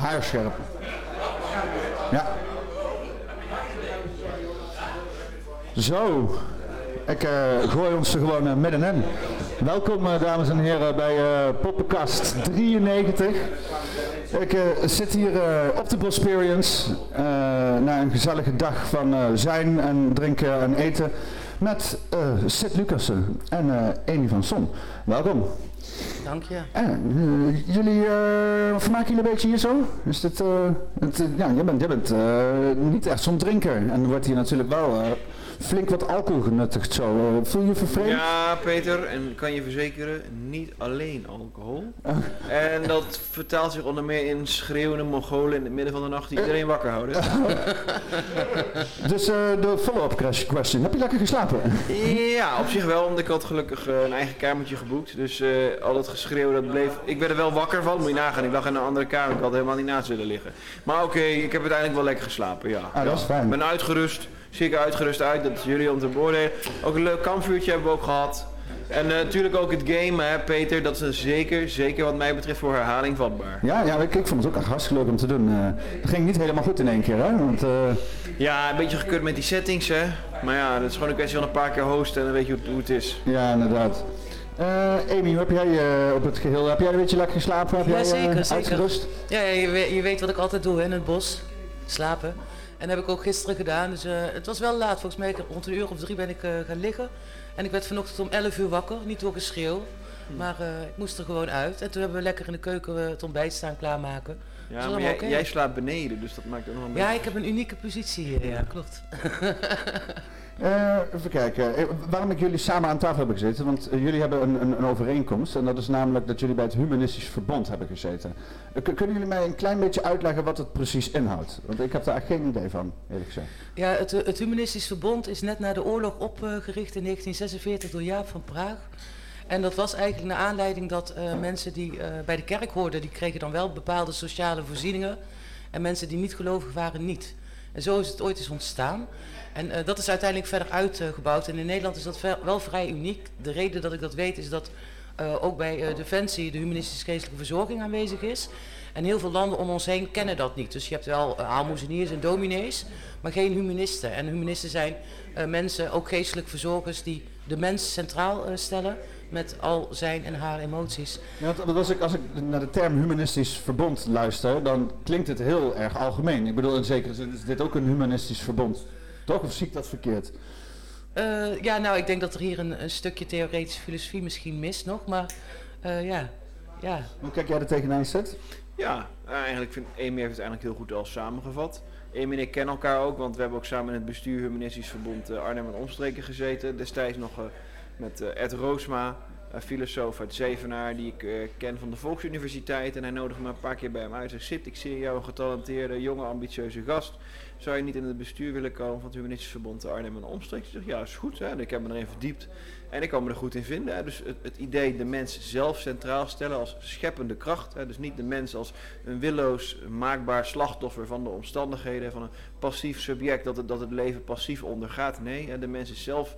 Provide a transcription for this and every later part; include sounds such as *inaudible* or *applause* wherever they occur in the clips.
haarscherp. Ja. Zo. Ik uh, gooi ons er gewoon uh, middenin. Welkom uh, dames en heren bij Poppenkast 93. Ik zit hier op de Bosperience na een gezellige dag van zijn en drinken en eten met Sid Lucassen en Amy van Son. Welkom. Dank je. jullie vermaken jullie een beetje hier zo? Is dit, het, ja, jij bent, jij bent niet echt zo'n drinker en wordt hier natuurlijk wel flink wat alcohol genuttigd zo. Uh, voel je vervreemd? Ja, Peter, en kan je verzekeren, niet alleen alcohol. Oh. En dat vertaalt zich onder meer in schreeuwende Mongolen in het midden van de nacht die iedereen wakker houden. *laughs* dus uh, de follow-up question. Heb je lekker geslapen? ja, op zich wel, want ik had gelukkig een eigen kamertje geboekt. Dus al dat geschreeuw, dat bleef... Ik werd er wel wakker van, moet je nagaan. Ik lag in een andere kamer, ik had helemaal niet naast willen liggen. Maar oké, ik heb uiteindelijk wel lekker geslapen, ja. Ah, dat is fijn. Ik ben uitgerust ik uitgerust uit. Dat is jullie om te beoordelen. Ook een leuk kampvuurtje hebben we ook gehad. En uh, natuurlijk ook het game, hè, Peter. Dat is zeker, zeker wat mij betreft voor herhaling vatbaar. Ja, ja ik, ik vond het ook echt hartstikke leuk om te doen. Uh, het ging niet helemaal goed in één keer, hè? Want, uh... Ja, een beetje gekut met die settings, hè. Maar ja, dat is gewoon een kwestie van een paar keer hosten en dan weet je hoe, hoe het is. Ja, inderdaad. Amy, hoe heb jij op het geheel? Heb jij een beetje lekker geslapen? Heb ja, jij zeker, zeker. uitgerust? Ja, ja je, weet, je weet wat ik altijd doe in het bos. Slapen. En dat heb ik ook gisteren gedaan. Dus uh, het was wel laat. Volgens mij rond een uur of drie ben ik uh, gaan liggen. En ik werd vanochtend om 11 uur wakker. Niet door geschreeuw. Hm. Maar uh, ik moest er gewoon uit. En toen hebben we lekker in de keuken het ontbijt staan klaarmaken. Ja, maar jij, jij, slaapt beneden, dus dat maakt het nog een beetje... Ja, ik heb een unieke positie hier, ja, klopt. *laughs* Uh, even kijken. Eh, waarom ik jullie samen aan tafel heb gezeten? Want uh, jullie hebben een, een, een, overeenkomst. En dat is namelijk dat jullie bij het Humanistisch Verbond hebben gezeten. kunnen jullie mij een klein beetje uitleggen wat het precies inhoudt? Want ik heb daar geen idee van, eerlijk gezegd. Ja, het, het Humanistisch Verbond is net na de oorlog opgericht in 1946 door Jaap van Praag. En dat was eigenlijk naar aanleiding dat mensen die bij de kerk hoorden, die kregen dan wel bepaalde sociale voorzieningen. En mensen die niet gelovig waren, niet. En zo is het ooit eens ontstaan. En uh, dat is uiteindelijk verder uitgebouwd. En in Nederland is dat wel vrij uniek. De reden dat ik dat weet is dat uh, ook bij uh, Defensie de humanistische geestelijke verzorging aanwezig is. En heel veel landen om ons heen kennen dat niet. Dus je hebt wel aalmoezeniers en dominees, maar geen humanisten. En humanisten zijn mensen, ook geestelijke verzorgers, die de mens centraal stellen met al zijn en haar emoties. Want als ik, als ik naar de term humanistisch verbond luister, dan klinkt het heel erg algemeen. Ik bedoel, in zekere zin is dit ook een humanistisch verbond. Toch? Of zie ik dat verkeerd? Uh, ja, nou, ik denk dat er hier een, een, stukje theoretische filosofie misschien mist nog, maar uh, ja, ja. Hoe kijk jij er tegenaan, Zet? Ja, eigenlijk vind Amy heeft het eigenlijk heel goed al samengevat. Amy en ik kennen elkaar ook, want we hebben ook samen in het bestuur Humanistisch Verbond Arnhem en Omstreken gezeten. Destijds nog met Ed Roosma, een filosoof uit Zevenaar die ik ken van de Volksuniversiteit. En hij nodigde me een paar keer bij hem uit. Hij zegt, ik zie jou een getalenteerde, jonge, ambitieuze gast zou je niet in het bestuur willen komen van het Humanistisch Verbond Arnhem en omstreeks? Ik zeg, ja, is goed. Hè? En ik heb me erin verdiept en ik kan me er goed in vinden. Hè? Dus het, het, idee de mens zelf centraal stellen als scheppende kracht. Hè? Dus niet de mens als een willoos, maakbaar slachtoffer van de omstandigheden, van een passief subject dat het, dat het leven passief ondergaat. Nee, hè? de mens is zelf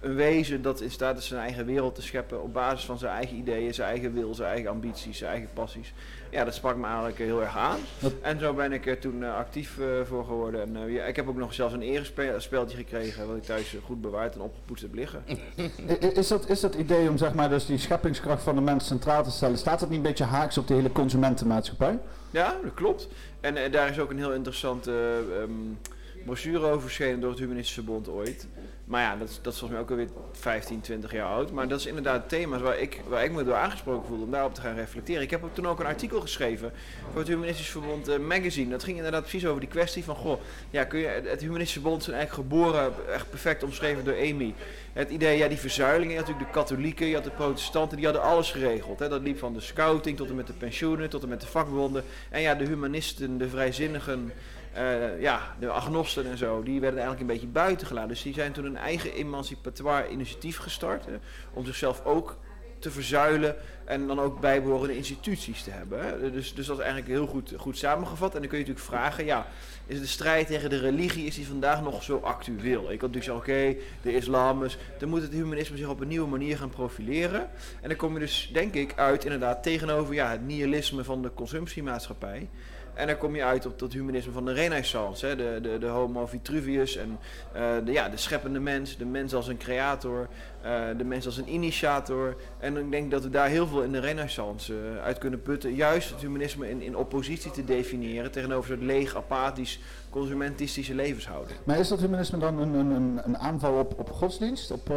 een wezen dat in staat is zijn eigen wereld te scheppen op basis van zijn eigen ideeën, zijn eigen wil, zijn eigen ambities, zijn eigen passies. Ja, dat sprak me eigenlijk heel erg aan. En zo ben ik er toen uh, actief uh, voor geworden. En uh, ja, ik heb ook nog zelfs een erespeltje gekregen, wat ik thuis goed bewaard en opgepoetst heb liggen. *laughs* is, dat, is dat idee om zeg maar dus die scheppingskracht van de mens centraal te stellen, staat dat niet een beetje haaks op de hele consumentenmaatschappij? Ja, dat klopt. En daar is ook een heel interessante um, brochure over verschenen door het Humanistisch Verbond ooit. Maar ja, dat is, dat is volgens mij ook alweer 15, 20 jaar oud. Maar dat is inderdaad thema's waar ik, waar ik me door aangesproken voelde om daarop te gaan reflecteren. Ik heb ook toen ook een artikel geschreven voor het Humanistisch Verbond uh, Magazine. Dat ging inderdaad precies over die kwestie van, goh, ja, kun je, het Humanistisch Verbond is eigenlijk geboren, echt perfect omschreven door Amy. Het idee, ja, die verzuiling, je had natuurlijk de katholieken, je had de protestanten, die hadden alles geregeld. Hè. Dat liep van de scouting tot en met de pensioenen, tot en met de vakbonden. En ja, de humanisten, de vrijzinnigen, uh, ja, de agnosten en zo, die werden eigenlijk een beetje buiten gelaten. Dus die zijn toen een eigen emancipatoire initiatief gestart. om zichzelf ook te verzuilen en dan ook bijbehorende instituties te hebben. Hè. Dus, dus dat is eigenlijk heel goed, goed samengevat. En dan kun je natuurlijk vragen, ja, is de strijd tegen de religie, is die vandaag nog zo actueel? Ik kan natuurlijk zeggen, oké, de islam is, dan moet het humanisme zich op een nieuwe manier gaan profileren. En dan kom je dus, denk ik, uit inderdaad tegenover ja, het nihilisme van de consumptiemaatschappij. En dan kom je uit op dat humanisme van de renaissance. Hè? De, de, de homo Vitruvius en eh, de, ja, de scheppende mens, de mens als een creator, uh, de mens als een initiator. En ik denk dat we daar heel veel in de renaissance uh, uit kunnen putten. Juist het humanisme in, in oppositie te definiëren tegenover het leeg, apathisch, consumentistische levenshouding. Maar is dat humanisme dan een, een, een aanval op, op godsdienst? Op,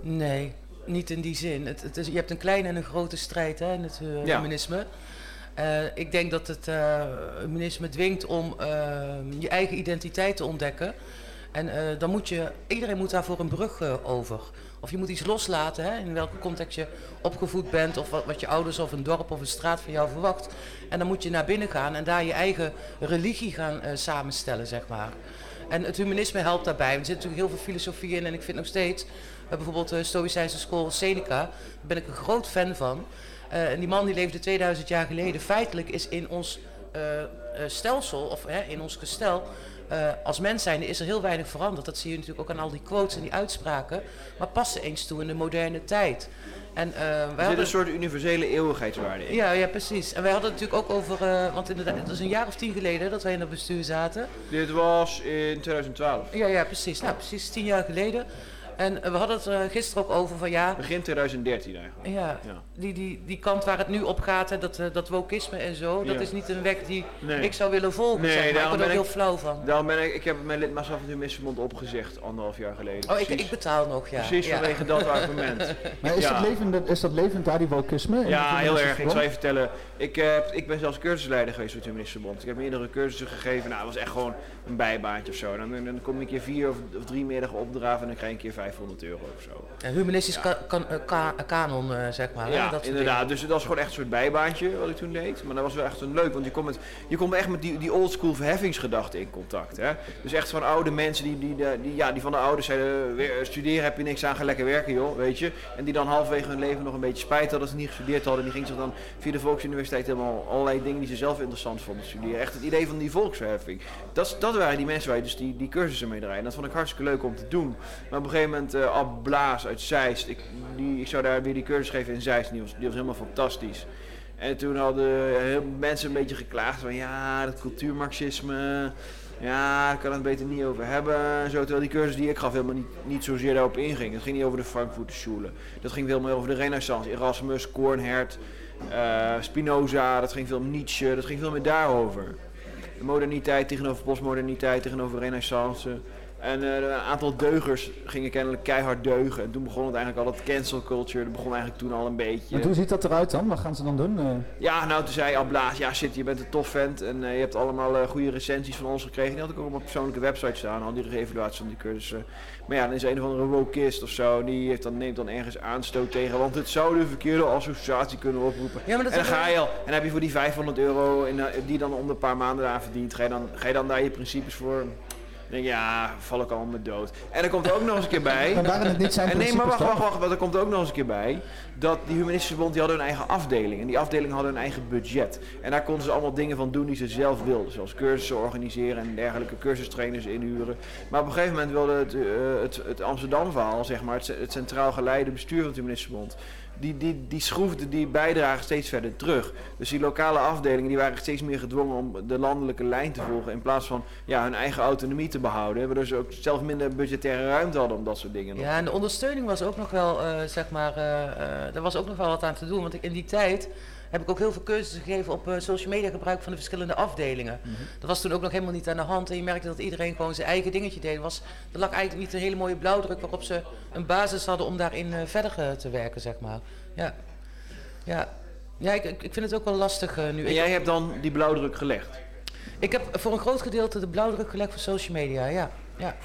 Nee, niet in die zin. Het, het is, je hebt een kleine en een grote strijd hè, in het ja. Uh, ik denk dat het humanisme dwingt om uh, je eigen identiteit te ontdekken. En dan moet je, iedereen moet daarvoor een brug over. Of je moet iets loslaten, hè, in welke context je opgevoed bent, of wat, wat, je ouders of een dorp of een straat van jou verwacht. En dan moet je naar binnen gaan en daar je eigen religie gaan samenstellen, zeg maar. En het humanisme helpt daarbij. Er zit natuurlijk heel veel filosofie in en ik vind nog steeds, bijvoorbeeld de Stoïcijnse school Seneca, daar ben ik een groot fan van. Uh, en die man die leefde 2000 jaar geleden. Feitelijk is in ons uh, uh, stelsel, of in ons gestel, als mens zijnde is er heel weinig veranderd. Dat zie je natuurlijk ook aan al die quotes en die uitspraken. Maar passen eens toe in de moderne tijd. En, er zit hadden... een soort universele eeuwigheidswaarde in. Ja, ja, precies. En wij hadden het natuurlijk ook over, want inderdaad, het was een jaar of tien geleden dat wij in het bestuur zaten. Dit was in 2012. Ja, ja, precies. Nou, precies tien jaar geleden. En we hadden het er gisteren ook over van ja... Begin 2013 eigenlijk. Ja, ja. Die, die, die kant waar het nu op gaat, hè, dat, dat wokisme en zo, dat is niet een weg die nee. ik zou willen volgen. Nee, zeg maar. ik ben er heel flauw van. Daarom ben ik, ik heb mijn lidmaatschap van de Humanismebond opgezegd, anderhalf jaar geleden. Oh, ik, ik, betaal nog, ja. Precies ja. vanwege dat argument. *laughs* maar is, dat levend, is dat levend daar, die wokisme? Ja, heel erg. Ik zal je vertellen, ik, uh, ik ben zelfs cursusleider geweest voor het Humanismenbond. Ik heb meerdere cursussen gegeven, nou, dat was echt gewoon een bijbaantje of zo. Dan, dan kom ik een keer vier of, of drie middagen opdraven en dan krijg je een keer 500 euro of zo. En humanistisch ja. kan, kan, kanon, uh, zeg maar. Ja, dat inderdaad. Dus dat was gewoon echt een soort bijbaantje wat ik toen deed. Maar dat was wel echt een leuk, want je komt, met, je komt echt met die, die oldschool verheffingsgedachten in contact. Hè? Dus echt van oude mensen die, die, die, ja, die van de ouders zeiden, weer, studeren heb je niks aan, ga lekker werken joh, weet je. En die dan halverwege hun leven nog een beetje spijt hadden dat ze niet gestudeerd hadden. Die gingen zich dan via de Volksuniversiteit helemaal allerlei dingen die ze zelf interessant vonden studeren. Echt het idee van die volksverheffing. Dat, dat waren die mensen waar je dus die, die cursussen mee draaien. Dat vond ik hartstikke leuk om te doen. Maar op een gegeven moment, uh, Ab Blaas uit Zeist, ik, ik zou daar weer die cursus geven in Zeist, die was, die was helemaal fantastisch. En toen hadden mensen een beetje geklaagd van ja, dat cultuurmarxisme, ja, daar kan het beter niet over hebben. En zo, terwijl die cursus die ik gaf helemaal niet, niet zozeer daarop inging. Het ging niet over de Frankfurter Schule. Dat ging veel meer over de Renaissance, Erasmus, Kornhert, uh, Spinoza, dat ging veel om Nietzsche, dat ging veel meer daarover. De moderniteit tegenover postmoderniteit, tegenover renaissance. En uh, een aantal deugers gingen kennelijk keihard deugen. En toen begon het eigenlijk al dat cancel culture. Dat begon eigenlijk toen al een beetje. En hoe ziet dat eruit dan? Wat gaan ze dan doen? Uh... Ja, nou toen zei Ablaas, ja shit, je bent een tof vent. En uh, je hebt allemaal goede recensies van ons gekregen. Die had ik ook op mijn persoonlijke website staan. Al die evaluaties van die cursussen. Maar ja, dan is een of andere wokist of zo. Die heeft dan, neemt dan ergens aanstoot tegen. Want het zou de verkeerde associatie kunnen oproepen. Ja, maar dat en dan ga je al. En heb je voor die 500 euro in, die dan om de paar maanden daar verdient. Ga je, dan, ga je dan daar je principes voor denk ja, val ik allemaal dood. En er komt ook nog eens een keer bij. *laughs* Maar waren het niet zijn en Nee, maar wacht, wacht, wacht. Want er komt ook nog eens een keer bij. Dat die Humanistische Bond, die hadden hun eigen afdeling. En die afdeling hadden hun eigen budget. En daar konden ze allemaal dingen van doen die ze zelf wilden. Zoals cursussen organiseren en dergelijke cursustrainers inhuren. Maar op een gegeven moment wilde het, uh, het, het Amsterdam-verhaal, zeg maar, het, het centraal geleide bestuur van het Humanistische Bond die, die, die schroefde die bijdrage steeds verder terug. Dus die lokale afdelingen die waren steeds meer gedwongen om de landelijke lijn te volgen. In plaats van ja, hun eigen autonomie te behouden. Waardoor ze ook zelf minder budgettaire ruimte hadden om dat soort dingen. Ja, en de ondersteuning was ook nog wel, uh, zeg maar, uh, uh, er was ook nog wel wat aan te doen. Want in die tijd heb ik ook heel veel cursussen gegeven op uh, social media gebruik van de verschillende afdelingen. Mm -hmm. Dat was toen ook nog helemaal niet aan de hand. En je merkte dat iedereen gewoon zijn eigen dingetje deed. Er, was, er lag eigenlijk niet een hele mooie blauwdruk waarop ze een basis hadden om daarin uh, verder uh, te werken, zeg maar. Ja, ja. ja ik, ik vind het ook wel lastig nu. En jij hebt dan die blauwdruk gelegd? Ik heb voor een groot gedeelte de blauwdruk gelegd voor social media, ja. ja.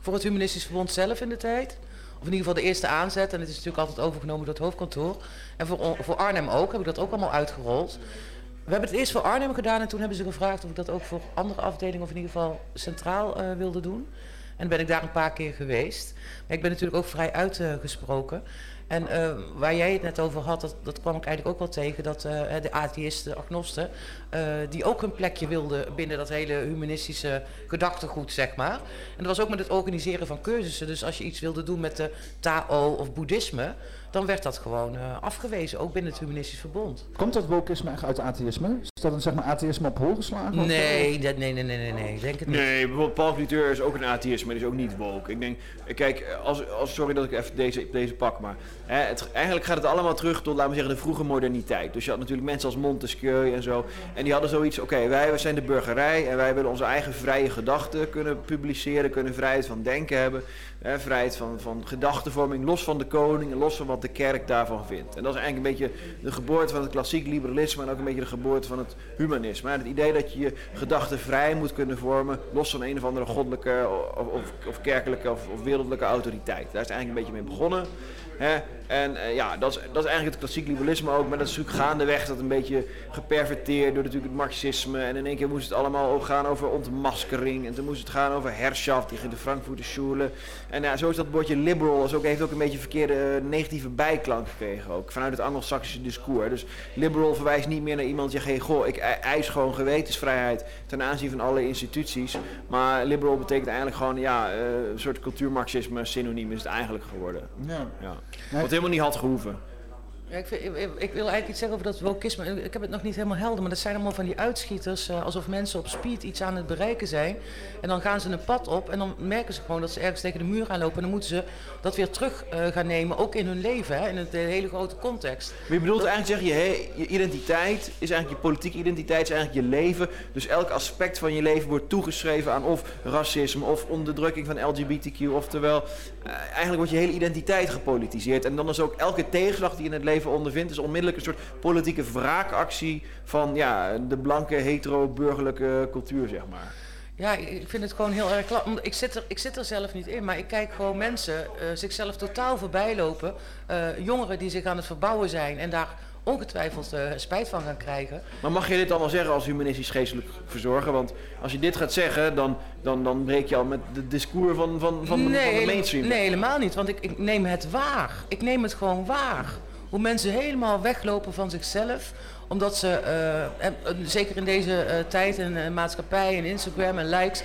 Voor het Humanistisch Verbond zelf in de tijd. Of in ieder geval de eerste aanzet. En het is natuurlijk altijd overgenomen door het hoofdkantoor. En voor, voor Arnhem ook, heb ik dat ook allemaal uitgerold. We hebben het eerst voor Arnhem gedaan en toen hebben ze gevraagd of ik dat ook voor andere afdelingen of in ieder geval centraal uh, wilde doen. En ben ik daar een paar keer geweest. Maar ik ben natuurlijk ook vrij uitgesproken. En uh, waar jij het net over had, dat, dat kwam ik eigenlijk ook wel tegen, dat uh, de atheïsten, agnosten, uh, die ook een plekje wilden binnen dat hele humanistische gedachtegoed, zeg maar. En dat was ook met het organiseren van cursussen. Dus als je iets wilde doen met de Tao of boeddhisme, dan werd dat gewoon eh, afgewezen, ook binnen het Humanistisch Verbond. Komt dat wokisme echt uit atheïsme? Is dat een zeg maar atheïsme op hol geslagen? Nee, dat, nee, nee, nee, nee, nee, ik denk het niet. Nee, bijvoorbeeld Paul Cliteur is ook een atheïst, maar die is ook niet woke. Ik denk, eh, kijk, als, als, sorry dat ik even deze, deze pak, maar hè, het, eigenlijk gaat het allemaal terug tot, laten we zeggen, de vroege moderniteit. Dus je had natuurlijk mensen als Montesquieu en zo, en die hadden zoiets, oké, wij, wij zijn de burgerij en wij willen onze eigen vrije gedachten kunnen publiceren, kunnen vrijheid van denken hebben, vrijheid van, van gedachtenvorming, los van de koning en los van wat de kerk daarvan vindt. En dat is eigenlijk een beetje de geboorte van het klassiek liberalisme en ook een beetje de geboorte van het humanisme. hè. Het idee dat je je gedachten vrij moet kunnen vormen, los van een of andere goddelijke of, of, kerkelijke of, of wereldlijke autoriteit. Daar is het eigenlijk een beetje mee begonnen. Hè? En eh, ja, dat is, dat is eigenlijk het klassiek liberalisme ook, maar dat is natuurlijk gaandeweg dat een beetje geperverteerd door natuurlijk het marxisme. En in één keer moest het allemaal gaan over ontmaskering en toen moest het gaan over Herrschaft tegen de Frankfurter Schule. En ja, zo is dat woordje liberal is ook, heeft ook een beetje verkeerde eh, negatieve bijklank gekregen ook, vanuit het Anglo-Saxische discours. Dus liberal verwijst niet meer naar iemand die zegt, hey, goh, ik eis gewoon gewetensvrijheid ten aanzien van alle instituties. Maar liberal betekent eigenlijk gewoon, ja, eh, een soort cultuurmarxisme synoniem is het eigenlijk geworden. Ja. Ja. Wat helemaal niet had gehoeven. Ik, ik, ik- wil eigenlijk iets zeggen over dat wokisme. Ik heb het nog niet helemaal helder, maar dat zijn allemaal van die uitschieters. eh, alsof mensen op speed iets aan het bereiken zijn. En dan gaan ze een pad op en dan merken ze gewoon dat ze ergens tegen de muur aanlopen. En dan moeten ze dat weer terug eh, gaan nemen, ook in hun leven, hè, in het, de hele grote context. Maar je bedoelt eigenlijk zeggen, je, je identiteit is eigenlijk je politieke identiteit, is eigenlijk je leven. Dus elk aspect van je leven wordt toegeschreven aan of racisme of onderdrukking van LGBTQ. Oftewel, eh, eigenlijk wordt je hele identiteit gepolitiseerd. En dan is ook elke tegenslag die in het leven ondervindt, is onmiddellijk een soort politieke wraakactie van ja, de blanke hetero-burgerlijke cultuur, zeg maar. Ja, ik vind het gewoon heel erg klap. Ik zit, er, ik zit er zelf niet in, maar ik kijk gewoon mensen eh, zichzelf totaal voorbij lopen. Eh, jongeren die zich aan het verbouwen zijn en daar ongetwijfeld eh, spijt van gaan krijgen. Maar mag je dit allemaal zeggen als humanistisch geestelijk verzorger? Want als je dit gaat zeggen, dan, dan, dan breek je al met het discours van, van, van, van de mainstream. nee, helemaal niet, want ik, ik neem het waar. Ik neem het gewoon waar. Hoe mensen helemaal weglopen van zichzelf omdat ze, eh, eh, zeker in deze eh, tijd en maatschappij en Instagram en likes,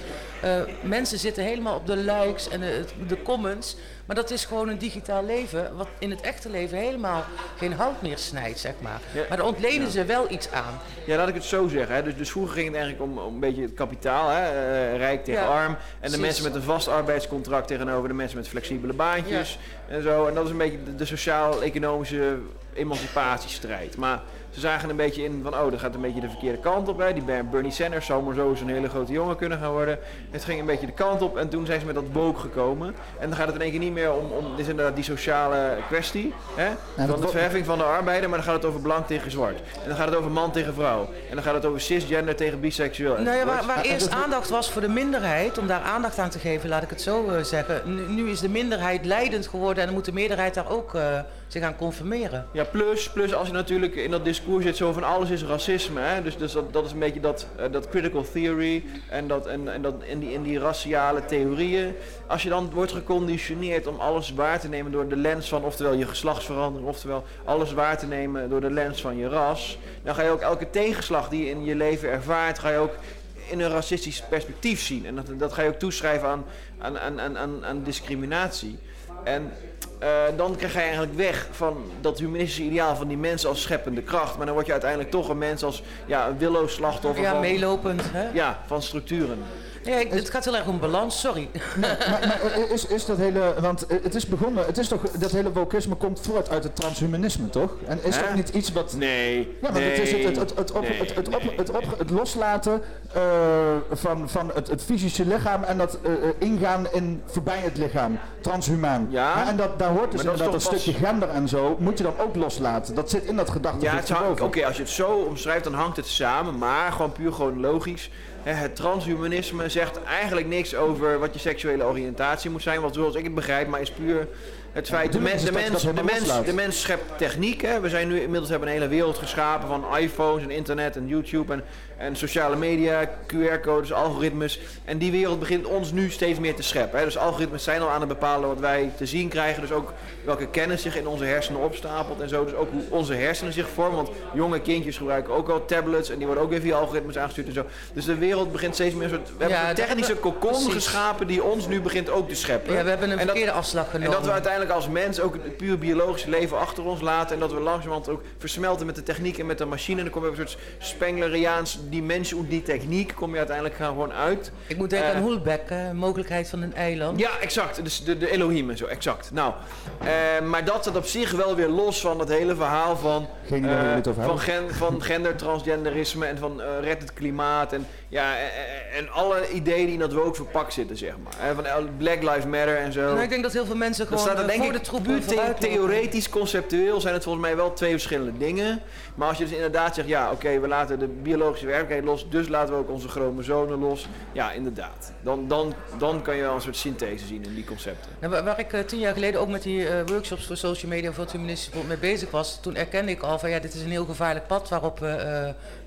mensen zitten helemaal op de likes en de comments. Maar dat is gewoon een digitaal leven, wat in het echte leven helemaal geen hout meer snijdt, zeg maar. Ja. Maar daar ontlenen ze wel iets aan. Ja, laat ik het zo zeggen. Hè. Dus, dus vroeger ging het eigenlijk om, om een beetje het kapitaal, hè. eh, rijk tegen Ja, arm. En de mensen met een vast arbeidscontract tegenover de mensen met flexibele baantjes. En zo. En dat is een beetje de, de sociaal-economische emancipatiestrijd. Maar ze zagen een beetje in van, oh, dat gaat een beetje de verkeerde kant op. Hè. Die Ber- Bernie Sanders zou maar zo eens een hele grote jongen kunnen gaan worden. Het ging een beetje de kant op en toen zijn ze met dat woke gekomen. En dan gaat het in één keer niet meer om, om dit is inderdaad die sociale kwestie. Hè, van de verheffing van de arbeider, maar dan gaat het over blank tegen zwart. En dan gaat het over man tegen vrouw. En dan gaat het over cisgender tegen biseksueel. Nou ja, waar, waar Ah, eerst dat- aandacht was voor de minderheid, om daar aandacht aan te geven, laat ik het zo eh, zeggen. Nu, nu is de minderheid leidend geworden en dan moet de meerderheid daar ook eh, zich aan conformeren. Ja, plus, plus als je natuurlijk in dat discours zit zo van alles is racisme. Hè? Dus, dus dat, dat is een beetje dat, eh, dat critical theory en, dat, en, en, dat, en, die, en die raciale theorieën. Als je dan wordt geconditioneerd om alles waar te nemen door de lens van oftewel je geslachtsverandering, oftewel alles waar te nemen door de lens van je ras. Dan ga je ook elke tegenslag die je in je leven ervaart, ga je ook in een racistisch perspectief zien. En dat, dat ga je ook toeschrijven aan, aan, aan, aan, aan discriminatie. En eh, dan krijg je eigenlijk weg van dat humanistische ideaal van die mensen als scheppende kracht. Maar dan word je uiteindelijk toch een mens als ja, een willoos slachtoffer Ja, van, meelopend. Hè? ja, van structuren. Ja, ik- het gaat heel erg om balans, sorry. maar, maar is, is dat hele, want het is begonnen, het is toch, dat hele wokisme komt voort uit het transhumanisme, toch? En is dat niet iets wat... Nee, Ja, maar het is het, loslaten eh, van, van het, het fysische lichaam en dat eh, eh, ingaan in voorbij het lichaam, transhumaan. Ja, en dat, daar hoort dus dat inderdaad een toch stukje gender en zo, moet je dan ook loslaten. Dat zit in dat gedachte. Ja, het hangt- oké, als je het zo omschrijft, dan hangt het samen. Maar gewoon puur gewoon logisch. Het transhumanisme zegt eigenlijk niks over wat je seksuele oriëntatie moet zijn. Want zoals ik het begrijp, maar is puur het feit... De mens, de, mens, de, mens, de mens schept techniek. Hè. We zijn nu inmiddels hebben een hele wereld geschapen van iPhones en internet en YouTube en, en sociale media, QR-codes, algoritmes. En die wereld begint ons nu steeds meer te scheppen. Hè. Dus algoritmes zijn al aan het bepalen wat wij te zien krijgen. Dus ook welke kennis zich in onze hersenen opstapelt en zo. Dus ook hoe onze hersenen zich vormen. Want jonge kindjes gebruiken ook al tablets en die worden ook weer via algoritmes aangestuurd en zo. Dus de wereld begint steeds meer een soort... We hebben Ja, een technische we- precies. geschapen die ons nu begint ook te scheppen. Ja, we hebben een En dat- verkeerde afslag en genomen. dat we uiteindelijk als mens ook het puur biologische leven achter ons laten. En dat we langzamerhand ook versmelten met de techniek en met de machine. En dan kom je op een soort Spengleriaans mens und die techniek. Kom je uiteindelijk gewoon uit. Ik moet denken Eh, aan Hulbeck, hè, mogelijkheid van een eiland. Ja, exact. Dus de, de Elohim en zo, exact. Nou, eh, maar dat staat op zich wel weer los van het hele verhaal van, Geen eh, van, gen, van gendertransgenderisme en van eh, red het klimaat. En, ja, eh, eh, en alle ideeën die in dat woke verpakt zitten, zeg maar. Eh, van eh, Black Lives Matter en zo. Nou, ik denk dat heel veel mensen gewoon staat er eh, denk voor de ik puur the- theoretisch, conceptueel zijn het volgens mij wel twee verschillende dingen. Maar als je dus inderdaad zegt, ja oké, we laten de biologische werkelijkheid los, dus laten we ook onze chromosomen los. Ja, inderdaad. Dan, dan, dan kan je wel een soort synthese zien in die concepten. Nou, waar, waar ik eh, tien jaar geleden ook met die eh, workshops voor social media voor het mee bezig was, toen erkende ik al van ja, dit is een heel gevaarlijk pad waarop we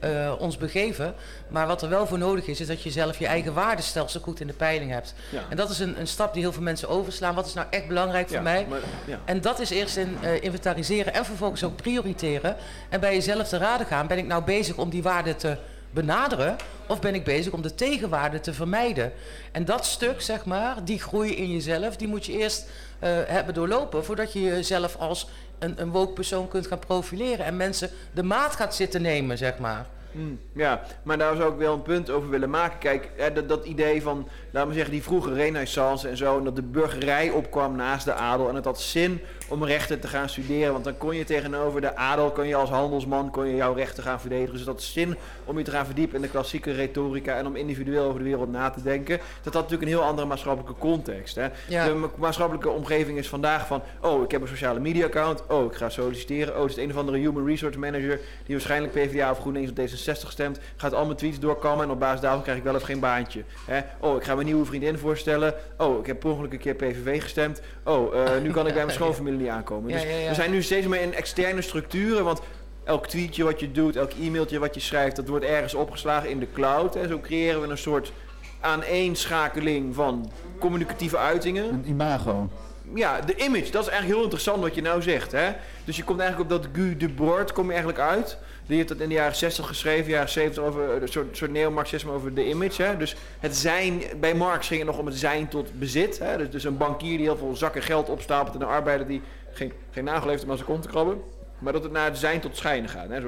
eh, eh, ons begeven. Maar wat er wel voor nodig is, is dat je zelf je eigen waardestelsel goed in de peiling hebt. Ja. En dat is een, een stap die heel veel mensen overslaan. Wat is nou echt belangrijk voor Ja, mij? maar- ja. En dat is eerst in eh, inventariseren en vervolgens ook prioriteren. En bij jezelf te raden gaan, ben ik nou bezig om die waarden te benaderen? Of ben ik bezig om de tegenwaarden te vermijden? En dat stuk, zeg maar, die groei in jezelf, die moet je eerst eh, hebben doorlopen... voordat je jezelf als een, een woke persoon kunt gaan profileren... en mensen de maat gaat zitten nemen, zeg maar. Ja, maar daar zou ik wel een punt over willen maken. Kijk, hè, dat, dat idee van, laten we zeggen, die vroege renaissance en zo... en dat de burgerij opkwam naast de adel... en het had zin om rechten te gaan studeren... want dan kon je tegenover de adel, kon je als handelsman... kon je jouw rechten gaan verdedigen. Dus het had zin om je te gaan verdiepen in de klassieke retorica... en om individueel over de wereld na te denken. Dat had natuurlijk een heel andere maatschappelijke context. Hè? Ja. De ma- maatschappelijke omgeving is vandaag van... oh, ik heb een sociale media account. Oh, ik ga solliciteren. Oh, het is een of andere human resource manager... die waarschijnlijk PvdA of GroenLinks of D66 stemt. Gaat al mijn tweets doorkammen en op basis daarvan krijg ik wel of geen baantje. Hè? Oh, ik ga mijn nieuwe vriendin voorstellen. Oh, ik heb per ongeluk een keer PVV gestemd. Oh, eh, nu kan ik bij mijn *laughs* schoonfamilie niet aankomen. Ja, dus ja, ja. we zijn nu steeds meer in externe structuren... want elk tweetje wat je doet, elk e-mailtje wat je schrijft... dat wordt ergens opgeslagen in de cloud. En zo creëren we een soort aaneenschakeling van communicatieve uitingen Een imago. ja, de image, dat is eigenlijk heel interessant wat je nou zegt. Hè? Dus je komt eigenlijk op dat Guy Debord kom je eigenlijk uit. Die heeft dat in de jaren 60 geschreven, jaren 70 over een soort, soort neomarxisme over de image. Hè? Dus het zijn, bij Marx ging het nog om het zijn tot bezit. Hè? Dus, dus een bankier die heel veel zakken geld opstapelt en een arbeider die geen, geen nagel heeft om aan zijn kont te krabben. Maar dat het naar het zijn tot schijnen gaat. Hè?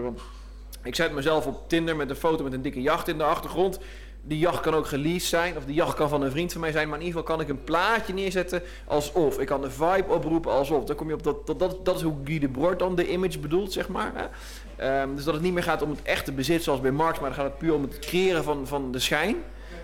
Ik zet mezelf op Tinder met een foto met een dikke jacht in de achtergrond. Die jacht kan ook geleased zijn, of die jacht kan van een vriend van mij zijn. Maar in ieder geval kan ik een plaatje neerzetten alsof. Ik kan de vibe oproepen alsof. Dan kom je op dat, dat, dat, dat is hoe Guy de Bord dan de image bedoelt, zeg maar. Hè? Ehm, dus dat het niet meer gaat om het echte bezit zoals bij Marx, maar dan gaat het puur om het creëren van, van de schijn.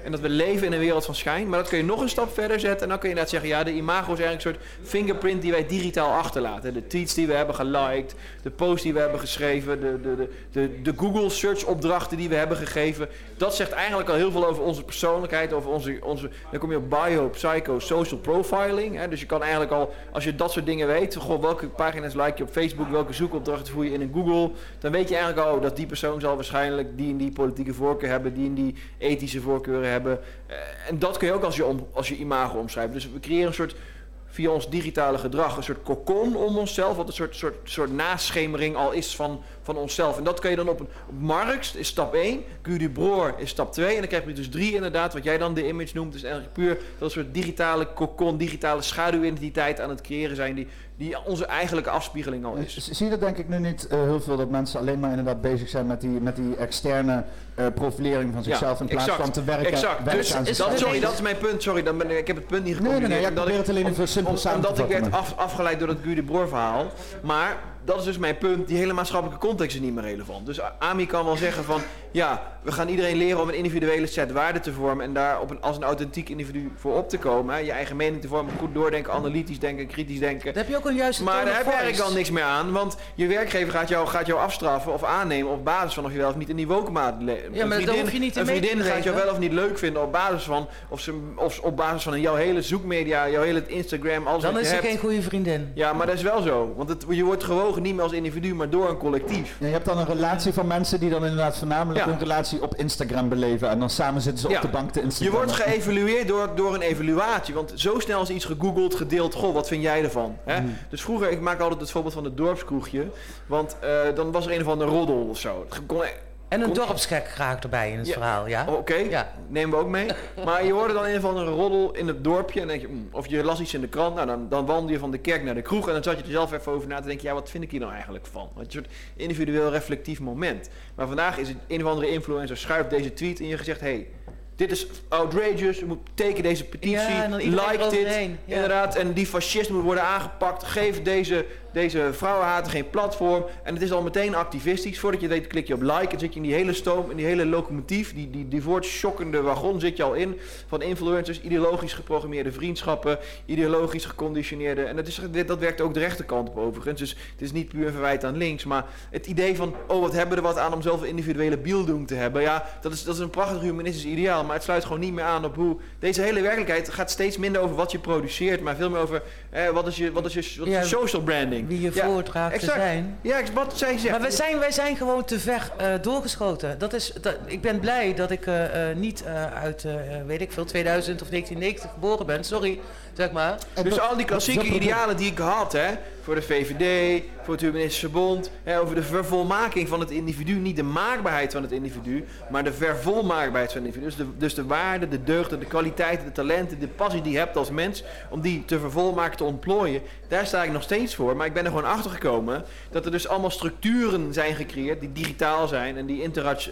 En dat we leven in een wereld van schijn. Maar dat kun je nog een stap verder zetten. En dan kun je inderdaad zeggen, ja, de imago is eigenlijk een soort fingerprint die wij digitaal achterlaten. De tweets die we hebben geliked, de posts die we hebben geschreven, de, de, de, de, Google search opdrachten die we hebben gegeven. Dat zegt eigenlijk al heel veel over onze persoonlijkheid, over onze, onze dan kom je op bio, psycho, social profiling. Hè? Dus je kan eigenlijk al, als je dat soort dingen weet, goh, welke pagina's like je op Facebook, welke zoekopdrachten voer je in een Google, dan weet je eigenlijk al, oh, dat die persoon zal waarschijnlijk die en die politieke voorkeur hebben, die en die ethische voorkeuren hebben. Eh, en dat kun je ook als je, om, als je imago omschrijft. Dus we creëren een soort, via ons digitale gedrag, een soort cocon om onszelf, wat een soort, soort, soort naschemering al is van, van onszelf. En dat kun je dan op, een, op Marx, is stap 1, Guy Debord is stap 2, en dan krijg je dus 3 inderdaad, wat jij dan de image noemt, is eigenlijk puur dat soort digitale cocon, digitale schaduwidentiteit aan het creëren zijn, die, die onze eigenlijke afspiegeling al is. Z- Zie je dat denk ik nu niet eh, heel veel dat mensen alleen maar inderdaad bezig zijn met die, met die externe eh, profilering van zichzelf in plaats exact, van te werken, Exact. werken Dus aan is- dat, sorry, dat is mijn punt. Sorry, dan ben ik, ik heb het punt niet Nee, nee, gecombineerd. nee, ja, ik probeer het alleen om- even simpel om- samen te Omdat ik werd af, afgeleid door het Guy de Boer verhaal. Maar dat is dus mijn punt. Die hele maatschappelijke context is niet meer relevant. Dus Ami kan wel zeggen van... Ja, we gaan iedereen leren om een individuele set waarden te vormen... en daar op een, als een authentiek individu voor op te komen. Hè, je eigen mening te vormen, goed doordenken, analytisch denken, kritisch denken. Dan heb je ook een juiste Maar daar heb je eigenlijk al niks meer aan. Want je werkgever gaat jou, gaat jou afstraffen of aannemen op basis van of je wel of niet in die wokenmaat leeft. Ja, maar daar hoef je niet in Een te vriendin gaat jou wel of niet leuk vinden op basis van of ze of op basis van jouw hele zoekmedia, jouw hele Instagram, alles Dan is ze geen goede vriendin. Ja, maar dat is wel zo. Want het, je wordt gewogen niet meer als individu, maar door een collectief. Ja, je hebt dan een relatie van mensen die dan inderdaad voornamelijk Ja. een relatie op Instagram beleven en dan samen zitten ze Ja. op de bank te Je Instagram. wordt geëvalueerd door, door een evaluatie. Want zo snel is iets gegoogeld, gedeeld. Goh, wat vind jij ervan? Hè? Mm. Dus vroeger, ik maak altijd het voorbeeld van het dorpskroegje. Want eh, dan was er een of andere roddel of zo. Het kon- En een dorpsgek graag erbij in het Ja. verhaal, ja? Oké, Ja. nemen we ook mee. *laughs* Maar je hoorde dan een of andere roddel in het dorpje. En denk je, mm, of je las iets in de krant. Nou, dan, dan wandelde je van de kerk naar de kroeg. En dan zat je er zelf even over na te denken. Ja, wat vind ik hier nou eigenlijk van? Een soort individueel reflectief moment. Maar vandaag is het een of andere influencer schuift deze tweet in je gezegd. Hey, dit is outrageous. Je moet teken deze petitie. Ja, en like dit. Inderdaad. En die fascist moet worden aangepakt. Geef deze, deze vrouwenhater geen platform. En het is al meteen activistisch. Voordat je weet klik je op like. En zit je in die hele stoom, in die hele locomotief. Die, die, die voortschokkende wagon zit je al in. Van influencers, ideologisch geprogrammeerde vriendschappen. Ideologisch geconditioneerde. En dat, is, dat werkt ook de rechterkant op overigens. Dus het is niet puur een verwijt aan links. Maar het idee van, oh wat hebben we er wat aan om zoveel individuele bieldoen te hebben. Ja, dat is, dat is een prachtig humanistisch ideaal. Maar het sluit gewoon niet meer aan op hoe... Deze hele werkelijkheid gaat steeds minder over wat je produceert. Maar veel meer over eh, wat is je, wat is je, wat is je social branding. Wie je Ja, voordraagt te zijn. Ja, wat zij zegt. Maar wij zijn, wij zijn gewoon te ver eh, doorgeschoten. Dat is, dat, ik ben blij dat ik eh, eh, niet uit, weet ik veel, 2000 of 1990 geboren ben. Sorry, zeg maar. En Dus dat- al die klassieke dat- dat- idealen die ik had, hè, voor de VVD, voor het Humanistische Bond, hè, over de vervolmaking van het individu, niet de maakbaarheid van het individu, maar de vervolmaakbaarheid van het individu. Dus de, dus de waarde, de deugden, de kwaliteiten, de talenten, de passie die je hebt als mens, om die te vervolmaken, te ontplooien, daar sta ik nog steeds voor. Maar ik ben er gewoon achter gekomen dat er dus allemaal structuren zijn gecreëerd die digitaal zijn en die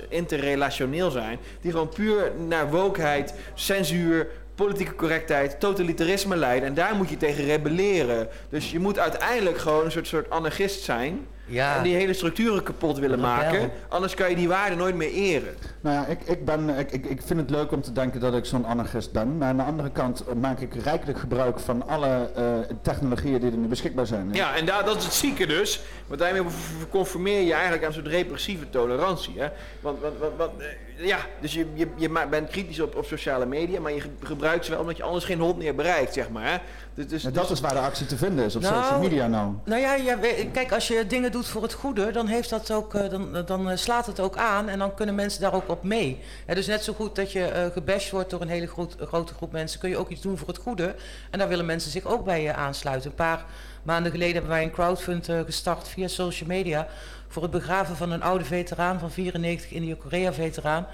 interrelationeel zijn, die gewoon puur naar wokeheid, censuur, politieke correctheid, totalitarisme leiden. En daar moet je tegen rebelleren. Dus je moet uiteindelijk gewoon een soort, soort anarchist zijn. Ja. En die hele structuren kapot willen Rebel. maken. Anders kan je die waarden nooit meer eren. Nou ja, ik, ik, ben, ik, ik, ik vind het leuk om te denken dat ik zo'n anarchist ben. Maar aan de andere kant maak ik rijkelijk gebruik van alle eh, technologieën die er nu beschikbaar zijn. Ja, en daar, dat is het zieke dus. Want daarmee conformeer je eigenlijk aan een soort repressieve tolerantie. Hè? Want, want, want, want, eh, ja, dus je, je, je bent kritisch op, op sociale media, maar je ge- gebruikt ze wel omdat je anders geen hond meer bereikt, zeg maar. Hè? Dus, dus, En dat is waar de actie te vinden is op Nou, social media nou. Nou ja, ja, kijk, als je dingen doet voor het goede, dan, heeft dat ook, eh, dan, dan eh, slaat het ook aan en dan kunnen mensen daar ook op mee. Hè, dus net zo goed dat je eh gebashed wordt door een hele groot, grote groep mensen, kun je ook iets doen voor het goede. En daar willen mensen zich ook bij eh, aansluiten. Een paar maanden geleden hebben wij een crowdfund gestart via social media voor het begraven van een oude veteraan van 94, India-Korea-veteraan.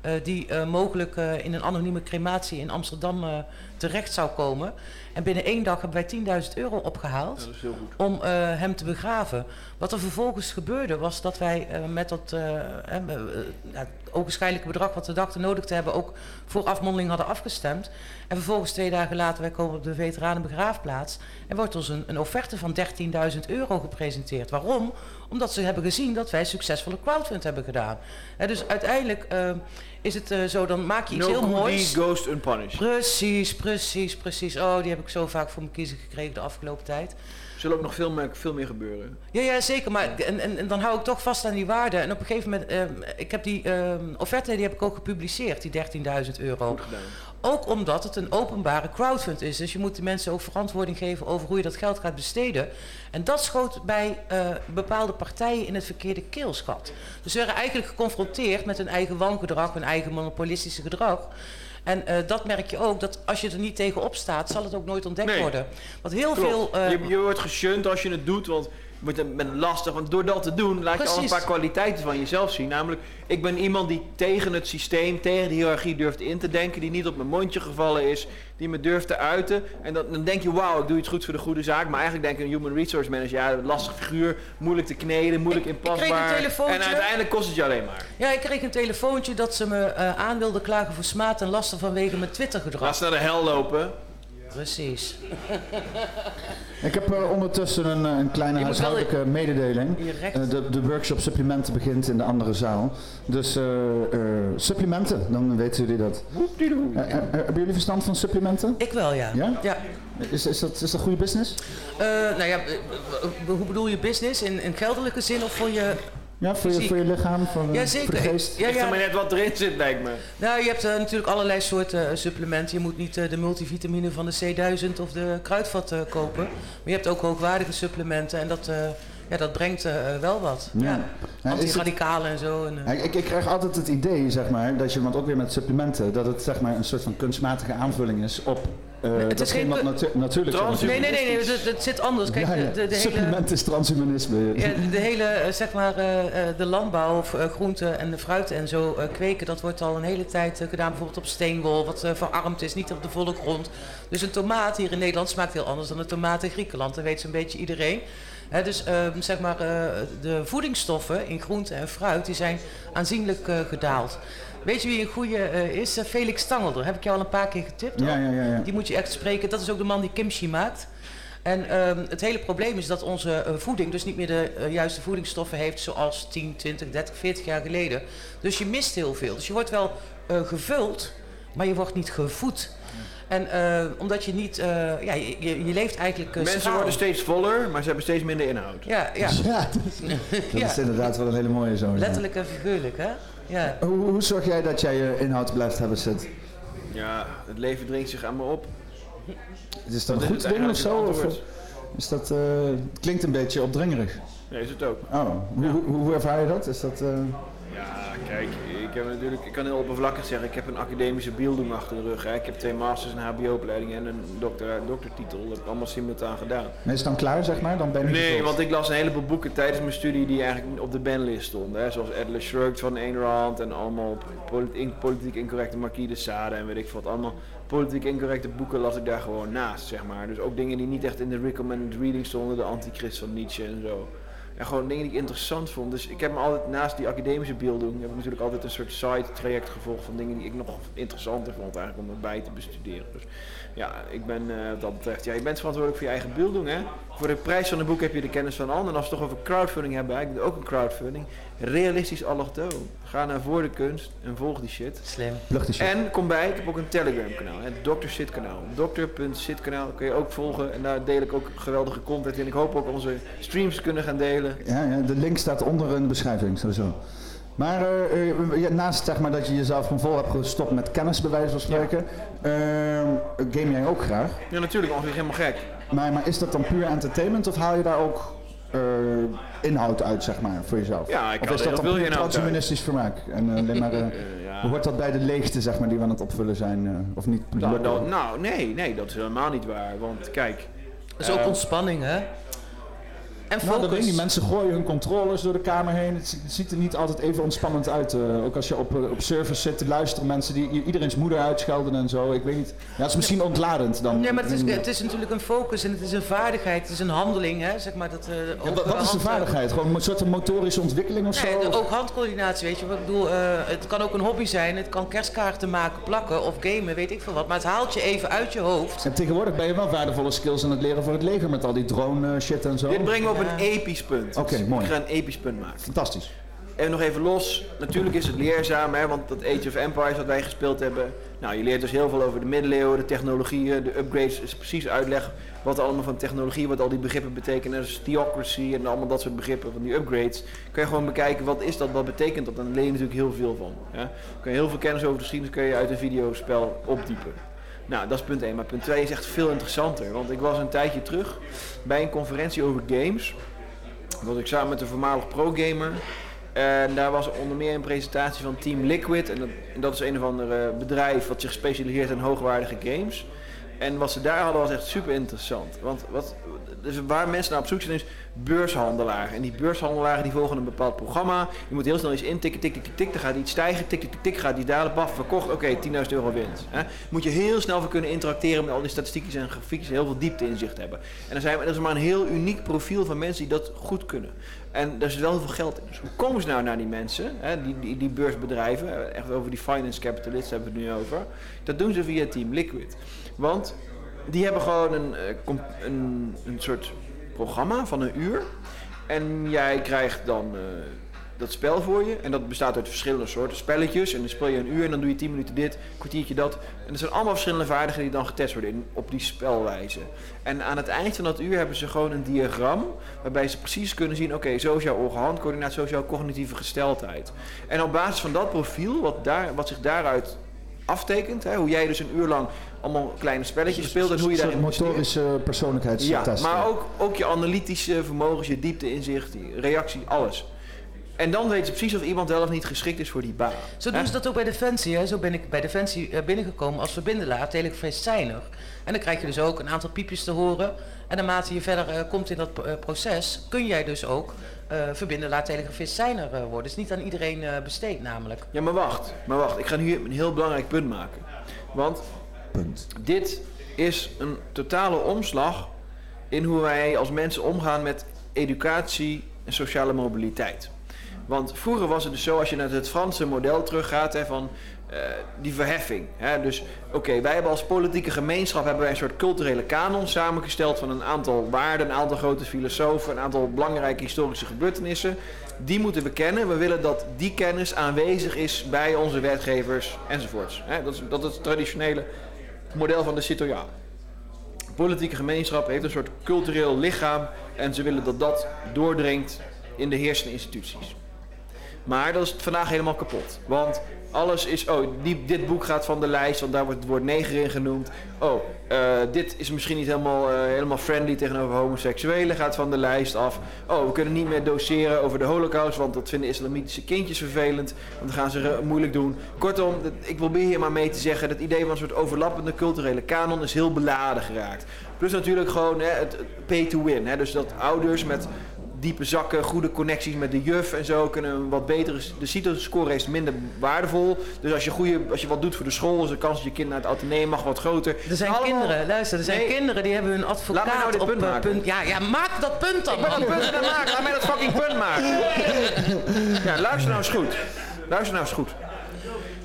eh, die eh, mogelijk eh, in een anonieme crematie in Amsterdam terecht zou komen. En binnen één dag hebben wij 10.000 euro opgehaald om hem te begraven. Wat er vervolgens gebeurde was dat wij met dat ogenschijnlijke bedrag wat we dachten nodig te hebben ook voor afmondeling hadden afgestemd. En vervolgens twee dagen later, wij komen op de veteranenbegraafplaats en wordt ons een, een offerte van 13.000 euro gepresenteerd. Waarom? Omdat ze hebben gezien dat wij succesvolle crowdfund hebben gedaan. Hè, dus uiteindelijk eh, is het eh, zo, dan maak je iets No heel moois. deed goes unpunished. Precies, precies, precies. Oh, die heb ik zo vaak voor mijn kiezen gekregen de afgelopen tijd. Er zullen ook nog veel meer, veel meer gebeuren. Ja, ja zeker. Maar en, en, en dan hou ik toch vast aan die waarde. En op een gegeven moment, ehm, ik heb die ehm, offerte, die heb ik ook gepubliceerd, die 13.000 euro. Goed gedaan. Ook omdat het een openbare crowdfund is. Dus je moet de mensen ook verantwoording geven over hoe je dat geld gaat besteden. En dat schoot bij eh, bepaalde partijen in het verkeerde keelschat. Dus ze werden eigenlijk geconfronteerd met hun eigen wangedrag, hun eigen monopolistische gedrag. En eh, dat merk je ook, dat als je er niet tegen opstaat, zal het ook nooit ontdekt Nee. worden. Want heel Klopt. veel... eh, je, je wordt geshunt als je het doet, want het wordt met lastig. Want door dat te doen laat je al een paar kwaliteiten van jezelf zien. Namelijk, ik ben iemand die tegen het systeem, tegen de hiërarchie durft in te denken. Die niet op mijn mondje gevallen is. Die me durft te uiten. En dat, dan denk je, wauw, ik doe iets goeds voor de goede zaak. Maar eigenlijk denk ik een human resource manager, ja, een lastig figuur. Moeilijk te kneden, moeilijk Ik- ik kreeg inpasbaar. een telefoontje. En uiteindelijk kost het je alleen maar. Ja, ik kreeg een telefoontje dat ze me eh, aan wilden klagen voor smaad en lasten vanwege mijn Laat Twitter-gedrag. ze naar de hel lopen. Precies. Ik heb eh, ondertussen een, eh, een kleine Je huishoudelijke mededeling. Eh, de, de workshop supplementen begint in de andere zaal. Dus supplementen, dan weten jullie dat. Hebben jullie verstand van supplementen? Ik wel, ja. Ja? ja. Is, is, dat, is dat goede business? Nou ja, hoe bedoel je business? In, in geldelijke zin of voor je... Ja, voor je, voor je lichaam, voor, eh, Ja, voor zeker. de geest? Ja, er ja. maar net wat erin zit, lijkt me. Nou, je hebt eh, natuurlijk allerlei soorten eh, supplementen. Je moet niet de multivitamine van de C1000 of de kruidvat kopen. Maar je hebt ook hoogwaardige supplementen en dat, eh, ja, dat brengt wel wat. Ja. Ja. Antiradicalen en zo. En, Ja, ik, ik krijg altijd het idee, zeg maar, dat je, want ook weer met supplementen, dat het zeg maar een soort van kunstmatige aanvulling is op Uh, het dat is geen natu natuurlijk Nee, nee, nee, nee het, het zit anders. Kijk, ja, ja. de, de, hele... Supplement is transhumanisme. Ja, de hele, eh, zeg maar, eh, eh, de landbouw of eh, groenten en de fruiten en zo eh, kweken, dat wordt al een hele tijd eh, gedaan, bijvoorbeeld op steenwol, wat eh, verarmd is, niet op de volle grond. Dus een tomaat hier in Nederland smaakt heel anders dan een tomaat in Griekenland, dat weet zo'n beetje iedereen. Hè, dus ehm, zeg maar, eh, de voedingsstoffen in groente en fruit, die zijn aanzienlijk eh, gedaald. Weet je wie een goede eh, is? Eh, Felix Tangelder, heb ik jou al een paar keer getipt. Ja, ja, ja. ja. Die moet je echt spreken. Dat is ook de man die kimchi maakt. En ehm, het hele probleem is dat onze eh, voeding dus niet meer de juiste voedingsstoffen heeft zoals 10, 20, 30, 40 jaar geleden. Dus je mist heel veel. Dus je wordt wel eh, gevuld, maar je wordt niet gevoed. En eh, omdat je niet, eh, ja, je, je, je leeft eigenlijk uh, Mensen worden steeds voller, maar ze hebben steeds minder inhoud. Ja, ja. *laughs* Ja, dat, is, *laughs* dat Ja. is inderdaad wel een hele mooie zo. letterlijk en figuurlijk, hè? Ja. Hoe, hoe zorg jij dat jij je inhoud blijft hebben zitten? Ja, het leven dringt zich aan me op. Is dat een is goed ding of zo? het Of, antwoord. is dat, eh, het klinkt een beetje opdringerig. Nee, is het ook. Oh, hoe, hoe, hoe ervaar je dat? Is dat eh, Ja, kijk, ik, heb natuurlijk, ik kan heel oppervlakkig zeggen, ik heb een academische beelding achter de rug. Hè. Ik heb twee masters, een hbo-opleiding en een dokter, doktertitel. Dat heb ik allemaal simultaan gedaan. is het dan klaar, zeg maar? Dan ben je Nee, want ik las een heleboel boeken tijdens mijn studie die eigenlijk op de banlist stonden. Hè. Zoals Atlas Shrugged van Ayn Rand en allemaal politiek incorrecte Marquis de Sade en weet ik wat. Allemaal politiek incorrecte boeken las ik daar gewoon naast, zeg maar. Dus ook dingen die niet echt in de recommended reading stonden, de antichrist van Nietzsche en zo. En gewoon dingen die ik interessant vond. Dus ik heb me altijd naast die academische beelding, heb ik natuurlijk altijd een soort side traject gevolgd van dingen die ik nog interessanter vond eigenlijk om erbij te bestuderen. Dus ja, ik ben wat dat betreft, ja, je bent verantwoordelijk voor je eigen beelding hè. Voor de prijs van een boek heb je de kennis van anderen. En als we het toch over crowdfunding hebben, ik doe ook een crowdfunding. Realistisch allochtoon. Ga naar voor de kunst en volg die shit. Slim. Lucht is En kom bij, ik heb ook een Telegram kanaal, het Dr. Sit kanaal. Dr.sit kanaal kun je ook volgen en daar deel ik ook geweldige content in. Ik hoop ook onze streams te kunnen gaan delen. Ja, ja, de link staat onder in de beschrijving, sowieso. Maar eh, eh, ja, naast zeg maar, dat je jezelf gewoon vol hebt gestopt met kennis, bij wijze van spreken, eh, game jij ook graag. Ja, natuurlijk, ongeveer helemaal gek. Maar, maar is dat dan puur entertainment of haal je daar ook eh, inhoud uit, zeg maar, voor jezelf? Ja, ik of is dat dan vermaak? En eh, alleen maar, *laughs* eh, ja. hoort dat bij de leegte, zeg maar, die we aan het opvullen zijn? eh, of niet? Nou, nou, nou, nee, nee, dat is helemaal niet waar. Want kijk, Dat is ook ontspanning, hè? En Nou, dat focus. niet. Mensen gooien hun controllers door de kamer heen. Het, zi- het ziet er niet altijd even ontspannend uit. eh, ook als je op, eh, op servers zit te luisteren, mensen die iedereen's moeder uitschelden en zo. Ik weet niet. Ja, het is misschien ontladend dan. Nee, maar het is, het is natuurlijk een focus en het is een vaardigheid, het is een handeling, hè? Zeg maar dat, eh, Ja, wat, wat is de vaardigheid? Gewoon een soort motorische ontwikkeling of Nee, zo? de- ook handcoördinatie, weet je. wat Ik bedoel, het kan ook een hobby zijn, het kan kerstkaarten maken, plakken of gamen, weet ik veel wat. Maar het haalt je even uit je hoofd. En tegenwoordig ben je wel waardevolle skills aan het leren voor het leger met al die drone shit en zo. dit brengt me op. een episch punt. Oké, mooi. Ik ga een episch punt maken. Fantastisch. En nog even los, natuurlijk is het leerzaam, hè, want dat Age of Empires wat wij gespeeld hebben. Nou, je leert dus heel veel over de middeleeuwen, de technologieën, de upgrades. is precies uitleg wat allemaal van technologie, wat al die begrippen betekenen. Dus theocracy en allemaal dat soort begrippen van die upgrades. Kun je gewoon bekijken, wat is dat, wat betekent dat? Daar leer je natuurlijk heel veel van. Ja. Kun je heel veel kennis over de geschiedenis kun je uit een videospel opdiepen. Nou, dat is punt 1. Maar punt 2 is echt veel interessanter. Want ik was een tijdje terug bij een conferentie over games. Was ik samen met een voormalig pro-gamer. En daar was onder meer een presentatie van Team Liquid. En dat, en dat is een of ander bedrijf wat zich specialiseert in hoogwaardige games. En wat ze daar hadden was echt super interessant. Want wat, dus waar mensen naar op zoek zijn is beurshandelaar. En die beurshandelaren die volgen een bepaald programma. Je moet heel snel iets intikken, tik, tik, tik, tik. Dan gaat iets stijgen, tik, tik, tik, tik. Gaat die dalen, baf, verkocht. Oké, 10.000 euro winst. Hè. Moet je heel snel voor kunnen interacteren met al die statistiekjes en grafiekjes. Heel veel diepte inzicht hebben. En er, zijn, er is maar een heel uniek profiel van mensen die dat goed kunnen. En daar zit wel heel veel geld in. Dus hoe komen ze nou naar die mensen, hè, die, die, die beursbedrijven, echt over die finance capitalists hebben we het nu over. Dat doen ze via Team Liquid. Want die hebben gewoon een, eh, een, een soort programma van een uur. En jij krijgt dan eh, dat spel voor je. En dat bestaat uit verschillende soorten spelletjes. En dan speel je een uur en dan doe je 10 minuten dit, kwartiertje dat. En dat zijn allemaal verschillende vaardigheden die dan getest worden in, op die spelwijze. En aan het eind van dat uur hebben ze gewoon een diagram. Waarbij ze precies kunnen zien, oké, zo is jouw ogen-handcoördinatie, zo is jouw cognitieve gesteldheid. En op basis van dat profiel, wat, daar, wat zich daaruit aftekent, hè, hoe jij dus een uur lang allemaal kleine spelletjes speelt en hoe je investeert. motorische persoonlijkheidstest. Ja, maar ook, ook je analytische vermogens, je diepteinzicht, die reactie, alles. En dan weten ze precies of iemand wel of niet geschikt is voor die baan. Zo doen ze dat ook bij Defensie. Hè? Zo ben ik bij Defensie eh, binnengekomen als verbindelaar, telegrafist-seiner. En dan krijg je dus ook een aantal piepjes te horen. En naarmate je verder eh, komt in dat eh, proces, kun jij dus ook uh, verbindelaar, telegrafist-seiner worden. Het is niet aan iedereen besteed namelijk. Ja, maar wacht. Maar wacht. Ik ga nu een heel belangrijk punt maken. Want Punt. dit is een totale omslag in hoe wij als mensen omgaan met educatie en sociale mobiliteit. Want vroeger was het dus zo, als je naar het Franse model teruggaat, hè, van uh, die verheffing. Hè. Dus oké, wij hebben als politieke gemeenschap hebben wij een soort culturele kanon samengesteld van een aantal waarden, een aantal grote filosofen, een aantal belangrijke historische gebeurtenissen. Die moeten we kennen. We willen dat die kennis aanwezig is bij onze wetgevers enzovoorts. Hè. Dat, is, dat is het traditionele model van de citoyen. De politieke gemeenschap heeft een soort cultureel lichaam en ze willen dat dat doordringt in de heersende instituties. Maar dat is vandaag helemaal kapot. Want alles is, oh, die, dit boek gaat van de lijst, want daar wordt het woord neger in genoemd. Oh, uh, dit is misschien niet helemaal, uh, helemaal friendly tegenover homoseksuelen, gaat van de lijst af. Oh, we kunnen niet meer doseren over de holocaust, want dat vinden islamitische kindjes vervelend. Want dan gaan ze moeilijk doen. Kortom, ik probeer hier maar mee te zeggen, dat idee van een soort overlappende culturele kanon is heel beladen geraakt. Plus natuurlijk gewoon hè, het, het pay to win. Hè, dus dat ouders met diepe zakken, goede connecties met de juf en zo kunnen een wat betere. De CITO-score is minder waardevol. Dus als je, goede, als je wat doet voor de school, is de kans dat je kind naar het ateneum mag wat groter. Er zijn kinderen, luister, er zijn kinderen die hebben hun advocaat Laat nou dit op punt uh, maken. punt. Ja, ja, maak dat punt dan. Ik ben dat punt aan maken. Laat mij dat fucking punt maken. *laughs* Ja, luister nou eens goed. Luister nou eens goed.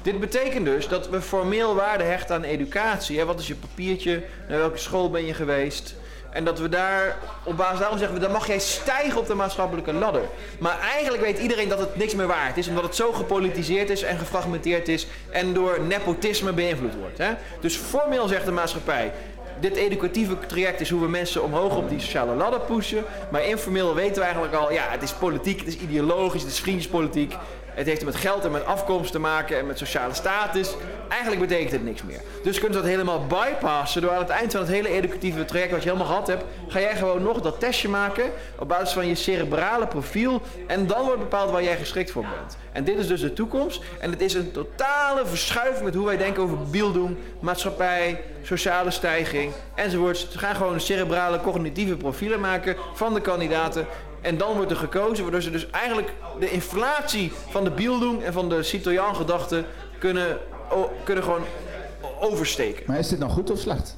Dit betekent dus dat we formeel waarde hechten aan educatie. Hè? Wat is je papiertje? Naar welke school ben je geweest? En dat we daar, op basis daarom zeggen we, dan mag jij stijgen op de maatschappelijke ladder. Maar eigenlijk weet iedereen dat het niks meer waard is, omdat het zo gepolitiseerd is en gefragmenteerd is en door nepotisme beïnvloed wordt. Hè? Dus formeel zegt de maatschappij, dit educatieve traject is hoe we mensen omhoog op die sociale ladder pushen. Maar informeel weten we eigenlijk al, ja, het is politiek, het is ideologisch, het is vriendjespolitiek. Het heeft met geld en met afkomst te maken en met sociale status. Eigenlijk betekent het niks meer. Dus kunnen ze dat helemaal bypassen door aan het eind van het hele educatieve traject wat je helemaal gehad hebt, ga jij gewoon nog dat testje maken op basis van je cerebrale profiel en dan wordt bepaald waar jij geschikt voor bent. En dit is dus de toekomst en het is een totale verschuiving met hoe wij denken over bieldoen, maatschappij, sociale stijging enzovoorts. Ze gaan gewoon cerebrale cognitieve profielen maken van de kandidaten en dan wordt er gekozen, waardoor ze dus eigenlijk de inflatie van de bieldoen en van de citoyen-gedachte kunnen, kunnen gewoon oversteken. Maar is dit nou goed of slecht?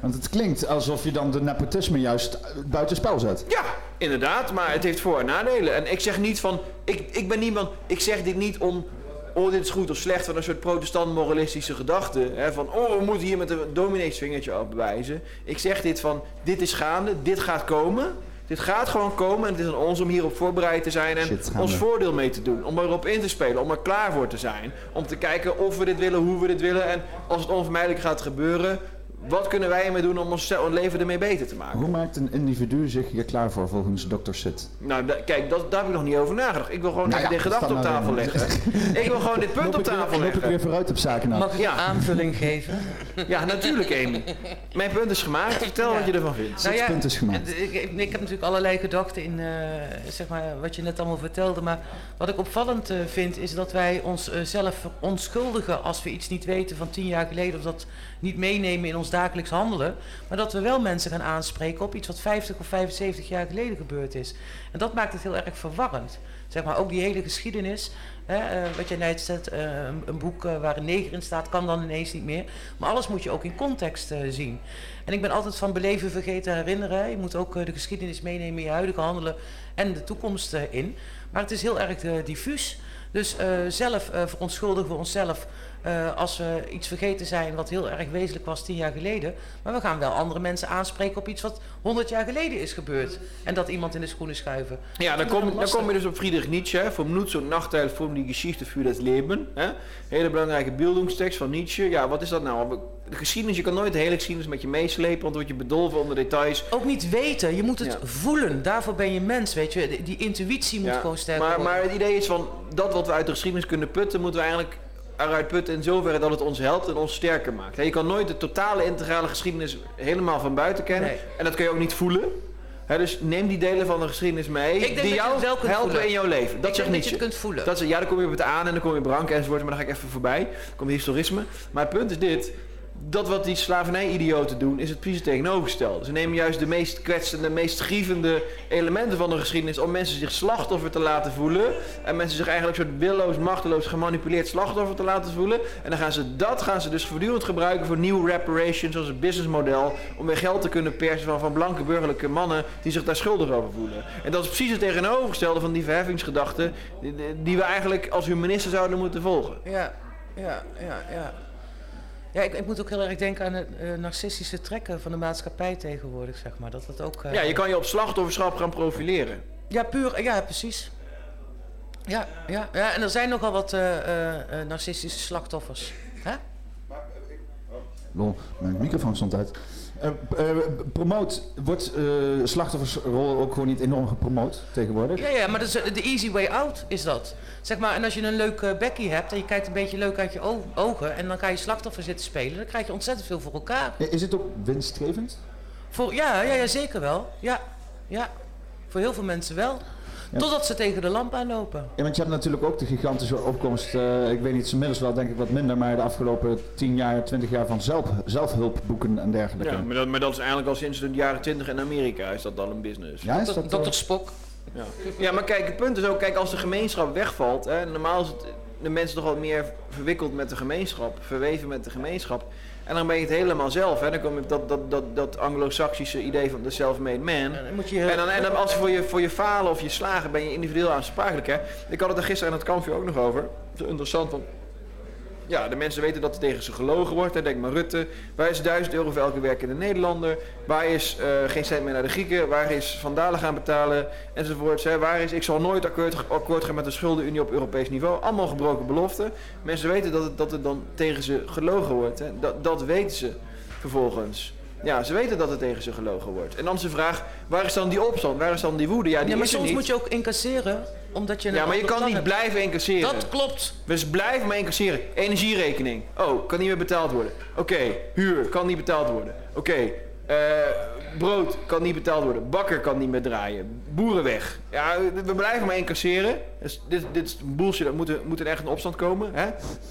Want het klinkt alsof je dan de nepotisme juist buitenspel zet. Ja, inderdaad, maar het heeft voor- en nadelen. En ik zeg niet van, ik, ik ben niemand, ik zeg dit niet om, oh dit is goed of slecht, van een soort protestant-moralistische gedachte. Hè, van, oh we moeten hier met een domineesvingertje op bewijzen. Ik zeg dit van, dit is gaande, dit gaat komen. Dit gaat gewoon komen en het is aan ons om hierop voorbereid te zijn en ons voordeel mee te doen. Om erop in te spelen, om er klaar voor te zijn. Om te kijken of we dit willen, hoe we dit willen. En als het onvermijdelijk gaat gebeuren, wat kunnen wij ermee doen om ons leven ermee beter te maken? Hoe maakt een individu zich hier klaar voor volgens dokter Sit? Nou, kijk, dat, daar heb ik nog niet over nagedacht. Ik wil gewoon nou ja, dit gedachte op tafel leggen. *laughs* ik wil gewoon dit punt op tafel leggen. Loop ik weer vooruit op zaken nou. Mag ik ja. aanvulling geven? *laughs* Ja, natuurlijk Amy. Mijn punt is gemaakt. Vertel ja. wat je ervan vindt. Nou ja, punt is gemaakt. Ik, ik, ik, heb natuurlijk allerlei gedachten in uh, zeg maar, wat je net allemaal vertelde. Maar wat ik opvallend uh, vind is dat wij onszelf uh, onschuldigen als we iets niet weten van tien jaar geleden. Of dat niet meenemen in ons dagelijks handelen. Maar dat we wel mensen gaan aanspreken op iets wat 50 of 75 jaar geleden gebeurd is. En dat maakt het heel erg verwarrend. Zeg maar ook die hele geschiedenis. Hè, uh, wat jij net zegt, uh, een, een, boek uh, waar een neger in staat, kan dan ineens niet meer. Maar alles moet je ook in context zien. En ik ben altijd van beleven, vergeten, herinneren. Je moet ook de geschiedenis meenemen in je huidige handelen en de toekomst in. Maar het is heel erg diffuus. Dus zelf verontschuldigen we onszelf uh, als we iets vergeten zijn wat heel erg wezenlijk was tien jaar geleden. Maar we gaan wel andere mensen aanspreken op iets wat honderd jaar geleden is gebeurd. En dat iemand in de schoenen schuiven. Ja, dan kom, dan kom je dus op Friedrich Nietzsche. Vom Nutz und Nachteil von die Geschichte für das Leben. Hè? Hele belangrijke beeldingstekst van Nietzsche. Ja, wat is dat nou? De geschiedenis, je kan nooit de hele geschiedenis met je meeslepen, want dan word je bedolven onder details. Ook niet weten, je moet het ja. voelen. Daarvoor ben je mens, weet je. Die, die intuïtie moet ja, gewoon sterk maar, worden. Maar het idee is van, dat wat we uit de geschiedenis kunnen putten, moeten we eigenlijk eruit putten in zoverre dat het ons helpt en ons sterker maakt. Je kan nooit de totale integrale geschiedenis helemaal van buiten kennen. Nee. En dat kun je ook niet voelen. Dus neem die delen van de geschiedenis mee Ik denk die jou helpen voelen. in jouw leven. Dat ik zegt denk dat je het kunt voelen. Dat is, ja, dan kom je op het aan en dan kom je Brank enzovoort, maar dan ga ik even voorbij. Dan komt historisme. Maar het punt is dit. Dat wat die slavernij-idioten doen, is het precies tegenovergestelde. Ze nemen juist de meest kwetsende, meest grievende elementen van de geschiedenis om mensen zich slachtoffer te laten voelen. En mensen zich eigenlijk soort willoos, machteloos, gemanipuleerd slachtoffer te laten voelen. En dan gaan ze dat gaan ze dus voortdurend gebruiken voor nieuwe reparations als een businessmodel. Om weer geld te kunnen persen van, van blanke burgerlijke mannen die zich daar schuldig over voelen. En dat is precies het tegenovergestelde van die verheffingsgedachte die, die we eigenlijk als humanisten zouden moeten volgen. Ja, ja, ja, ja. Ja, ik, ik moet ook heel erg denken aan het eh, narcistische trekken van de maatschappij tegenwoordig, zeg maar. Dat dat ook... eh, Ja, je kan je op slachtofferschap gaan profileren. Ja, puur, ja, precies. Ja, ja, ja, en er zijn nogal wat eh, eh, eh, narcistische slachtoffers. Hè? Lol, mijn microfoon stond uit. Eh, eh, promoot, wordt eh slachtoffersrol ook gewoon niet enorm gepromoot tegenwoordig? Ja, ja, maar dat is de easy way out is dat. Zeg maar, en als je een leuke bekkie hebt en je kijkt een beetje leuk uit je ogen en dan ga je slachtoffer zitten spelen, dan krijg je ontzettend veel voor elkaar. Is het ook winstgevend? Voor, ja, ja, ja, zeker wel. Ja, ja. Voor heel veel mensen wel. Ja. Totdat ze tegen de lamp aanlopen. Ja, want je hebt natuurlijk ook de gigantische opkomst, eh, ik weet niet, inmiddels wel denk ik wat minder, maar de afgelopen 10 jaar, 20 jaar van zelf, zelfhulpboeken en dergelijke. Ja, maar dat, maar dat is eigenlijk al sinds de jaren 20 in Amerika is dat al een business. Ja, is dat, Dr. eh, Spok. Ja. ja, maar kijk, het punt is ook, kijk, als de gemeenschap wegvalt, hè, normaal is het de mensen toch wat meer verwikkeld met de gemeenschap, verweven met de gemeenschap. En dan ben je het helemaal zelf, hè. Dan kom je op dat, dat, dat, dat anglo-saxische idee van de self-made man. En dan moet je, En dan, en dan als je voor, je voor je falen of je slagen ben je individueel aansprakelijk. Hè? Ik had het er gisteren aan het kampje ook nog over. Interessant. Want ja, de mensen weten dat er tegen ze gelogen wordt. Denk maar Rutte. Waar is 1000 euro voor elke werkende Nederlander? Waar is eh, geen cent meer naar de Grieken? Waar is Van Dalen gaan betalen? Enzovoorts. Hè? Waar is ik zal nooit akkoord, akkoord gaan met de schuldenunie op Europees niveau? Allemaal gebroken beloften. Mensen weten dat het, dat dan tegen ze gelogen wordt. Hè? Dat, dat weten ze vervolgens. Ja, ze weten dat er tegen ze gelogen wordt. En dan is de vraag, waar is dan die opstand? Waar is dan die woede? Ja, die ja, maar is soms niet. moet je ook incasseren, omdat je Ja, maar je kan niet hebt. blijven incasseren. Dat klopt. Dus blijf maar incasseren. Energierekening. Oh, kan niet meer betaald worden. Oké, huur kan niet betaald worden. Oké, eh, brood kan niet betaald worden. Bakker kan niet meer draaien. Boeren weg. Ja, we blijven maar incasseren. Dus dit, dit is bullshit. Er moet, er moet er echt een opstand komen. Hè?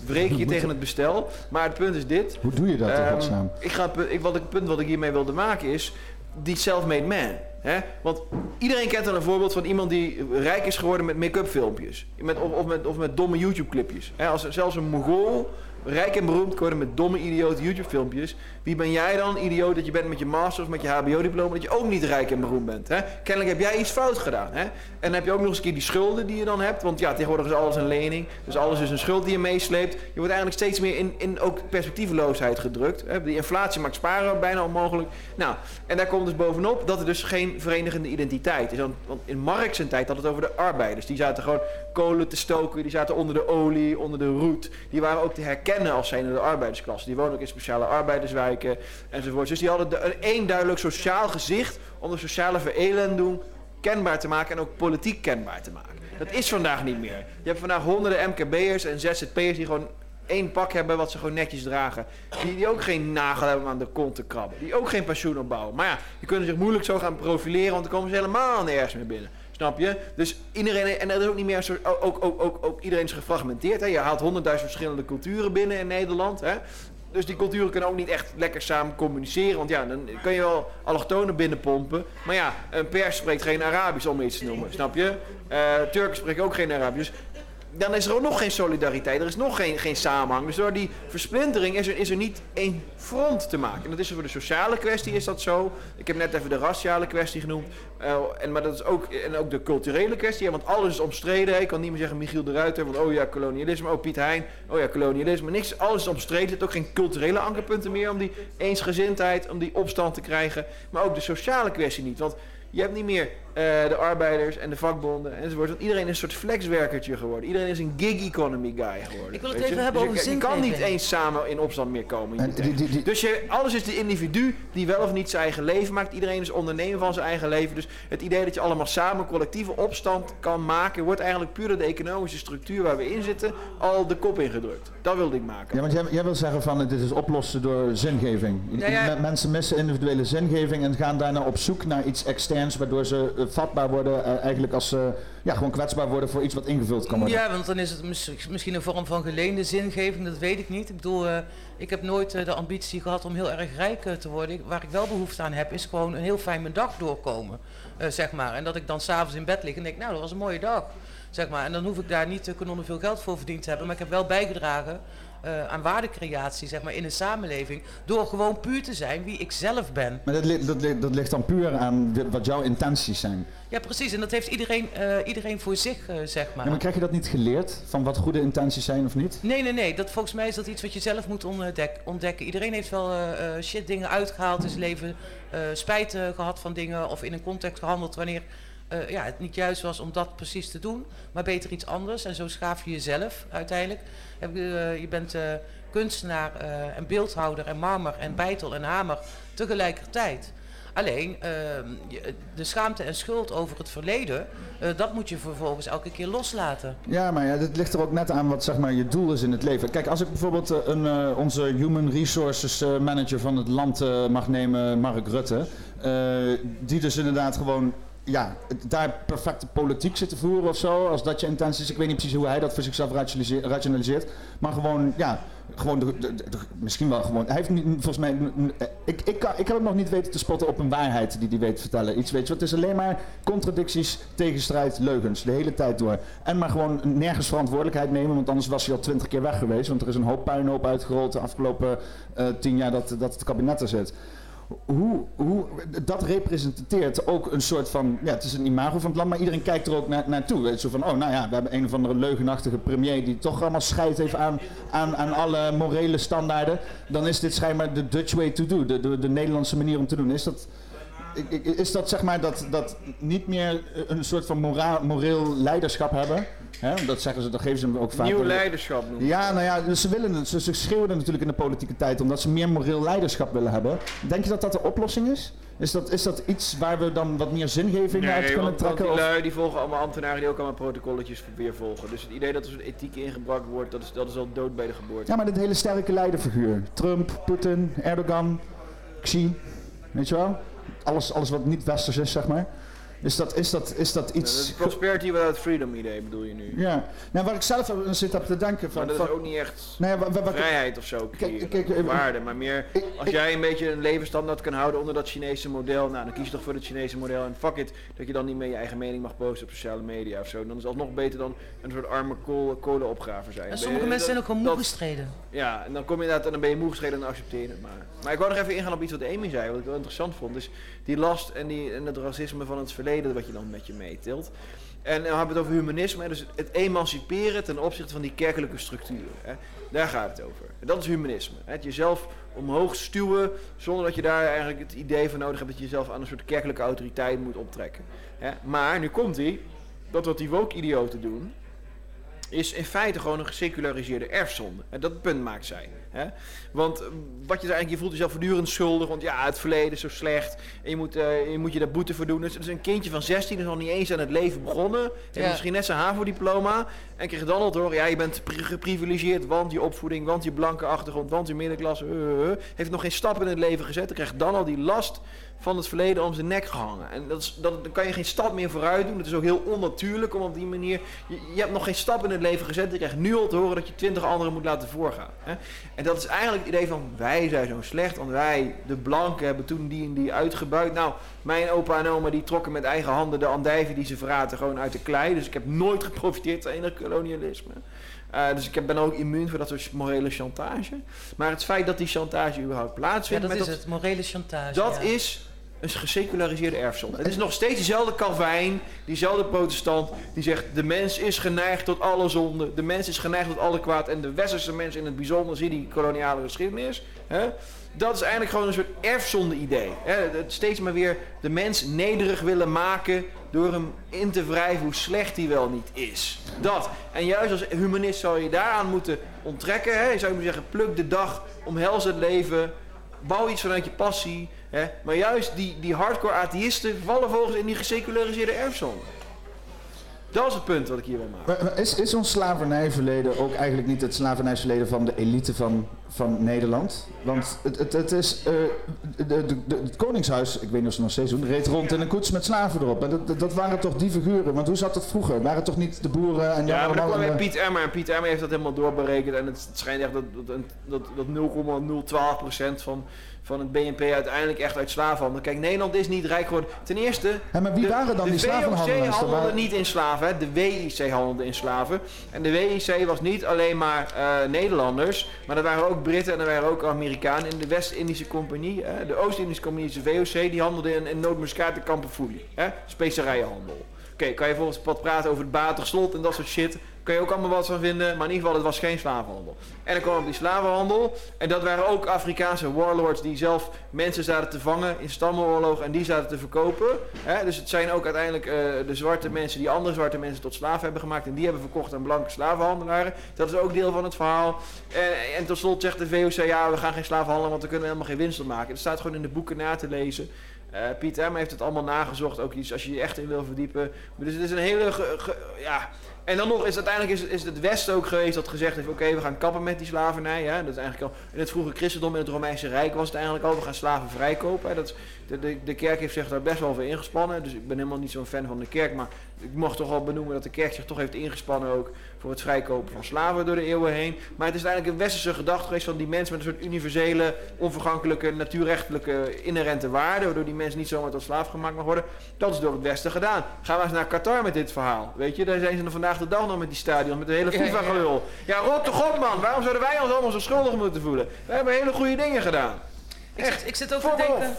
Wreek je tegen het bestel. Maar het punt is dit. Hoe doe je dat in Ehm, ik ga, ik, wat ik, het punt wat ik hiermee wilde maken is die self-made man. Hè? Want iedereen kent dan een voorbeeld van iemand die rijk is geworden met make-up filmpjes. Met, of, of, met, of met domme YouTube clipjes. Hè? Als zelfs een Mongool rijk en beroemd geworden met domme idiote YouTube filmpjes. Wie ben jij dan idioot dat je bent met je master of met je hbo diploma dat je ook niet rijk en beroemd bent. Hè? Kennelijk heb jij iets fout gedaan. Hè? En dan heb je ook nog eens een keer die schulden die je dan hebt. Want ja, tegenwoordig is alles een lening. Dus alles is een schuld die je meesleept. Je wordt eigenlijk steeds meer in, in ook perspectieveloosheid gedrukt. Hè? Die inflatie maakt sparen bijna onmogelijk. Nou, en daar komt dus bovenop dat er dus geen verenigende identiteit is. Want, in Marx zijn tijd had het over de arbeiders. Die zaten gewoon kolen te stoken. Die zaten onder de olie, onder de roet. Die waren ook te herkennen als zijnde de arbeidersklasse. Die wonen ook in speciale enzovoort. Dus die hadden één duidelijk sociaal gezicht om de sociale verelending kenbaar te maken en ook politiek kenbaar te maken. Dat is vandaag niet meer. Je hebt vandaag honderden MKB'ers en ZZP'ers die gewoon één pak hebben wat ze gewoon netjes dragen. Die, die ook geen nagel hebben om aan de kont te krabben. Die ook geen pensioen opbouwen. Maar ja, die kunnen zich moeilijk zo gaan profileren, want dan komen ze helemaal nergens meer binnen. Snap je? Dus iedereen, en er is ook niet meer soort, ook, ook, ook, ook iedereen is gefragmenteerd. Hè? Je haalt honderdduizend verschillende culturen binnen in Nederland. Hè? Dus die culturen kunnen ook niet echt lekker samen communiceren. Want ja, dan kun je wel allochtonen binnenpompen. Maar ja, een pers spreekt geen Arabisch om iets te noemen. Snap je? Eh Turken spreken ook geen Arabisch. Dan is er ook nog geen solidariteit. Er is nog geen, geen samenhang. Dus door die versplintering is er, is er niet één front te maken. En dat is voor de sociale kwestie is dat zo. Ik heb net even de raciale kwestie genoemd. Eh, en, maar dat is ook, en ook de culturele kwestie. Want alles is omstreden. Ik kan niet meer zeggen Michiel de Ruiter. Want oh ja, kolonialisme. Oh Piet Hein. Oh ja, kolonialisme. Niks, alles is omstreden. Er zitten ook geen culturele ankerpunten meer om die eensgezindheid, om die opstand te krijgen. Maar ook de sociale kwestie niet. Want je hebt niet meer eh, de arbeiders en de vakbonden enzovoort. Want iedereen is een soort flexwerkertje geworden. Iedereen is een gig economy guy geworden. Ik wil het even je? hebben Dus over je, je kan niet eens samen in opstand meer komen. in En je die- die- die- dus je, alles is de individu die wel of niet zijn eigen leven maakt. Iedereen is ondernemer van zijn eigen leven. Dus het idee dat je allemaal samen collectieve opstand kan maken... wordt eigenlijk puur door de economische structuur waar we in zitten... al de kop ingedrukt. Dat wilde ik maken. Ja, want jij, jij wil zeggen van dit is oplossen door zingeving. Nou ja. Mensen missen individuele zingeving en gaan daarna op zoek naar iets externs, waardoor ze vatbaar worden, eh, eigenlijk als ze ja, gewoon kwetsbaar worden voor iets wat ingevuld kan worden. Ja, want dan is het mis- misschien een vorm van geleende zingeving, dat weet ik niet. Ik bedoel, eh, ik heb nooit eh, de ambitie gehad om heel erg rijk eh, te worden. Waar ik wel behoefte aan heb, is gewoon een heel fijn mijn dag doorkomen, eh, zeg maar. En dat ik dan s'avonds in bed lig en denk, nou, dat was een mooie dag, zeg maar. En dan hoef ik daar niet uh, veel geld voor verdiend te hebben. Maar ik heb wel bijgedragen eh, aan waardecreatie, zeg maar, in een samenleving. Door gewoon puur te zijn wie ik zelf ben. Maar dat, li- dat, li- dat ligt dan puur aan de- wat jouw intenties zijn. Ja, precies. En dat heeft iedereen, eh, iedereen voor zich, eh, zeg maar. Ja, maar krijg je dat niet geleerd, van wat goede intenties zijn of niet? Nee, nee, nee. Dat, volgens mij is dat iets wat je zelf moet ontdek- ontdekken. Iedereen heeft wel shit dingen uitgehaald in zijn leven. spijt eh, gehad van dingen of in een context gehandeld wanneer eh, ja, het niet juist was om dat precies te doen. Maar beter iets anders. En zo schaaf je jezelf uiteindelijk. Eh, je bent eh, kunstenaar en beeldhouder en marmer en bijtel en hamer tegelijkertijd. Alleen ehm, de schaamte en schuld over het verleden, dat moet je vervolgens elke keer loslaten. Ja, maar ja, dit ligt er ook net aan wat zeg maar, je doel is in het leven. Kijk, als ik bijvoorbeeld een, onze Human Resources Manager van het land mag nemen, Mark Rutte, die dus inderdaad gewoon ja, daar perfecte politiek zit te voeren of zo, als dat je intentie is. Ik weet niet precies hoe hij dat voor zichzelf rationalise- rationaliseert, maar gewoon, ja, gewoon misschien wel gewoon. Hij heeft volgens mij, ik, ik, kan, ik heb hem nog niet weten te spotten op een waarheid die hij weet te vertellen. Iets weet je, wat, het is alleen maar contradicties, tegenstrijd, leugens, de hele tijd door. En maar gewoon nergens verantwoordelijkheid nemen, want anders was hij al twintig keer weg geweest. Want er is een hoop puinhoop uitgerold de afgelopen eh, tien jaar dat, dat het kabinet er zit. Hoe, hoe, dat representeert ook een soort van, ja, het is een imago van het land, maar iedereen kijkt er ook naar, naartoe. Weet van, oh nou ja, we hebben een of andere leugenachtige premier die toch allemaal scheid heeft aan, aan, aan alle morele standaarden. Dan is dit schijnbaar de Dutch way to do, de, de, de Nederlandse manier om te doen. Is dat, is dat zeg maar dat, dat niet meer een soort van mora, moreel leiderschap hebben? Hè? Dat zeggen ze, dat geven ze hem ook vaak. Nieuw leiderschap noemen. Ja, nou ja, dus ze, willen het, ze, ze schreeuwen het natuurlijk in de politieke tijd omdat ze meer moreel leiderschap willen hebben. Denk je dat dat de oplossing is? Is dat, is dat iets waar we dan wat meer zingeving uit kunnen want, want trekken? die lui die volgen allemaal ambtenaren die ook allemaal protocolletjes weer volgen. Dus het idee dat er zo'n ethiek ingebracht wordt, dat is, dat is al dood bij de geboorte. Ja, maar dit hele sterke leiderfiguur. Trump, Poetin, Erdogan, Xi, weet je wel? Alles, alles wat niet westers is, zeg maar. Is dat, is dat, is dat Dat iets... het prosperity without freedom idee bedoel je nu. Ja, nou, waar ik zelf aan zit op te denken van... Maar dat van is ook niet echt nou ja, wa- wa- wat- vrijheid of zo creëren. kijk, waarde, maar meer ik- als ik- jij een beetje een levensstandaard kan houden onder dat Chinese model, nou dan kies je toch voor het Chinese model en fuck it, dat je dan niet meer je eigen mening mag posten op sociale media of zo. Dan is het alsnog beter dan een soort arme kool, kolenopgraver zijn. En sommige je- mensen zijn dat- ook gewoon moe dat- gestreden. Ja, en dan kom je inderdaad en dan ben je moe gestreden en dan accepteer je het maar. Maar ik wou nog even ingaan op iets wat Amy zei, wat ik wel interessant vond. Dus die last en, die, en het racisme van het verleden wat je dan met je meetilt. En dan hebben we het over humanisme, dus het emanciperen ten opzichte van die kerkelijke structuren. Hè. Daar gaat het over. En dat is humanisme. Hè. Het jezelf omhoog stuwen zonder dat je daar eigenlijk het idee van nodig hebt dat je jezelf aan een soort kerkelijke autoriteit moet optrekken. Hè. Maar nu komt hij, dat wat die woke-idioten doen, is in feite gewoon een geseculariseerde erfzonde. En dat punt maakt zij. Hè? Want wat je eigenlijk, je voelt jezelf voortdurend schuldig, want ja, het verleden is zo slecht. En je moet, eh, je, moet je daar boete voor doen. Dus, dus een kindje van 16 is nog niet eens aan het leven begonnen. Heeft misschien net zijn HAVO-diploma. En krijgt dan al horen, ja, je bent pri- geprivilegeerd, want je opvoeding, want je blanke achtergrond, want je middenklasse. eh, eh. heeft nog geen stap in het leven gezet. Dan krijgt dan al die last van het verleden om zijn nek gehangen. En dat is, dat, dan kan je geen stap meer vooruit doen. Het is ook heel onnatuurlijk om op die manier... Je, je hebt nog geen stap in het leven gezet. Je krijgt nu al te horen dat je twintig anderen moet laten voorgaan. Hè? En dat is eigenlijk het idee van wij zijn zo slecht. Want wij, de blanken, hebben toen die en die uitgebuit. Nou, mijn opa en oma die trokken met eigen handen de andijven die ze verraten gewoon uit de klei. Dus ik heb nooit geprofiteerd van enig kolonialisme. Eh, dus ik heb- ben ook immuun voor dat soort morele chantage. Maar het feit dat die chantage überhaupt Ja, plaatsvindt... dat met is het. Morele chantage. dat ja. is een geseculariseerde erfzonde. Het is nog steeds diezelfde Calvijn, diezelfde protestant, die zegt de mens is geneigd tot alle zonde, de mens is geneigd tot alle kwaad en de westerse mens in het bijzonder, zie die koloniale geschiedenis. Hè? Dat is eigenlijk gewoon een soort erfzonde-idee. Steeds maar weer de mens nederig willen maken door hem in te wrijven hoe slecht hij wel niet is. Dat. En juist als humanist zou je daaraan moeten onttrekken. Hè? Je zou moeten zeggen, pluk de dag, omhels het leven, bouw iets vanuit je passie. Hè? Maar juist die, die hardcore atheïsten vallen volgens in die geseculariseerde erfzonde. Dat is het punt wat ik hier wil Is, is ons slavernijverleden ook eigenlijk niet het slavernijverleden van de elite van, van Nederland? Want het, het, het is. eh, de, de, de- het Koningshuis, ik weet niet of ze nog steeds doen, reed rond in een koets met slaven erop. En dat, dat, waren toch die figuren? Want hoe zat dat vroeger? Waren het toch niet de boeren en Ja, maar dan kwam Piet Emmer. En Piet Emmer heeft dat helemaal doorberekend. En het schijnt echt dat, dat, dat, dat 0,012% van, van het BNP uiteindelijk echt uit slavenhandel. Kijk, Nederland is niet rijk geworden. Ten eerste, Hé, maar wie de, waren dan de die slavenhandelaars? VOC handelde waren- niet in slaven, hè. de WIC handelde in slaven. En de WIC was niet alleen maar eh, Nederlanders, maar er waren ook Britten en er waren ook Amerikanen in de West-Indische Compagnie. Hè. De Oost-Indische Compagnie, de VOC, die handelde in, in nootmuskaat en kamperfoelie. hè. Specerijenhandel. Oké, kan je volgens wat praten over het Baterslot en dat soort shit. Kan je ook allemaal wat van vinden, maar in ieder geval, het was geen slavenhandel. En dan kwam op die slavenhandel. En dat waren ook Afrikaanse warlords die zelf mensen zaten te vangen in stammenoorlog en die zaten te verkopen. Dus het zijn ook uiteindelijk eh, de zwarte mensen die andere zwarte mensen tot slaven hebben gemaakt. En die hebben verkocht aan blanke slavenhandelaren. Dat is ook deel van het verhaal. En, en tot slot zegt de VOC, ja, we gaan geen slaven handelen, want we kunnen helemaal geen winst op maken. Het staat gewoon in de boeken na te lezen. Eh Piet Emmer heeft het allemaal nagezocht, ook iets als je je echt in wil verdiepen. Dus het is een hele, ja... En dan nog is uiteindelijk is, het Westen ook geweest dat gezegd heeft, oké, we gaan kappen met die slavernij. Hè? Dat is eigenlijk al, in het vroege christendom in het Romeinse Rijk was het eigenlijk al, we gaan slaven vrijkopen. Hè? Dat de, de, de kerk heeft zich daar best wel voor ingespannen, dus ik ben helemaal niet zo'n fan van de kerk, maar ik mag toch wel benoemen dat de kerk zich toch heeft ingespannen ook voor het vrijkopen van slaven door de eeuwen heen. Maar het is eigenlijk een westerse gedachte geweest van die mensen met een soort universele, onvergankelijke, natuurrechtelijke inherente waarden, waardoor die mensen niet zomaar tot slaaf gemaakt mag worden. Dat is door het Westen gedaan. Gaan we eens naar Qatar met dit verhaal. Weet je, daar zijn ze vandaag de dag nog met die stadion, met de hele. FIFA-gelul. Ja, rot toch op man, waarom zouden wij ons allemaal zo schuldig moeten voelen? We hebben hele goede dingen gedaan. Ik zit, ik zit ook te denken...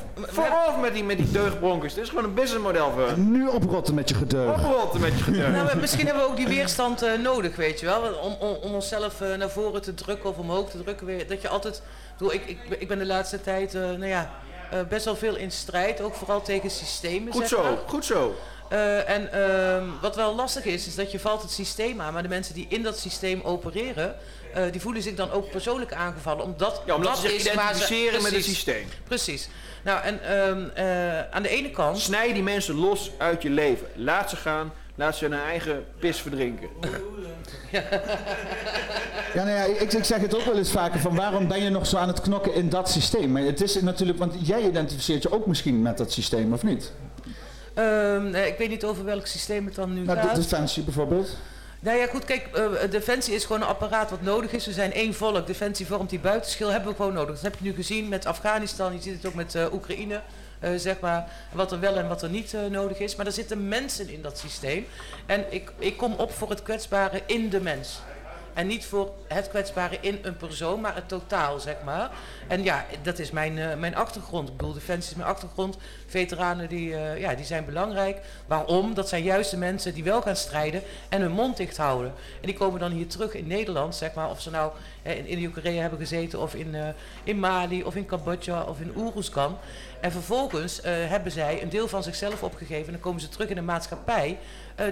off met die, met die deugdbronkers. Dit is gewoon een businessmodel voor hun. Nu oprotten met je gedeug. Oprotten met je gedeugd. Nou, misschien hebben we ook die weerstand eh, nodig, weet je wel. Om, om, om onszelf eh, naar voren te drukken of omhoog te drukken. Weer. Dat je altijd... Ik, bedoel, ik, ik, ben- ik ben de laatste tijd, eh, nou ja, eh, best wel veel in strijd. Ook vooral tegen systemen, Goed zeg maar. zo, goed zo. Eh, en ehm, wat wel lastig is, is dat je valt het systeem aan. Maar de mensen die in dat systeem opereren, eh, die voelen zich dan ook persoonlijk aangevallen. Omdat, Ja, omdat dat ze zich is waar ze- identificeren met het systeem. Precies. Nou, en ehm, eh, aan de ene kant... Snij die mensen los uit je leven. Laat ze gaan. Laat ze hun eigen pis verdrinken. Ja, nou ja, ik, ik zeg het ook wel eens vaker van waarom ben je nog zo aan het knokken in dat systeem? Maar het is natuurlijk, want jij identificeert je ook misschien met dat systeem, of niet? ehm, eh, ik weet niet over welk systeem het dan nu Nou, gaat. de Defensie bijvoorbeeld. Nou ja, goed, kijk, eh, Defensie is gewoon een apparaat wat nodig is. We zijn één volk. Defensie vormt die buitenschil, hebben we gewoon nodig. Dat heb je nu gezien met Afghanistan, je ziet het ook met eh, Oekraïne, eh, zeg maar. Wat er wel en wat er niet eh, nodig is. Maar er zitten mensen in dat systeem. En ik, ik kom op voor het kwetsbare in de mens. En niet voor het kwetsbare in een persoon, maar het totaal, zeg maar. En ja, dat is mijn, eh, mijn achtergrond. Ik bedoel, Defensie is mijn achtergrond. Veteranen, die, eh, ja, die zijn belangrijk. Waarom? Dat zijn juist de mensen die wel gaan strijden en hun mond dicht houden. En die komen dan hier terug in Nederland, zeg maar. Of ze nou eh, in Indie-Korea hebben gezeten, of in, eh, in Mali, of in Cambodja, of in Oeroeskan. En vervolgens hebben zij een deel van zichzelf opgegeven. En dan komen ze terug in een maatschappij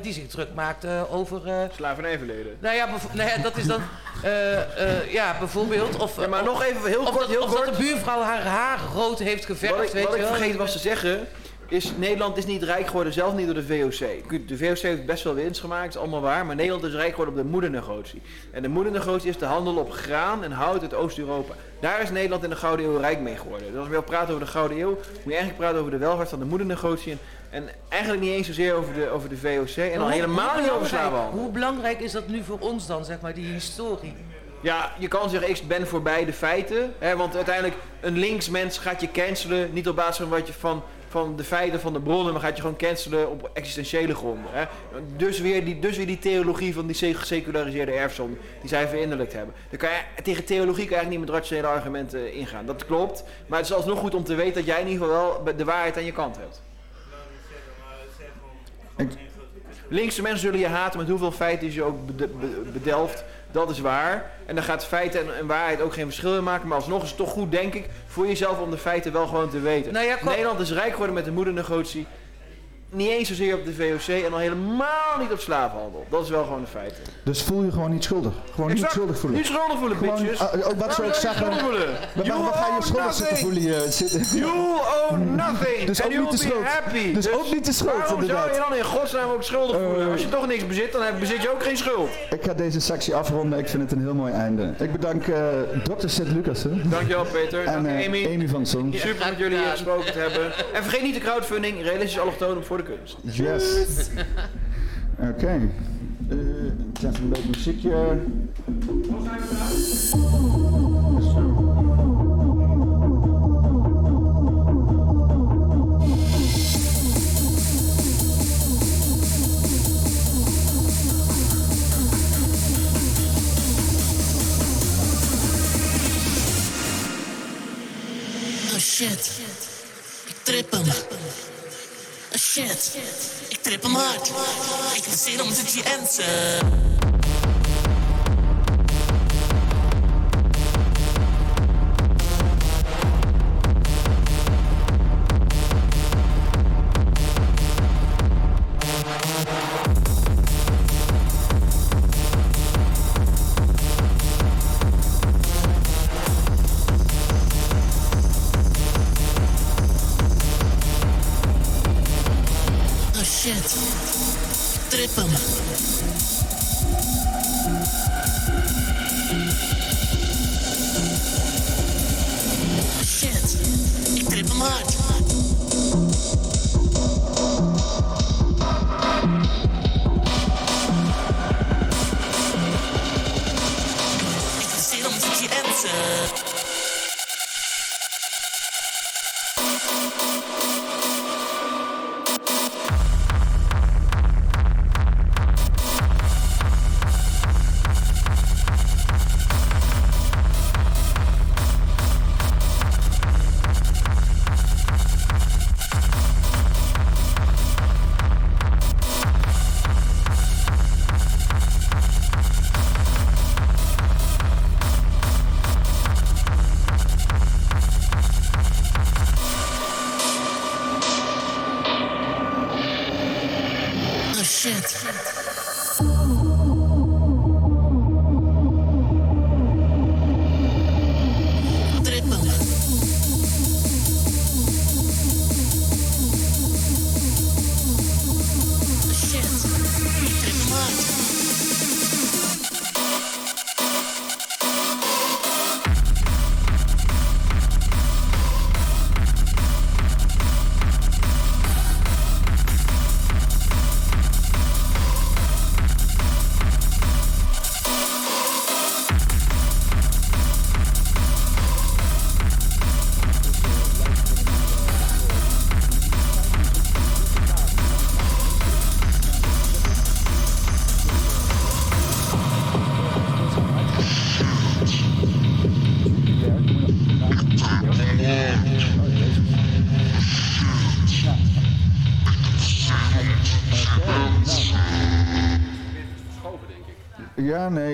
die zich druk maakt eh, over... eh, Slavernijverleden. nou ja, nou ja, dat is dan, eh, eh, ja, bijvoorbeeld. Of, Ja, maar nog even heel kort, dat, heel of dat kort. de buurvrouw haar haar rood heeft geverfd, Wat ik, weet wat ik vergeten was te zeggen, is Nederland is niet rijk geworden, zelf niet door de VOC. De VOC heeft best wel winst gemaakt, is allemaal waar. Maar Nederland is rijk geworden op de moedernegotie. En de moedernegotie is de handel op graan en hout uit Oost-Europa. Daar is Nederland in de Gouden Eeuw rijk mee geworden. Dus als we wil praten over de Gouden Eeuw, moet je eigenlijk praten over de welvaart van de moedernegotie. En, en eigenlijk niet eens zozeer over de, over de VOC. En al helemaal niet over slavenhandel. Hoe belangrijk is dat nu voor ons dan, zeg maar, die historie? Ja, je kan zeggen, ik ben voorbij de feiten. Hè, want uiteindelijk, een linksmens gaat je cancelen. Niet op basis van wat je van, van de feiten van de bronnen, maar gaat je gewoon cancelen op existentiële gronden. Hè? Dus, weer die, dus weer die theologie van die geseculariseerde erfzonde die zij verinnerlijkt hebben. Dan kan je, tegen theologie kan je eigenlijk niet met rationele argumenten ingaan. Dat klopt, maar het is alsnog goed om te weten dat jij in ieder geval wel de waarheid aan je kant hebt. Linkse mensen zullen je haten met hoeveel feiten je ook bedelft. Dat is waar. En dan gaat feiten en, en, waarheid ook geen verschil in maken. Maar alsnog is het toch goed, denk ik, voor jezelf om de feiten wel gewoon te weten. Nou ja, Nederland is rijk geworden met de moedernegotie niet eens zozeer op de VOC en al helemaal niet op slavenhandel. Dat is wel gewoon een feit. Dus voel je gewoon niet schuldig? Gewoon niet schuldig voelen? Niet schuldig voelen, gewoon, bitches. Uh, ook wat zou ik zeggen? Wat, wat ga je schuldig zitten voelen? Je, zitten? *laughs* You owe nothing. *laughs* dus ook niet de schuld. Happy. Dus, dus, ook niet de schuld, waarom inderdaad. zou je dan in godsnaam ook schuldig voelen? Als je toch niks bezit, dan bezit je ook geen schuld. Ik ga deze sectie afronden. Ik vind het een heel mooi einde. Ik bedank uh, dokter Sint-Lucas. Dankjewel, Peter. En uh, Amy. Amy van Son. Super met jullie hier gesproken te hebben. En vergeet niet de crowdfunding. Realistisch allochtonen voor de kunst. Yes. Oké. Okay. Uh, even een beetje muziekje. Oh shit. Ik trip hem. Shit. Ik trip hem hard. Ik heb zin om te chansen.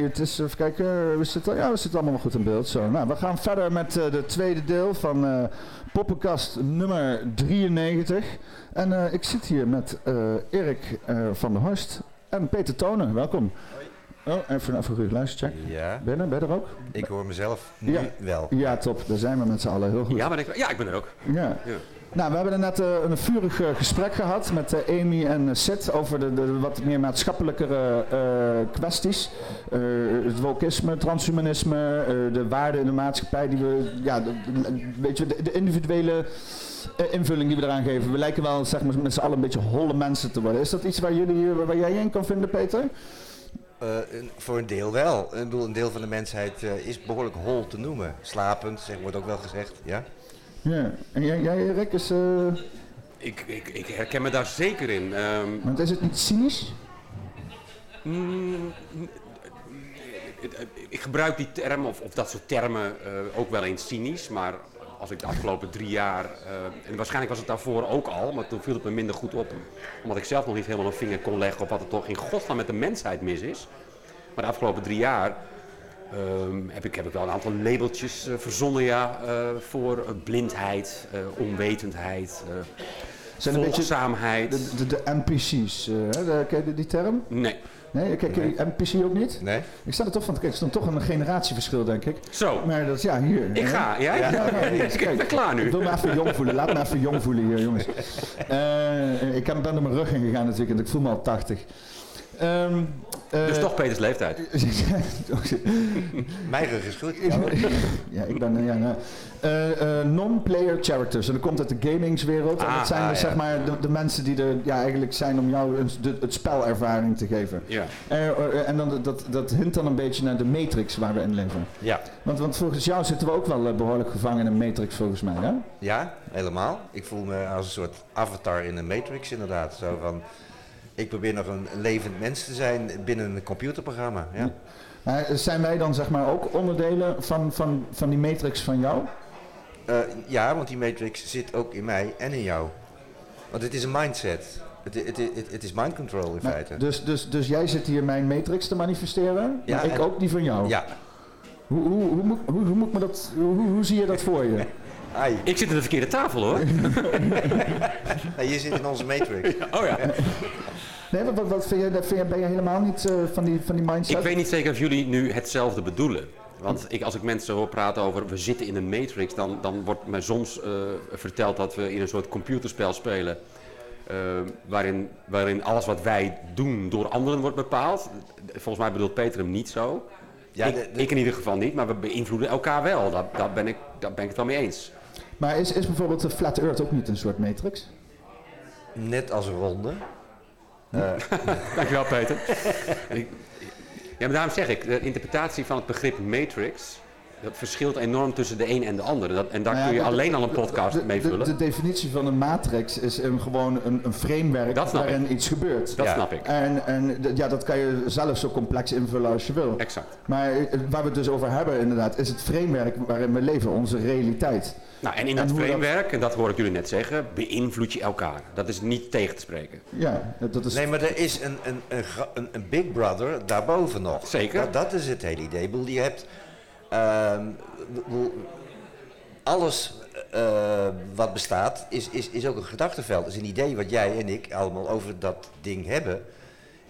Nee, het is, even kijken, we zitten, ja, we zitten allemaal goed in beeld. Zo. Nou, we gaan verder met uh, de tweede deel van uh, Poppenkast nummer 93. En uh, ik zit hier met Erik van der Horst en Peter Tonen. Welkom. Oh, even, even een goede luistercheck. Ja. Ben je er? Ben je er ook? Ik hoor mezelf nu ja. wel. Ja, top. Daar zijn we met z'n allen heel goed. Ja, maar ik, ja, ik ben er ook. Ja. ja. Nou, we hebben net uh, een vurig uh, gesprek gehad met uh, Amy en Sid over de, de, wat meer maatschappelijkere kwesties. het wokisme, transhumanisme, de waarden in de maatschappij die we, ja, de, weet je, de, individuele invulling die we eraan geven. We lijken wel zeg maar, met z'n allen een beetje holle mensen te worden. Is dat iets waar, jullie, waar jij in kan vinden, Peter? Voor een deel wel. Ik bedoel, een deel van de mensheid is behoorlijk hol te noemen. Slapend, zeg, wordt ook wel gezegd. Ja? Ja, en jij, jij Rick, is... Uh... Ik, ik, ik herken me daar zeker in. Ehm, Want is het niet cynisch? Mm, ik gebruik die term, of, of dat soort termen, eh, ook wel eens cynisch. Maar als ik de afgelopen drie jaar, eh, en waarschijnlijk was het daarvoor ook al, maar toen viel het me minder goed op. Omdat ik zelf nog niet helemaal een vinger kon leggen op wat er toch in godsnaam met de mensheid mis is. Maar de afgelopen drie jaar ehm, heb, ik, heb ik wel een aantal labeltjes eh, verzonnen ja, eh, voor eh, blindheid, eh, onwetendheid, eh Zijn een beetje volgzaamheid. de, de, de NPC's, eh, hè? Ken je die term? Nee. Nee, kijk, ken je NPC ook niet? Nee? Ik sta er toch van te kijken, er stond toch een generatieverschil, denk ik. Zo, Maar dat is, ja, hier. ik hè? ga. Ja, Ja, ja, hier, *laughs* ik kijk. ben klaar nu. Ik wil me even jong voelen. Laat me even jong voelen hier, jongens. *laughs* Eh, ik heb- ben door mijn rug heen gegaan natuurlijk en ik voel me al 80. Ehm, eh, Dus toch Peters leeftijd. *laughs* Mijn rug is goed. ja, ik ben... Ja, nou, eh, eh, Non-player characters. En dat komt uit de gamingswereld. en Ah, dat zijn ah, dus, ja. zeg maar de, de mensen die er ja, eigenlijk zijn om jou een, de, het spelervaring te geven. Ja. En dan, dat, dat hint dan een beetje naar de matrix waar we in leven. Ja. Want, want volgens jou zitten we ook wel eh, behoorlijk gevangen in een matrix volgens mij, hè? Ja, helemaal. Ik voel me als een soort avatar in een matrix inderdaad. Zo van, ik probeer nog een levend mens te zijn binnen een computerprogramma. Ja. Maar zijn wij dan zeg maar ook onderdelen van, van, van die matrix van jou? Eh, ja, want die matrix zit ook in mij en in jou. Want het is een mindset. Het, het, het, het is mind control in Maar- feite. dus, dus, dus jij zit hier mijn matrix te manifesteren, Ja, maar ik en- ook die van jou. Ja. Hoe, hoe, hoe, moet, hoe, hoe moet me dat, hoe, hoe zie je dat voor je? *laughs* Ai. Ik zit aan de verkeerde tafel hoor. *laughs* Nee, je zit in onze matrix. Oh ja. *laughs* Nee, wat, wat, wat vind je, vind je, ben je helemaal niet eh, van, die, van die mindset? Ik weet niet zeker of jullie nu hetzelfde bedoelen. Want ik, als ik mensen hoor praten over we zitten in een matrix, dan, dan wordt mij soms eh, verteld dat we in een soort computerspel spelen. eh, waarin, waarin alles wat wij doen door anderen wordt bepaald. Volgens mij bedoelt Peter hem niet zo. Ja, ik, de- de- ik in ieder geval niet, maar we beïnvloeden elkaar wel. Daar, daar, ben, ik, daar ben ik het wel mee eens. Maar is, is bijvoorbeeld de Flat Earth ook niet een soort matrix? Net als een *laughs* ronde. Dankjewel Peter. Ik- ja, maar daarom zeg ik, de interpretatie van het begrip matrix, dat verschilt enorm tussen de een en de ander. Dat, en daar Nou ja, kun je de- alleen al een de- podcast de, mee de, vullen. de definitie van een matrix is een, gewoon een, een framework waarin iets gebeurt. dat Ja. snap ik. En, en ja, dat kan je zelf zo complex invullen als je wil. Exact. Maar eh, waar we het dus over hebben inderdaad, is het framework waarin we leven, onze realiteit. Nou, en in En dat dat- framework, en dat hoor ik jullie net zeggen, beïnvloed je elkaar. Dat is niet tegen te spreken. Ja, dat dat is... Nee, maar er is een, een, een, een, een Big Brother daarboven nog. Zeker. Dat, dat is het hele idee. Ik bedoel, je hebt... ehm, alles eh, wat bestaat is, is, is ook een gedachtenveld. Het is een idee wat jij en ik allemaal over dat ding hebben.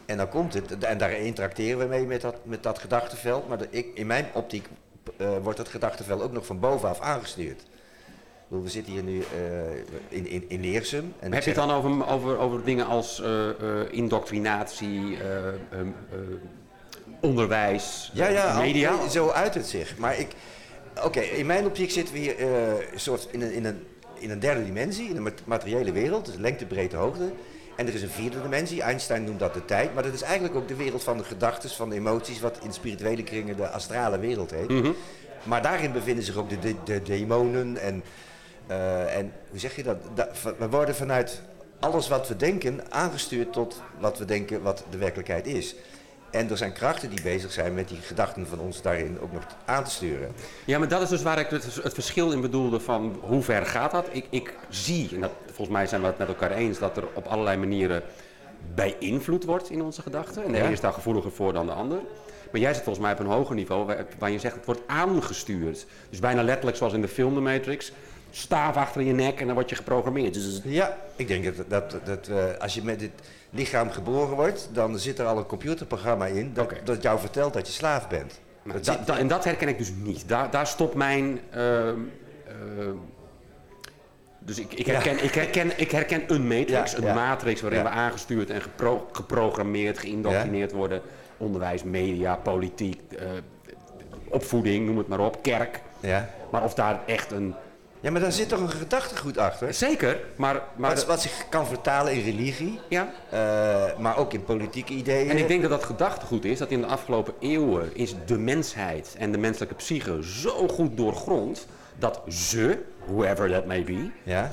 En dan komt het, en daar interacteren we mee met dat, met dat gedachtenveld. Maar de, ik, in mijn optiek eh, wordt het gedachtenveld ook nog van bovenaf aangestuurd. We zitten hier nu eh, in, in, in Leersum. En Heb je het dan over, over, over dingen als eh, eh, indoctrinatie, onderwijs, Ja, ja, media? al- zo uit het zich. Maar ik, oké, in mijn optiek zitten we hier soort in een, in, een, in een derde dimensie, in een mat- materiële wereld, dus lengte, breedte, hoogte. En er is een vierde dimensie, Einstein noemt dat de tijd, maar dat is eigenlijk ook de wereld van de gedachten, van de emoties, wat in spirituele kringen de astrale wereld heet. Mhm. Maar daarin bevinden zich ook de, de, de demonen en, eh, en hoe zeg je dat? Da- we worden vanuit alles wat we denken aangestuurd tot wat we denken wat de werkelijkheid is. En er zijn krachten die bezig zijn met die gedachten van ons daarin ook nog aan te sturen. Ja, maar dat is dus waar ik het, het verschil in bedoelde van hoe ver gaat dat. Ik, ik zie, en dat, volgens mij zijn we het met elkaar eens, dat er op allerlei manieren beïnvloed wordt in onze gedachten. En de ene is daar gevoeliger voor dan de ander. Maar jij zit volgens mij op een hoger niveau waar, waar je zegt het wordt aangestuurd. Dus bijna letterlijk zoals in de film The Matrix. Staaf achter je nek en dan word je geprogrammeerd. Dus Ja, ik denk dat, dat, dat als je met dit lichaam geboren wordt, dan zit er al een computerprogramma in dat, dat jou vertelt dat je slaaf bent. Dat da- zit- da- en dat herken ik dus niet. Daar, daar stopt mijn. ehm, ehm, dus ik, ik, Ja. herken, ik, herken, ik herken een matrix, Ja, een ja. matrix waarin we aangestuurd en gepro- geprogrammeerd, geïndoctrineerd worden. Onderwijs, media, politiek, eh, opvoeding, noem het maar op, kerk. Ja. Maar of daar echt een. Ja, maar daar zit toch een gedachtegoed achter? Zeker, maar. maar Wat, wat zich kan vertalen in religie, ja. eh, maar ook in politieke ideeën. En ik denk dat dat gedachtegoed is dat in de afgelopen eeuwen is de mensheid en de menselijke psyche zo goed doorgrond dat ze, whoever that may be, Ja,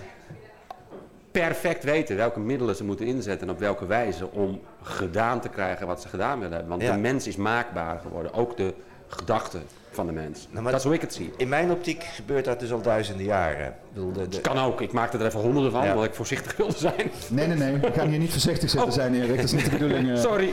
perfect weten welke middelen ze moeten inzetten en op welke wijze om gedaan te krijgen wat ze gedaan willen hebben. Want Ja. de mens is maakbaar geworden, ook de gedachten van de mens. Nou, dat is hoe ik het zie. In mijn optiek gebeurt dat dus al duizenden jaren. Ik bedoel, de, de- Kan ook, ik maakte er even honderden van, Ja. omdat ik voorzichtig wilde zijn. Nee, nee, nee. We gaan hier niet voorzichtig zitten zijn, Erik. Dat is niet de bedoeling. eh. Sorry.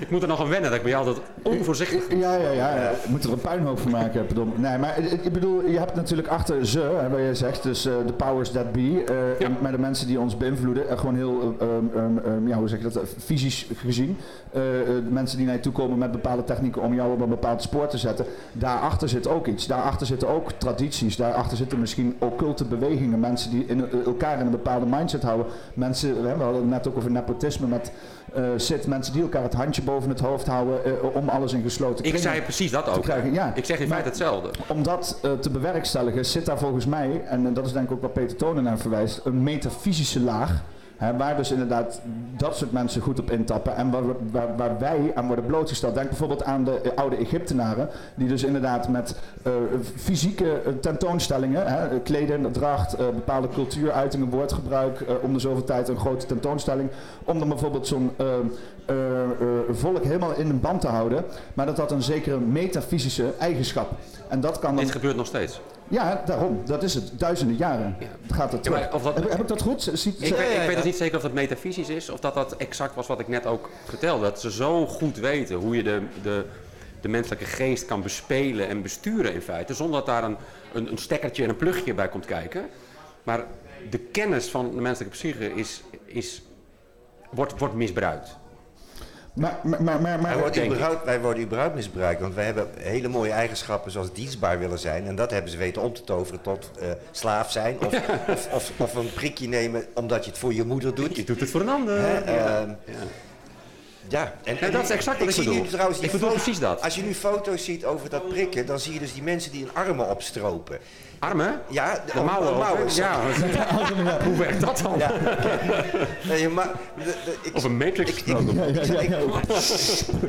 ik moet er nog aan wennen dat ik bij jou altijd onvoorzichtig Ja, ja, ja. ja. We moeten er een puinhoop van maken. Pardon. Nee, maar eh, ik bedoel, je hebt natuurlijk achter ze, hè, wat je zegt, dus eh, de powers that be, eh, Ja. met de mensen die ons beïnvloeden, eh, gewoon heel, ehm, ja, hoe zeg je dat, fysisch gezien. Eh, eh, de mensen die naar je toe komen met bepaalde technieken om jou op een bepaald spoor te zetten. Daarachter zit ook iets. Daarachter zitten ook tradities. Daarachter zitten misschien occulte bewegingen. Mensen die in, eh, elkaar in een bepaalde mindset houden. Mensen, we hadden het net ook over nepotisme met eh zit. Mensen die elkaar het handje boven het hoofd houden eh, om alles in gesloten Ik zei precies dat ook. krijgen, ja. Ik zeg in feite hetzelfde. om dat te bewerkstelligen zit daar volgens mij, en dat is denk ik ook wat Peter Tonen naar verwijst, een metafysische laag. Hè, waar dus inderdaad dat soort mensen goed op intappen en waar, waar, waar wij aan worden blootgesteld. Denk bijvoorbeeld aan de eh, oude Egyptenaren, die dus inderdaad met eh, fysieke eh, tentoonstellingen, hè, kleden, dracht, eh, bepaalde cultuuruitingen, woordgebruik, om de zoveel tijd een grote tentoonstelling, om dan bijvoorbeeld zo'n volk helemaal in een band te houden, maar dat had een zekere metafysische eigenschap. En dat kan dan Dit gebeurt nog steeds. Ja, daarom. Dat is het. Duizenden jaren gaat het Ja, maar of dat- heb, heb ik dat goed? Ziet, Ik, weet, ik weet ja. dus niet zeker of dat metafysisch is of dat dat exact was wat ik net ook vertelde. Dat ze zo goed weten hoe je de, de, de menselijke geest kan bespelen en besturen in feite. Zonder dat daar een, een, een stekkertje en een plugje bij komt kijken. Maar de kennis van de menselijke psyche is, is, wordt, wordt misbruikt. Maar, maar, maar, maar, maar- Wij worden, ik. überhaupt, wij worden überhaupt misbruikt, want wij hebben hele mooie eigenschappen zoals dienstbaar willen zijn. En dat hebben ze weten om te toveren tot eh, slaaf zijn. Of, *laughs* of, of, of een prikje nemen omdat je het voor je moeder doet. Je doet het voor een ander. Hè, Ja. ehm, Ja. ja, en, dat is exact wat ik bedoel. Nu trouwens Ik bedoel precies dat. Als je nu foto's ziet over dat prikken, dan zie je dus die mensen die hun armen opstropen. Armen? Ja, De mouwen sorry. *laughs* Ja, hoe werkt dat dan? Ja, nee, maar, de- de- ik, Of een matrix ik, ik, ik-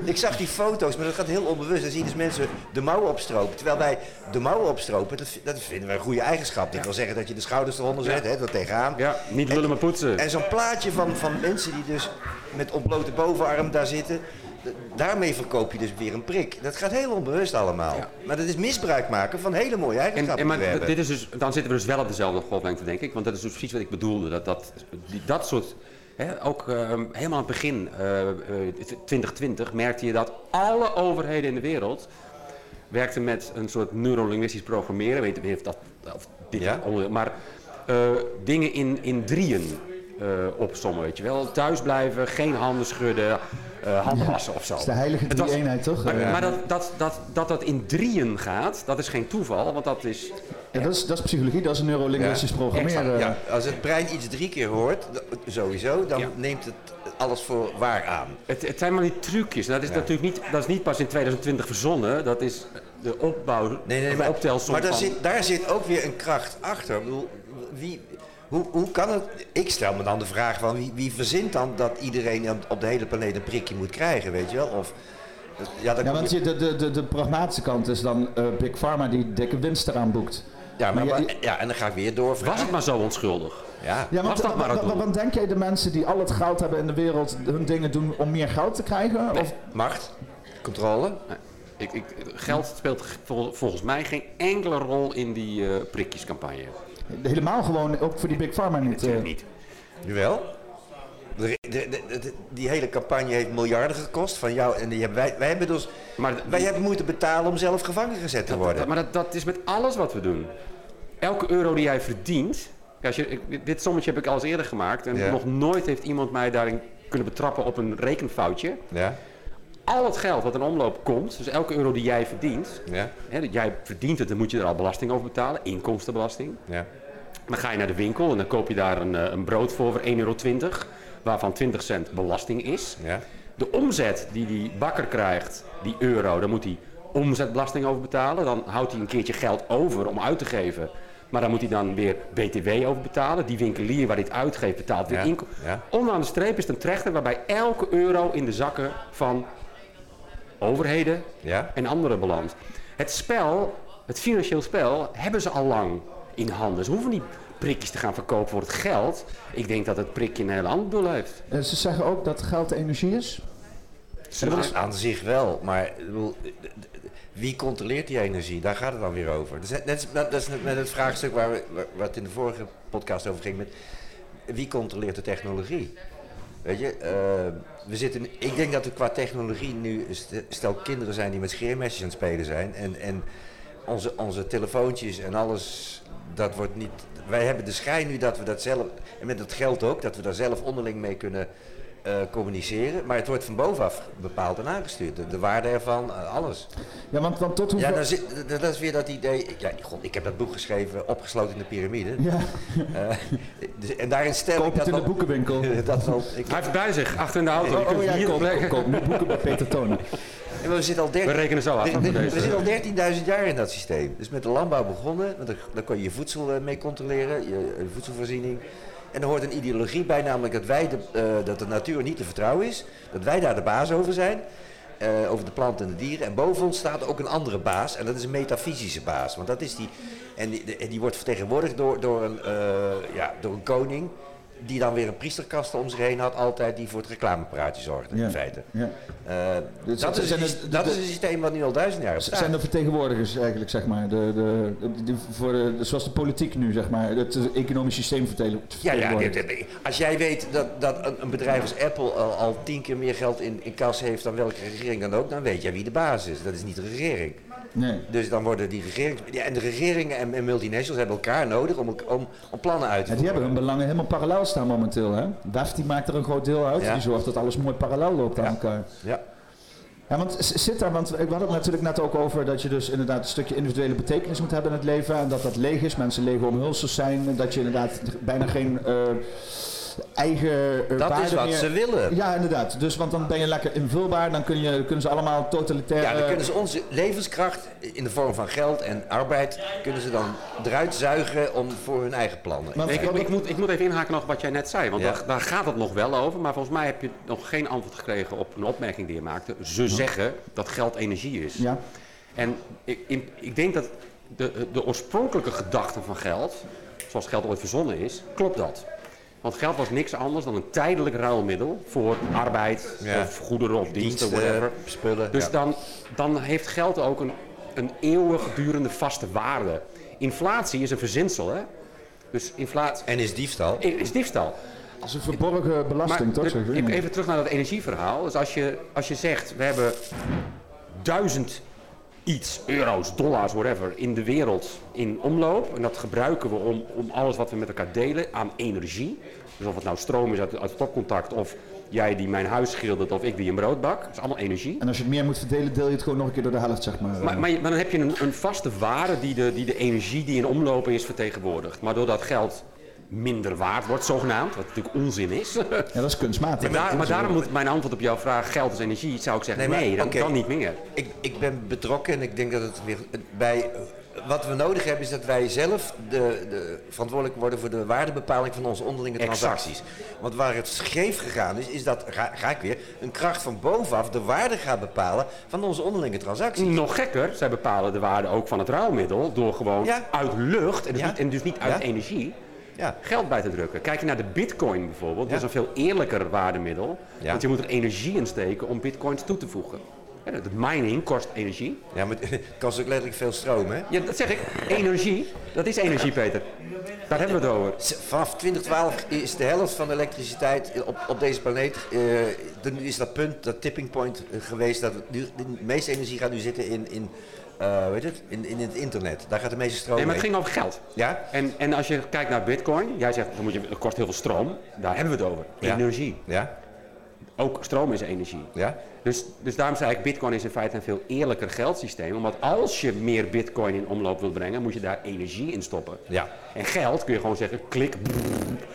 ik zag die foto's, maar dat gaat heel onbewust. Dan zie je dus mensen de mouwen opstropen. Terwijl wij de mouwen opstropen, dat, dat vinden wij een goede eigenschap. Dat wil zeggen dat je de schouders eronder zet, hè, er tegenaan. Ja, niet lullen maar poetsen. En zo'n plaatje van, van mensen die dus met ontblote bovenarm daar zitten. Daarmee verkoop je dus weer een prik. Dat gaat heel onbewust allemaal. Ja. Maar dat is misbruik maken van hele mooie En, eigenschappen en maar we hebben. dit is dus, dan zitten we dus wel op dezelfde golflengte, denk ik. Want dat is dus precies wat ik bedoelde. Dat, dat, die, dat soort, hè, ook ehm, helemaal aan het begin, eh, eh, 2020, merkte je dat alle overheden in de wereld werkten met een soort neurolinguistisch programmeren. Weet niet of dat, of dit Ja? maar eh, dingen in, in drieën eh opsommen, weet je wel. Thuis blijven, geen handen schudden, eh handen wassen of zo. dat is de heilige Het was- drie-eenheid, toch? Maar, Ja. maar dat, dat, dat, dat dat in drieën gaat, dat is geen toeval, want dat is... Ja, dat, is, dat is psychologie, dat is een neurolinguistisch Ja, programmeren. Ja, als het brein iets drie keer hoort, sowieso, dan Ja. neemt het alles voor waar aan. Het, het zijn maar die trucjes. Dat is Ja. natuurlijk niet, dat is niet pas in 2020 verzonnen. Dat is de opbouw, Nee, nee, de maar, optelsom maar daar, van... zit, daar zit ook weer een kracht achter. Ik bedoel, wie, hoe, hoe kan het? Ik stel me dan de vraag van wie, wie verzint dan dat iedereen op- de hele planeet een prikje moet krijgen, weet je wel? Of, ja, dan Ja, want je- de, de, de, de pragmatische kant is dan eh, Big Pharma die dikke winst eraan boekt. ja, maar, maar je- maar- ja, en dan ga ik weer doorvragen. Was het maar zo onschuldig? Ja. Ja, want, Was dat maar want denk jij de mensen die al het geld hebben in de wereld hun dingen doen om meer geld te krijgen? Of, Macht, controle. Ik, ik, geld speelt vol- volgens mij geen enkele rol in die eh, prikjescampagne. Helemaal gewoon, ook voor die Big Pharma niet. eh. Natuurlijk niet. Jawel. De, de, de- de- die hele campagne heeft miljarden gekost van jou. En die hebben, wij, wij, hebben dus, Maar, wij hebben moeten betalen om zelf gevangen gezet te worden. dat- maar dat, dat is met alles wat we doen. Elke euro die jij verdient... Als je, ik- dit sommetje heb ik al eens eerder gemaakt. En Ja. nog nooit heeft iemand mij daarin kunnen betrappen op een rekenfoutje. Ja, Al het geld wat in omloop komt, dus elke euro die jij verdient... ja, Hè, dat jij verdient het, dan moet je er al belasting over betalen, inkomstenbelasting. ja. Dan ga je naar de winkel en dan koop je daar een, eh, een brood voor voor 1,20 euro, waarvan 20 cent belasting is. ja. De omzet die die bakker krijgt, die euro, daar moet hij omzetbelasting over betalen. Dan houdt hij een keertje geld over om uit te geven. Maar dan moet hij dan weer BTW over betalen. Die winkelier waar hij het uitgeeft betaalt weer Ja, inkomen. ja. Onderaan de streep is het een trechter waarbij elke euro in de zakken van overheden Ja. en andere belandt. Het spel, het financieel spel, hebben ze al lang in handen. Ze hoeven niet prikjes te gaan verkopen voor het geld. Ik denk dat het prikje een heel ander doel heeft. Eh, ze zeggen ook dat geld energie is. Aan, aan zich wel, maar bedoel, wie controleert die energie? Daar gaat het dan weer over. Dat is, net, dat is net met het vraagstuk waar, we, waar, waar het in de vorige podcast over ging. Met, wie controleert de technologie? Weet je, eh, we zitten, ik denk dat er qua technologie nu stel kinderen zijn die met scheermesjes aan het spelen zijn. En, en onze, onze telefoontjes en alles, dat wordt niet... Wij hebben de schijn nu dat we dat zelf, en met het geld ook, dat we daar zelf onderling mee kunnen eh, communiceren. Maar het wordt van bovenaf bepaald en aangestuurd. De, de waarde ervan, eh, alles. Ja, want, want tot hoeveel... Ja, dan zit, dat dat is weer dat idee. Ja, god, ik heb dat boek geschreven, opgesloten in de piramide. Ja, Eh, dus- en daarin stel koop ik dat het in de boekenwinkel. dat wel, ik, Hij heeft het bij zich, achter in de auto. Je Oh, kunt oh ja, hier koop, koop, koop nu boeken bij Peter Tonen. En we zitten al We 13 rekenen zo af. we, zitten al 13.000 jaar in dat systeem. Dus met de landbouw begonnen, want daar, kon je je voedsel eh, mee controleren, je, je voedselvoorziening. En er hoort een ideologie bij, namelijk dat, wij de, eh, dat de natuur niet te vertrouwen is. Dat wij daar de baas over zijn, eh, over de planten en de dieren. En boven ons staat ook een andere baas, en dat is een metafysische baas. Want dat is die, en die, en die wordt vertegenwoordigd door, door, een, ja, door een koning, die dan weer een priesterkast om zich heen had, altijd, die voor het reclamepraatje zorgde, Ja. in feite. Ja. Eh, Dus dat, is, het- dat de- is een systeem wat nu al duizend jaar bestaat. zijn de vertegenwoordigers eigenlijk, zeg maar. De, de, voor de, zoals de politiek nu, zeg maar. Het economisch systeem vertegen- Ja, ja, vertegenwoordigt. als jij weet dat, dat een, een bedrijf als Apple al, al tien keer meer geld in, in kas heeft dan welke regering dan ook, dan weet jij wie de baas is. Dat is niet de regering. Nee. Dus dan worden die regerings... Ja, en de regeringen en, en multinationals hebben elkaar nodig om, om, om plannen uit te Ja, die voeren. hebben hun belangen helemaal parallel staan momenteel. Hè? WEF die maakt er een groot deel uit. Ja. Die zorgt dat alles mooi parallel loopt aan Ja. elkaar. Ja. Ja, want zit daar, want we hadden het natuurlijk net ook over dat je dus inderdaad een stukje individuele betekenis moet hebben in het leven. En dat dat leeg is, mensen lege omhulsels zijn. En dat je inderdaad bijna geen eh, eigen eh, Dat is wat meer... ze willen. Ja, inderdaad. Dus want dan ben je lekker invulbaar. Dan kun je, kunnen ze allemaal totalitair... Ja, dan eh, kunnen ze onze levenskracht in de vorm van geld en arbeid kunnen ze dan eruit zuigen om voor hun eigen plannen. Maar- Ik, ik, ik moet, ik moet even inhaken nog wat jij net zei, want Ja. daar, daar gaat het nog wel over. Maar volgens mij heb je nog geen antwoord gekregen op een opmerking die je maakte. Ze zeggen dat geld energie is. Ja. En ik, ik, ik denk dat de, de oorspronkelijke gedachte van geld, zoals geld ooit verzonnen is, klopt dat. Want geld was niks anders dan een tijdelijk ruilmiddel voor arbeid Ja. of goederen of diensten, Diensten, whatever. spullen. Dus ja. dan, dan heeft geld ook een, een eeuwigdurende vaste waarde. Inflatie is een verzinsel, hè? Dus inflatie En is diefstal. is diefstal. Dat is een verborgen belasting, toch? je? ik- even terug naar dat energieverhaal. Dus als je, als je zegt, we hebben duizend iets, euro's, dollars, whatever, in de wereld in omloop. En dat gebruiken we om, om alles wat we met elkaar delen aan energie. Dus of het nou stroom is uit, uit stopcontact, of jij die mijn huis schildert, of ik die een brood bak. Dat is allemaal energie. En als je het meer moet verdelen, deel je het gewoon nog een keer door de helft, zeg maar. Maar, maar, maar dan heb je een, een vaste waarde die de, die de energie die in omloop is vertegenwoordigt. Maar doordat geld minder waard wordt, zogenaamd, wat natuurlijk onzin is. ja, dat is kunstmatig. maar, daar- maar daarom moet mijn antwoord op jouw vraag, geld is energie, zou ik zeggen, Nee, nee, dat kan niet meer. Ik, ik ben betrokken en ik denk dat het weer bij. Wat we nodig hebben is dat wij zelf de, de verantwoordelijk worden voor de waardebepaling van onze onderlinge Exact. transacties. Want waar het scheef gegaan is, is dat, ga, ga ik weer, een kracht van bovenaf de waarde gaat bepalen van onze onderlinge transacties. Nog gekker, zij bepalen de waarde ook van het ruilmiddel door gewoon Ja. uit lucht en dus, Ja. niet, en dus niet uit Ja. energie Ja. geld bij te drukken. Kijk je naar de bitcoin bijvoorbeeld, dat is een veel eerlijker waardemiddel. Ja. Want je moet er energie in steken om bitcoins toe te voegen. Het mining kost energie. Ja, maar het *laughs* kost ook letterlijk veel stroom, hè? Ja, dat zeg ik. Energie, dat is energie, Peter. Daar hebben we het over. Vanaf 2012 is de helft van de elektriciteit op, op deze planeet. er is dat punt, dat tipping point eh, geweest. Dat het nu, de meeste energie gaat nu zitten in, in, eh, hoe heet het? In, in het internet. Daar gaat de meeste stroom Nee, maar het ging over geld. Ja? En, en als je kijkt naar bitcoin, jij zegt dan moet je, het kost heel veel stroom. Daar hebben we het over. Ja. Energie. Ja? Ook stroom is energie. Ja? Dus, dus daarom zei ik, bitcoin is in feite een veel eerlijker geldsysteem. Omdat als je meer bitcoin in omloop wilt brengen, moet je daar energie in stoppen. Ja. En geld kun je gewoon zeggen, klik.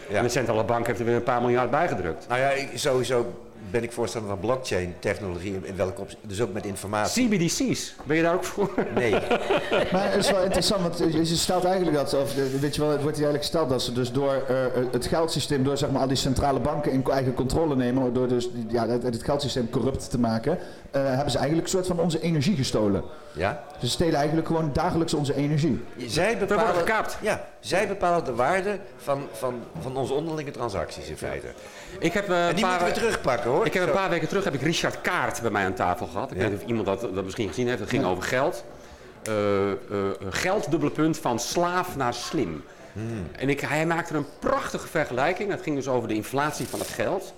Ja. En de centrale bank heeft er weer een paar miljard bijgedrukt. Nou ja, ik- sowieso ben ik voorstander van blockchain technologie, in welke dus ook met informatie. CBDC's, ben je daar ook voor? Nee, *laughs* Maar het is wel interessant, want je stelt eigenlijk dat, of eh, weet je wel, het wordt hier eigenlijk gesteld dat ze dus door eh, het geldsysteem, door zeg maar al die centrale banken in eigen controle nemen, door dus ja, het, het geldsysteem corrupt te maken, eh, hebben ze eigenlijk een soort van onze energie gestolen. Ja. Ze stelen eigenlijk gewoon dagelijks onze energie. Zij worden bepalen, gekaapt. Ja, zij bepalen de waarde van, van, van onze onderlinge transacties in feite. Ik heb, eh, En een die paar, moeten we terugpakken hoor. ik heb een paar weken terug heb ik Richard Kaart bij mij aan tafel gehad. Ik Ja. weet niet of iemand dat, dat misschien gezien heeft. Het ging over geld. Eh, eh, geld, dubbele punt, van slaaf naar slim. En ik, hij maakte een prachtige vergelijking. Het ging dus over de inflatie van het geld.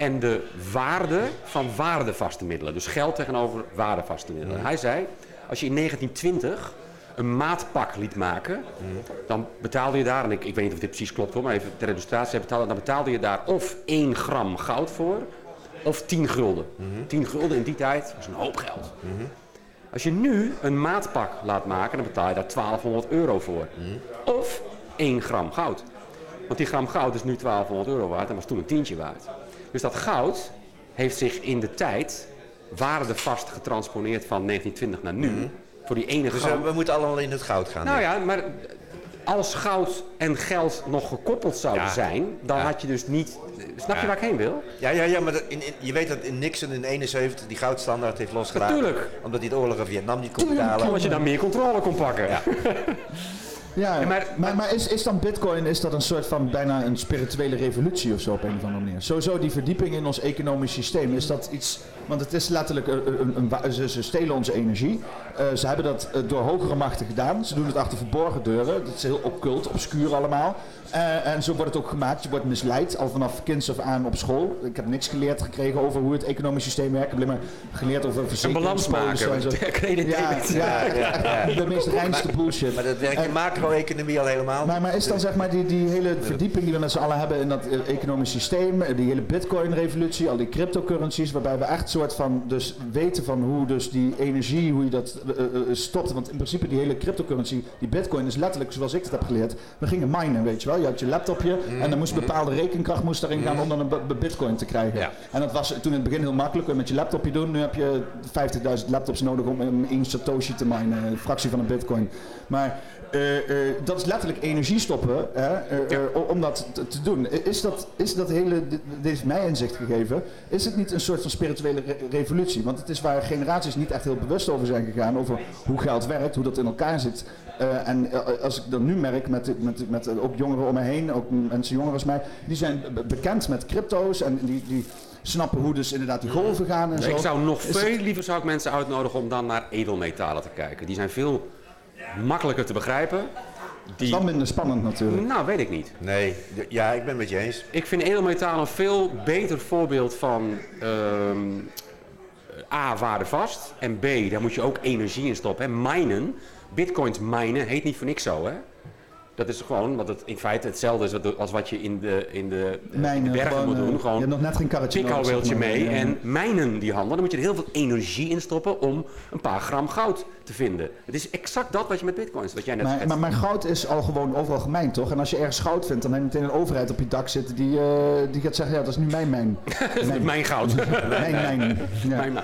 En de waarde van waardevaste middelen. Dus geld tegenover waardevaste middelen. Hij zei, als je in 1920 een maatpak liet maken, dan betaalde je daar, en ik, ik weet niet of dit precies klopt hoor, maar even ter illustratie, betaalde- dan betaalde je daar of 1 gram goud voor, of 10 gulden. 10 gulden in die tijd was een hoop geld. Als je nu een maatpak laat maken, dan betaal je daar 1200 euro voor. Of 1 gram goud. Want die gram goud is nu 1200 euro waard en was toen een tientje waard. Dus dat goud heeft zich in de tijd waardevast getransponeerd van 1920 naar nu. Voor die ene Dus eh, we moeten allemaal in het goud gaan. Nou ja, maar als goud en geld nog gekoppeld zouden Ja. zijn, dan Ja. had je dus niet. Snap je Ja. waar ik heen wil? Ja, ja, ja maar dat- in, in- je weet dat in Nixon in 71 die goudstandaard heeft losgelaten. Natuurlijk. Omdat hij de oorlog in Vietnam niet kon betalen. Omdat je dan meer controle kon pakken. *laughs* Ja. Maar, maar- maar, is, is dan bitcoin is dat een soort van bijna een spirituele revolutie of zo op een of andere manier? Sowieso die verdieping in ons economisch systeem, is dat iets... Want het is letterlijk, een, een, een wa- ze, ze stelen onze energie. Eh, ze hebben dat eh, door hogere machten gedaan. Ze doen het achter verborgen deuren. Dat is heel occult, obscuur allemaal. Eh, en zo wordt het ook gemaakt. Je wordt misleid, al vanaf kinds af aan op school. Ik heb niks geleerd gekregen over hoe het economisch systeem werkt. Ik heb alleen maar geleerd over verzekeringspolissen maken. en zo. *laughs* Ja, ja, Ja, ja. *laughs* de meest reinste bullshit. Maar dat werkt in macro-economie al helemaal. Maar, maar is dan zeg maar die, die hele verdieping die we met z'n allen hebben in dat economisch systeem, eh, die hele bitcoin-revolutie, al die cryptocurrencies, waarbij we echt soort van dus weten van hoe dus die energie, hoe je dat eh, stopt. Want in principe die hele cryptocurrency, die bitcoin is letterlijk zoals ik het heb geleerd. We gingen minen, weet je wel. Je had je laptopje en dan moest bepaalde rekenkracht moest daarin gaan om dan een b- bitcoin te krijgen. Ja. En dat was toen in het begin heel makkelijk, je met je laptopje doen. Nu heb je 50.000 laptops nodig om om één satoshi te minen, een fractie van een bitcoin. Maar eh, eh, dat is letterlijk energie stoppen hè, eh, om dat te, te doen. Is dat, is dat hele, dit dit heeft mij inzicht gegeven, is het niet een soort van spirituele re- revolutie? Want het is waar generaties niet echt heel bewust over zijn gegaan, over hoe geld werkt, hoe dat in elkaar zit. Eh, en eh, als ik dan nu merk met, met, met ook jongeren om me heen, ook mensen jonger als mij, die zijn be- bekend met crypto's en die, die snappen hoe dus inderdaad die golven gaan en zo. Ik zou nog Is veel liever zou ik mensen uitnodigen om dan naar edelmetalen te kijken. Die zijn veel makkelijker te begrijpen. Is Die, wel minder spannend natuurlijk. nou, weet ik niet. Nee, ja, ik ben het met je eens. Ik vind edelmetalen een veel beter voorbeeld van ehm, A, waardevast. En B, daar moet je ook energie in stoppen. Hè. Minen, bitcoins minen, heet niet voor niks zo. Hè. Dat is gewoon, wat het in feite hetzelfde is als wat je in de, in de, eh, Mijn, in de bergen gewoon, moet eh, doen. Je Gewoon hebt nog net geen karretje nodig, mee. Ja. En mijnen die handelen, dan moet je er heel veel energie in stoppen om een paar gram goud te vinden. Het is exact dat wat je met bitcoins, wat jij net Maar, maar, maar goud is al gewoon overal gemijnd, toch? En als je ergens goud vindt, dan heb je meteen een overheid op je dak zitten die, eh, die gaat zeggen, ja, dat is nu mijn mijn. *laughs* mijn, Mijn goud. *laughs* mijn, mijn. *laughs* Ja. Mijn-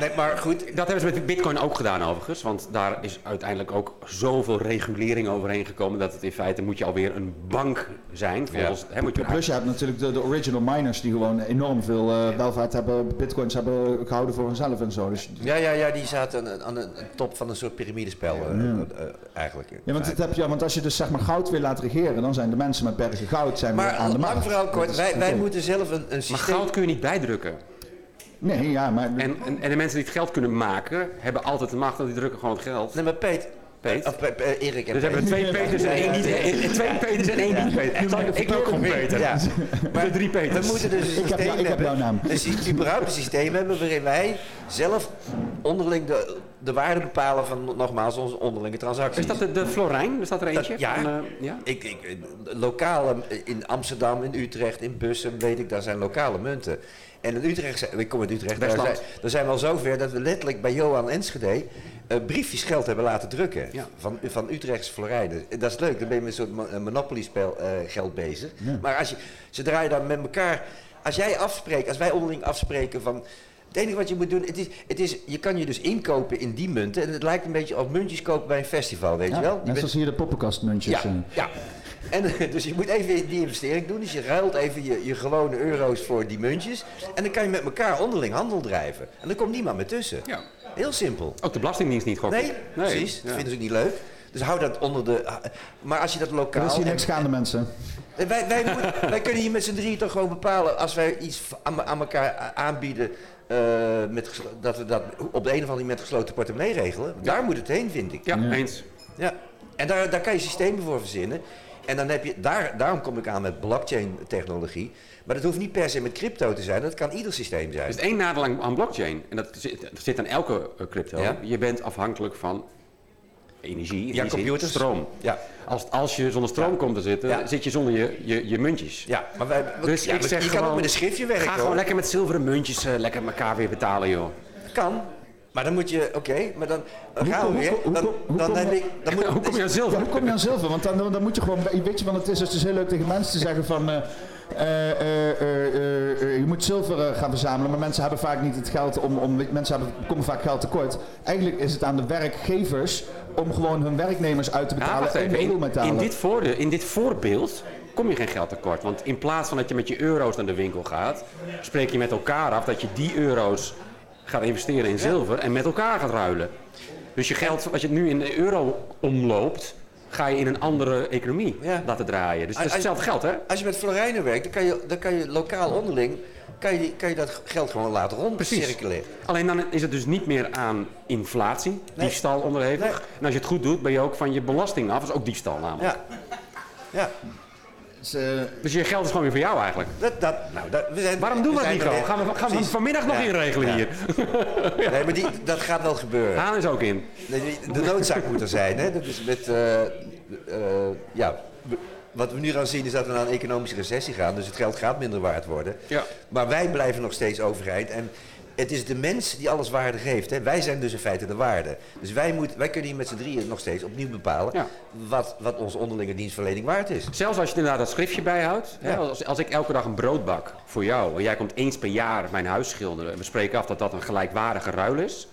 Nee, maar goed, Dat hebben ze met Bitcoin ook gedaan overigens. Want daar is uiteindelijk ook zoveel regulering overheen gekomen. dat het in feite moet je alweer een bank zijn. Volgens, hè, moet je Plus je hebt natuurlijk de, de original miners die gewoon enorm veel eh, welvaart hebben, bitcoins hebben gehouden voor hunzelf en zo. Dus, ja, ja, ja, die zaten aan, aan de top van een soort piramidespel eh, eh, eigenlijk. ja, want, het heb je, want als je dus zeg maar goud weer laat regeren, dan zijn de mensen met bergen goud zijn weer Maar aan de lang macht. verhaal Dat kort, wij, wij moeten zelf een, een Maar systeem... goud kun je niet bijdrukken. Nee, ja, maar... En, en, en de mensen die het geld kunnen maken, hebben altijd de macht. Want die drukken gewoon het geld. Nee, maar Peet, Peet. of Pe- Pe- Erik en Dus hebben we Peet. twee Peters en één niet. en- Twee Peters en één niet Peter. Ik ik wil ook gewoon Peter. Ja, Maar de drie we Peters. moeten dus een Ik heb jou- systeem ik heb jouw hebben, naam. überhaupt een systeem hebben waarin wij zelf onderling de, de waarde bepalen van nogmaals onze onderlinge transacties. Is dat de, de Florijn? Is dat er eentje? Dat- ja. Van, eh, ja. Ik, ik, eh, lokale, in Amsterdam, in Utrecht, in Bussen, weet ik, daar zijn lokale munten. En in Utrecht, ik kom uit Utrecht, daar zijn, daar zijn we al zover dat we letterlijk bij Johan Enschede eh, briefjes geld hebben laten drukken. Ja. Van, van Utrechtse florijnen. En Dat is leuk, dan ben je met een soort eh, monopoly-spel eh, geld bezig. Maar als je, zodra je dan met elkaar Als jij afspreekt, als wij onderling afspreken van... Het enige wat je moet doen, het is, het is, je kan je dus inkopen in die munten. En het lijkt een beetje als muntjes kopen bij een festival, weet Ja, je wel? Je net bent- zoals hier de poppenkastmuntjes. ja, eh. ja. En, eh, dus je moet even die investering doen. Dus je ruilt even je, je gewone euro's voor die muntjes. En dan kan je met elkaar onderling handel drijven. En dan komt niemand meer tussen. Ja. Heel simpel. Ook de Belastingdienst niet gokken. Nee, precies. Dat ja. vinden ze ook niet leuk. Dus hou dat onder de... Maar als je dat lokaal... is hier en- niks gaande, mensen. en Wij, wij, moeten- *laughs* wij kunnen hier met z'n drieën toch gewoon bepalen... als wij iets aan, aan elkaar aanbieden... eh, met, dat we dat op de een of andere manier met gesloten portemonnee regelen. Daar moet het heen, vind ik. Ja, Ja. eens. Ja, en daar, daar kan je systemen voor verzinnen. En dan heb je, daar, daarom kom ik aan met blockchain-technologie. Maar dat hoeft niet per se met crypto te zijn, dat kan ieder systeem zijn. Er is één nadeel aan- blockchain. En dat zit, dat zit aan elke eh, crypto. Ja. Je bent afhankelijk van energie, Ja, computers. stroom. Ja, Als, als je zonder stroom Ja. komt te zitten, Ja. zit je zonder je, je, je muntjes. ja, maar wij, Dus ja, ik zeg je kan ook met een schriftje werken. Ga hoor. gewoon lekker met zilveren muntjes eh, lekker elkaar weer betalen, joh. Kan. Maar dan moet je, oké, maar dan dan Hoe gaan we kom- weer. hoe- Dan, dan kom je- ik, dan moet, Hoe kom je aan Ja, zilver? hoe kom je aan zilver? Want dan, dan moet je gewoon, weet je, want het is dus, het is heel leuk tegen mensen te zeggen van, eh, eh, eh, je moet zilver gaan verzamelen, maar mensen hebben vaak niet het geld om, om mensen hebben, komen vaak geld tekort. Eigenlijk is het aan de werkgevers om gewoon hun werknemers uit te Ja, betalen wacht in even. In, edelmetalen. in, dit voorde, in dit voorbeeld kom je geen geld tekort. Want in plaats van dat je met je euro's naar de winkel gaat, spreek je met elkaar af dat je die euro's gaat investeren in zilver en met elkaar gaat ruilen. Dus je geld, wat je nu in de euro omloopt, ga je in een andere economie Ja. laten draaien. Dus het is Als- hetzelfde geld, hè? Als je met florijnen werkt, dan kan je, dan kan je lokaal onderling, kan je, die- kan je dat geld gewoon laten rondcirculeren. Alleen dan is het dus niet meer aan inflatie, Nee. diefstal onderhevig. Nee. En als je het goed doet, ben je ook van je belasting af. Dat is ook diefstal namelijk. Ja. Ja, Dus, eh, Dus je geld is gewoon weer voor jou eigenlijk. dat, dat, nou, dat, we zijn, Waarom doen we dat niet gewoon? Gaan we, gaan we vanmiddag nog Ja. inregelen Ja. hier? *laughs* Nee, maar die, dat gaat wel gebeuren. Haan is ook in. Die- De noodzaak moet er zijn. Hè? Dat is met, eh, eh, ja, wat we nu gaan zien is dat we naar een economische recessie gaan. Dus het geld gaat minder waard worden. Ja. Maar wij blijven nog steeds overheid. En het is de mens die alles waarde geeft. Hè? Wij zijn dus in feite de waarde. Dus wij, moet, wij kunnen hier met z'n drieën nog steeds opnieuw bepalen Ja. wat, wat onze onderlinge dienstverlening waard is. Zelfs als je inderdaad dat schriftje bijhoudt. Hè, Ja. als, als ik elke dag een brood bak voor jou en jij komt eens per jaar mijn huis schilderen en we spreken af dat dat een gelijkwaardige ruil is.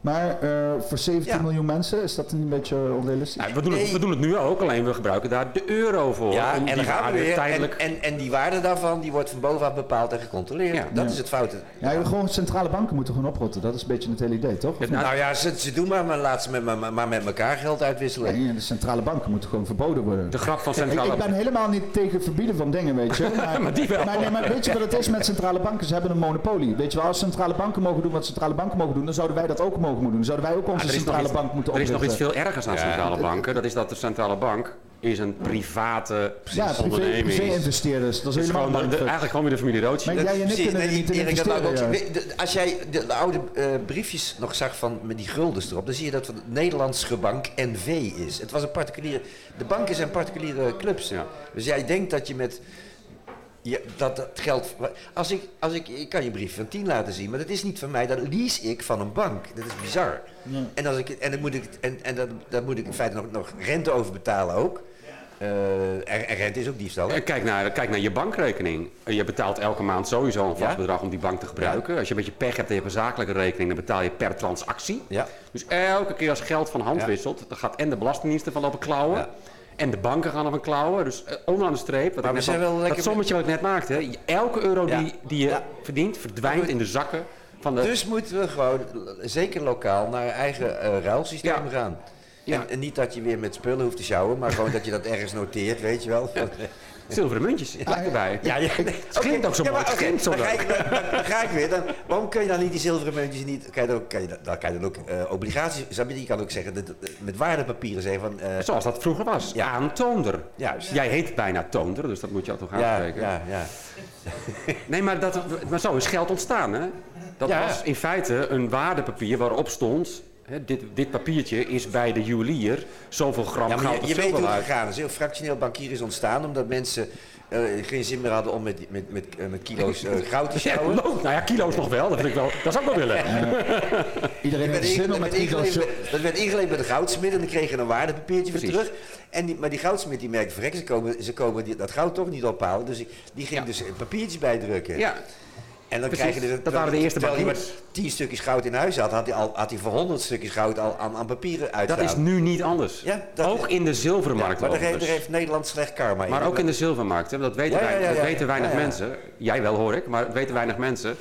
Maar eh, voor 17 Ja. miljoen mensen is dat een beetje onrealistisch? Nou, we, doen het, Nee. we doen het nu ook, alleen we gebruiken daar de euro voor. Ja, en die dan gaan we waarde weer. En, tijdelijk... en, en die waarde daarvan die wordt van bovenaf bepaald en gecontroleerd. Ja. Dat Ja. is het foute. ja, je- gewoon centrale banken moeten gewoon oprotten. Dat is een beetje het hele idee, toch? Ja, nou, Nou ja, ze, ze doen maar, maar laat ze met, maar, maar met elkaar geld uitwisselen. Nee, de centrale banken moeten gewoon verboden worden. de grap van Ik, centrale ik ben helemaal niet tegen het verbieden van dingen, weet je. *laughs* Maar, Maar die wel. Maar, nee, maar weet je wat het is met centrale banken? Ze hebben een monopolie. Weet je wel, als centrale banken mogen doen wat centrale banken mogen doen, dan zouden wij dat ook mogen doen. Zouden wij ook onze er is, nog centrale iets, bank moeten er is nog iets veel ergers aan centrale banken. Dat is dat de centrale bank is een private Ja, privé, onderneming. privé-investeerders. Dat is Het is gewoon de- de- mindfuck. eigenlijk gewoon weer de familie Rothschild. Maar jij en ik kunnen niet in investeren. ook ja. Als jij de, de oude eh, briefjes nog zag van met die guldens erop, dan zie je dat het Nederlandse bank NV is. Het was een particuliere. De banken zijn particuliere clubs. Ja. Dus jij denkt dat je met. Ja, dat, dat geld. Als ik, als ik, ik kan je brief van 10 laten zien, maar dat is niet van mij. Dat lease ik van een bank. Dat is bizar. En, als ik, en, dan moet ik, en, en dat, daar moet ik in feite nog, nog rente over betalen ook. Eh, en, en rente is ook diefstal. hè? En kijk naar, kijk naar je bankrekening. Je betaalt elke maand sowieso een vast Ja. bedrag om die bank te gebruiken. Als je een beetje pech hebt en je hebt een zakelijke rekening, dan betaal je per transactie. Ja. Dus elke keer als geld van hand Ja. wisselt, dan gaat en de belastingdiensten van lopen klauwen. En de banken gaan ervan klauwen. Dus eh, onderaan de streep, wat Maar ik we net zijn al- wel lekker dat sommetje wat ik net maakte. hè, Elke euro Ja. die, die je Ja. verdient, verdwijnt in de zakken van de... Dus moeten we gewoon, zeker lokaal, naar eigen eh ruilsysteem Ja. gaan. En, en niet dat je weer met spullen hoeft te sjouwen, maar gewoon dat je dat ergens noteert, weet je wel. *laughs* Zilveren muntjes, ja, erbij. Ja, ja. Het klinkt ook zo Ja, mooi. zo dan, ga ik, dan, dan- dan *laughs* ga ik weer. Dan, waarom kun je dan niet die zilveren muntjes niet... Kan je dan, ook- kan je, dan- dan kan je dan ook eh, obligaties... je? Je kan ook zeggen, dat- dat- met waardepapieren zeggen van... eh, Zoals dat vroeger was. Ja. Aantoonder. Juist. Jij heet bijna Toonder, dus dat moet je al toch ja, aanspreken. ja, ja. *laughs* Nee, maar, dat, maar zo is geld ontstaan, hè? Dat Ja. was in feite een waardepapier waarop stond... Hè, dit, dit papiertje is bij de juwelier zoveel gram Ja, goud je, je weet hoe het gegaan is. Een fractioneel bankier is ontstaan omdat mensen eh, geen zin meer hadden om met, met, met, eh, met kilo's eh, *laughs* goud te Ja, sjouwen. nou ja, kilo's nog wel. Dat, vind ik wel, dat zou ik wel willen. *laughs* Iedereen heeft zin om met kilo's... bij- dat werd ingeleverd bij de goudsmid en dan kreeg je een waardepapiertje weer terug. En die, maar die goudsmid die merkte, verrek, ze komen, ze komen die, dat goud toch niet ophalen. Dus die- die ging Ja. dus papiertjes bijdrukken. Ja, En dan Precies, krijg je dus, dat waren de eerste terwijl hij bankiers. maar tien stukjes goud in huis had, had hij, al, had hij voor honderd stukjes goud al aan, aan papieren dat uitgehaald. is nu niet anders. Ja, dat ook is- in de zilvermarkt. Ja, maar daar daar heeft Nederland slecht karma Maar ook in de zilvermarkt, hè, dat weten, Ja, wij- ja, dat ja. weten weinig Ja, ja. mensen. Jij wel hoor ik, maar dat weten weinig mensen.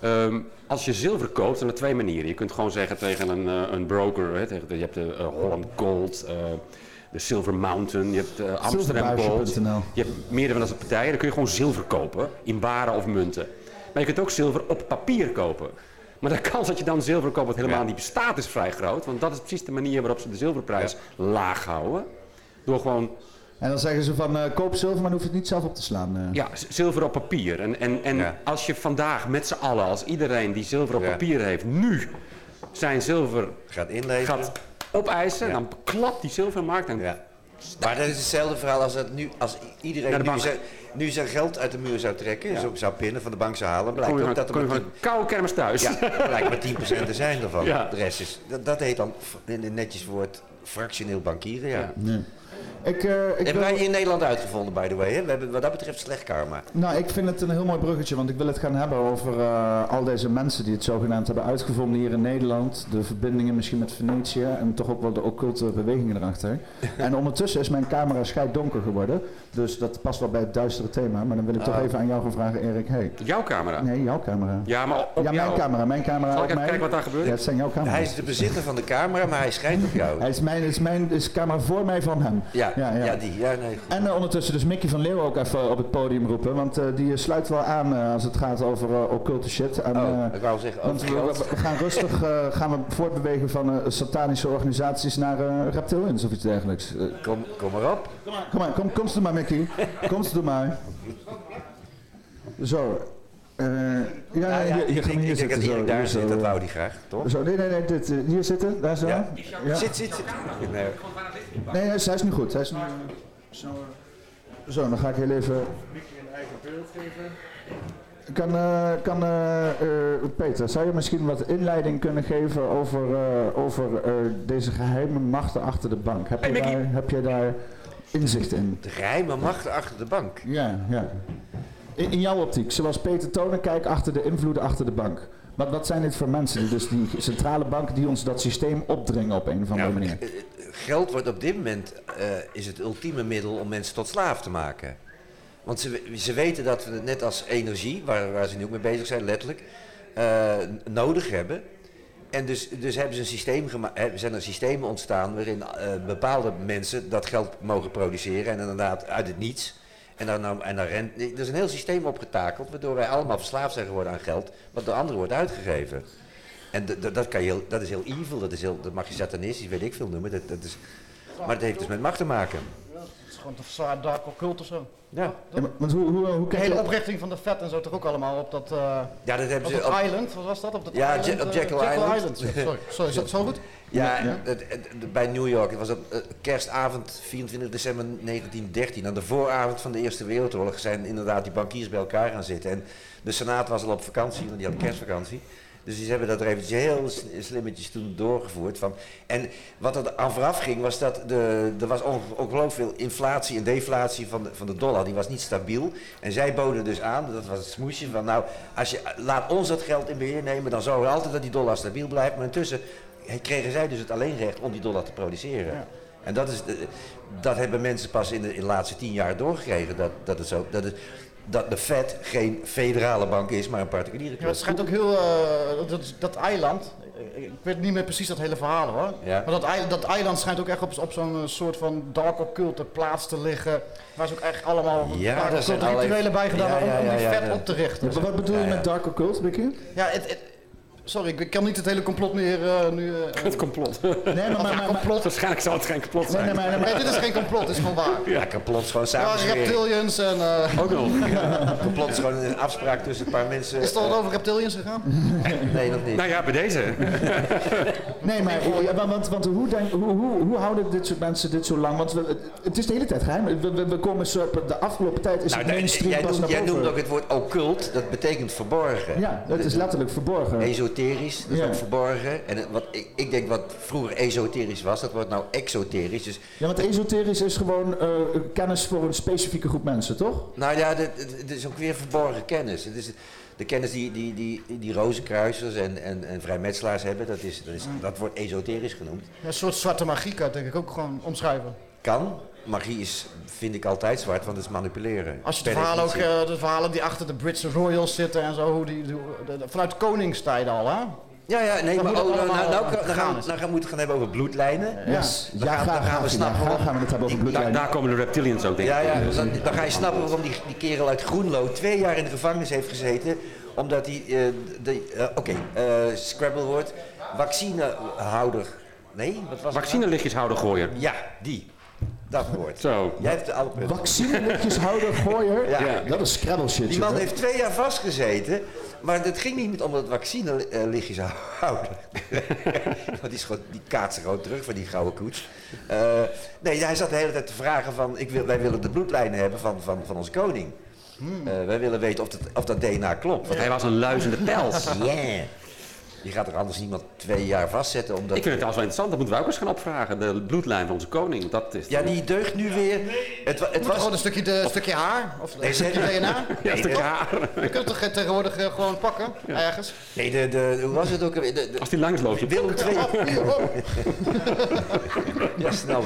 Ehm, als je zilver koopt, dan er twee manieren. Je kunt gewoon zeggen tegen een, eh, een broker, hè, tegen, je hebt de eh, Holland Gold, eh, de Silver Mountain, je hebt Amsterdam Gold. Je hebt meerdere van dat soort partijen, dan kun je gewoon zilver kopen, in baren of munten. Maar je kunt ook zilver op papier kopen. Maar de kans dat je dan zilver koopt wat helemaal Ja. niet bestaat is vrij groot. Want dat is precies de manier waarop ze de zilverprijs laag houden. Door gewoon En dan zeggen ze van, eh, koop zilver, maar dan hoef je het niet zelf op te slaan. eh. Ja, zilver op papier. En, en, en Ja. als je vandaag met z'n allen, als iedereen die zilver op Ja. papier heeft, nu zijn zilver Gaat inleveren. gaat opeisen, Ja. dan klapt die zilvermarkt. En Ja. Maar dat is hetzelfde verhaal als dat nu, als iedereen Naar de nu bank. Nu zijn geld uit de muur zou trekken, zo zou pinnen, van de bank zou halen, blijkt ook van, dat er maar van een koude kermis thuis. 10, ja, *laughs* blijkt maar 10% er zijn ervan. Ja. De rest is, dat, dat heet dan in een netjes woord fractioneel bankieren, ja. Ja. Nee. Ik, eh, ik Hebben wil- wij in Nederland uitgevonden, by the way. Hè? We hebben wat dat betreft slecht karma. Nou, ik vind het een heel mooi bruggetje, want ik wil het gaan hebben over eh, al deze mensen die het zogenaamd hebben uitgevonden hier in Nederland. De verbindingen misschien met Venetië en toch ook wel de occulte bewegingen erachter. *laughs* en ondertussen is mijn camera scheidonker geworden, dus dat past wel bij het duistere thema. Maar dan wil ik toch Oh. even aan jou gaan vragen, Erik. Hey. Jouw camera. Nee, jouw camera. Ja, maar op ja, mijn jou. camera. Mijn camera Zal ik op even mij. kijken wat daar gebeurt? Ja, het zijn jouw camera's. Hij is de bezitter van de camera, maar hij schijnt op jou. Hij is mijn, is mijn is camera voor mij van hem. Ja, Ja, ja, ja. die. Ja, nee, goed. En eh, ondertussen dus Mickey van Leeuw ook even op het podium roepen, want eh, die sluit wel aan eh, als het gaat over eh, occulte shit. En, Oh, eh, ik wou zeggen, want we, gaan rustig eh, gaan we voortbewegen van eh, satanische organisaties naar eh reptilians of iets dergelijks. Eh, Kom, kom maar op. kom maar, kom, komst er maar Mickey. Komst maar. Zo. eh, ja, Nou ja, hier, hier ik gaan we denk- hier zitten. dat Zo, daar zit, dat wou hij graag, toch? Zo, nee, nee, nee, dit, eh, hier zitten, daar zo. Ja? Ja. Zit, zit, zit. Nee. Nee, hij is, hij is nu goed. Hij is nu, zo, zo, dan ga ik heel even... Kan, eh, kan eh, eh, Peter, zou je misschien wat inleiding kunnen geven over, eh, over eh, deze geheime machten achter de bank? Heb, Hey, je, Mickey. daar, heb je daar inzicht in? De geheime macht achter de bank. Ja, ja. In, in jouw optiek, zoals Peter Tonen kijkt achter de invloeden achter de bank. Wat, wat zijn dit voor mensen? Die, dus die centrale banken die ons dat systeem opdringen op een of andere Nou, manier. geld wordt op dit moment eh, is het ultieme middel om mensen tot slaaf te maken. Want ze, ze weten dat we het net als energie, waar, waar ze nu ook mee bezig zijn, letterlijk, eh, nodig hebben. En dus, dus hebben ze een systeem gema- hè, zijn er systemen ontstaan waarin eh, bepaalde mensen dat geld mogen produceren en inderdaad uit het niets. En dan, nou- en dan rent, er is een heel systeem opgetakeld waardoor wij allemaal verslaafd zijn geworden aan geld, wat door anderen wordt uitgegeven. En dat, kan je dat is heel evil, dat, is heel, dat mag je satanistisch, weet ik veel noemen. Dat, dat is, maar het heeft dus met macht te maken. Gewoon een zwaar dark occult of zo. Ja, Ja, maar, want hoe, hoe, hoe De hele oprichting van de vet en zo toch ook allemaal op dat, eh ja dat hebben op ze. dat op- island, wat was dat? Op dat Ja, island, Ja- op eh, Jekyll Island. ja, *laughs* Sorry, sorry, is dat zo goed? Ja, Ja. het- het- bij New York. Het was op eh, kerstavond 24 december 1913. Aan de vooravond van de Eerste Wereldoorlog zijn inderdaad die bankiers bij elkaar gaan zitten. En de Senaat was al op vakantie, want die had kerstvakantie. Dus die hebben dat er eventjes heel slimmetjes toen doorgevoerd. Van. En wat er aan vooraf ging, was dat de, er was onge- ongelooflijk veel inflatie en deflatie van de, van de dollar. Die was niet stabiel. En zij boden dus aan, dat was het smoesje, van nou, als je, laat ons dat geld in beheer nemen, dan zorgen we altijd dat die dollar stabiel blijft. Maar intussen kregen zij dus het alleenrecht om die dollar te produceren. En dat, is de, dat hebben mensen pas in de, in de laatste tien jaar doorgekregen. Dat, dat, het zo, dat, het, dat de Fed geen federale bank is, maar een particuliere Ja, club. het schijnt ook heel, eh, dat, dat eiland, ik, ik weet niet meer precies dat hele verhaal hoor. Ja. Maar dat, dat eiland schijnt ook echt op, op zo'n eh, soort van dark occulte plaats te liggen. Waar ze ook echt allemaal Ja, daar zijn rituelen bij gedaan Ja, hebben ja, om, om ja, die ja, vet ja. op te richten. Ja, maar wat bedoel je Ja, ja. met dark occult, Mickey? Ja, het, het, Sorry, ik, kan niet het hele complot meer eh, nu... eh, *laughs* Het complot. Nee, maar, maar, maar, maar- complot. Waarschijnlijk zal het geen complot zijn. nee, maar, nee, maar- Nee, dit is geen complot, dit is gewoon waar. Ja, complot is gewoon Ja, samen. reptilians en... eh, Ook nog. *laughs* Complot is gewoon een afspraak tussen een paar mensen. is het al over reptilians gegaan? *laughs* Nee, nog niet. Nou ja, bij deze. Nee, maar ja, want, want, want hoe, denk, hoe, hoe, hoe houden dit soort mensen dit zo lang? Want we, het- is de hele tijd geheim. We, we, we komen zo, de afgelopen tijd is Nou, het mainstream jij, pas noemt, naar jij boven. noemt ook het woord occult, dat betekent verborgen. Ja, het is letterlijk verborgen. Esoterisch, dat is Ja. ook verborgen. En wat, ik, ik denk wat vroeger esoterisch was, dat wordt nou exoterisch. Dus, Ja, want esoterisch is gewoon eh, kennis voor een specifieke groep mensen, toch? nou ja, het is ook weer verborgen kennis. Het is de kennis die, die, die, die rozenkruisers en, en, en vrijmetselaars hebben, dat, is, dat, is, dat wordt esoterisch genoemd. Ja, een soort zwarte magie kan je denk ik ook gewoon omschrijven. Kan, magie is, vind ik altijd zwart, want het is manipuleren. Als je de verhalen, ook, eh, de verhalen die achter de Britse royals zitten en zo, hoe die, de- de- vanuit koningstijden al, hè? Ja, ja, nee, Dan maar oh, nou, nou, nou, nou, gaan, we- nou gaan we het gaan hebben over bloedlijnen. Yes. Dan Ja, gaan- graag, dan gaan we snappen ja, graag gaan we het hebben over Ik- Daar, bloedlijnen. daar komen de reptilians ook, denk ik. Ja, ja, Dus, dan, dan ga je snappen waarom die, die kerel uit Groenlo twee jaar in de gevangenis heeft gezeten. Omdat hij, eh, de- eh, oké, eh, Scrabble woord, vaccinehouder. Nee, wat was het? Vaccinelichtjeshouder gooien. Ja, die. Dat woord. Zo. Jij hebt alle punten. Gooier. Ja. Ja. Dat is Scrabble shit. Die man heeft twee jaar vastgezeten, maar het ging niet om het vaccinelichtjeshouder. *laughs* Want die, schot, die kaatste gewoon terug van die gouden koets. Eh, nee, hij zat de hele tijd te vragen van, ik wil, wij willen de bloedlijnen hebben van, van, van onze koning. Eh, wij willen weten of dat, of dat DNA klopt. Want hij was een luizende pels. *laughs* Yeah. Je gaat er anders niemand twee jaar vastzetten omdat... Ik vind het trouwens wel interessant, dat moeten we ook eens gaan opvragen. De bloedlijn van onze koning. Dat is Ja, die deugt nu weer. Het, het Het was... gewoon een stukje, de, stukje haar, of Nee, een stukje DNA. *laughs* Ja, een stukje de- haar. Je kunt het toch tegenwoordig eh, gewoon pakken, ergens. Nee, de, de, hoe was het ook? alweer? De, de, Als die langsloopt. je- Willem II. *laughs* Ja, snel.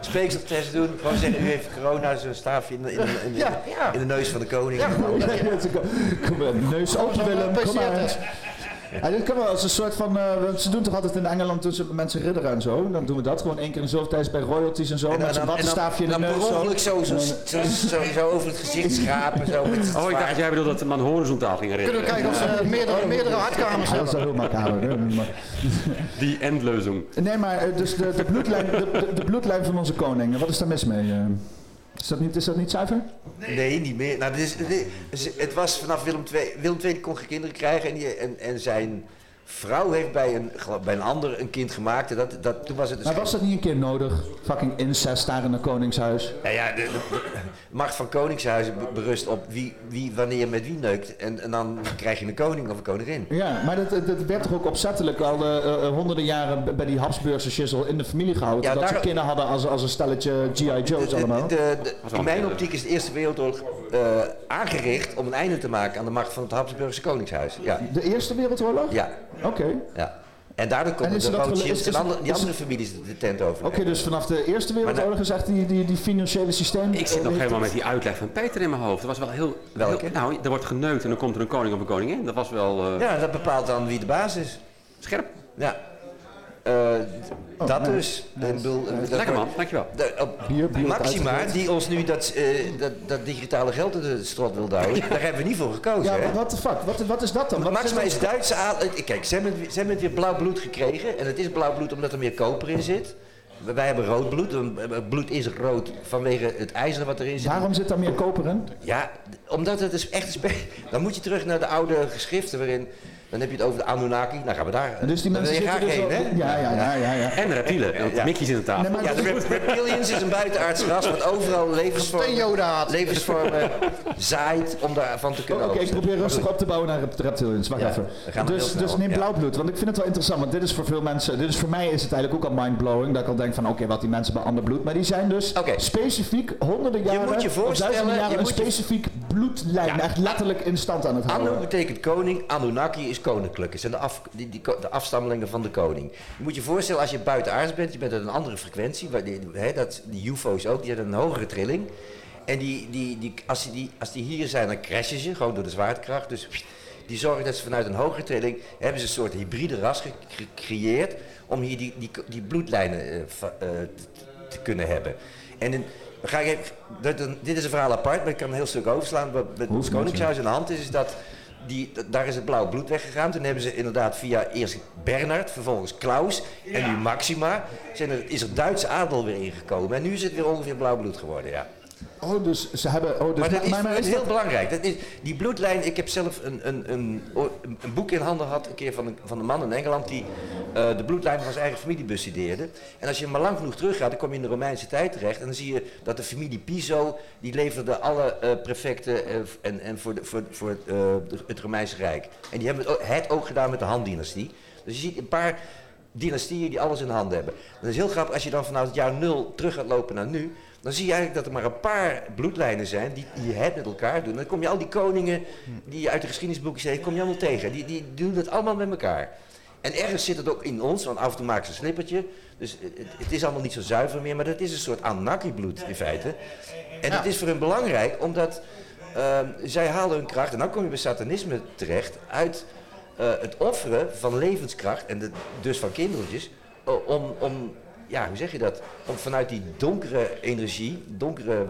Speekseltest doen. Gewoon zeggen, u heeft corona, zo'n staafje in, de- in, in, de- Ja, ja. in de neus van de koning. Ja, is- Kom maar, neus op Willem, kom maar. *laughs* Ja, dit kan wel als een soort van, eh, ze doen toch altijd in Engeland tussen mensen ridderen en zo. Dan doen we dat gewoon één keer in zoveel tijd bij royalties en zo. En met zo'n wattenstaafje in de dan neus. zo. ongeluk zo, zo, zo, zo, zo over het gezicht schrapen. Zo met het *laughs* Oh, ik dacht, jij bedoelde dat de man horizontaal ging Kunnen we redden. kijken of ze meerdere, meerdere hartkamers Ja, dat is hebben. wel heel makkelijk. *laughs* Die endleuzing. Nee, maar eh, dus de, de, bloedlijn, de, de, de bloedlijn van onze koning, wat is daar mis mee? eh? Is dat niet, is dat niet zuiver? Nee, niet meer. Nou, dit is, dit het was vanaf Willem II. Willem II kon geen kinderen krijgen en, die, en, en zijn vrouw heeft bij een, bij een ander een kind gemaakt. En dat, dat, toen was het dus Maar was dat niet een keer nodig? Fucking incest daar in een koningshuis. Nou ja, de, de- de macht van koningshuizen be- berust op wie, wie wanneer met wie neukt. En, en dan krijg je een koning of een koningin. Ja, maar dat, dat werd toch ook opzettelijk al eh, eh, honderden jaren bij die Habsburgse shizzle in de familie gehouden. Ja, dat ze daar- kinderen hadden als, als een stelletje G.I. Joe's De- allemaal. de- de- wel in mijn optiek is de Eerste Wereldoorlog eh, aangericht om een einde te maken aan de macht van het Habsburgse koningshuis. Ja, De Eerste Wereldoorlog? ja, Oké. ja. En daardoor En komen de Rothschilds en andere, die andere families de, tent over. Oké, dus vanaf de Eerste Wereldoorlog is echt die, die, die financiële systeem... Ik zit eh, nog helemaal met die uitleg van Peter in mijn hoofd. Dat was wel heel... Welke? heel- nou, er wordt geneukt en dan komt er een koning of een koningin. Dat was wel eh, Ja, dat bepaalt dan wie de baas is. scherp. Ja. Eh, dat nice. dus. Bedoel, dat Lekker man, dankjewel. Op Maxima, die ons nu dat, eh, dat, dat digitale geld in de strot wil duwen, *laughs* daar hebben we niet voor gekozen. Ja, wat de fuck? Wat, wat is dat dan? Wat Maxima dat- is Duitse adel. Kijk, ze hebben, ze hebben weer blauw bloed gekregen. En het is blauw bloed omdat er meer koper in zit. Wij hebben rood bloed. Het bloed is rood vanwege het ijzer wat erin zit. Waarom zit daar meer koper in? Ja, omdat het is echt een spe- *laughs* Dan moet je terug naar de oude geschriften waarin... Dan heb je het over de Anunnaki. Nou gaan we daar. Dus die mensen je zitten dus heen, hè? Ja, ja, ja, ja. ja. En reptielen, want Ja. Mickey zit aan tafel. Nee, maar Ja, de rep- reptilians is een buitenaards ras wat overal levensvormen, Steenjodaat. levensvormen zaait om daarvan te kunnen Oh, Oké, ik probeer rustig op te bouwen naar rep- reptilians. Wacht Ja, even. Dus, dus neem blauw bloed, want ik vind het wel interessant. Want dit is voor veel mensen, dit is voor mij is het eigenlijk ook al mindblowing. Dat ik al denk van oké, wat die mensen bij ander bloed. Maar die zijn dus Oké. specifiek honderden jaren, moet je of voorstellen, duizenden jaren je een moet je- specifiek bloedlijn Ja. echt letterlijk in stand aan het Anu houden. betekent koning, Anunnaki is koninklijk. Het zijn de, af, die, de afstammelingen van de koning. Je moet je voorstellen, als je buitenaards bent, je bent uit een andere frequentie. waar die, hè, dat, die UFO's ook, die hebben een hogere trilling. En die, die, die, als, die, die, als die hier zijn, dan crashen ze, gewoon door de zwaartekracht. Dus die zorgen dat ze vanuit een hogere trilling, hebben ze een soort hybride ras ge- gecreëerd, om hier die, die, die bloedlijnen eh, eh, te, kunnen hebben. En in, ga ik even, dit is een verhaal apart, maar ik kan een heel stuk overslaan. Wat met ons koningshuis aan de hand is, is dat die, daar is het blauw bloed weggegaan. Toen hebben ze inderdaad via eerst Bernard, vervolgens Klaus en nu Maxima. Zijn er, is er Duitse adel weer ingekomen. En nu is het weer ongeveer blauw bloed geworden, ja. Oh, dus ze hebben... Oh, dus maar dat is, maar- is heel dat- belangrijk. Dat is, die bloedlijn, ik heb zelf een, een, een, een boek in handen gehad, een keer van een, van een man in Engeland, die eh, de bloedlijn van zijn eigen familie bestudeerde. En als je maar lang genoeg teruggaat, dan kom je in de Romeinse tijd terecht. En dan zie je dat de familie Piso, die leverde alle eh, prefecten eh, en, en voor, de, voor, voor het Romeinse Rijk. En die hebben het ook, het ook gedaan met de Han-dynastie. Dus je ziet een paar dynastieën die alles in handen hebben. Dat is heel grappig als je dan vanuit het jaar nul terug gaat lopen naar nu. Dan zie je eigenlijk dat er maar een paar bloedlijnen zijn die, die het met elkaar doen. Dan kom je al die koningen die je uit de geschiedenisboeken ziet, kom je allemaal tegen. Die, die doen het allemaal met elkaar. En ergens zit het ook in ons, want af en toe maken ze een slippertje. Dus het, het is allemaal niet zo zuiver meer, maar dat is een soort Anunnaki-bloed in feite. En dat is voor hun belangrijk, omdat ehm, zij halen hun kracht, en dan kom je bij satanisme terecht, uit eh, het offeren van levenskracht, en de, dus van kindertjes, o- om, om, ja, hoe zeg je dat? Om vanuit die donkere energie, donkere,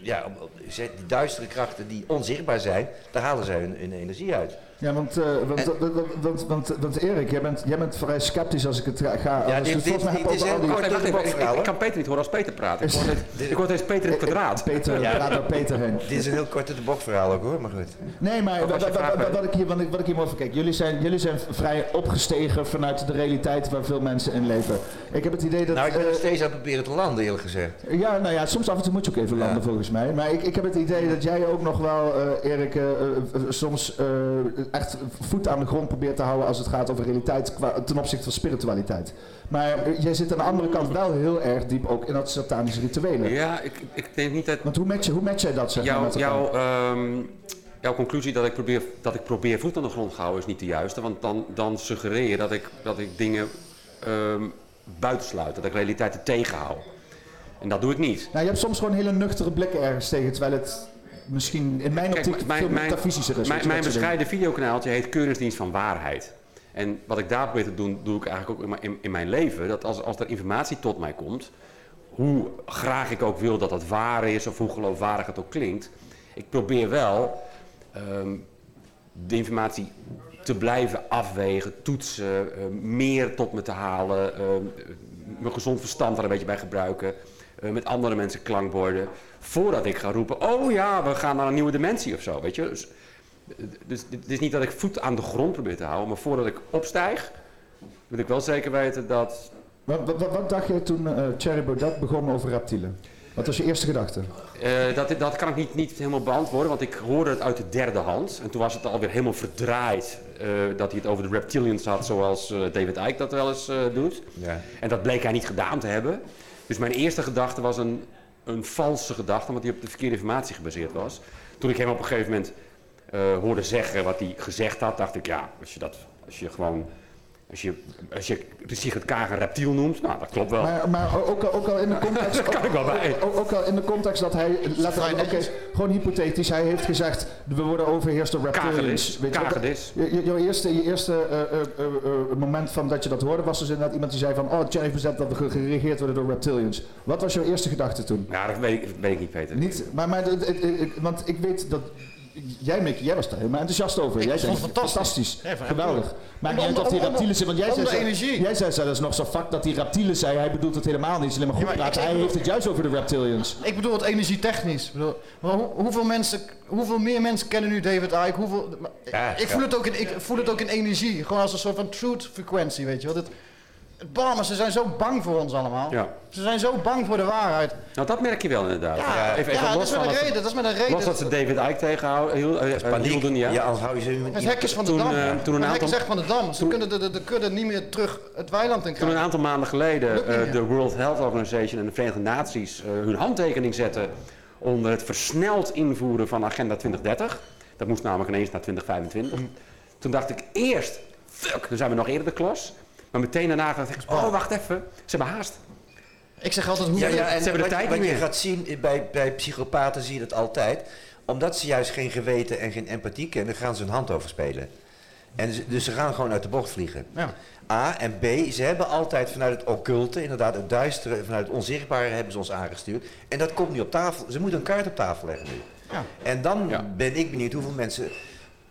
ja, die duistere krachten die onzichtbaar zijn, daar halen zij hun energie uit. Ja, want, eh, want, want, want, want, want Erik, jij bent, jij bent vrij sceptisch als ik het ga... Ja, als dit- dit- dit is heel die- kort. Wacht even. Ik, kan Peter niet horen als Peter praat. Ik hoor steeds, ik hoor steeds Peter in het Eh, eh, kwadraat. Peter, Ja. praat door Peter heen. Dit is een heel korte de verhaal ook hoor, maar goed. Nee, maar wat, ik hier, wat, ik, wat ik hier mooi van kijk, jullie zijn, jullie zijn vrij opgestegen vanuit de realiteit waar veel mensen in leven. Ik heb het idee dat... Nou, ik ben eh, nog steeds aan het proberen te landen, eerlijk gezegd. Ja, nou ja, soms af en toe moet je ook even Ja. landen volgens mij. Maar ik, ik heb het idee dat jij ook nog wel, eh, Erik, eh, eh, eh, soms eh, echt voet aan de grond probeert te houden als het gaat over realiteit qua, ten opzichte van spiritualiteit. Maar jij zit aan de andere kant wel heel erg diep ook in dat satanische rituelen. Ja, ik, ik denk niet dat Want hoe match, hoe match jij dat zeg met jouw, ehm, jouw conclusie dat ik, probeer, dat ik probeer voet aan de grond te houden is niet de juiste. Want dan, dan suggereer je dat ik, dat ik dingen ehm buitensluit, dat ik realiteiten tegenhoud. En dat doe ik niet. Nou, je hebt soms gewoon hele nuchtere blik ergens tegen, terwijl het misschien in mijn Kijk, optiek mijn- veel mijn- metafysischer is. weet Mijn, dat bescheiden videokanaaltje heet Keuringsdienst van Waarheid. En wat ik daar probeer te doen, doe ik eigenlijk ook in mijn, in, in mijn leven. Dat als, als er informatie tot mij komt, hoe graag ik ook wil dat het waar is of hoe geloofwaardig het ook klinkt. Ik probeer wel ehm, de informatie te blijven afwegen, toetsen, eh, meer tot me te halen, eh, mijn gezond verstand er een beetje bij gebruiken, eh, met andere mensen klankborden, voordat ik ga roepen, oh ja, we gaan naar een nieuwe dimensie of zo, weet je. Dus, dus het is niet dat ik voet aan de grond probeer te houden, maar voordat ik opstijg, wil ik wel zeker weten dat Wat, wat, wat, wat dacht jij toen eh Thierry Baudet begon over reptielen? Wat was je eerste gedachte? Eh, dat, dat kan ik niet, niet helemaal beantwoorden, want ik hoorde het uit de derde hand. En toen was het alweer helemaal verdraaid eh, dat hij het over de reptilians had, zoals David Icke dat wel eens doet. Ja. En dat bleek hij niet gedaan te hebben. Dus mijn eerste gedachte was een, een valse gedachte, omdat die op de verkeerde informatie gebaseerd was. Toen ik hem op een gegeven moment eh, hoorde zeggen wat hij gezegd had, dacht ik, ja, als je dat, als je gewoon, als je, als je Sigrid Kaag een reptiel noemt, nou, dat klopt wel. Maar, maar ook, al- ook al in de context. *laughs* Daar kan ik wel bij. Ook, ook al in de context dat hij. Laten we, gewoon hypothetisch. Hij heeft gezegd. We worden overheerst door reptilians. Kagedis, Weet je. Je, eerste, je eerste eh, eh, eh, moment van dat je dat hoorde was dus inderdaad iemand die zei van. Oh, Thierry Baudet dat we geregeerd worden door reptilians. Wat was jouw eerste gedachte toen? Ja, dat weet ik, dat weet ik niet, Peter. Niet, maar, maar want ik weet dat. Jij, jij was daar helemaal enthousiast over. Ik jij vond het fantastisch. Ja, van geweldig. Maar niet uit of die reptielen zijn, want jij zei, energie. jij zei zelfs nog zo vak dat die reptielen zei. Hij bedoelt het helemaal niet. Alleen maar goed Ja, maar ik- praten. ik Hij bedoel- heeft het juist over de reptilians. Ik bedoel het energietechnisch. Ik bedoel, maar hoe- hoeveel, mensen, hoeveel meer mensen kennen nu David Icke? Hoeveel, maar Ja, ik, voel het ook in, ik voel het ook in energie. Gewoon als een soort van truth frequentie, weet je wel. Het bam, ze zijn zo bang voor ons allemaal. Ja. Ze zijn zo bang voor de waarheid. Nou, dat merk je wel inderdaad. Ja, even, even ja dat los is met van een dat- reden. Dat is met een reden. Los dat ze David Icke tegenhouden, hiel- eh, eh, hielden, ja. Ja, anders hou je ze Het hek is van de Toen, dam. eh, toen een het hek aantal- van de dam. Ze kunnen de, de, de kudde niet meer terug het weiland in Toen een krijgen. aantal maanden geleden eh, de World Health Organization en de Verenigde Naties eh, hun handtekening zetten onder het versneld invoeren van Agenda 2030. Dat moest namelijk ineens naar 2025. Mm. Toen dacht ik eerst, fuck, dan zijn we nog eerder de klos. Maar meteen daarna dacht ik, oh wacht even, ze hebben haast. Ik zeg altijd hoe... Ja, ja, en Ze hebben de wat, tijd wat niet je meer. gaat zien bij, bij psychopaten zie je dat altijd. Omdat ze juist geen geweten en geen empathie kennen, gaan ze hun hand overspelen. En ze- dus ze gaan gewoon uit de bocht vliegen. Ja. A en B, ze hebben altijd vanuit het occulte, inderdaad het duistere, vanuit het onzichtbare hebben ze ons aangestuurd. En dat komt nu op tafel. Ze moeten een kaart op tafel leggen nu. Ja. En dan Ja. ben ik benieuwd hoeveel mensen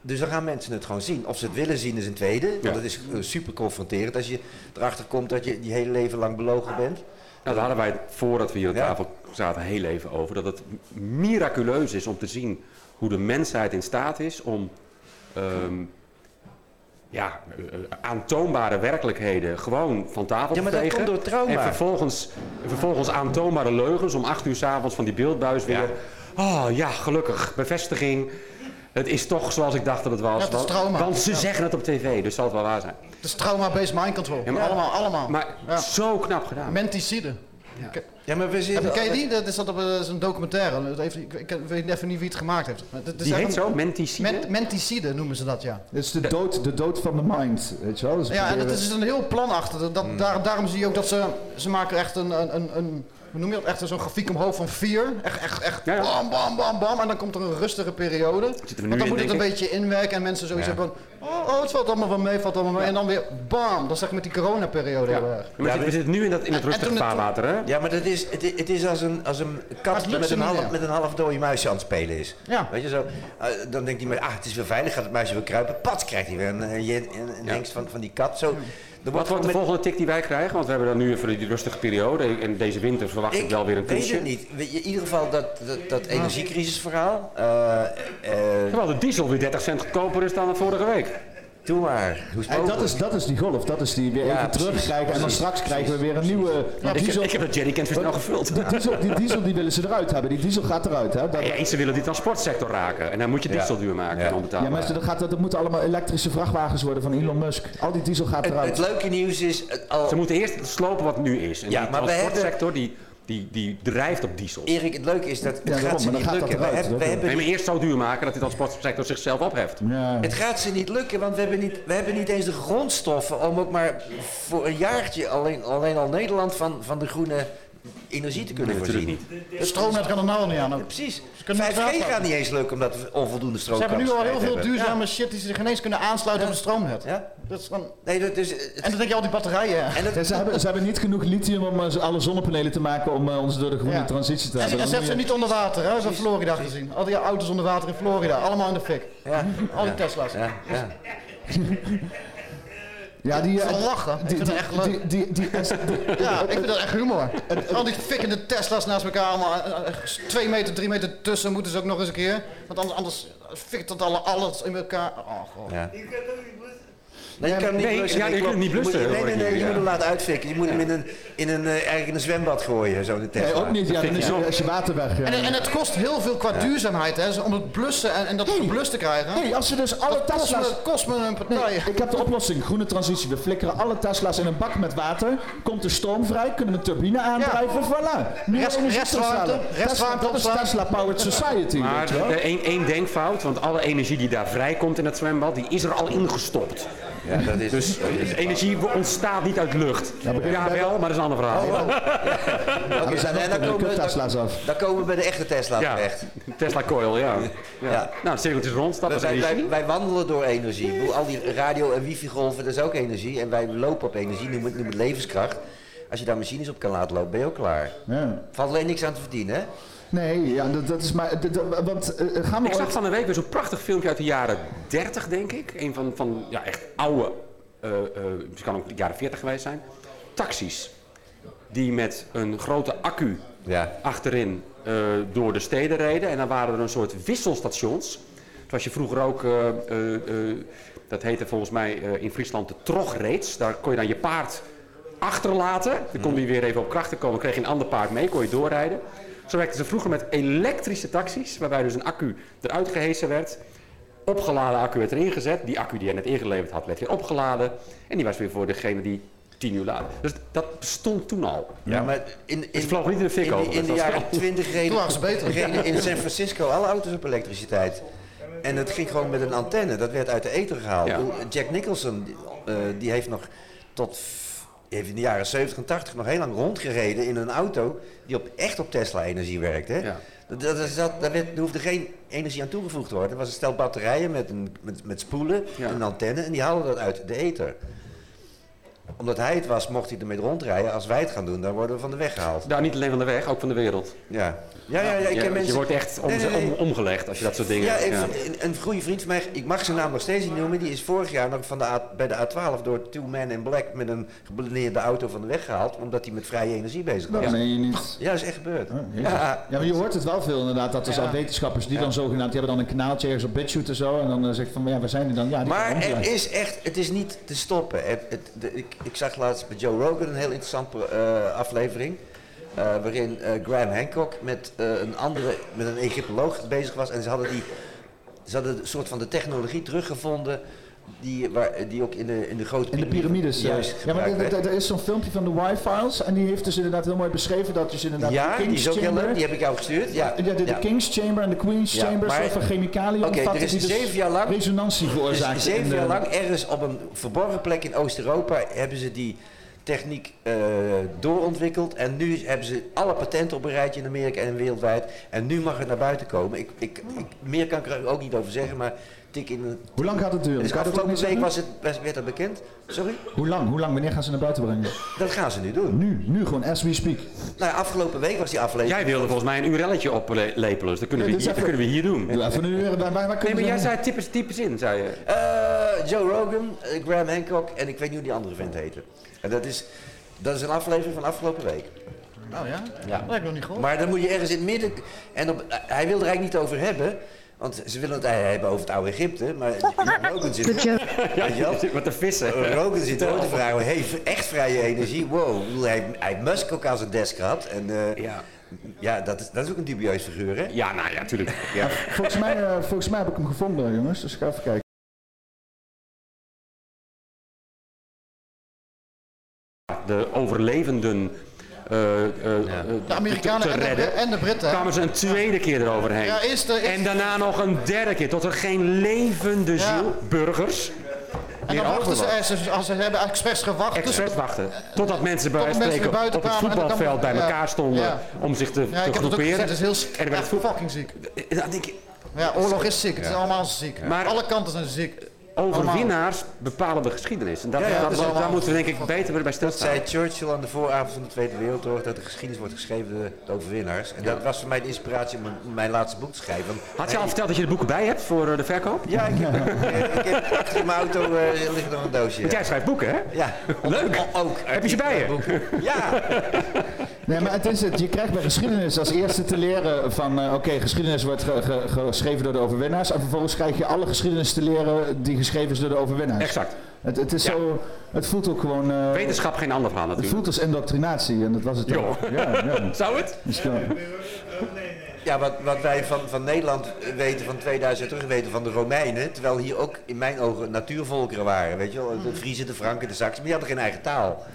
Dus dan gaan mensen het gewoon zien. Of ze het willen zien is een tweede. Want Ja. het is eh, super confronterend als je erachter komt dat je je hele leven lang belogen bent. Nou, daar hadden wij het voordat we hier aan Ja. tafel zaten heel even over. Dat het miraculeus is om te zien hoe de mensheid in staat is om ehm, ja, eh, aantoonbare werkelijkheden gewoon van tafel Ja, maar te dat vegen. komt door trauma. En vervolgens, vervolgens aantoonbare leugens om acht uur s'avonds van die beeldbuis weer. Oh ja, gelukkig, bevestiging. Het is toch zoals ik dacht dat het was. Ja, het is want, trauma. want ze Ja. zeggen het op tv, dus zal het wel waar zijn. Het is trauma-based mind control. Ja, maar- allemaal, allemaal. Maar Ja. zo knap gedaan. Menticide. Ke- Ja, maar we Heb zitten... je, ken je die? Dat is, dat op, dat is een documentaire. Dat heeft, ik, ik weet even niet wie het gemaakt heeft. Maar is Die echt heet zo, menticide. Men- menticide noemen ze dat, ja. Het is de dood, de dood van de mind, weet je wel. Dus Ja, en dat is een heel plan achter. Dat, dat- Hmm. daar, daarom zie je ook dat ze... Ze maken echt een... een, een, noem je dat? Echt zo'n grafiek omhoog van vier. Echt, echt, echt Ja, ja. bam, bam, bam, bam. En dan komt er een rustige periode. Zitten we nu Want dan in, moet het een ik. beetje inwerken en mensen sowieso Ja. van... Oh, oh, het valt allemaal wel mee, valt allemaal mee. En dan weer bam. Dat zeg ik met die coronaperiode Ja. heel erg. Maar we zitten- nu in, dat, in het rustige vaarwater, hè? Ja, maar dat is, het, is als een, als een kat met een, half, meer. met een half dode muisje aan het spelen is. Ja. Weet je zo, eh, dan denkt hij maar, ah, het is weer veilig, gaat het muisje weer kruipen. Pats krijgt hij weer een, een, een, een Ja. hengst van, van die kat. Zo, er Wat wordt de volgende tik die wij krijgen? Want we hebben dan nu even die rustige periode. En deze winter verwacht ik, Ik wel weer een weet kunstje. het niet. Weet In ieder geval dat, dat, dat energiecrisisverhaal. eh, eh, Terwijl de diesel weer 30 cent goedkoper is dan vorige week. Doe maar. Hoe is het En dat is, dat is die golf, dat is die weer Ja, even precies, terugkrijgen. En dan precies, straks krijgen we weer een nieuwe... want ik, diesel, ik heb de jerrycans weer snel gevuld. die, diesel, die diesel die willen ze eruit hebben. Die diesel gaat eruit. Hè? Dat, Ja, eens ze willen die transportsector raken. En dan moet je Ja. diesel duur maken Ja. en ja, maar ze- dat, gaat, dat moeten allemaal elektrische vrachtwagens worden van Elon Musk. Al die diesel gaat eruit. het leuke nieuws is, het al, Ze moeten eerst slopen wat nu is. En Ja, die maar we transportsector die, die, die drijft op diesel. Erik, het leuke is dat het daarom, gaat ze maar dan niet gaat lukken. We, hebben, we, hebben Nee, maar eerst zo duur maken dat die transportsector zichzelf opheft. ja. Het gaat ze niet lukken, want we hebben niet, we hebben niet eens de grondstoffen om ook maar voor een jaartje alleen, alleen al Nederland van, van de groene energie te kunnen Nee, natuurlijk voorzien. De stroomnet kan er nou al niet aan. Precies. kunnen niet 5G aansluiten. gaat niet eens lukken omdat we onvoldoende Ze stroom hebben nu al heel veel hebben. duurzame shit die ze zich ineens kunnen aansluiten op het stroomnet. Ja. Dat is gewoon... Nee, dat is... het- En dan denk je al die batterijen. en ze, hebben, ze hebben niet genoeg lithium om eh, alle zonnepanelen te maken om eh, ons door de groene Ja. transitie te En, hebben. en Dan zet ze niet onder water, hè? Dat hebben we in Florida gezien. Al die auto's onder water in Florida, allemaal in de fik. ja, Al die Tesla's. ja, *laughs* ja. Die... Ik het lachen. Ik die, vind het echt leuk. die, die, die, die- *laughs* Ja, ik vind dat echt humor. Al die fikkende Tesla's naast elkaar, allemaal eh, eh, twee meter, drie meter tussen moeten ze ook nog eens een keer. Want anders, anders fikt dat alle, alles in elkaar. Oh, god. ja. Nee, je kan niet Nee, blussen. ja, je kunt hem niet blussen, Nee, nee, nee, je ja. moet hem laten uitfikken. Je moet hem in een, in een, eh, eigenlijk in een zwembad gooien, zo de Tesla. Nee, ook niet. Ja, dan is je, als je water weg... En, en het kost heel veel qua duurzaamheid, hè, om het blussen en, en dat geblust te krijgen. hey, als ze dus alle dat kost Tesla's... me, kost me een partij. Ik heb de oplossing, groene transitie. We flikkeren alle Tesla's in een bak met water. Komt er stroom vrij, kunnen we een turbine aandrijven, voilà. Restwarmte, Tesla, restwarmte dat is opslaan. Tesla Powered Society. Maar weet je wel? de- één één denkfout, want alle energie die daar vrijkomt in het zwembad, die is er al ingestopt. Ja, dat is... Dus energie ontstaat niet uit lucht. Ja, maar- wel, maar dat is een ander verhaal. Ja, we zijn en ook dan de komen we- Tesla's af. Dan komen we bij de echte Tesla Ja, terecht. Tesla Coil, ja. ja. Ja. Nou, het cirkeltje is rond, dat Wij, is wij, wij, energie. wij wandelen door energie. Bedoel, Al die radio- en wifi-golven, dat is ook energie. En wij lopen op energie, noem het, noem het levenskracht. Als je daar machines op kan laten lopen, ben je ook klaar. Ja. Valt alleen niks aan te verdienen, hè? Nee, ja, dat, dat is maar... dat- dat- want eh, gaan we Ik zag van de week weer zo'n prachtig filmpje uit de jaren 30, denk ik. Een van, van ja, echt oude, eh eh het kan ook de jaren 40 geweest zijn. Taxis. Die met een grote accu Ja. achterin eh, door de steden reden. En dan waren er een soort wisselstations. Zoals je vroeger ook, eh, eh, eh, dat heette volgens mij eh, in Friesland de trogreeds. Daar kon je dan je paard achterlaten. Dan kon die weer even op krachten komen. kreeg je een ander paard mee, kon je doorrijden. Zo werkten ze vroeger met elektrische taxis. Waarbij dus een accu eruit gehesen werd. Opgeladen accu werd erin gezet. Die accu die je net ingeleverd had, werd weer opgeladen. En die was weer voor degene die tien uur later. Dus dat bestond toen al. Ja, maar in, in, Het vloog niet in de fik in, over, in de dat jaren 20 reden, beter. reden in San Francisco alle auto's op elektriciteit. En het ging gewoon met een antenne. Dat werd uit de ether gehaald. Ja. Jack Nicholson, die, eh, die heeft nog tot heeft in de jaren 70 en 80 nog heel lang rondgereden in een auto die op, echt op Tesla-energie werkte. Hè? Ja. Dat, dat, dat, daar, werd, daar hoefde geen energie aan toegevoegd te worden. Er was een stel batterijen met, een, met, met spoelen Ja. en een antenne en die haalden dat uit de ether. Omdat hij het was, mocht hij ermee rondrijden. Als wij het gaan doen, dan worden we van de weg gehaald. Nou, niet alleen van de weg, ook van de wereld. Ja, ja, ja, ja ik Ja, ken Je mensen... wordt echt om, Nee, nee, nee. om- omgelegd als je dat soort dingen... Ja, een, ja. een, een goede vriend van mij, ik mag zijn naam nog steeds niet noemen, die is vorig jaar nog van de A, bij de A12 door Two Men in Black met een geblindeerde auto van de weg gehaald, omdat hij met vrije energie bezig was. Dat Ja, meen je niet. dat is echt gebeurd. Oh. Ja, Ja, maar je hoort het wel veel inderdaad, dat er Ja. al wetenschappers die dan zogenaamd, die hebben dan een kanaaltje ergens op BitChute en zo, en dan uh, zegt van, ja, waar zijn die dan? Ja, die Maar er omdraaien. is echt, het is niet te stoppen. Het, het, de- ik, ik zag laatst bij Joe Rogan een heel interessante eh, aflevering. eh, waarin eh, Graham Hancock met, een andere, met een Egyptoloog bezig was. En ze hadden, die, ze hadden een soort van de technologie teruggevonden. Die, waar, die ook in de, in de grote In de piramides. eh. juist ja, maar er- is zo'n filmpje van de Y-Files en die heeft dus inderdaad heel mooi beschreven dat dus inderdaad Ja, de die King's is ook heel Chamber, leuk. Die heb ik jou gestuurd. Ja, ja, de, de ja. King's Chamber en de Queen's Ja, Chamber, soort van chemicaliën Oké, omvatten er is die dus zeven jaar lang resonantie Dus veroorzaken. zeven jaar lang ergens op een verborgen plek in Oost-Europa hebben ze die techniek eh, doorontwikkeld. En nu hebben ze alle patenten op een rijtje in Amerika en wereldwijd. En nu mag het naar buiten komen. Ik, ik, ik, meer kan ik er ook niet over zeggen, maar tik in. Hoe lang gaat het duren? Dus afgelopen week was het, was- werd dat bekend. Sorry? Hoe lang? Hoe lang? Wanneer gaan ze naar buiten brengen? Dat gaan ze nu doen. Nu, nu gewoon, as we speak. Nou, ja, afgelopen week was die aflevering. Jij wilde volgens mij een URL'tje oplepelen, dus dat kunnen, we, hier, dat kunnen we hier doen. Doe even een uur, waar, waar, Nee, kunnen maar jij zei types, types in, zei je. Eh, Joe Rogan, eh, Graham Hancock en ik weet niet hoe die andere vent heette. En dat is, dat is een aflevering van afgelopen week. Oh ja? Ja. Dat heb ik nog niet gehoord. Maar dan moet je ergens in het midden. En op, hij wil er eigenlijk niet over hebben. Want ze willen het eigenlijk hebben over het oude Egypte. Maar Rogan zit. Wel? Wat te vissen. Rogan zit ook te vragen. Hey, echt vrije energie. Wow. Hij, hij heeft Musk ook aan zijn desk gehad. En eh, Ja. ja, dat is, dat is ook een dubieus figuur, hè? ja, nou ja, tuurlijk. *laughs* Ja. Volgens mij, eh, volgens mij heb ik hem gevonden, jongens. Dus ik ga even kijken. De overlevenden eh, eh, Ja. eh, De Amerikanen te en de, redden, en de Britten. kwamen ze een tweede keer eroverheen. Ja, de, En daarna nog een derde keer, tot er geen levende Ja. ziel, burgers, en meer dan wachten ze, eh, als ze hebben expres gewacht. Dus, expres wachten. Totdat mensen bij mensen spreken op het voetbalveld bij elkaar stonden Ja. om zich te, ja, te ik heb het ook groeperen. gezegd, het is heel En dan werd echt het fucking ziek. Dan denk ik, Ja, oorlog is ziek. Het is allemaal ziek. Maar- Alle kanten zijn ziek. Overwinnaars bepalen de geschiedenis. En dat, Ja, ja, dat- dat is daar moeten we denk ik beter bij Dat stilstaan. zei Churchill aan de vooravond van de Tweede Wereldoorlog. Dat de geschiedenis wordt geschreven door de overwinnaars. En dat was voor mij de inspiratie om mijn, mijn laatste boek te schrijven. Had je al verteld dat je de boeken bij hebt voor eh, de verkoop? Ja, ik heb, *laughs* ik heb achter in mijn auto eh, ligt nog een doosje. Want jij schrijft boeken, hè? Ja, Leuk. Ook. Heb je ze bij je? Boeken. Ja, *laughs* Nee, maar het is het. Je krijgt bij geschiedenis als eerste te leren van, eh, oké, geschiedenis wordt ge- ge- geschreven door de overwinnaars. En vervolgens krijg je alle geschiedenis te leren die geschreven is door de overwinnaars. Exact. Het, het is Ja. zo, het voelt ook gewoon, eh, Wetenschap geen ander verhaal het natuurlijk. voelt als indoctrinatie en dat was het ook. Ja, ja. *laughs* Zou het? Dus, eh, ja wat, wat wij van, van Nederland weten, van 2000 jaar terug weten van de Romeinen. Terwijl hier ook in mijn ogen natuurvolkeren waren. Weet je wel, de Friese, de Franken, de Saksen. Maar die hadden geen eigen taal.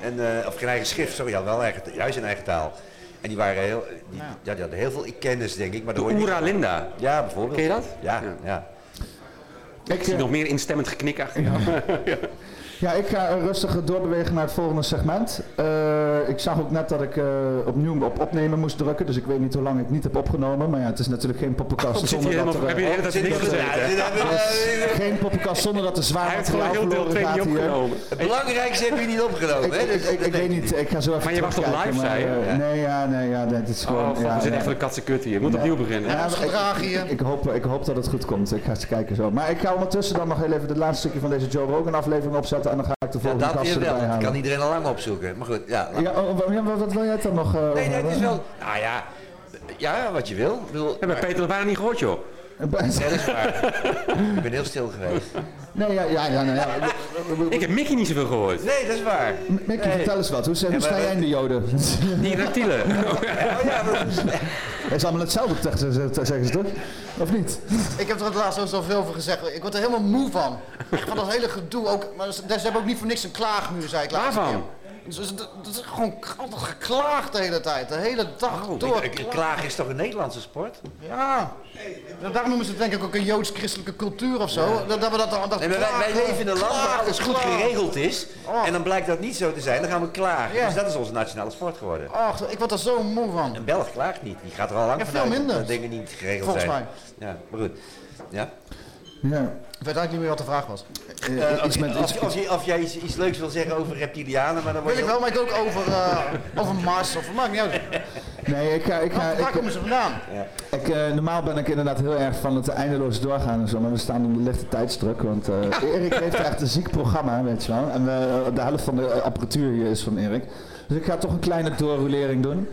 En, eh, of geen eigen schrift, sorry, die hadden wel eigen, juist een eigen taal. En die waren heel, die, ja, die hadden heel veel kennis, denk ik. Maar De Oera Linda. Ja, bijvoorbeeld. Ken je dat? Ja, Ja. ja. ik, Ik zie eh, nog meer instemmend geknik achter jou. Ja, *laughs* *laughs* ik ga rustig doorbewegen naar het volgende segment. Eh, ik zag ook net dat ik eh, opnieuw op opnemen moest drukken, dus ik weet niet hoe lang ik niet heb opgenomen. Maar ja, het is natuurlijk geen poppenkast zonder dat er... heb je de niks? Ja, dit hebben we- eh, geen poppenkast zonder dat er zwaar Hij heeft gewoon materiaal heel deel verloren 2 gaat niet hier. opgenomen. Het belangrijkste heb je niet opgenomen, Ik, hè? ik, Dus ik, ik weet niet, ik ga zo even Maar je was toch terugkijken, live, zei je? eh, Ja. Nee, ja, nee, ja, dit is gewoon... Oh, ja, we zitten ja. echt voor de katse kut hier. Je moet opnieuw beginnen. Ja, gedrag hier. Ik, ik, hoop, ik hoop dat het goed komt. Ik ga eens kijken zo. Maar ik ga ondertussen dan nog heel even het laatste stukje van deze Joe Rogan aflevering opzetten en dan ga ik de Ja, dat weer wel. Dat halen. kan iedereen al lang opzoeken. Maar goed, ja. Ja, oh, ja, wat, wat wil jij dan nog? eh, Nee, nee, het is wel... Nou ja, ja, wat je wil. Ik bedoel, We hebben Peter dat bijna niet gehoord, joh. *laughs* Ja, dat is waar. ik ben heel stil geweest. Nee, ja, ja, ja, nou ja. Ik heb Mickey niet zoveel gehoord. Nee, dat is waar. Mickey, vertel eens wat. Hoe, hoe sta jij in de joden? Die reptielen. Oh ja, maar- Het is allemaal hetzelfde, zeggen ze, zeggen ze toch? Of niet? Ik heb er het laatst ook zoveel over gezegd. Ik word er helemaal moe van. Van dat hele gedoe. Ook, maar ze, ze hebben ook niet voor niks een klaagmuur, zei ik laatst. Waarvan? Dus het- het is gewoon altijd geklaagd de hele tijd. De hele dag door. Ik- ik- Klagen is toch een Nederlandse sport? Ja. Daarom noemen ze het denk ik ook een joods-christelijke cultuur of zo. Dat, dat we dat, dat Nee, maar wij, leven in een land waar alles goed klagen. geregeld is. Oh. En dan blijkt dat niet zo te zijn. Dan gaan we klagen. Ja. Dus dat is onze nationale sport geworden. Ach, ik word er zo moe van. Een Belg klaagt niet. Die gaat er al lang Ja, veel vanuit minder. dat dingen niet geregeld Volgens zijn. Ja, maar goed. Ja. Ja. Ik weet eigenlijk niet meer wat de vraag was. Iets met, je- of jij iets, iets leuks wil zeggen over reptilianen, maar dan word Wil je ik wel, maar ik ook over, eh, over Mars of maakt niet uit. nee, ik ga... Ik ga Waar, waar ik, komen ze vandaan? ik, eh, normaal ben ik inderdaad heel erg van het eindeloos doorgaan en zo, maar we staan onder lichte tijdsdruk, want eh, Erik heeft echt een ziek programma, weet je wel. En we- de helft van de apparatuur hier is van Erik. *laughs* Dus ik ga toch een kleine doorrolering doen.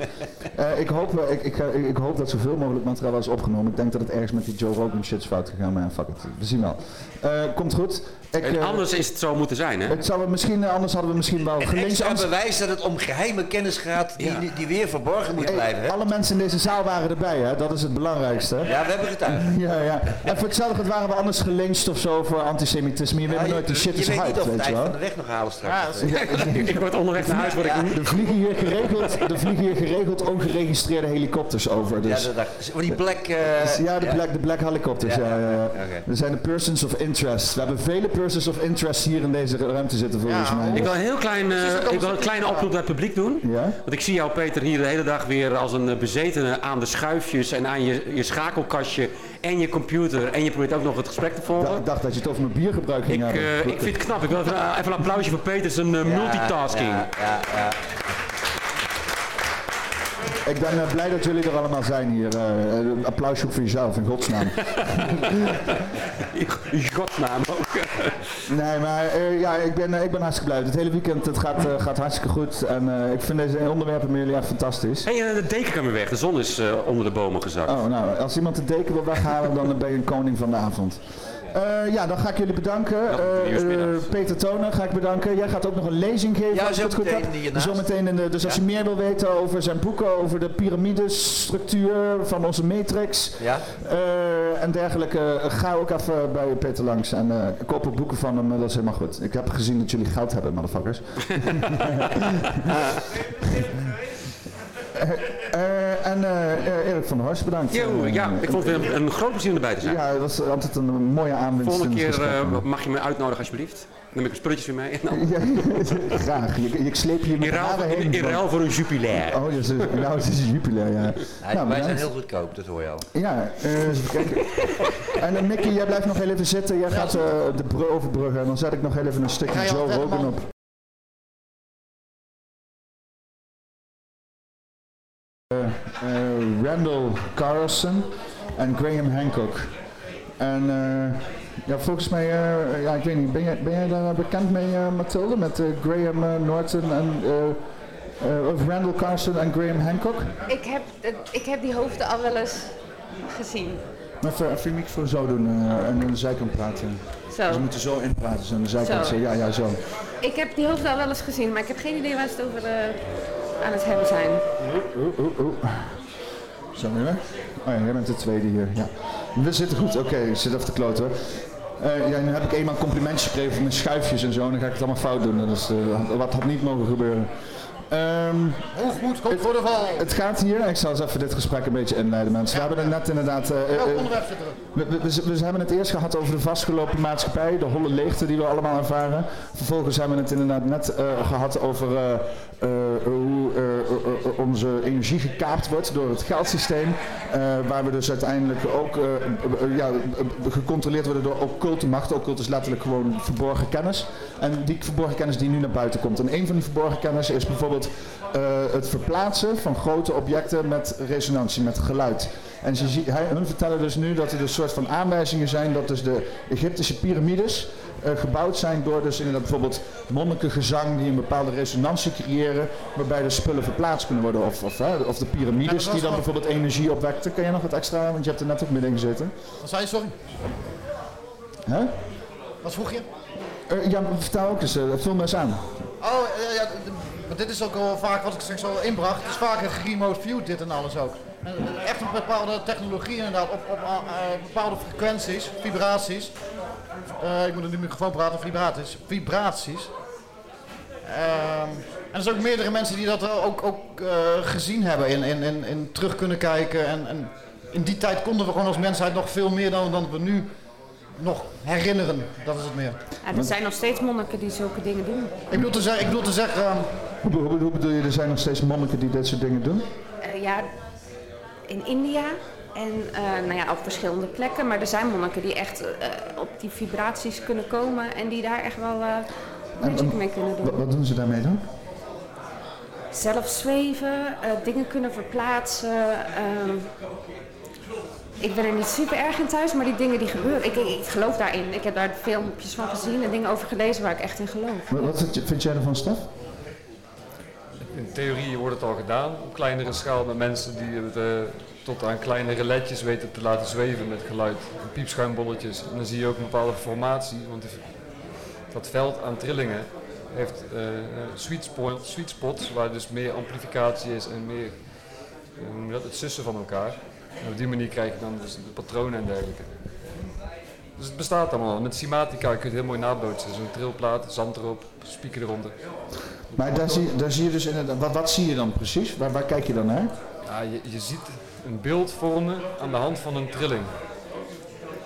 Eh, ik, hoop, eh, ik, ik, ik, hoop dat zoveel mogelijk materiaal is opgenomen. Ik denk dat het ergens met die Joe Rogan shit fout gegaan, maar fuck it. We zien wel. Eh, komt goed. Ik, En eh, anders is het zo moeten zijn, hè? het zou we misschien, eh, anders hadden we misschien wel Een gelinks extra bewijs dat het om geheime kennis gaat die, Ja. die, weer verborgen moet Hey, blijven. Hè? alle mensen in deze zaal waren erbij, hè? dat is het belangrijkste. Ja, we hebben getuigd. *laughs* Ja, ja. En voor hetzelfde waren we anders gelincht of zo voor antisemitisme. Je weet Ja, nooit, die shit is weet niet hype, het weet je eind van wel. de weg nog halen straks. Ja, *laughs* Ik word onderweg naar huis, word ik Ja. Er vliegen hier geregeld, er vliegen hier geregeld ongeregistreerde helikopters over. ja, Dus. dat dacht ik. Die black... eh, Dus ja, de black, de black helicopters. Ja, Ja, ja, ja. oké. Er zijn de persons of interest. We hebben vele persons of interest hier in deze ruimte zitten volgens Ja, mij. Ik wil een heel klein, eh, ik wil een kleine oproep naar het publiek doen. Ja? Want ik zie jou, Peter, hier de hele dag weer als een eh, bezetene aan de schuifjes en aan je, je schakelkastje en je computer. En je probeert ook nog het gesprek te Da- volgen. Ik dacht dat je het over mijn biergebruik ging Ik, hebben. eh, ik vind het knap. Ik wil even, even een applausje voor Peter, zijn multitasking. Ja, ja, ja. Ik ben eh, blij dat jullie er allemaal zijn hier. Eh, een applausje voor jezelf, in godsnaam. *laughs* In godsnaam ook. Nee, maar eh, ja, ik ben, eh, ik ben hartstikke blij. Het hele weekend het gaat, eh, gaat hartstikke goed. En eh, ik vind deze onderwerpen met jullie echt fantastisch. Hey, eh, de deken kan weer weg. De zon is eh, onder de bomen gezakt. Oh, nou, als iemand de deken wil weghalen, dan ben je een koning van de avond. Eh, ja, dan ga ik jullie bedanken. Eh, eh. Peter Tonen ga ik bedanken. Jij gaat ook nog een lezing geven. Ja, als het goed zometeen in de, dus als je meer wil weten over zijn boeken, over de piramidestructuur van onze matrix Ja? eh, en dergelijke, ga ook even bij Peter langs en eh koop ook boeken van hem. Dat is helemaal goed. Ik heb gezien dat jullie geld hebben, motherfuckers. *laughs* *laughs* Eh, eh, en eh, eh, Erik van der Horst, bedankt. Ja, ik vond het een, een groot plezier om erbij te zijn. ja, dat was altijd een mooie aanwinst. Volgende keer mag je me uitnodigen alsjeblieft. Dan heb ik spulletjes weer mee. En dan Ja, *laughs* graag. Je, ik sleep je met in, ruil, in, heen. in ruil voor een jubilair. Oh, dus, nou, het is Jupiler, ja. Ja, Nou, wij zijn heel goedkoop, dat hoor je al. Ja, eh, eens even kijken. *laughs* En uh, Nicky, jij blijft nog heel even zitten. Jij gaat eh, de br overbruggen en dan zet ik nog heel even een stukje Joe Rogan op. Randall Carlson en Graham Hancock. En eh, ja, volgens mij, eh, ja, ik weet niet, ben jij, ben jij daar bekend mee, eh, Mathilde? Met eh, Graham eh, Norton en eh, eh, of Randall Carlson en Graham Hancock? Ik heb, ik heb die hoofden al wel eens gezien. Maar even, even je microfoon zo doen eh, en aan de zijkant praten. Zo. Ze moeten zo inpraten, zo aan de zijkant. Zo. Zo. Ja, ja, zo. Ik heb die hoofden al wel eens gezien, maar ik heb geen idee waar ze het over eh, aan het hebben zijn. Oeh, oeh, oeh. Zo weer. Oh ja, jij bent de tweede hier. Ja. We zitten goed. Oké, ik zit even te kloten hoor. Eh, ja, nu heb ik eenmaal complimentjes gekregen van mijn schuifjes en zo. En dan ga ik het allemaal fout doen. Dat is, eh, wat had niet mogen gebeuren. Ehm, Hoogmoed komt voor de val. het gaat hier, ik zal eens even dit gesprek een beetje inleiden mensen. We hebben het net inderdaad... zitten we? We, we, we- hebben het eerst gehad over de vastgelopen maatschappij, de holle leegte die we allemaal ervaren. Vervolgens hebben we het inderdaad net eh, gehad over hoe eh, eh, eh, onze energie gekaapt wordt door het geldsysteem. eh, waar we dus uiteindelijk ook eh, eh, ja, eh, gecontroleerd worden door occulte macht. Occult is letterlijk gewoon verborgen kennis. En die verborgen kennis die nu naar buiten komt. En een van die verborgen kennis is bijvoorbeeld eh, het verplaatsen van grote objecten met resonantie, met geluid. En ze, hun vertellen dus nu dat er dus soort van aanwijzingen zijn dat dus de Egyptische piramides eh, gebouwd zijn door dus inderdaad bijvoorbeeld monnikengezang die een bepaalde resonantie creëren waarbij de spullen verplaatst kunnen worden. Of, of, of de piramides die dan bijvoorbeeld energie opwekten. Kan je nog wat extra, want je hebt er net ook midden gezeten. Wat zei je, sorry? Hè? Wat vroeg je? Eh, ja, vertel ook eens, eh, vul me eens aan. Oh, ja, maar dit is ook al vaak wat ik straks al inbracht. Het is vaak een remote view, dit en alles ook. Echt een bepaalde technologie inderdaad, op, op eh, bepaalde frequenties, vibraties. Eh, ik moet in de microfoon praten, vibraties. Vibraties. Ehm, en er zijn ook meerdere mensen die dat wel ook, ook eh, gezien hebben en in, in, in terug kunnen kijken. En, en in die tijd konden we gewoon als mensheid nog veel meer dan, dan we nu nog herinneren. Dat is het meer. Ja, er zijn nog steeds monniken die zulke dingen doen. Ik bedoel te zeggen, ik bedoel te zeggen ehm, Hoe, be- hoe, hoe bedoel je, er zijn nog steeds monniken die dit soort dingen doen? Eh, ja, in India En eh, nou ja, op verschillende plekken. Maar er zijn monniken die echt eh, op die vibraties kunnen komen en die daar echt wel eh magic mee kunnen doen. Wat, doen ze daarmee dan? Zelf zweven, eh, dingen kunnen verplaatsen. ehm, ik ben er niet super erg in thuis, maar die dingen die gebeuren, ik, ik, ik geloof daarin. Ik heb daar filmpjes van gezien en dingen over gelezen waar ik echt in geloof. Wat, wat vind- jij ervan, Stef? In theorie wordt het al gedaan op kleinere schaal met mensen die het eh, tot aan kleine reletjes weten te laten zweven met geluid. En piepschuimbolletjes. En dan zie je ook een bepaalde formatie, want die- dat veld aan trillingen heeft eh, eh, sweet, spot, sweet spots waar dus meer amplificatie is en meer hoe noem je dat, het sussen van elkaar. En op die manier krijg je dan dus de patronen en dergelijke. Dus het bestaat allemaal. Met Simatica kun je het heel mooi nabootsen. Zo'n trilplaat, zand erop, speaker eronder. Maar daar zie, daar zie je dus inderdaad, wat, wat zie je dan precies? Waar, waar kijk je dan naar? Ja, je, je ziet een beeld vormen aan de hand van een trilling.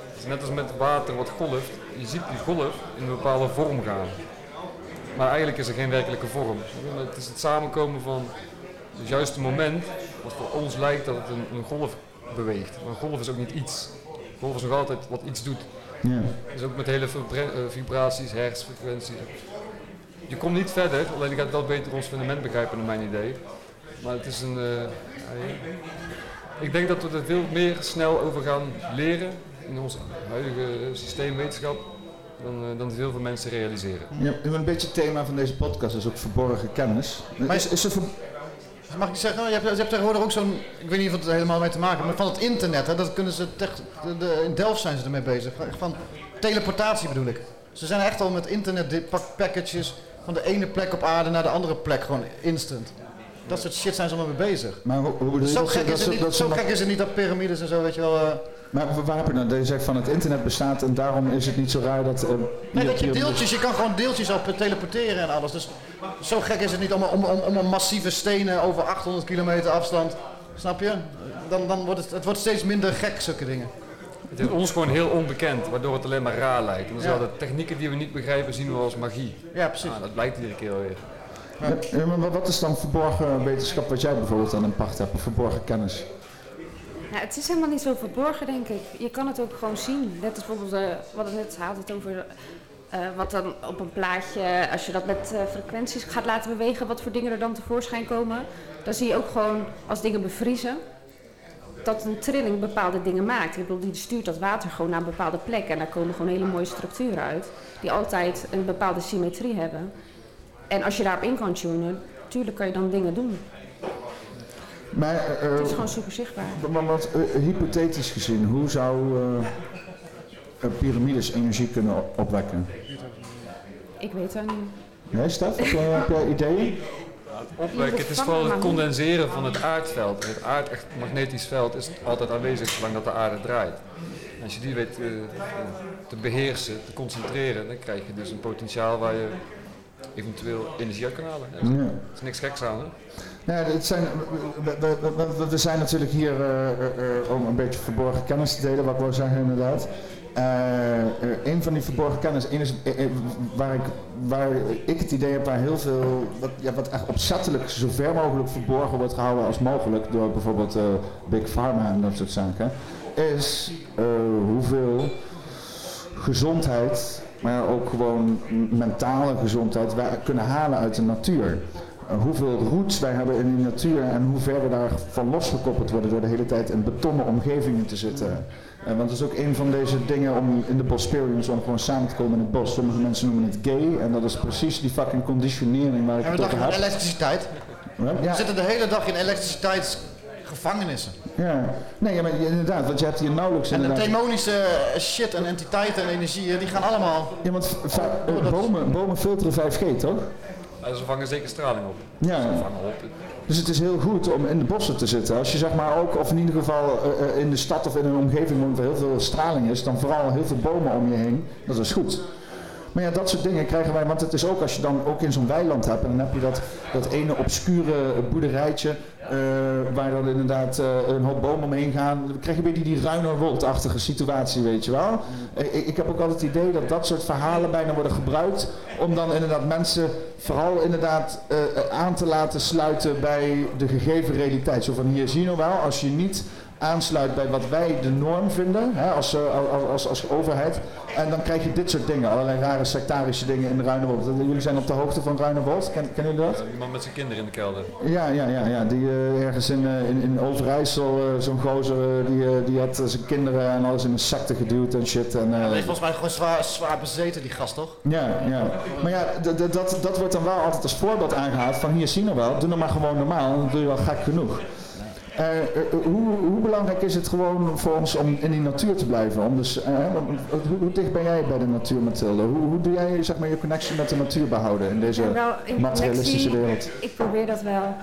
Het is net als met water wat golft. Je ziet die golf in een bepaalde vorm gaan. Maar eigenlijk is er geen werkelijke vorm. Het is het samenkomen van het juiste moment, wat voor ons lijkt dat het een, een golf beweegt. Maar een golf is ook niet iets. Een golf is nog altijd wat iets doet. Ja. Dus ook met hele eh, vibraties, hertzfrequenties. Je komt niet verder, alleen je gaat wel beter ons fundament begrijpen naar mijn idee. Maar het is een... eh, ik denk dat we er veel meer snel over gaan leren in ons huidige eh, systeem wetenschap dan, eh, dan veel veel mensen realiseren. Ja, een beetje het thema van deze podcast is ook verborgen kennis. Is, is er ver- Mag ik zeggen, je hebt, je hebt tegenwoordig ook zo'n, ik weet niet of het er helemaal mee te maken heeft, maar van het internet, hè, dat kunnen ze, tech- de, de- in Delft zijn ze ermee bezig, van teleportatie bedoel ik. Ze zijn echt al met internet packages van de ene plek op aarde naar de andere plek, gewoon instant. Dat soort shit zijn ze allemaal mee bezig. maar hoe, hoe Zo, dat gek dat is, het dat niet, ze zo nog- gek is het niet dat piramides en zo, weet je wel. eh. Maar we wapenen, dat je zegt van het internet bestaat en daarom is het niet zo raar dat... eh, Nee, dat je deeltjes, je kan gewoon deeltjes op teleporteren en alles. Dus zo gek is het niet om, om, om, om een massieve stenen over 800 kilometer afstand. Snap je? Dan, dan wordt het, het wordt steeds minder gek, zulke dingen. Het is ons gewoon heel onbekend, waardoor het alleen maar raar lijkt. En dan Ja. zijn de technieken die we niet begrijpen zien we als magie. Ja, precies. Ah, dat blijkt iedere keer alweer. Ja, maar wat- is dan verborgen wetenschap wat jij bijvoorbeeld aan een pacht hebt, of verborgen kennis? Nou, het is helemaal niet zo verborgen, denk ik. Je kan het ook gewoon zien. Net als bijvoorbeeld, eh, wat het net had het over eh, wat dan op een plaatje, als je dat met eh, frequenties gaat laten bewegen, wat voor dingen er dan tevoorschijn komen. Dan zie je ook gewoon, als dingen bevriezen, dat een trilling bepaalde dingen maakt. Ik bedoel, die stuurt dat water gewoon naar een bepaalde plek en daar komen gewoon hele mooie structuren uit, die altijd een bepaalde symmetrie hebben. En als je daarop in kan tunen, natuurlijk kan je dan dingen doen. Maar, eh, Het is gewoon super zichtbaar. maar wat, eh, hypothetisch gezien, hoe zou eh, eh, piramides energie kunnen op- opwekken? Ik weet het niet. Nee, Stef, heb jij, heb jij ideeën? Opwekken, het is vooral het condenseren van het aardveld. Het aard, echt magnetisch veld is altijd aanwezig zolang dat de aarde draait. En als je die weet eh, te beheersen, te concentreren, dan krijg je dus een potentiaal waar je eventueel energie uit kan halen. Ja. Er is niks geks aan, hè? Ja, het zijn, we, we, we- we- we zijn natuurlijk hier eh, eh, eh, om een beetje verborgen kennis te delen, wat ik wil zeggen inderdaad. Eh, een van die verborgen kennis, één is, waar, ik, waar ik het idee heb waar heel veel, wat, ja, wat echt opzettelijk zo ver mogelijk verborgen wordt gehouden als mogelijk door bijvoorbeeld Big Pharma en dat soort zaken, is hoeveel gezondheid, maar ook gewoon mentale gezondheid wij kunnen halen uit de natuur. Uh, hoeveel roots wij hebben in de natuur en hoe ver we daarvan losgekoppeld worden door de hele tijd in betonnen omgevingen te zitten. Uh, want dat is ook een van deze dingen om in de Bosperians om gewoon samen te komen in het bos. Sommige mensen noemen het gay en dat is precies die fucking conditionering waar ik En we het dachten elektriciteit. Ja. We zitten de hele dag in elektriciteitsgevangenissen. Ja, nee, ja, maar inderdaad, want je hebt hier nauwelijks En de demonische shit en entiteiten en energieën, die gaan allemaal... Ja, want eh, bomen, bomen filteren 5G, toch? Ja, ze vangen zeker straling op. Ja. Ze vangen op. Dus het is heel goed om in de bossen te zitten. Als je zeg maar ook, of in ieder geval eh, eh, in de stad of in een omgeving waar heel veel straling is, dan vooral heel veel bomen om je heen. Dat is goed. Maar ja, dat soort dingen krijgen wij, want het is ook als je dan ook in zo'n weiland hebt en dan heb je dat, dat ene obscure boerderijtje eh, waar dan inderdaad eh, een hoop bomen omheen gaan. Dan krijg je weer die, die Ruinerwold-achtige situatie, weet je wel. Eh, ik, ik heb ook altijd het idee dat dat soort verhalen bijna worden gebruikt om dan inderdaad mensen vooral inderdaad eh, aan te laten sluiten bij de gegeven realiteit. Zo van hier zie je nou wel, als je niet aansluit bij wat wij de norm vinden hè, als, eh, als, als, als overheid. En dan krijg je dit soort dingen, allerlei rare sectarische dingen in de Ruinewold. Jullie zijn op de hoogte van Ruinewold, Ken, kennen jullie dat? Ja, die man met zijn kinderen in de kelder. Ja, ja, ja, ja. die eh, ergens in, eh, in, in Overijssel, eh, zo'n gozer, die, eh, die had zijn kinderen en alles in een secte geduwd en shit. En, eh, Hij is volgens mij gewoon zwaar, zwaar bezeten, die gast toch? ja, ja. Maar ja, dat, dat wordt dan wel altijd als voorbeeld aangehaald van hier zien we wel, doe nou maar gewoon normaal, dan doe je wel gek genoeg. Eh, eh, hoe, hoe belangrijk is het gewoon voor ons om in die natuur te blijven? Om dus, eh, hoe, hoe dicht ben jij bij de natuur, Mathilde? Hoe, hoe doe jij zeg maar, je connectie met de natuur behouden in deze in materialistische wereld? Ik probeer dat wel.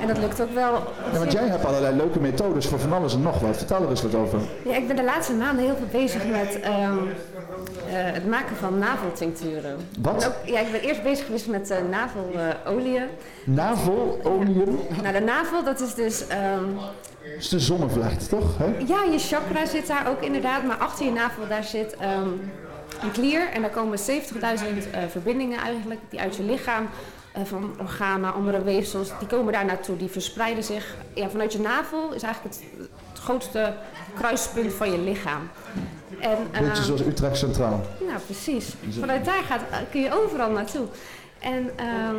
En dat lukt ook wel. Ja, want jij hebt allerlei leuke methodes voor van alles en nog wat. Vertel er eens wat over. Ja, ik ben de laatste maanden heel veel bezig met ehm, eh, het maken van naveltincturen. Wat? Ook, ja, ik ben eerst bezig geweest met uh, navelolieën. Navelolium nou, de navel, dat is dus... ehm, is de zonnevlecht, toch? Hè? ja, je chakra zit daar ook inderdaad, maar achter je navel daar zit ehm, een klier. En daar komen 70.000 eh, verbindingen eigenlijk, die uit je lichaam, van organen, andere weefsels, die komen daar naartoe. Die verspreiden zich. Ja, vanuit je navel is eigenlijk het, het grootste kruispunt van je lichaam. En, Beetje ehm, zoals Utrecht Centraal. nou, precies. Vanuit daar gaat, kun je overal naartoe. En ehm,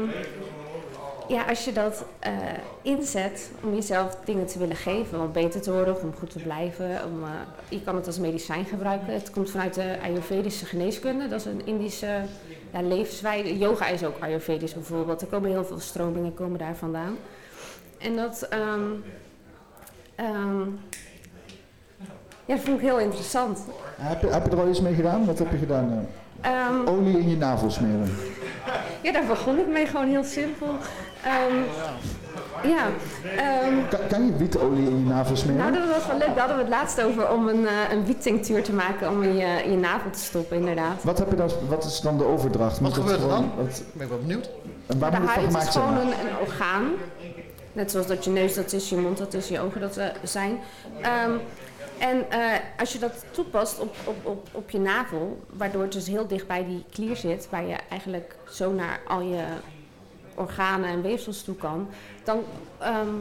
ja, als je dat eh, inzet om jezelf dingen te willen geven, om beter te worden om goed te blijven, om, eh, je kan het als medicijn gebruiken. Het komt vanuit de Ayurvedische geneeskunde, dat is een Indische ja, levenswijze. Yoga is ook Ayurvedisch bijvoorbeeld. Er komen heel veel stromingen komen daar vandaan. En dat, ehm, ehm, ja, dat vond ik heel interessant. Heb je, heb je er al iets mee gedaan? Wat heb je gedaan? Ehm, Olie in je navel smeren. Ja, daar begon het mee, gewoon heel simpel. Ja, ehm, Kan, kan je wietolie in je navel smeren? nou dat was wel leuk. Daar hadden we het laatst over om een, eh een wiettinctuur te maken om in je, in je navel te stoppen, inderdaad. Wat, heb je dan, wat is dan de overdracht? Wat Moet het gebeurt er gewoon- dan? wat- Ik ben wel benieuwd. en waar de moet het huid gemaakt is gewoon een, een orgaan. Net zoals dat je neus dat is, je mond dat is, je ogen dat eh, zijn. Ehm, en eh, als je dat toepast op, op, op, op je navel, waardoor het dus heel dicht bij die klier zit, waar je eigenlijk zo naar al je organen en weefsels toe kan, dan, ehm,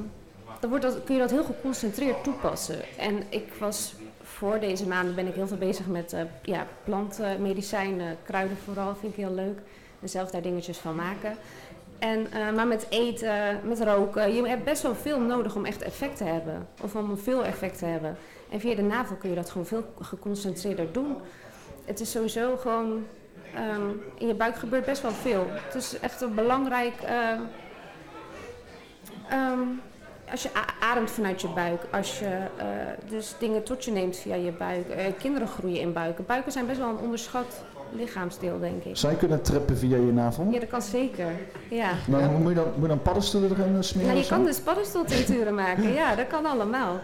dan wordt dat, kun je dat heel geconcentreerd toepassen. En ik was voor deze maanden ben ik heel veel bezig met eh ja, plantmedicijnen, kruiden vooral, vind ik heel leuk. En zelf daar dingetjes van maken. En, eh, maar met eten, met roken, je hebt best wel veel nodig om echt effect te hebben. Of om veel effect te hebben. En via de navel kun je dat gewoon veel geconcentreerder doen. Het is sowieso gewoon, ehm, in je buik gebeurt best wel veel. Het is echt een belangrijk, eh, ehm, als je ademt vanuit je buik, als je eh, dus dingen tot je neemt via je buik. Eh, kinderen groeien in buiken. Buiken zijn best wel een onderschat lichaamsdeel, denk ik. Je kunnen trippen via je navel? Ja, dat kan zeker. Ja. Maar moet je dan, moet je dan paddenstoelen erin eh, smeren? Nou, je kan dus paddenstoeltincturen maken. Ja, dat kan allemaal.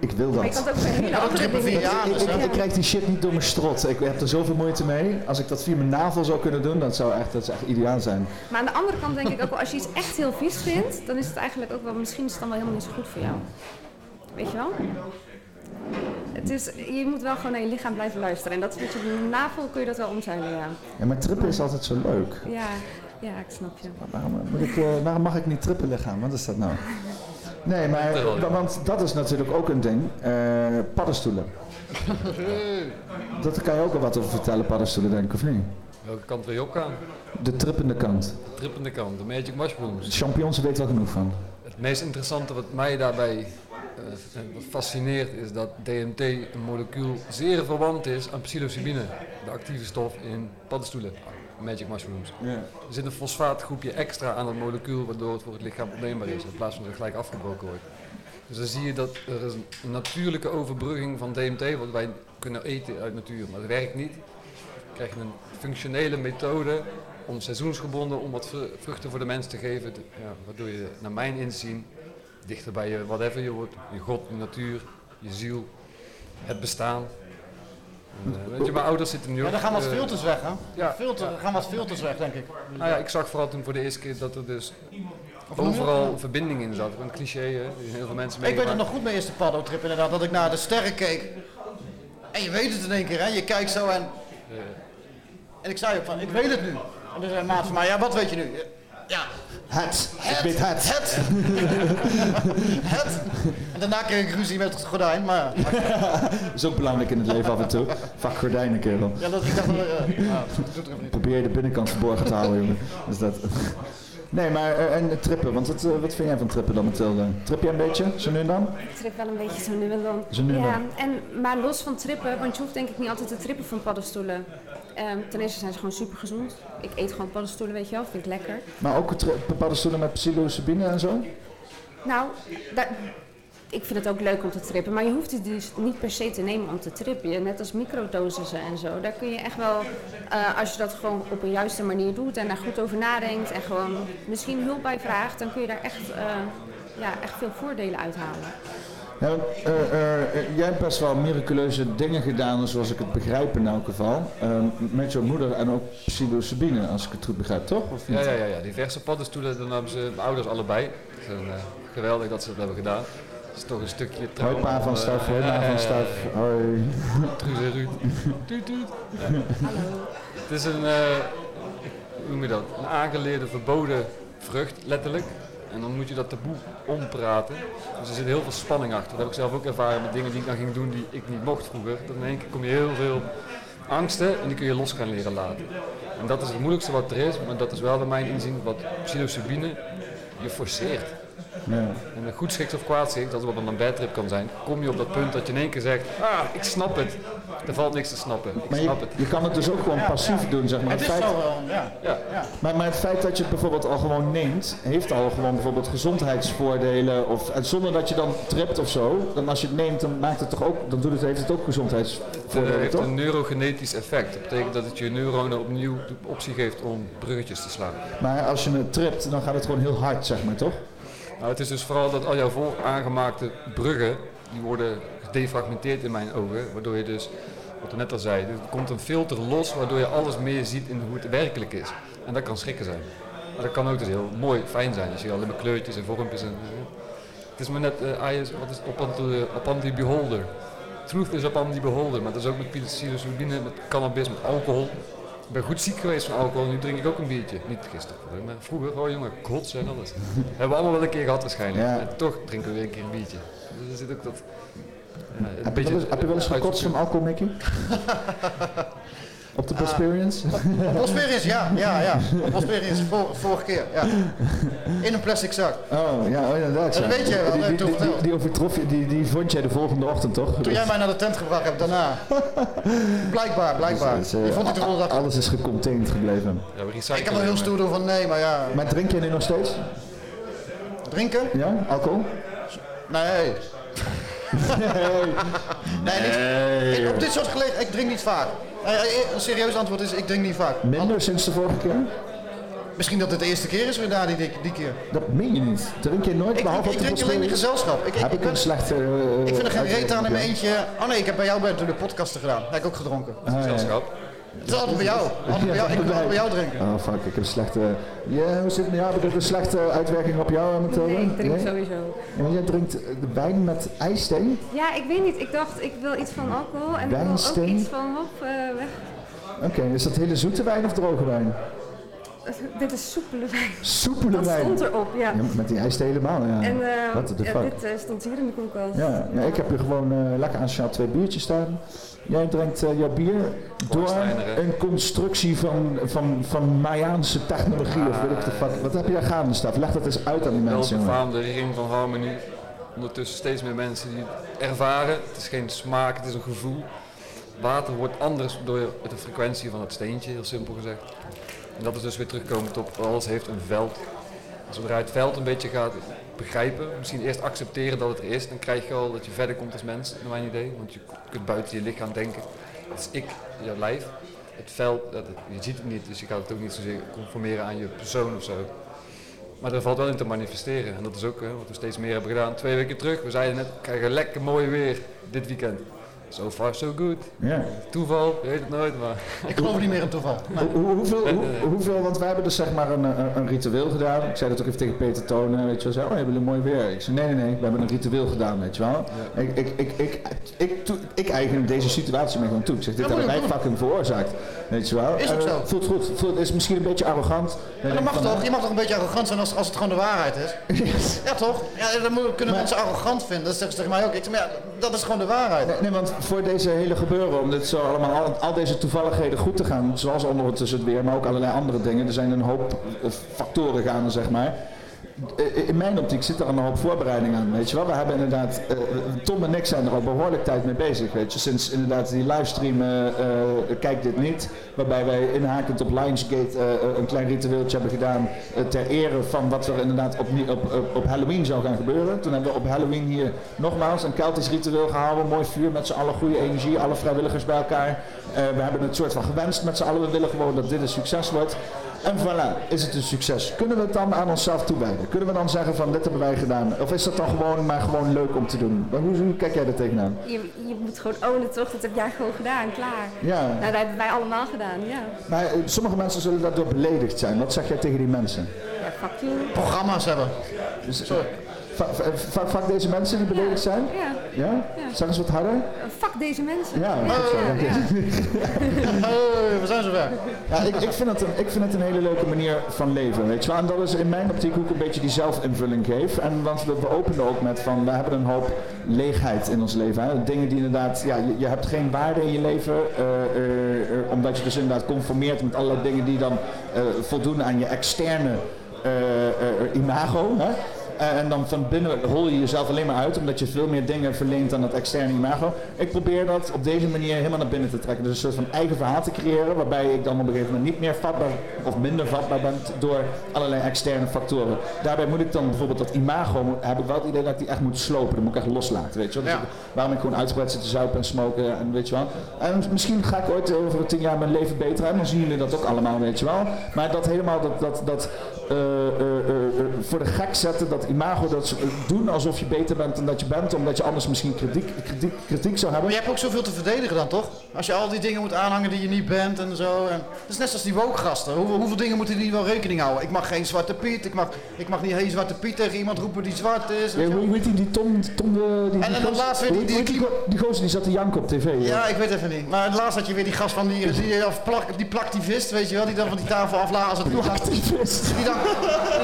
Ik wil Maar je dat. kan het ook hele andere dingen Ik, ik, Ja. ik krijg die shit niet door mijn strot. Ik heb er zoveel moeite mee. Als ik dat via mijn navel zou kunnen doen, dat zou echt, dat zou echt ideaal zijn. Maar aan de andere kant denk ik ook wel, als je iets echt heel vies vindt, dan is het eigenlijk ook wel, misschien is het dan wel helemaal niet zo goed voor jou. Weet je wel? Het is, je moet wel gewoon naar je lichaam blijven luisteren. En dat is met je navel kun je dat wel omzeilen, ja. Ja, maar trippen is altijd zo leuk. Ja, ja ik snap je. Waarom, moet ik, eh, waarom mag ik niet trippen lichaam? Wat is dat nou? Nee, maar wa- want dat is natuurlijk ook een ding. Eh, paddenstoelen. Dat kan je ook al wat over vertellen, paddenstoelen, denk ik, of niet? Welke kant wil je op gaan? De trippende kant. De trippende kant, de magic mushrooms. Champignons weet wel genoeg van. Het meest interessante wat mij daarbij eh, fascineert is dat DMT een molecuul zeer verwant is aan psilocybine, de actieve stof in paddenstoelen, magic mushrooms. Er zit een fosfaatgroepje extra aan het molecuul waardoor het voor het lichaam opneembaar is in plaats van dat het gelijk afgebroken wordt. Dus dan zie je dat er is een natuurlijke overbrugging van DMT, wat wij kunnen eten uit natuur, maar het werkt niet. Dan krijg je een functionele methode om seizoensgebonden om wat vru- vruchten voor de mens te geven, ja, waardoor je naar mijn inzien dichter bij je whatever je wordt, je God, je natuur, je ziel, het bestaan. Weet je, mijn ouders zitten nu Ja, ook... daar gaan wat eh, filters weg, hè? ja. Filter, er gaan wat filters weg, denk ik. Nou ja, ik zag vooral toen voor de eerste keer dat er dus overal verbinding in zat. Een cliché, hè, heel veel mensen Ik weet het nog goed, mijn eerste paddo-trip inderdaad, dat ik naar de sterren keek. En je weet het in één keer, hè? Je kijkt zo en... En ik zei ook van, ik weet het nu. En toen zei maat van mij, ja, wat weet je nu? Ja, Het. Ik weet het. Het! *laughs* het! En daarna kreeg ik ruzie met het gordijn, maar... Dat *laughs* is ook belangrijk in het leven af en toe. Vak gordijnen, kerel. Ja, dat ik dacht... wel, eh, dat er. Probeer je de binnenkant verborgen te houden, jongen. Dus dat. *laughs* Nee, maar eh, en trippen, want wat, eh, wat vind jij van trippen dan, Mathilde? Trip jij een beetje, zo nu en dan? Ik trip wel een beetje zo nu en dan. Zo nu en ja, en, maar los van trippen, want je hoeft denk ik niet altijd te trippen van paddenstoelen. Ehm, ten eerste zijn ze gewoon super gezond. Ik eet gewoon paddenstoelen, weet je wel, vind ik lekker. Maar ook tri- bepaalde stoelen met psilocybine en zo? Nou, ik vind het ook leuk om te trippen, maar je hoeft het dus niet per se te nemen om te trippen. Net als microdosissen en zo. Daar kun je echt wel, eh, als je dat gewoon op een juiste manier doet en daar goed over nadenkt en gewoon misschien hulp bij vraagt, dan kun je daar echt, eh, ja, echt veel voordelen uithalen. Ja, eh, jij hebt best wel miraculeuze dingen gedaan, zoals ik het begrijp in elk geval. Eh, met jouw moeder en ook psilocybine, als ik het goed begrijp, toch? Of niet? Ja, ja, ja, ja. diverse paddenstoelen, dan hebben ze mijn ouders allebei. Het is een, geweldig dat ze dat hebben gedaan. Het is toch een stukje Hoi trauma. pa van Staf, hoi van Staf. Hoi. *laughs* Truus en Ruud. *laughs* Tuut, tuut. Het is een, hoe noem je dat? Een aangeleerde verboden vrucht, letterlijk. En dan moet je dat taboe ompraten. Dus er zit heel veel spanning achter. Dat heb ik zelf ook ervaren met dingen die ik dan ging doen die ik niet mocht vroeger. Dat in één keer kom je heel veel angsten en die kun je los gaan leren laten. En dat is het moeilijkste wat er is, maar dat is wel naar mijn inzien wat psilocybine je forceert. Ja. En een goed schiks of kwaad schiks, dat is wat dan een bad trip kan zijn, kom je op dat punt dat je in één keer zegt, ah, ik snap het. Er valt niks te snappen, ik Maar je, snap het. je kan het dus ook gewoon passief doen, zeg maar. Het is feit, zo wel, ja. Ja. maar, maar het feit dat je het bijvoorbeeld al gewoon neemt, heeft al gewoon bijvoorbeeld gezondheidsvoordelen. Of, en zonder dat je dan tript of zo, dan als je het neemt, dan maakt het toch ook, dan doet het, heeft het ook Het gezondheidsvoordelen, heeft toch? een neurogenetisch effect. Dat betekent dat het je neuronen opnieuw de optie geeft om bruggetjes te slaan. Maar als je het tript, dan gaat het gewoon heel hard, zeg maar, toch? Nou, het is dus vooral dat al jouw aangemaakte bruggen, die worden gedefragmenteerd in mijn ogen. Waardoor je dus, wat we net al zei, er komt een filter los waardoor je alles meer ziet in hoe het werkelijk is. En dat kan schrikken zijn. Maar dat kan ook dus heel mooi, fijn zijn. Je ziet alleen maar kleurtjes en vormpjes. En, het is maar net, eh is- wat is upon the beholder. Truth is upon the beholder, maar dat is ook met psilocybine, met cannabis, met alcohol. Ik ben goed ziek geweest van alcohol, nu drink ik ook een biertje. Niet gisteren, maar vroeger, oh jongen, kots en alles. *laughs* Hebben we allemaal wel een keer gehad waarschijnlijk. Ja. En toch drinken we weer een keer een biertje. Dus er zit ook dat... ja, Heb je, beetje wel eens, heb je wel eens gekotst van alcohol, Mickey? *laughs* Op de Experience? Prosperius, ja, ja, ja. Prosperius, vor, vorige keer, ja. In een plastic zak. Oh, ja, oh, inderdaad. Dat ja. weet je wel, Die, dat die, toen overtrof je, die, die vond jij de volgende ochtend, toch? Toen jij mij naar de tent gebracht hebt, daarna. Blijkbaar, *laughs* blijkbaar. Dus, eh, Je vond het de volgende dag. Alles is gecontained gebleven. Ja, Ik heb wel heel stoer doen van nee, maar ja. Maar drink jij nu nog steeds? Drinken? Ja, alcohol? Nee. Nee, niet. Ik, op dit soort gelegenheden, ik drink niet vaak. Nee, Een serieus antwoord is, ik drink niet vaak. Minder sinds de vorige keer? Misschien dat het de eerste keer is weer daar die, die, keer. Dat meen je niet. Drink je nooit, Ik, behalve ik, op de drink alleen in gezelschap. Ik, ik, Heb ik, ik een slechte... eh, ik vind er geen reet aan in mijn eentje. Oh nee, ik heb bij jou bij de podcasten gedaan. Heb ik ook gedronken. Ah, ja. Het is altijd bij jou. Altijd bij jou. Ik wil altijd bij jou drinken. Oh fuck, ik heb een slechte... Ja, hoe zit het? Ja, heb ik een slechte uitwerking op jou, Mathilde? Nee, ik drink Nee? sowieso. Ja, maar jij drinkt de wijn met ijsthee? Ja, ik weet niet. Ik dacht, ik wil iets van alcohol en ik wil ook Wijnsteen? iets van hop eh, weg. Oké, is dat hele zoete wijn of droge wijn? Dit is soepele wijn. Soepele Dat wijn. stond erop, ja. Ja, met die ijsthee helemaal, ja. En eh, What the ja, fuck? dit eh, stond hier in de koelkast. Ja, ja, ik heb hier gewoon eh, lekker aan Sjaal twee biertjes staan. Jij drinkt eh, jouw bier door een constructie van, van, van Mayaanse technologie of weet ik de fuck. Wat heb je daar gaande, Staf? Leg dat eens uit aan die mensen, jongen. befaamde ring van harmonie. Ondertussen steeds meer mensen die het ervaren. Het is geen smaak, het is een gevoel. Water wordt anders door de frequentie van het steentje, heel simpel gezegd. En dat is dus weer terugkomend op alles heeft een veld. Zodra het veld een beetje gaat begrijpen, misschien eerst accepteren dat het er is, dan krijg je al dat je verder komt als mens, naar mijn idee. Want je kunt buiten je lichaam denken. Het is ik, jouw lijf. Het veld, dat, je ziet het niet, dus je gaat het ook niet zozeer conformeren aan je persoon of zo. Maar er valt wel in te manifesteren. En dat is ook hè, wat we steeds meer hebben gedaan. Twee weken terug, we zeiden net, we krijgen lekker mooi weer dit weekend. So far so good. Ja. Toeval, je weet het nooit, maar... Ik geloof niet meer in toeval. Nee. Hoe- hoe- hoeveel, hoe- hoeveel, want wij hebben dus zeg maar een, een, een ritueel gedaan. Ik zei dat ook even tegen Peter Tonen, weet je wel. Zei, oh, hebben jullie mooi weer? Ik zei, nee, nee, nee, we hebben een ritueel gedaan, weet je wel. Ik, ik, ik, ik, ik, ik eigen deze situatie me gewoon toe. Ik zeg, dit Ja, hebben wij fucking veroorzaakt, weet je wel. Is ook Eh, zo. Voelt goed, voelt, is misschien een beetje arrogant. Maar dat mag toch? Je mag toch een beetje arrogant zijn als, als het gewoon de waarheid is? Ja, toch? Ja, dan kunnen Maar- mensen arrogant vinden. Dat zeggen ze tegen mij ook. Ik zeg, maar ja, dat is gewoon de waarheid. Nee, nee, want voor deze hele gebeuren, om dit zo allemaal, al, al deze toevalligheden goed te gaan, zoals ondertussen het weer, maar ook allerlei andere dingen, er zijn een hoop factoren gaande, zeg maar. Eh, In mijn optiek zit er een hoop voorbereiding aan, weet je wel. We hebben inderdaad, eh, Tom en ik zijn er al behoorlijk tijd mee bezig, weet je. Sinds inderdaad die livestream eh, eh, Kijk Dit Niet, waarbij wij inhakend op Lionsgate een klein ritueeltje hebben gedaan ter ere van wat er inderdaad op, op, op, op Halloween zou gaan gebeuren. Toen hebben we op Halloween hier nogmaals een Keltisch ritueel gehouden, mooi vuur met z'n allen, goede energie, alle vrijwilligers bij elkaar. We hebben het soort van gewenst met z'n allen, we willen gewoon dat dit een succes wordt. En voilà, is het een succes. Kunnen we het dan aan onszelf toewijden? Kunnen we dan zeggen van dit hebben wij gedaan? Of is dat dan gewoon maar gewoon leuk om te doen? Maar Hoe, hoe kijk jij er tegenaan? Je, je moet gewoon ownen toch, dat heb jij gewoon gedaan, klaar. Ja, Nou, dat hebben wij allemaal gedaan, ja. maar eh, sommige mensen zullen daardoor beledigd zijn. Wat zeg jij tegen die mensen? Ja, fuck you. Programma's hebben. Dus, eh, va- va- va- Vaak deze mensen die beledigd zijn? Ja, Ja? Ja. Zeg eens wat harder. fuck deze mensen. Ja, zo, *laughs* we zijn zover. Ja, ik, ik, vind het een, ik vind het een hele leuke manier van leven, weet je wel. En dat is in mijn optiek hoe ik een beetje die zelfinvulling geef. En want we, we openen ook met van, we hebben een hoop leegheid in ons leven. Hè. Dingen die inderdaad, ja, je, je hebt geen waarde in je leven. eh, eh, eh, omdat je dus inderdaad conformeert met allerlei dingen die dan eh, voldoen aan je externe eh, eh, imago. Hè. Eh, En dan van binnen hol je jezelf alleen maar uit, omdat je veel meer dingen verleent aan het externe imago. Ik probeer dat op deze manier helemaal naar binnen te trekken. Dus een soort van eigen verhaal te creëren, waarbij ik dan op een gegeven moment niet meer vatbaar of minder vatbaar ben door allerlei externe factoren. Daarbij moet ik dan bijvoorbeeld dat imago, heb ik wel het idee dat ik die echt moet slopen. Dat moet ik echt loslaten, weet je wel. Dus Ja. ik- waarom ik gewoon uitgebreid zit te zuipen en smoken en weet je wel. En misschien ga ik ooit over tien jaar mijn leven beter hebben, dan zien jullie dat ook allemaal, weet je wel. Maar dat helemaal, dat, dat, dat eh, eh, voor de gek zetten, dat imago, dat ze- doen alsof je beter bent dan dat je bent, omdat je anders misschien kritiek, kritiek, kritiek zou hebben. Maar je hebt ook zoveel te verdedigen dan, toch? Als je al die dingen moet aanhangen die je niet bent en zo. En het is net zoals die wookgasten. Hoeveel, hoeveel dingen moeten die wel rekening houden? Ik mag geen zwarte Piet. Ik mag, ik mag niet geen zwarte Piet tegen iemand roepen die zwart is. Ja, hoe heet die, die Tom, Tom de, die, En- en dan laatst weer die- die- die, die gozer die zat te janken op tv. ja. Ik weet even niet. Maar laatst had je weer die gast van die, die, of plak, die plaktivist, weet je wel, die dan van die tafel aflaat als het gaat. Activist. Die dan,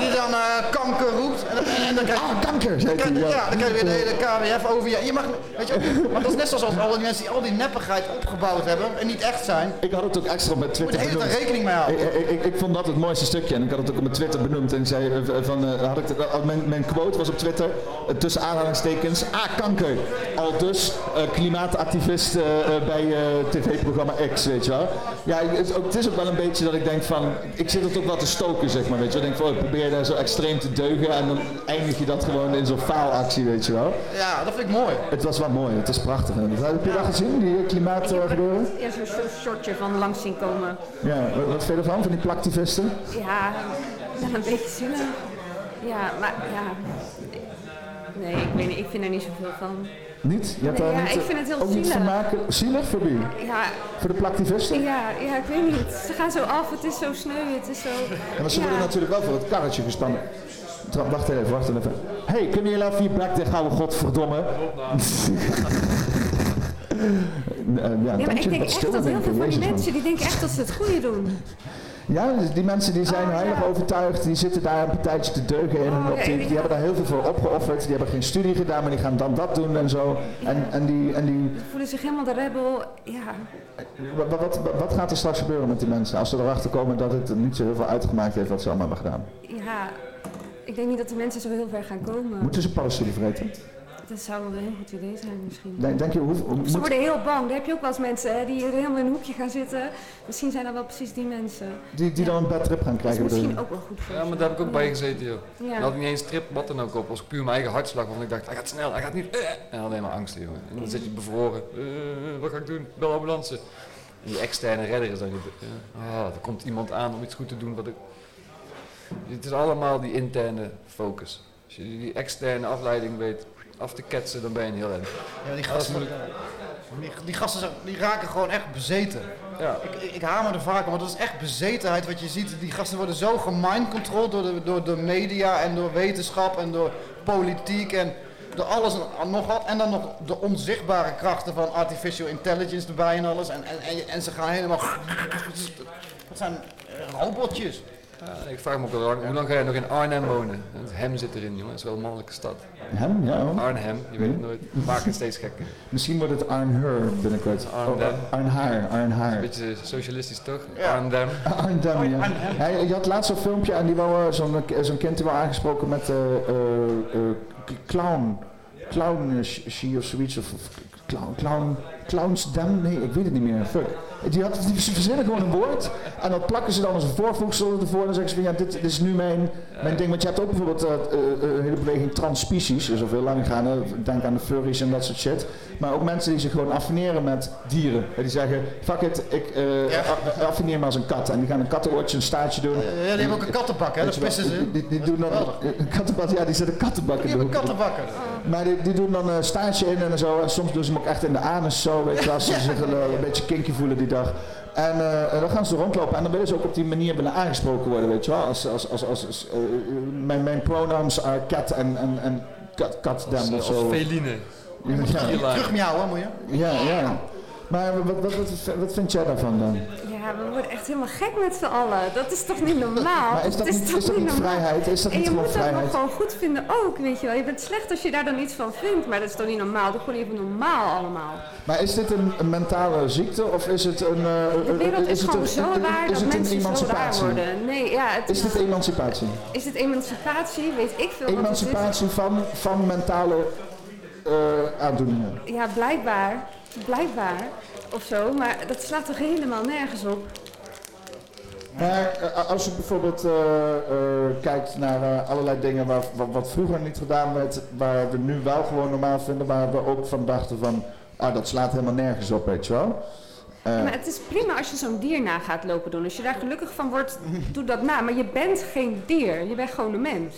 die dan eh, kanker roept. En, dan- en dan krijg je... Ah, kanker, zei hij. ja, dan krijg je weer de hele KWF over je. Je mag, weet je, maar dat is net zoals als al die mensen die al die neppigheid opgebouwd hebben en niet echt zijn. Ik had het ook extra op mijn Je moet Twitter de hele rekening mee houden. Ik, ik, ik, ik vond dat het mooiste stukje en ik had het ook op mijn Twitter benoemd. En ik zei eh, van, eh, had ik, mijn, mijn quote was op Twitter, eh, tussen aanhalingstekens, ah kanker. Al dus eh, klimaatactivist eh, eh, bij eh, tv-programma X, weet je wel. Ja, het, ook- het is ook wel een beetje dat ik denk van, ik zit het ook wel te stoken, zeg maar, weet je wel. Ik denk van, oh, ik probeer daar zo extreem te deugen en dan eindig je dat gewoon in zo'n faalactie, weet je wel. Ja, dat vind ik mooi. Het was wel mooi, het is prachtig. Heb je dat gezien, die klimaatgebeuren? Ja, zo'n shortje van langs zien komen. Ja, wat, wat vind je ervan, van die plaktivisten? Ja, wel een beetje zielig. Ja, maar ja. Nee, ik weet niet, ik vind er niet zoveel van. Niet? Je hebt Nee, daar ja, niet, ik eh, vind het heel ook niet zielig. vermaken. Zielig voor wie? Ja, Voor de plaktivisten? ja, ja, ik weet niet. Ze gaan zo af, het is zo sneu, het is zo... Ja, maar ze worden natuurlijk wel voor het karretje gespannen. Tra- Wacht even, wacht even. hey, kunnen jullie even je bek dicht houden, godverdomme? *laughs* Eh, ja, Ja, maar ik denk echt dat heel veel van die mensen, die denken echt dat ze het goede doen. Ja, dus die mensen die zijn Oh, ja. heilig overtuigd, die zitten daar een partijtje te deugen in hun Oh. Die ja. hebben daar heel veel voor opgeofferd, die hebben geen studie gedaan, maar die gaan dan dat doen en zo. En, en, die, en die, voelen zich helemaal de rebel. Ja, wat, wat, wat gaat er straks gebeuren met die mensen als ze erachter komen dat het niet zo heel veel uitgemaakt heeft wat ze allemaal hebben gedaan? ja, ik denk niet dat de mensen zo heel ver gaan komen. Moeten ze paddenstoelen vreten? Dat zou wel een heel goed idee zijn misschien. Denk, denk je, hoe, hoe- Ze moet, worden heel bang. Daar heb je ook wel eens mensen hè, die helemaal in een hoekje gaan zitten. Misschien zijn dat wel precies die mensen. die, die dan een bad trip gaan Dat is krijgen? bedoel je? misschien ook wel goed voor Ja, maar daar heb ik ook bij gezeten, joh. Ja. Ik had niet eens trip, wat dan ook op. was puur mijn eigen hartslag, want ik dacht, hij gaat snel, hij gaat niet. eh. En alleen maar angst, joh. En dan zit je bevroren. Eh, wat ga ik doen? Bel ambulance. En die externe redder is dan niet. eh, ah, er komt iemand aan om iets goed te doen wat ik. Het is allemaal die interne focus. Als je die externe afleiding weet af te ketsen, dan ben je een heel eind. Ja, die gasten. Die, die gasten die raken gewoon echt bezeten. Ja. Ik, ik, hamer er vaak want dat is echt bezetenheid wat je ziet. Die gasten worden zo gemindcontrolled door de, door de media en door wetenschap en door politiek en door alles en nog wat. En dan nog de onzichtbare krachten van artificial intelligence erbij en alles. En, en, en, en ze gaan helemaal... Dat zijn eh, robotjes. Ja, ik vraag me ook wel lang, hoe lang ga jij nog in Arnhem wonen? Het hem zit erin, jongen. Het is wel een mannelijke stad. Hem? Ja, hoor. Arnhem, je weet het nooit. We maken het steeds gekker. Misschien wordt het Arnher binnenkort. Arnhem. Oh, Arnhaar, Arnhaar. Beetje socialistisch toch? Ja. Arnhem. Arnhem, ja. Hij, je had laatst zo'n filmpje en die wou, eh, zo'n zo'n kind die wel aangesproken met eh eh, eh, clown. Clown eh, sh- she of zoiets. Of, of clown, clown, clownsdam? Nee, ik weet het niet meer. Fuck. Die, had, die verzinnen gewoon een woord en dat plakken ze dan als een voorvoegsel ervoor en dan zeggen ze van ja, dit, dit is nu mijn, mijn ding. Want je hebt ook bijvoorbeeld eh, eh, een hele beweging transspecies, dus al veel langer gaan. Denk aan de furries en dat soort shit. Maar ook mensen die zich gewoon affineren met dieren. En die zeggen, fuck it, ik eh, Ja. a- affineer me als een kat. En die gaan een kattenoortje een staartje doen. Ja, die hebben ook een kattenbak, hè? Dat pissen ze. Die, doen dan een kattenbak, ja, die zetten kattenbak in Die hebben kattenbakken. Maar die, die doen dan een staartje in en zo. En soms doen ze hem ook echt in de anus zo, weet je wel, als ze zich een, een beetje kinky voelen die dag. En, eh, en dan gaan ze rondlopen en dan willen ze ook op die manier willen aangesproken worden, weet je wel. Als, als, als, als, als, eh, mijn, mijn pronouns are cat en, en, en cat, cat them of zo. feline. Ja, Terug miauwen, moet je. ja, ja. Maar wat, wat, wat, wat vind jij daarvan dan? Ja, we worden echt helemaal gek met z'n allen. Dat is toch niet normaal? Maar is dat niet, toch is dat niet normaal? vrijheid? Is dat En niet je moet dat nog gewoon goed vinden ook, weet je wel. Je bent slecht als je daar dan iets van vindt, maar dat is toch niet normaal? Doe gewoon even normaal allemaal. Maar is dit een, een mentale ziekte of is het een... eh, De wereld is, is het gewoon een, zo is dat mensen zo raar worden. Nee, ja, het Is dit emancipatie? is het emancipatie? Weet ik veel. Emancipatie van, van mentale eh, aandoeningen. Ja, blijkbaar. Blijkbaar. Of zo, maar dat slaat toch helemaal nergens op? Maar eh, als je bijvoorbeeld eh, eh, kijkt naar allerlei dingen waar, wat, wat vroeger niet gedaan werd, waar we nu wel gewoon normaal vinden, waar we ook van dachten van, ah, dat slaat helemaal nergens op, weet je wel. Eh, Maar het is prima als je zo'n dier na gaat lopen doen. Als je daar gelukkig van wordt, doe dat na. Maar je bent geen dier, je bent gewoon een mens.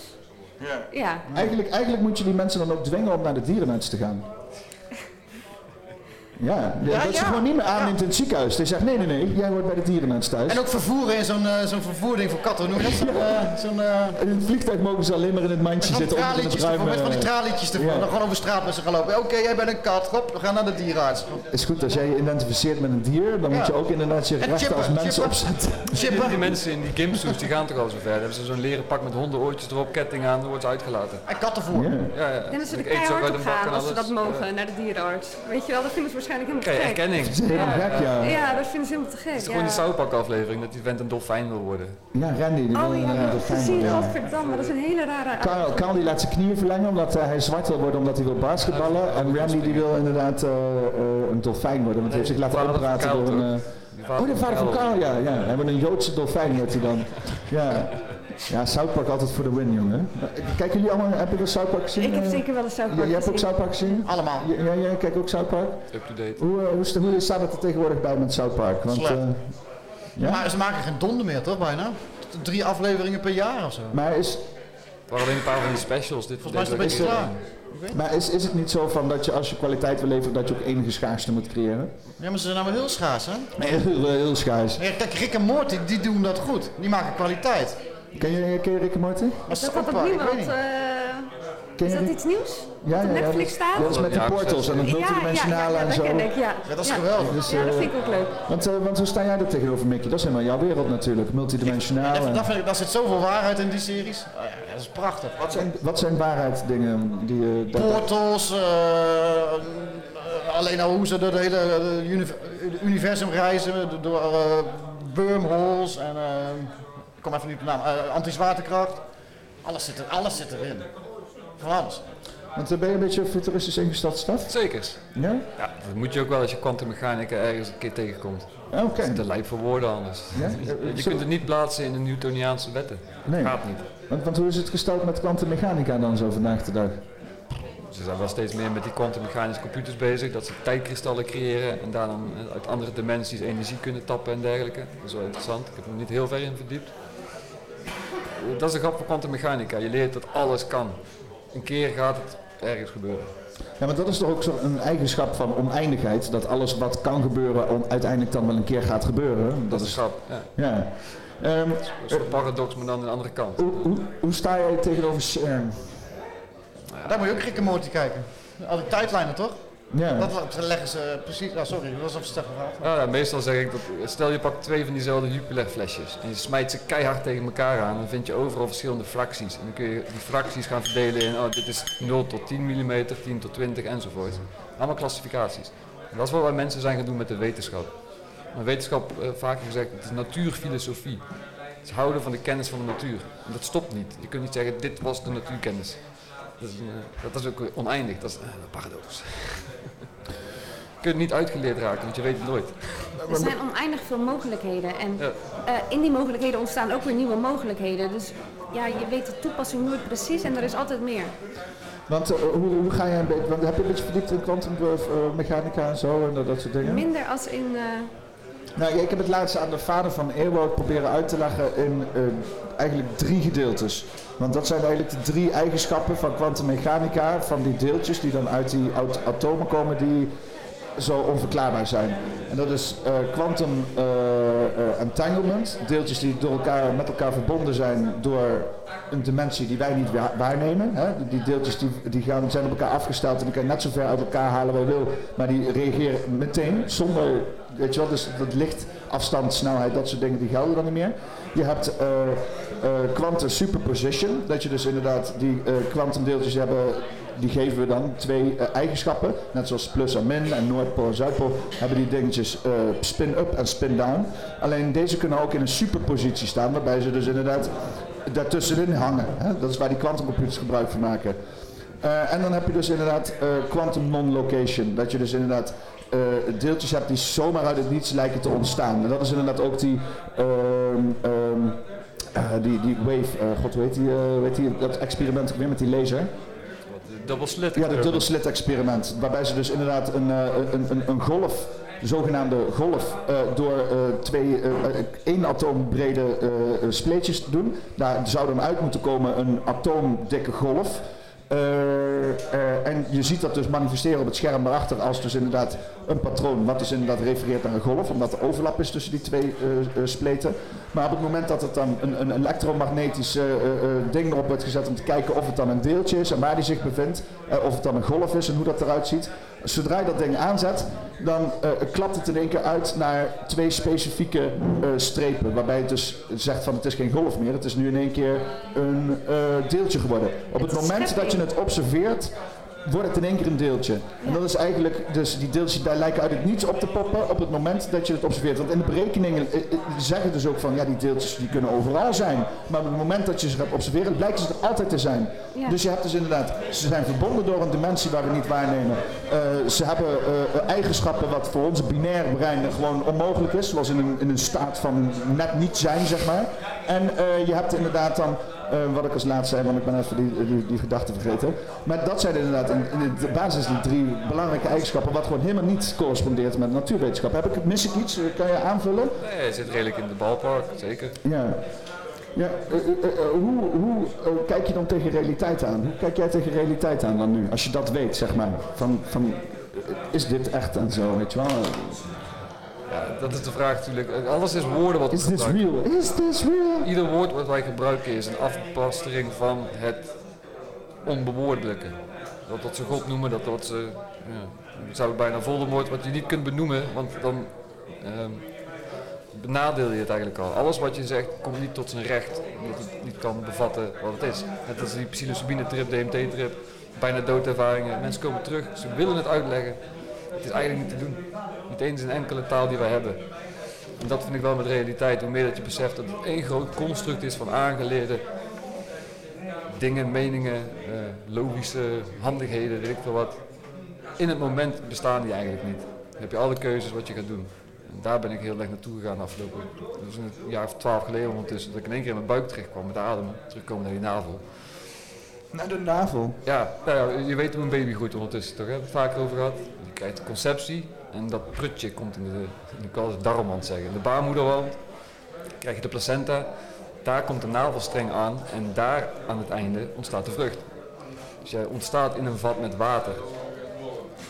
Ja. Ja. eigenlijk, eigenlijk moet je die mensen dan ook dwingen om naar de dierenarts te gaan. Ja, Ja, dat ze gewoon niet meer aanneemt in het ziekenhuis. Die zegt, nee, nee, nee, jij wordt bij de dierenarts thuis. En ook vervoeren in zo'n eh, zo'n vervoerding voor katten. Hoe noem je dat? Zo'n, eh, zo'n eh, In het vliegtuig mogen ze alleen maar in het mandje Van die zitten. onder in het tralietjes ervoor, met van die tralietjes ervoor. Ja. Dan gewoon over straat met ze gaan lopen. Oké, jij bent een kat. Hop, we gaan naar de dierenarts. is goed, als jij je identificeert met een dier, dan moet je ook inderdaad je En rechten als mensen chippen. opzetten. Die, Chippen die mensen in die gimsuits die gaan toch al zo ver. Dan hebben ze zo'n leren pak met hondenoortjes erop, ketting aan, dan wordt ze uitgelaten. en kattenvoer. Ja. Ja, ja. En dat ze er Ik eet ze ook keihard op gaan en als ze alles. dat mogen, naar de dierenarts. Weet je wel, dat vinden ze waarschijnlijk helemaal te gek. erkenning. Dat is helemaal gek, ja. Ja, dat vinden ze helemaal te gek. Het is gewoon ja. die South Park aflevering dat die vent een dolfijn wil worden. Ja, Randy, die wil Oh ja, een heb ik fijn gezien, worden, ja. godverdamme, dat is een hele rare... Carl, Carl die laat zijn knieën verlengen omdat eh, hij zwart wil worden omdat hij wil basketballen. En Randy die wil inderdaad eh, eh, een dolfijn worden, want hij heeft zich laten oppraten door een... eh, Oh, de vader van Carl, ja. ja. Hij wordt een Joodse dolfijn, wordt hij dan. Ja. Ja, South Park altijd voor de win, jongen. Kijken jullie allemaal, heb je wel South Park gezien? Ik heb zeker wel een South Park jij hebt ook. South Park gezien? Allemaal. Ja, ja, jij kijkt ook South Park? Up-to-date. Hoe, eh, hoe, is de- hoe staat het er tegenwoordig bij met South Park? Want, eh, ja? Maar ze maken geen donder meer, toch, bijna? Drie afleveringen per jaar of zo. Maar is, Het waren alleen een paar van die specials. Dit Volgens mij is het een beetje klaar. maar is, is het niet zo van dat je als je kwaliteit wil leveren, dat je ook enige schaarste moet creëren? Ja, maar ze zijn nou wel heel schaars, hè? Nee, heel, heel schaars. Ja, kijk, Rick en Morty, die doen dat goed. Die maken kwaliteit. Ken je, ken je Rick en Morty? Dat niemand... weet niet. eh, Ken is dat Rick? iets nieuws? Ja, ja, Netflix dat, staat? dat is met die Ja, portals en het Ja, ja, ja, multidimensionale ja, en dat zo. ken ik, ja. Ja, dat is Ja. geweldig. Dus, Ja, dat eh, vind ik ook leuk. want, eh, want hoe sta jij er tegenover, Mickey? Dat is helemaal jouw wereld natuurlijk, multidimensionaal. Dat, en- dat vind ik, daar zit zoveel waarheid in die series. Oh ja, dat is prachtig. Wat zijn, wat zijn waarheidsdingen die Portals, eh, eh, alleen al hoe ze door het hele eh, uni- universum reizen, door- door eh, wormholes en eh, ik kom even niet op de naam, eh, anti-zwaartekracht. Alles zit, er, alles zit erin. Van alles. Want eh, ben je een beetje futuristisch ingesteld staf? Zeker. Ja? Ja, dat moet je ook wel als je kwantummechanica ergens een keer tegenkomt. Ah, Oké. Het is te lijp voor woorden anders. Ja? *laughs* Je, je kunt het niet plaatsen in de Newtoniaanse wetten. Nee. Gaat niet. Want, want hoe is het gesteld met kwantummechanica dan zo vandaag de dag? Ze zijn wel steeds meer met die kwantummechanische computers bezig, dat ze tijdkristallen creëren en daar dan eh, uit andere dimensies energie kunnen tappen en dergelijke. Dat is wel interessant. Ik heb er niet heel ver in verdiept. Dat is de grap van kwantummechanica. Je leert dat alles kan. Een keer gaat het ergens gebeuren. Ja, maar dat is toch ook zo een eigenschap van oneindigheid. Dat alles wat kan gebeuren uiteindelijk dan wel een keer gaat gebeuren. Dat is grap. Ja. Ja. Ehm, Een soort paradox, maar dan aan de andere kant. hoe, hoe, hoe sta jij tegenover CERN? Daar moet je ook en Morty kijken. Al die tijdlijnen toch? Ja. Dat leggen ze precies. Ah, sorry, dat was op sterk gevraagd. Ah, ja, meestal zeg ik dat, stel je pakt twee van diezelfde Jupiler flesjes en je smijt ze keihard tegen elkaar aan, dan vind je overal verschillende fracties. En dan kun je die fracties gaan verdelen in, oh, dit is 0 tot 10 mm, 10 tot 20 enzovoort. Allemaal klassificaties. En dat is wat wij mensen zijn gaan doen met de wetenschap. Maar wetenschap, eh, vaker gezegd, het is natuurfilosofie. Het is houden van de kennis van de natuur. En dat stopt niet. Je kunt niet zeggen, dit was de natuurkennis. Dat is, eh, dat is ook oneindig, dat is eh, een paradox. Je kunt niet uitgeleerd raken, want je weet het nooit. Er zijn oneindig veel mogelijkheden. En Ja. eh, in die mogelijkheden ontstaan ook weer nieuwe mogelijkheden. Dus ja, je weet de toepassing nooit precies en er is altijd meer. Want eh, hoe, hoe ga jij een beetje, want heb je een beetje verdiept in kwantummechanica en zo en dat, soort dingen? Minder als in... eh, Nou, ja, ik heb het laatst aan de vader van Earwoud proberen uit te leggen in eh, eigenlijk drie gedeeltes. Want dat zijn eigenlijk de drie eigenschappen van kwantummechanica, van die deeltjes die dan uit die at- atomen komen die zo onverklaarbaar zijn. En dat is eh, quantum eh, eh, entanglement, deeltjes die door elkaar, met elkaar verbonden zijn door een dimensie die wij niet wa- waarnemen. Hè? Die- deeltjes die, die gaan, zijn op elkaar afgesteld en die kan net zo ver uit elkaar halen je wil, maar die reageren meteen zonder, weet je wel, dus dat licht, afstand, snelheid, dat soort dingen die gelden dan niet meer. Je hebt eh, eh, quantum superposition, dat je dus inderdaad die eh kwantumdeeltjes hebben, die geven we dan twee eh, eigenschappen, net zoals plus en min en noordpool en zuidpool, hebben die dingetjes eh, spin-up en spin-down. Alleen deze kunnen ook in een superpositie staan, waarbij ze dus inderdaad daartussenin hangen. Hè? Dat is waar die quantumcomputers gebruik van maken. Eh, en dan heb je dus inderdaad quantum non-location. Dat je dus inderdaad deeltjes hebt die zomaar uit het niets lijken te ontstaan. En dat is inderdaad ook die, ehm, ehm, eh, die, die wave, god heet die, heet die, dat experiment weer met die laser. Slit. Ja, het dubbel slit experiment. Waarbij ze dus inderdaad een, eh, een, een, een golf, de zogenaamde golf, eh, door eh, twee, eh, één atoom brede spleetjes te doen. Daar zou dan uit moeten komen een atoomdikke golf. Eh, eh, en je ziet dat dus manifesteren op het scherm daarachter als dus inderdaad een patroon, wat dus inderdaad refereert naar een golf, omdat er overlap is tussen die twee eh, spleten. Maar op het moment dat het dan een, een elektromagnetisch ding erop wordt gezet om te kijken of het dan een deeltje is en waar die zich bevindt, of het dan een golf is en hoe dat eruit ziet. Zodra je dat ding aanzet, dan eh, klapt het in één keer uit naar twee specifieke eh, strepen. Waarbij het dus zegt van het is geen golf meer, het is nu in één keer een eh, deeltje geworden. Op het moment dat je het observeert, wordt het in één keer een deeltje. En dat is eigenlijk, dus die deeltjes daar lijken uit het niets op te poppen op het moment dat je het observeert. Want in de berekeningen eh, eh, zeggen dus ook van ja, die deeltjes die kunnen overal zijn. Maar op het moment dat je ze gaat observeren, blijken ze er altijd te zijn. Ja. Dus je hebt dus inderdaad, ze zijn verbonden door een dimensie waar we niet waarnemen. Eh, ze hebben eigenschappen wat voor ons binair brein gewoon onmogelijk is, zoals in een, in een staat van net niet zijn, zeg maar. En je hebt inderdaad dan, eh, wat ik als laatste zei, want ik ben even die, die, die gedachte vergeten. Maar dat zijn inderdaad in, in de basis die drie belangrijke eigenschappen, wat gewoon helemaal niet correspondeert met natuurwetenschap. Heb ik, mis ik iets? Eh, Kan je aanvullen? Nee, je zit redelijk in de balpark, zeker. Ja. Ja, eh, eh, hoe hoe kijk je dan tegen realiteit aan? Hoe kijk jij tegen realiteit aan dan nu? Als je dat weet, zeg maar. Van, van, is dit echt en zo, weet je wel? Ja, dat is de vraag natuurlijk. Alles is woorden wat we Is this gebruiken. real? Is this real? Ieder woord wat wij gebruiken is een afpastering van het onbewoordelijke. Dat wat ze God noemen, dat wat ze... Ja, zou bijna Voldemort, wat je niet kunt benoemen, want dan ehm, benadeel je het eigenlijk al. Alles wat je zegt komt niet tot zijn recht, omdat het niet kan bevatten wat het is. Net als die psilocybine-trip, DMT-trip, bijna doodervaringen. Mensen komen terug, ze willen het uitleggen. Het is eigenlijk niet te doen. Niet eens in enkele taal die wij hebben. En dat vind ik wel met realiteit. Hoe meer dat je beseft dat het één groot construct is van aangeleerde dingen, meningen, eh, logische handigheden, weet ik veel wat. In het moment bestaan die eigenlijk niet. Dan heb je alle keuzes wat je gaat doen. En daar ben ik heel erg naartoe gegaan afgelopen. Dat is een jaar of twaalf geleden ondertussen. Dat ik in één keer in mijn buik terecht kwam met de adem. Terugkomen naar die navel. Naar de navel. Ja, nou ja, je weet hoe een baby groeit ondertussen toch? Hè? Hebben we het vaker over gehad. Krijgt de conceptie en dat prutje komt in de, ik kan het darmwand zeggen, de baarmoederwand. krijg je de placenta, daar komt de navelstreng aan en daar aan het einde ontstaat de vrucht. Dus jij ontstaat in een vat met water.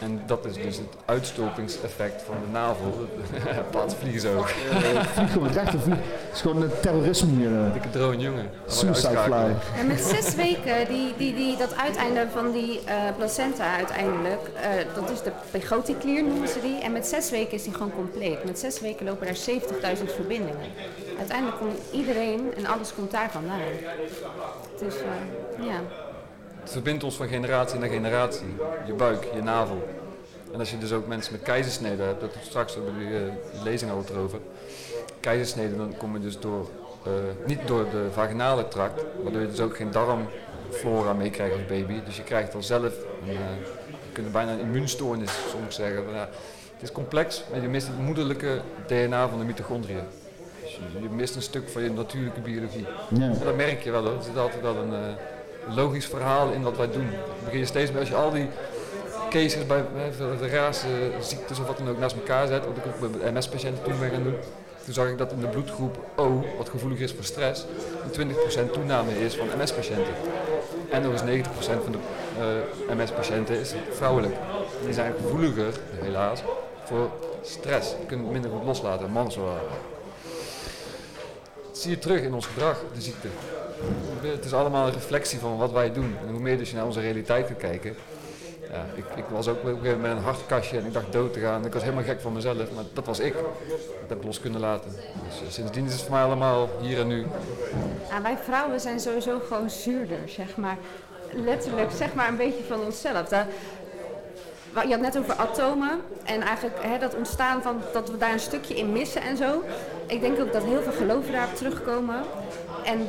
En dat is dus het uitstulpingseffect van de navel. *laughs* Pat vliegen zo. Vliegen met rechter vliegen. Het is gewoon een terrorisme hier. eh. Dikke drone jongen. Suicide fly. En met zes weken, die, die, die, dat uiteinde van die eh, placenta uiteindelijk, eh, dat is de pegoticlier noemen ze die. En met zes weken is die gewoon compleet. Met zes weken lopen daar 70.000 verbindingen. Uiteindelijk komt iedereen en alles komt daar vandaan. Dus eh, ja. Het verbindt ons van generatie naar generatie. Je buik, je navel. En als je dus ook mensen met keizersneden hebt, dat straks ook bij die eh, lezing al erover. Keizersneden, dan kom je dus door, eh, niet door de vaginale tract, waardoor je dus ook geen darmflora meekrijgt als baby. Dus je krijgt al zelf, een, je kunt bijna een immuunstoornis soms zeggen. Maar ja, het is complex, maar je mist het moederlijke DNA van de mitochondriën. Dus je, je mist een stuk van je natuurlijke biologie. Ja. Dat merk je wel hoor. Er zit altijd wel een logisch verhaal in wat wij doen. Begin je steeds meer als je al die cases bij de raarste ziektes of wat dan ook naast elkaar zet. Wat ik ook met MS-patiënten toen ben gaan doen. Toen zag ik dat in de bloedgroep O, wat gevoelig is voor stress, een 20% toename is van MS-patiënten. En nog eens 90% van de eh, MS-patiënten is vrouwelijk. Die zijn gevoeliger, helaas, voor stress. Die kunnen het minder goed loslaten, mannen zo. Dat zie je terug in ons gedrag, de ziekte. Het is allemaal een reflectie van wat wij doen. En hoe meer dus je naar onze realiteit gaat kijken. Ja, ik, ik was ook met een hartkastje en ik dacht dood te gaan. Ik was helemaal gek van mezelf, maar dat was ik. Dat heb ik los kunnen laten. Dus eh, sindsdien is het voor mij allemaal hier en nu. Wij vrouwen zijn sowieso gewoon zuurder, zeg maar. Letterlijk, zeg maar een beetje van onszelf. Je had net over atomen en eigenlijk hè, dat ontstaan van dat we daar een stukje in missen en zo. Ik denk ook dat heel veel geloven daarop terugkomen. En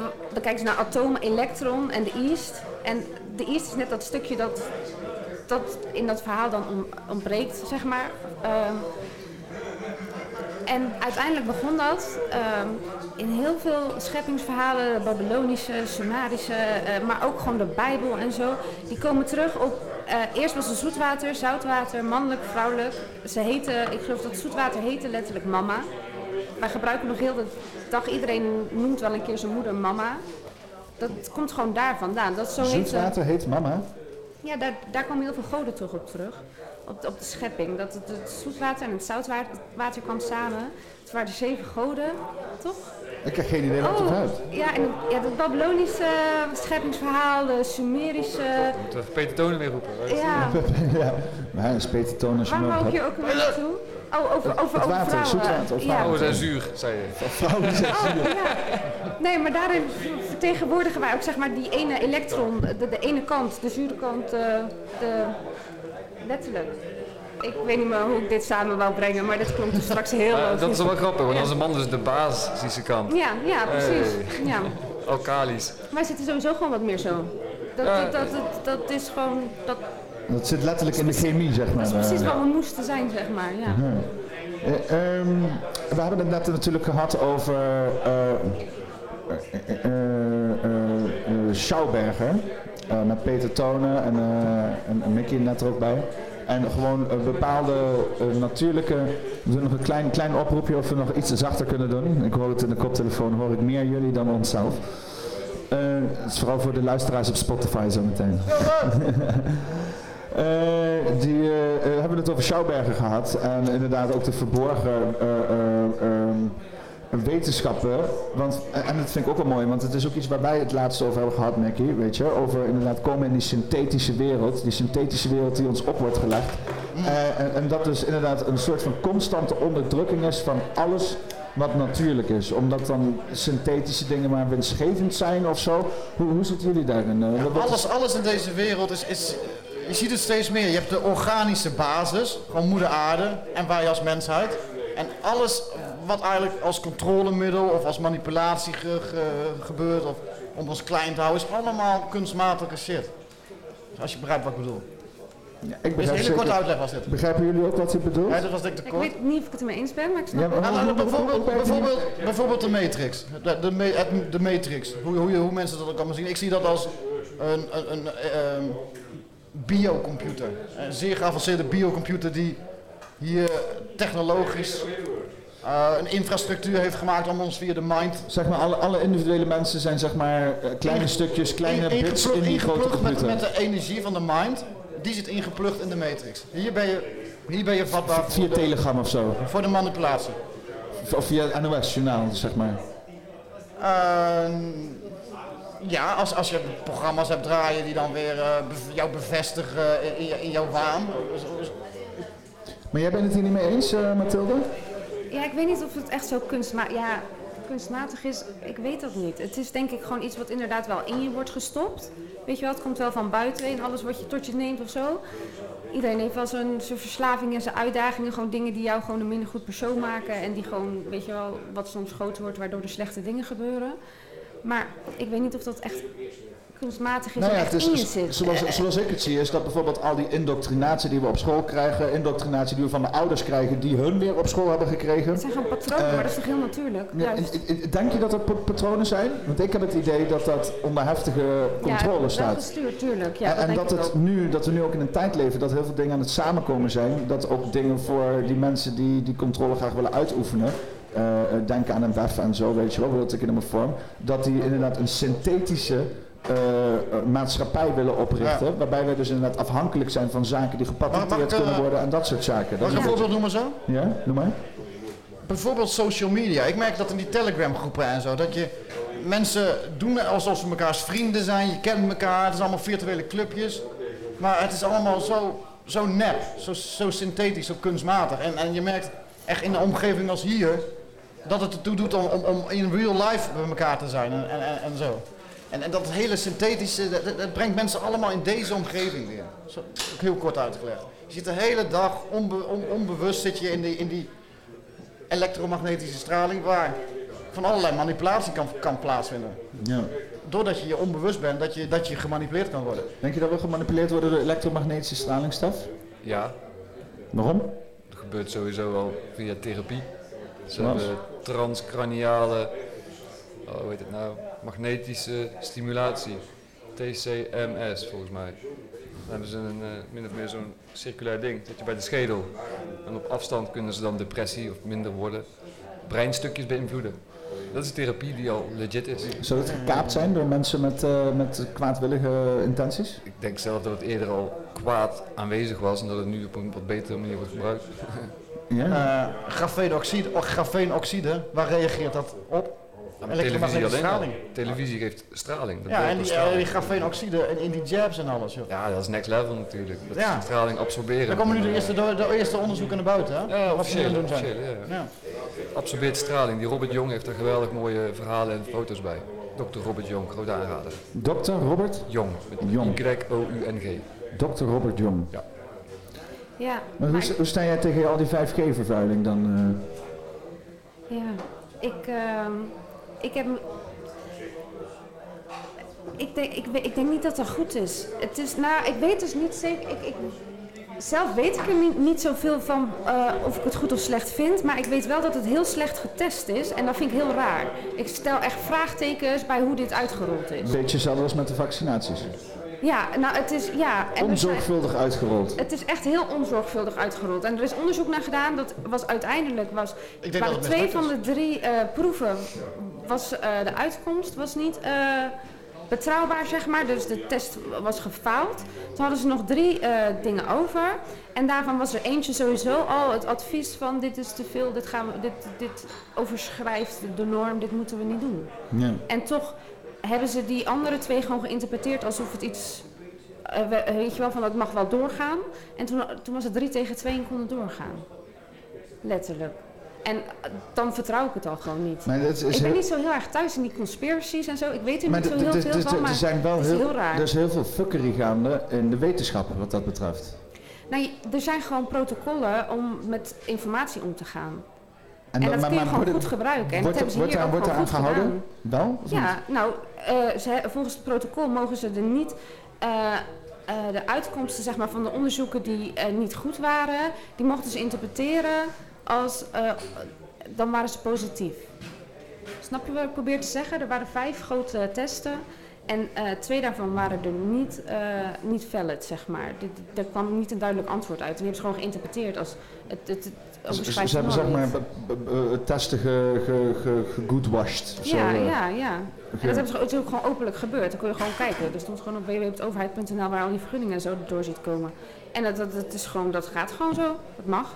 dan, kijken ze naar atomen, elektron en de east. En de east is net dat stukje dat, dat in dat verhaal dan ontbreekt, zeg maar. Ehm, en uiteindelijk begon dat ehm, in heel veel scheppingsverhalen, Babylonische, Sumerische, eh, maar ook gewoon de Bijbel en zo. Die komen terug op, eh, eerst was het zoetwater, zoutwater, mannelijk, vrouwelijk. Ze heten, ik geloof dat zoetwater heette letterlijk mama. Wij gebruiken nog heel de dag, iedereen noemt wel een keer zijn moeder mama. Dat komt gewoon daar vandaan. Dat zo heet, Zoetwater heet mama. ja, daar, daar kwamen heel veel goden toch op terug. Op, de- op de schepping. Dat het, het zoetwater en het zoutwater water kwam samen. Het waren de zeven goden, toch? Ik heb geen idee wat het uit. ja, en het, ja, het Babylonische scheppingsverhaal, de Sumerische. Moet even Peter Tonen weer roepen. Ja, *laughs* ja, maar een spetertoon als je waar wou ik hier ook weer naartoe? Oh, over, over, Het over water, vrouwen. zoetwater of ja. Vrouwen zijn zuur, zei je. Vrouwen *laughs* zijn Oh, ja. Nee, maar daarin vertegenwoordigen wij ook zeg maar die ene elektron, de, de ene kant, de zure kant, de, de, letterlijk. Ik weet niet meer hoe ik dit samen wou brengen, maar dit klonk dus straks heel dat is wel grappig, want Ja. onze man is de basische kant. Ja, ja, precies. Hey. Ja. Alkalisch. Wij zitten sowieso gewoon wat meer zo. Dat, Ja. dat, dat, dat, dat is gewoon, dat, Dat zit letterlijk in de chemie, zeg maar. dat is precies eh. wat we moesten zijn, zeg maar. Ja. Eh, ehm, we hebben het net natuurlijk gehad over eh, Schauberger. met Peter Tonen en, en, en Mickey net er ook bij. En gewoon een bepaalde natuurlijke... We doen nog een klein, klein oproepje of we nog iets zachter kunnen doen. Ik hoor het in de koptelefoon, hoor ik meer jullie dan onszelf. Eh, het is vooral voor de luisteraars op Spotify zo meteen. *laughs* die eh, eh, hebben het over Schauberger gehad en inderdaad ook de verborgen eh, eh, ehm, wetenschappen. Want, en dat vind ik ook wel mooi, want het is ook iets waar wij het laatst over hebben gehad, Mackie, weet je. Over inderdaad komen in die synthetische wereld, die synthetische wereld die ons op wordt gelegd. Eh, en, en dat dus inderdaad een soort van constante onderdrukking is van alles wat natuurlijk is. Omdat dan synthetische dingen maar winstgevend zijn of zo. Hoe, hoe zitten jullie daarin? Eh, Alles, alles in deze wereld is, is, je ziet het steeds meer. Je hebt de organische basis, gewoon moeder aarde en wij als mensheid. En alles wat eigenlijk als controlemiddel of als manipulatie ge- ge- gebeurt of om ons klein te houden, is allemaal kunstmatige shit. Als je begrijpt wat ik bedoel. Ja, ik een begrijp hele zeker- korte uitleg was dit. Begrijpen jullie ook wat je bedoelt? Ja, dit was ik te Ik kort. weet niet of ik het ermee eens ben, maar ik snap Ja, maar- Nou, nou, bijvoorbeeld, bijvoorbeeld, bijvoorbeeld de Matrix. De, de, de Matrix. Hoe, hoe, hoe mensen dat ook allemaal zien. Ik zie dat als een, een, een ehm, biocomputer. Een zeer geavanceerde biocomputer die hier technologisch eh, een infrastructuur heeft gemaakt om ons via de mind Zeg maar, alle, alle individuele mensen zijn zeg maar eh, kleine Inge- stukjes, kleine in- bits in die grote ingeplucht met, computer. met de energie van de mind. Die zit ingeplucht in de matrix. Hier ben je, hier ben je vatbaar Via voor de, Telegram of zo. voor de manipulatie. Of via NOS-journaal, zeg maar. Eh, ja, als, als je programma's hebt draaien die dan weer eh, bev- jou bevestigen in, in, in jouw waan. Maar jij bent het hier niet mee eens, eh Mathilde? Ja, ik weet niet of het echt zo kunstmatig, ja, kunstmatig is. Ik weet dat niet. Het is denk ik gewoon iets wat inderdaad wel in je wordt gestopt. Weet je wel, het komt wel van buiten en alles wat je tot je neemt of zo. Iedereen heeft wel zijn zijn verslaving en zijn uitdagingen. Gewoon dingen die jou gewoon een minder goed persoon maken. En die gewoon, weet je wel, wat soms groter wordt waardoor er slechte dingen gebeuren. Maar ik weet niet of dat echt kunstmatig is Nou ja, in je is, zit. zoals, zoals ik het zie, is dat bijvoorbeeld al die indoctrinatie die we op school krijgen, indoctrinatie die we van de ouders krijgen, die hun weer op school hebben gekregen. Het zijn gewoon patronen, Eh, maar dat is toch heel natuurlijk? Ja, en- en- denk je dat er pa- patronen zijn? Want ik heb het idee dat dat onder heftige controle ja, staat. gestuurd, tuurlijk. Ja, en dat en dat, het ook. nu, dat we nu ook in een tijd leven dat heel veel dingen aan het samenkomen zijn. Dat ook dingen voor die mensen die die controle graag willen uitoefenen. Eh, eh, denken aan een WEF en zo, weet je wel, dat ik in een vorm. Dat die inderdaad een synthetische eh, maatschappij willen oprichten. Waarbij wij dus inderdaad afhankelijk zijn van zaken die gepatenteerd kunnen worden en dat soort zaken. Mag ik een voorbeeld noemen zo? Ja, noem maar. Bijvoorbeeld social media. Ik merk dat in die Telegram groepen en zo, dat je mensen doen alsof ze mekaars vrienden zijn, je kent elkaar, het is allemaal virtuele clubjes. Maar het is allemaal zo, zo nep, zo, zo synthetisch, zo kunstmatig. En, en je merkt echt in een omgeving als hier, dat het ertoe doet om, om, om in real life bij elkaar te zijn en, en, en, zo. En, en dat hele synthetische, dat, brengt mensen allemaal in deze omgeving weer. Zo, ook heel kort uitgelegd. Je zit de hele dag onbe- on- onbewust zit je in die, in die elektromagnetische straling waar van allerlei manipulatie kan, kan plaatsvinden. Ja. Doordat je je onbewust bent, dat je, dat je gemanipuleerd kan worden. Denk je dat we gemanipuleerd worden door elektromagnetische stralingsstof? Ja, Waarom? dat gebeurt sowieso al via therapie. Ze hebben transcraniale, oh, hoe heet het nou, magnetische stimulatie. TCMS volgens mij. Dan hebben ze een, eh, min of meer zo'n circulair ding, dat je bij de schedel. En op afstand kunnen ze dan depressie of minder worden, breinstukjes beïnvloeden. Dat is therapie die al legit is. Zou het gekaapt zijn door mensen met, eh, met kwaadwillige intenties? Ik denk zelf dat het eerder al kwaad aanwezig was en dat het nu op een wat betere manier wordt gebruikt. *laughs* Ja. Eh grafeenoxide, of grafeenoxide, waar reageert dat op? Ja, maar televisie alleen al. straling. Televisie geeft straling. Dat Ja, en die, eh, straling. die grafeenoxide en in die jabs en alles. Joh. Ja, dat is next level natuurlijk. Dat Ja. is straling absorberen. Daar komen nu de eerste, de, de eerste onderzoeken naar buiten. Hè? Ja, officieel. officieel ja. Ja. Absorbeert straling. Die Robert Jong heeft er geweldig mooie verhalen en foto's bij. Dr. Robert Jong, grote aanrader. Dokter Robert? Jong, met Jong. Y-O-U-N-G. Dokter Robert Jong. Ja, Maar maar hoe, sta jij tegen al die 5G-vervuiling dan? eh? Ja, ik, ehm, ik heb. Ik denk, ik, ik denk niet dat dat goed is. Het is nou, ik weet dus niet zeker. Ik, ik, zelf weet ik er niet, niet zoveel van eh, of ik het goed of slecht vind. Maar ik weet wel dat het heel slecht getest is. En dat vind ik heel raar. Ik stel echt vraagtekens bij hoe dit uitgerold is. Beetje als met de vaccinaties. Ja, nou het is. Ja, en zijn- Onzorgvuldig uitgerold. het is echt heel onzorgvuldig uitgerold. En er is onderzoek naar gedaan. Dat was uiteindelijk was. Ik denk waren dat het twee van de drie eh, proeven was eh, de uitkomst was niet eh, betrouwbaar, zeg maar. Dus de test was gefaald. Toen hadden ze nog drie eh, dingen over. En daarvan was er eentje sowieso al het advies van dit is te veel, dit, gaan we, dit, dit overschrijft de norm, dit moeten we niet doen. Ja. En toch hebben ze die andere twee gewoon geïnterpreteerd alsof het iets, eh, we- weet je wel, van het mag wel doorgaan. En toen, toen was het drie tegen twee en kon het doorgaan. Letterlijk. En eh, dan vertrouw ik het al gewoon niet. Maar het is ik ben niet zo heel erg thuis in die conspiracies en zo. Ik weet er niet zo heel veel van, maar er zijn wel heel, heel raar. er is heel veel fuckery gaande in de wetenschap wat dat betreft. Nou, er zijn gewoon protocollen om met informatie om te gaan. En, dat maar- kun je maar gewoon goed het- gebruiken. En wordt dat hebben ze wordt hier daar- ook wordt eraan goed gehouden? gedaan. Wel? Ja, nou, eh, ze, volgens het protocol mogen ze er niet eh, eh, de uitkomsten zeg maar, van de onderzoeken die niet goed waren, die mochten ze interpreteren als, dan waren ze positief. Snap je wat ik probeer te zeggen? Er waren vijf grote testen En twee daarvan waren er niet, niet valid, zeg maar. Er kwam niet een duidelijk antwoord uit. En die hebben ze gewoon geïnterpreteerd als het, het Ze, hebben zeg maar testen ge, ge, ge, gegoodwashed. zo, Ja, eh. ja, ja. En dat hebben ze, ook gewoon openlijk gebeurd. Dan kun je gewoon kijken. Er stond gewoon op www.overheid.nl waar al die vergunningen en zo door ziet komen. En dat, dat, dat, is gewoon, dat gaat gewoon zo. Dat mag.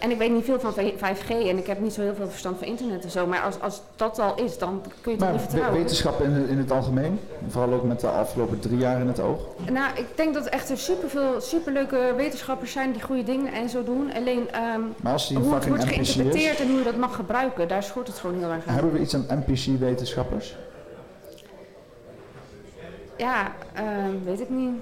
En ik weet niet veel van 5G en ik heb niet zo heel veel verstand van internet en zo. Maar als, als dat al is, dan kun je het Maar niet we- vertrouwen. wetenschap in, in het algemeen, vooral ook met de afgelopen drie jaar in het oog. Nou, ik denk dat echt er superveel superleuke wetenschappers zijn die goede dingen en zo doen. Alleen ehm, Maar als die hoe het wordt geïnterpreteerd is, en hoe je dat mag gebruiken, daar schort het gewoon heel erg aan. hebben we iets aan NPC-wetenschappers? Ja, ehm, weet ik niet.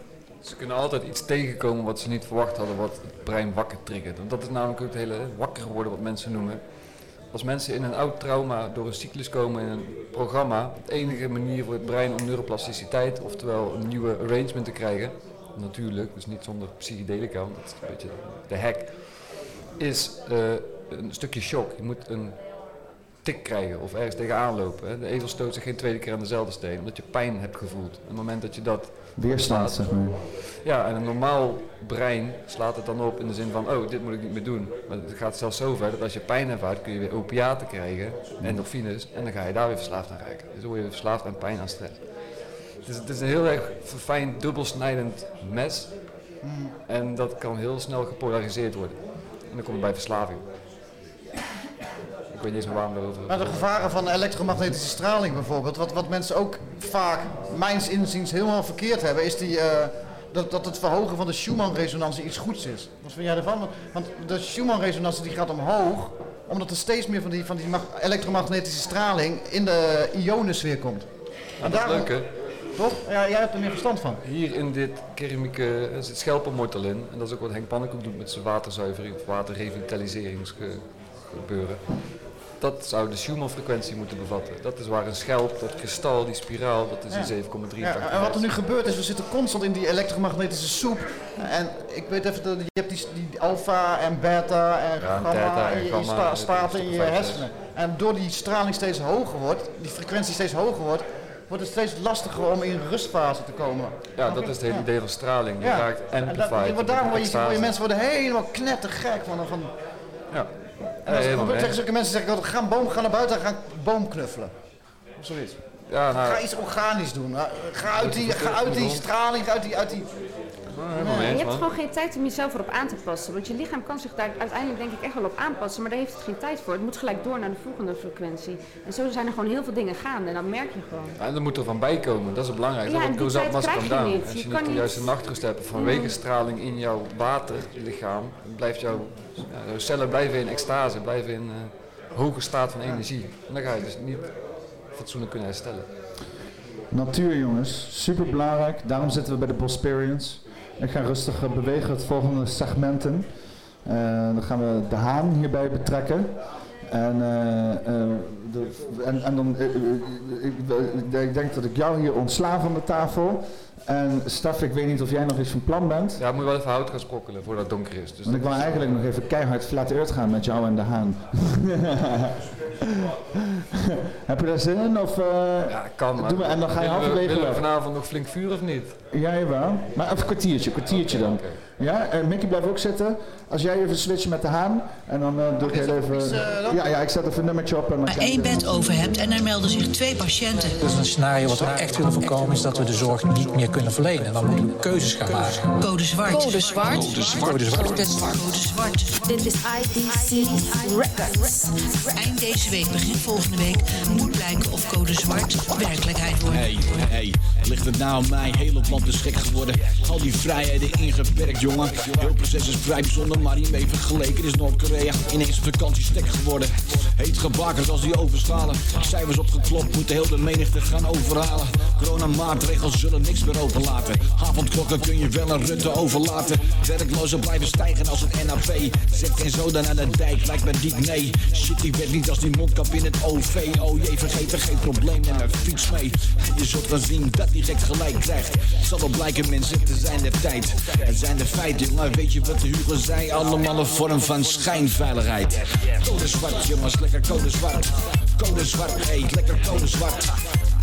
Ze kunnen altijd iets tegenkomen wat ze niet verwacht hadden, wat het brein wakker triggert. Want dat is namelijk het hele wakker worden wat mensen noemen. Als mensen in een oud trauma door een cyclus komen in een programma, de enige manier voor het brein om neuroplasticiteit, oftewel een nieuwe arrangement te krijgen, natuurlijk, dus niet zonder psychedelica, want dat is een beetje de hack, is eh, een stukje shock. Je moet een tik krijgen of ergens tegenaan lopen. De ezel stoot zich geen tweede keer aan dezelfde steen, omdat je pijn hebt gevoeld. Op het moment dat je dat Weerstand, zeg maar. ja, en een normaal brein slaat het dan op in de zin van, oh, dit moet ik niet meer doen. Maar het gaat zelfs zo ver dat als je pijn ervaart, kun je weer opiaten krijgen, endorfines, en dan ga je daar weer verslaafd aan raken. Dus dan word je verslaafd aan pijn, aan stress. Het is, het is een heel erg verfijnd, dubbelsnijdend mes. En dat kan heel snel gepolariseerd worden. En dan komt het bij verslaving. Ik weet niet eens meer waarom we erover Maar de gevaren van elektromagnetische straling bijvoorbeeld, wat, wat mensen ook vaak, mijns inziens, helemaal verkeerd hebben, is die, eh, dat, dat het verhogen van de Schumann-resonantie iets goeds is. Wat vind jij ervan? Want, de Schumann-resonantie die gaat omhoog, omdat er steeds meer van die, van die mag- elektromagnetische straling in de ionosfeer komt. En dat is leuk hè? Toch? Ja, jij hebt er meer verstand van. Hier in dit keramieke er zit schelpenmortel in. En dat is ook wat Henk Pannenkoek doet met zijn waterzuivering of waterrevitaliseringsgebeuren. Dat zou de Schumann-frequentie moeten bevatten. Dat is waar een schelp, dat kristal, die spiraal, dat is die 7,83 Ja, en wat er nu gebeurt is, we zitten constant in die elektromagnetische soep. En ik weet even, dat je hebt die, die alfa en beta en en gamma theta en en je, je gamma, sta- dat staat in je hersenen. En door die straling steeds hoger wordt, die frequentie steeds hoger wordt, wordt het steeds lastiger om in rustfase te komen. Ja, dat is het hele idee van straling. Je Ja. raakt En dat, amplified. wordt daarom word je, extase. word je mensen worden helemaal knettergek van. van Ja. En als, helemaal mee. tegen zulke mensen zeg ik altijd, ga, een boom, ga naar buiten en ga een boom knuffelen. Of zoiets. Ja, nou, Ga iets organisch doen. Ga uit die, ga uit die straling, uit die, uit die helemaal je hebt gewoon geen tijd om jezelf erop aan te passen. Want je lichaam kan zich daar uiteindelijk denk ik echt wel op aanpassen, maar daar heeft het geen tijd voor. Het moet gelijk door naar de volgende frequentie. En zo zijn er gewoon heel veel dingen gaande en dat merk je gewoon. Ja, en er moet er van bij komen, dat is het belangrijkste. Ja, dat en die tijd krijg je down. niet. Als Je je kan niet de niet- juiste nachtrust hebt vanwege straling in jouw waterlichaam, blijft jouw, ja, jouw cellen blijven in extase, blijven in eh, hoge staat van energie. En dan ga je dus niet fatsoenlijk kunnen herstellen. Natuur, jongens, super belangrijk. Daarom zitten we bij de Bosperians. Ik ga rustig eh, bewegen het volgende segmenten. Eh, dan gaan we de haan hierbij betrekken. En, eh, de, en, en dan, ik, ik- ik denk dat ik jou hier ontsla van de tafel. En Staf, ik weet niet of jij nog eens van plan bent. Ja, moet je wel even hout gaan sprokkelen voordat het donker is. Dus Want ik wil eigenlijk nog even keihard flat earth gaan met jou en de haan. *laughs* Heb je daar zin in? Of, eh, Ja, kan maar. Doe maar, en dan ga je we- halverwege we weg. vanavond nog flink vuur of niet? Ja, jawel. Maar even een kwartiertje, kwartiertje dan. Ja, en Mickey blijft ook zitten. Als jij even switchen met de haan. En dan eh, doe ik heel even... Ja, ja, ik zet even een nummertje op. En dan maar één bed over hebt en er melden zich twee patiënten. Dus een scenario wat we echt willen voorkomen is dat we de zorg niet meer kunnen verlenen. Dan moeten we keuzes gaan maken. Code zwart. Code zwart. Code zwart. Code zwart. Code zwart. Dit is IDC Records. Eind deze week, begin volgende week, moet blijken of code zwart werkelijkheid wordt. Hey, hey, ligt het nou aan mij? Heel op land is gek geworden. Al die vrijheden ingeperkt, jongen. Heel proces is vrij bijzonder, maar hiermee vergeleken is Noord-Korea ineens een vakantiestek geworden. Heet gebakerd als die overschalen. Cijfers opgeklopt, moeten heel de menigte gaan overhalen. Coronamaatregels zullen niks meer Avondklokken kun je wel een Rutte overlaten. Werklozen blijven stijgen als een NAP. Zet geen zoda naar de dijk, lijkt me diep nee. Shit, die werd niet als die mondkap in het OV. Oh jee, vergeet er geen probleem en een fiets mee. Je zult gaan zien dat die gek gelijk krijgt. Zal wel blijken mensen, het zijn de tijd. Het zijn de feiten, maar weet je wat de Hugo zei? Allemaal een vorm van schijnveiligheid. Code zwart, jongens, lekker code zwart. Code zwart, hey, lekker code zwart.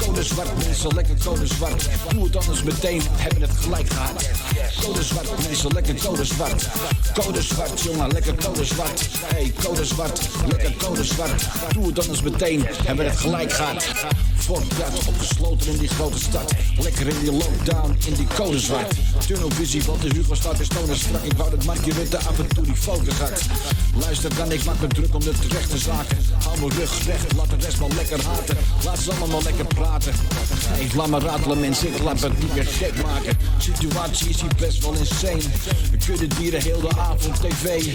Code zwart, mensen, lekker code zwart. Doe het anders meteen, hebben het gelijk gehad. Code zwart, mensen, lekker code zwart. Code zwart, jongen, lekker code zwart. Hey, code zwart, lekker code zwart. Doe het anders meteen, hebben het gelijk gehad. Fuck dat, opgesloten in die grote stad. Lekker in die lockdown, in die code zwart. Tunnelvisie, want de Hugo staat is tonen strak. Ik wou dat Markje Rutte af en toe die focus had. Luister dan, ik maak me druk om de terechte zaken. Hou mijn rug recht, laat de rest maar lekker haten. Laat ze allemaal maar lekker praten. Hey, laat me ratelen mensen, ik laat het niet meer gek maken. Situatie is hier best wel insane. Kudde dieren heel de avond tv.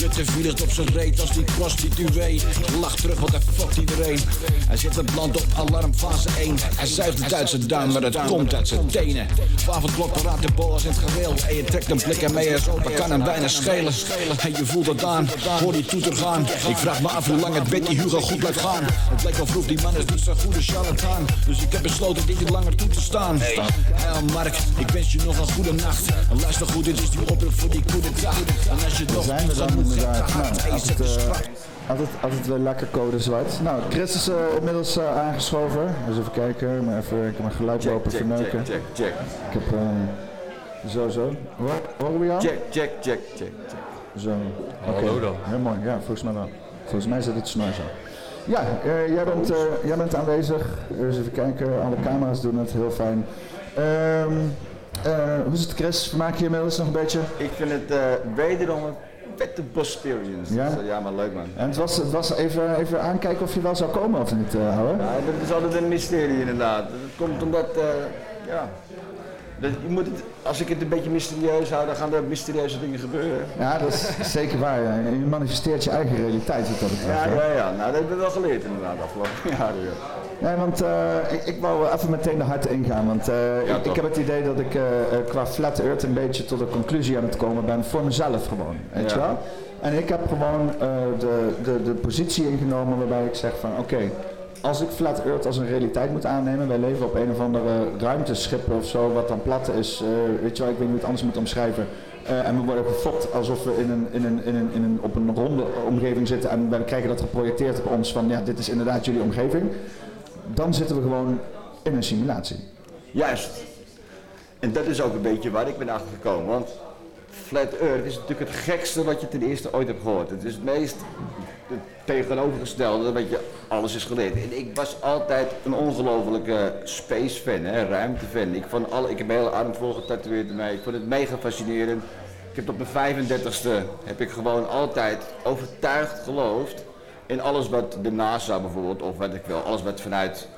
Rutte viel op zijn reet als die prostituee. Lach terug, wat de fuck iedereen. Hij zet het land op alarmfase 1. Hij zuigt de Duitse duim, maar het komt uit zijn tenen. Avondklok paraat de boas in het gereel. En je trekt een blik en mee open, kan hem bijna schelen. En je voelt het aan, hoor die toeter gaan. Ik vraag me af hoe lang het Betty Hugo goed blijft gaan. Het lijkt wel vroeg, die man is niet zo'n goede charlatan. Dus ik heb besloten dit niet langer toe te staan. Hey Mark, ik wens je nog een goede nacht. En luister goed, dit is die oproep voor die goede dag. En als je toch zijn we dan inderdaad. Nou, hey, altijd, zet de eh, schrap. altijd, altijd weer lekker code zwart. Nou, Chris is eh, inmiddels eh, aangeschoven. Dus even kijken, maar even, ik heb mijn geluid lopen check, verneuken. check, check, check. Ik heb eh, zo zo. Hoor, horen we jou? Check, check, check, check, check. Zo. Hallo Oké, dan. Heel mooi, ja, volgens mij wel. Volgens mij zit het snor zo. Ja, eh, jij, bent, eh, jij bent aanwezig. Dus even kijken, alle camera's doen het heel fijn. Ehm, eh, hoe is het Chris? Vermaak je je inmiddels nog een beetje? Ik vind het wederom een vette experience. Ja? Dus, ja, maar leuk man. En het was, het was even, even aankijken of je wel zou komen of niet, Houwe. Ja, dat is altijd een mysterie inderdaad. Dat komt omdat, ja, dat, je moet het, als ik het een beetje mysterieus hou, dan gaan er mysterieuze dingen gebeuren. Ja, dat is *laughs* zeker waar. ja. Je manifesteert je eigen realiteit wat dat betreft. Ja, ja, ja. Nou, dat hebben we wel geleerd inderdaad afgelopen *laughs* jaren. Ja. Nee, want eh, ik, ik wou even meteen de hart ingaan. Want eh, Ja, ik, ik heb het idee dat ik eh, qua flat earth een beetje tot een conclusie aan het komen ben voor mezelf gewoon. Weet je wel? En ik heb gewoon de, de, de positie ingenomen waarbij ik zeg van oké, als ik flat earth als een realiteit moet aannemen, wij leven op een of andere ruimteschip of zo, wat dan plat is, eh, weet je wel, ik weet niet hoe het anders moet omschrijven. Eh, en we worden gefokt alsof we in een, in een, in een, in een, op een ronde omgeving zitten en we krijgen dat geprojecteerd op ons van ja, dit is inderdaad jullie omgeving. Dan zitten we gewoon in een simulatie. Juist. En dat is ook een beetje waar ik ben achter gekomen. Want Flat Earth is natuurlijk het gekste wat je ten eerste ooit hebt gehoord. Het is het meest het tegenovergestelde wat je alles is geleerd. En ik was altijd een ongelofelijke space fan, hè, ruimtefan. Ik, vond alle, ik heb mijn hele arm vol getatoeëerd ermee. Ik vond het mega fascinerend. Ik heb op mijn 35ste heb ik gewoon altijd overtuigd geloofd in alles wat de NASA bijvoorbeeld, of wat ik wil, alles wat vanuit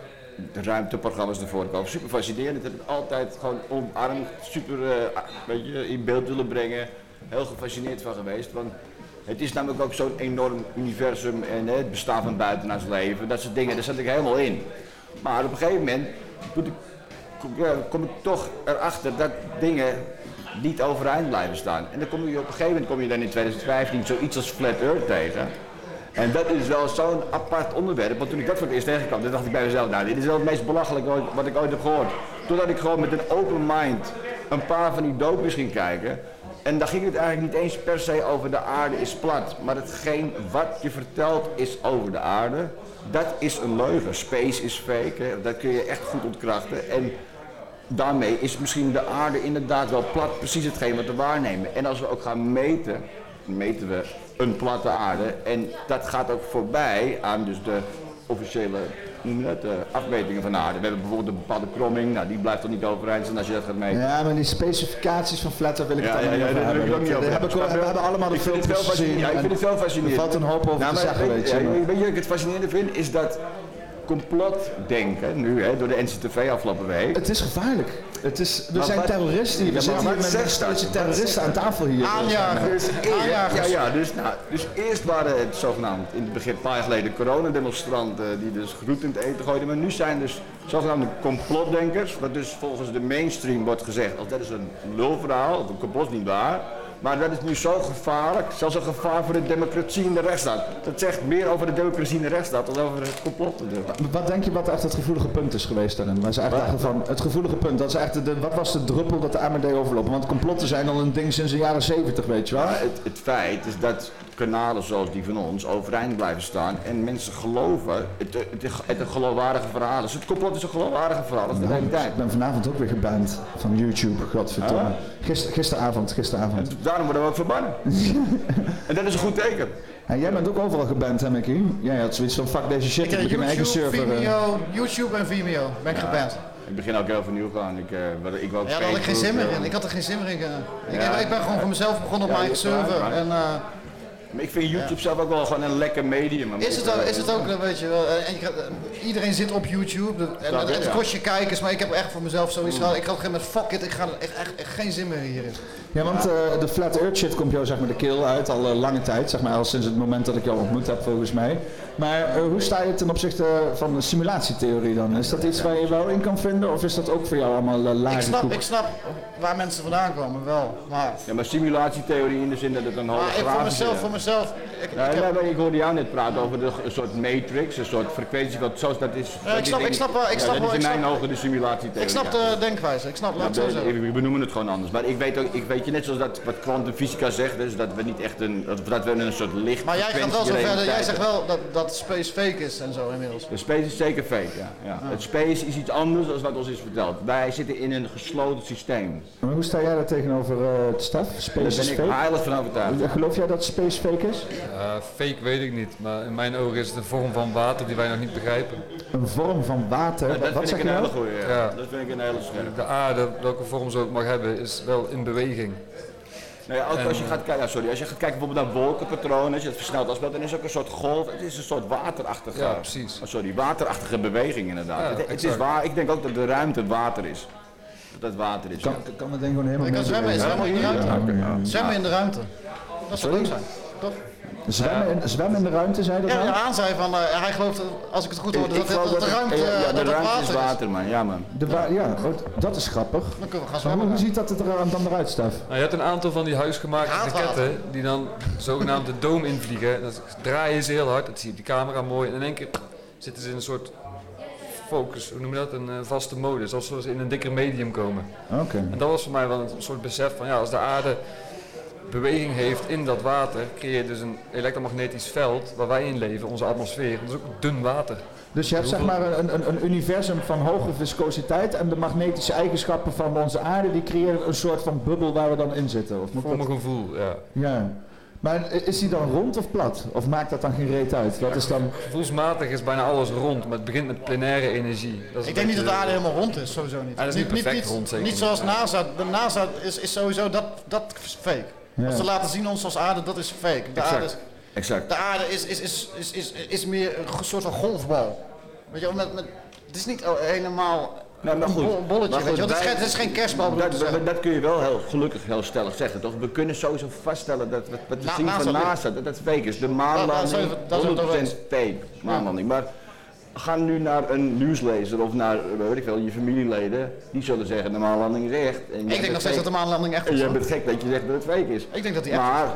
de ruimteprogramma's naar voren. Super fascinerend. Dat heb ik altijd gewoon omarmd, super je, in beeld willen brengen. Heel gefascineerd van geweest. Want het is namelijk ook zo'n enorm universum en hè, het bestaan van buitenaards leven. Dat soort dingen, daar zat ik helemaal in. Maar op een gegeven moment ik- kom, ik toch erachter dat dingen niet overeind blijven staan. En dan kom je op een gegeven moment kom je dan in 2015 zoiets als Flat Earth tegen. En dat is wel zo'n apart onderwerp. Want toen ik dat voor het eerst tegenkwam, dacht ik bij mezelf, nou dit is wel het meest belachelijke wat ik ooit heb gehoord. Totdat ik gewoon met een open mind een paar van die doopjes ging kijken. En dan ging het eigenlijk niet eens per se over de aarde is plat. Maar hetgeen wat je vertelt is over de aarde. Dat is een leugen. Space is fake. Hè. Dat kun je echt goed ontkrachten. En daarmee is misschien de aarde inderdaad wel plat, precies hetgeen wat we waarnemen. En als we ook gaan meten, meten we een platte aarde. En dat gaat ook voorbij aan dus de officiële noem je dat, de afmetingen van de aarde. We hebben bijvoorbeeld een bepaalde kromming, nou die blijft toch niet overeind zijn als je dat gaat meten. Ja, maar die specificaties van Flat wil ik het Ja, allemaal ja, ja, daar wil ik ook niet over heb hebben. we hebben allemaal de het filmpjes gezien. Ja, ik vind het wel fascinerend. Er valt een hoop over Nou, te zeggen, weet je. Weet je wat ik het fascinerende vind? Is dat complotdenken, nu hè, door de NCTV afgelopen week. Het is gevaarlijk. Het is, we Maar zijn wat- terroristen hier. We Ja, zitten maar hier met een terroristen aan tafel hier. Dus eerst, ja, ja, dus, nou, dus eerst waren het zogenaamd in het begin een paar jaar geleden coronademonstranten die dus groet in het eten gooiden. Maar nu zijn dus zogenaamde complotdenkers, wat dus volgens de mainstream wordt gezegd als dat is een lulverhaal, of een complot is niet waar. Maar dat is nu zo gevaarlijk, zelfs een gevaar voor de democratie en de rechtsstaat. Dat zegt meer over de democratie en de rechtsstaat dan over het complot. Wat denk je wat echt het gevoelige punt is geweest daarin? Dachten van, het gevoelige punt, dat is echt de, wat was de druppel dat de AMD overlopen? Want complotten zijn al een ding sinds de jaren 70, weet je wel? Het, het feit is dat kanalen zoals die van ons overeind blijven staan. En mensen geloven, het, het, het, het een geloofwaardige verhaal is. Het complot is een geloofwaardige verhaal, dat is de Nou, hele tijd. ik ben vanavond ook weer geband van YouTube, godverdomme. Ah. Gister, gisteravond, gisteravond. Daarom worden we ook verbannen. *laughs* en dat is een goed teken. En jij bent ook overal geband, hè Mickey? Jij had zoiets van, fuck deze shit, ik, Ik heb begin mijn eigen server. eh. Vimeo, YouTube en Vimeo ben ik geband. Ik begin ook heel vernieuw gaan. Ik, eh, wat- ik wou Ja, daar had ik geen zin meer eh, in. Ik had er geen zin meer in. eh. Ik, Ja. ik ben gewoon voor mezelf begonnen op Ja, mijn eigen server. ja, ja. En, eh, Maar ik vind YouTube zelf ook wel gewoon een lekker medium. is, het ook, is het ook, weet je wel, eh, en je eh, iedereen zit op YouTube en het, kost je kijkers, maar ik heb echt voor mezelf zoiets Mm. gehad. Ik had geen met fuck it, ik ga echt, echt, echt geen zin meer hierin. Ja, want eh, de Flat Earth shit komt jou zeg maar de keel uit al eh, lange tijd, zeg maar al sinds het moment dat ik jou ontmoet heb volgens mij. Maar eh, hoe sta je ten opzichte van de simulatietheorie dan? Is dat iets waar je wel in kan vinden of is dat ook voor jou allemaal uh, lage Ik snap, koek? ik snap waar mensen vandaan komen, wel. Maar, Ja, maar simulatietheorie in de zin dat het een maar ik, voor holografische... mezelf, voor mezelf. Ik, Nee, ik heb- nee, maar ik hoorde jou net praten over de, een soort matrix, een soort frequentie, wat zoals dat is. Ja, ik snap- ik snap wel- ik Ja, snap wel- is in mijn ogen de simulatietheorie. ik snap ja. de denkwijze, ik snap, laat het Ja, zo we- zeggen. we benoemen het gewoon anders. Maar ik weet ook, ik weet je net zoals dat wat kwantumfysica zegt, dus dat we niet echt een, dat, we een soort licht. Maar jij gaat wel zo verder, jij zegt wel dat, dat space fake is en zo inmiddels. De space is zeker fake, ja. ja. Het space is iets anders dan wat ons is verteld. Wij zitten in een gesloten systeem. Maar hoe sta jij daar tegenover, uh, Stef? Space Daar ben ik fake? heilig van overtuigd. Geloof jij dat space fake is? Fake weet ik niet, maar in mijn ogen is het een vorm van water die wij nog niet begrijpen. Een vorm van water? Ja, dat Wat vind zeg ik een nou? hele goeie, ja. Dat vind ik een hele scherpe. De aarde, welke vorm ze ook mag hebben, is wel in beweging. Nee, ook als je En- gaat kijken, ja, sorry, als je gaat kijken bijvoorbeeld naar wolkenpatronen, als je het versneld afspeelt, dan is het ook een soort golf, het is een soort waterachtige, Ja, precies. oh, sorry, waterachtige beweging inderdaad. Ja, het, het is waar, ik denk ook dat de ruimte het water is. Dat dat water is. Kan, ja. kan het ding gewoon helemaal Ik kan mee zwemmen, bewegen? zwemmen in de ruimte. Ja, oké, ja. Zwemmen in de ruimte. Dat zou leuk zijn, toch? Zwemmen, in, zwemmen in de ruimte, zei dat Ja, ja, aan zei van, eh, hij gelooft, dat, als ik het goed hoor, dat, de het- ruimte, ja, ja, eh, de dat het ruimte water is water, man. Ja, man. De ja, dat is grappig. Dan kunnen we gaan Maar zwemmen. hoe ziet dat er dan eruit, Stef? Nou, je hebt een aantal van die huisgemaakte raketten die dan zogenaamd de doom invliegen. Dan draaien ze heel hard, dat zie je op die camera mooi. En in één keer zitten ze in een soort focus, hoe noem je dat, een eh, vaste modus. Alsof ze in een dikker medium komen. Oké. En dat was voor mij wel een soort besef van ja, als de aarde beweging heeft in dat water, creëer je dus een elektromagnetisch veld waar wij in leven, onze atmosfeer. Dat is ook dun water. Dus je hebt zeg maar een, een, een universum van hoge viscositeit en de magnetische eigenschappen van onze aarde, die creëren een soort van bubbel waar we dan in zitten. Of Voor dat- mijn gevoel, ja. Ja. Maar is die dan rond of plat? Of maakt dat dan geen reet uit? Wat is dan... Gevoelsmatig is bijna alles rond, maar het begint met plenaire energie. Dat is Ik denk niet dat de aarde helemaal rond is, sowieso niet. Hij is niet perfect rond, zeker Niet niet. zoals NASA. De NASA is, is sowieso, dat, dat is fake. Ja. Wat ze laten zien ons als aarde, dat is fake. De Exact. aarde, is, Exact. de aarde is, is, is, is, is, is meer een soort van golfbal. Weet je wel, met, met, het is niet helemaal Nou, maar een goed. bol- bolletje, Maar weet je Het is, wij- geen, het is geen kerstbal, Dat, dat, dat kun je wel heel gelukkig heel stellig zeggen, toch? We kunnen sowieso vaststellen dat wat, we zien van. NASA, dat dat fake is. De Dat- maanlanding, dat zijn we- dat zijn we het over 100% fake maanlanding. Maar ga nu naar een nieuwslezer of naar, weet ik veel, je familieleden. Die zullen zeggen de maanlanding is echt. En Ik denk nog steeds dat de maanlanding echt En is. jij hoor. bent gek dat je zegt dat het fake is. Ik denk dat die echt Maar,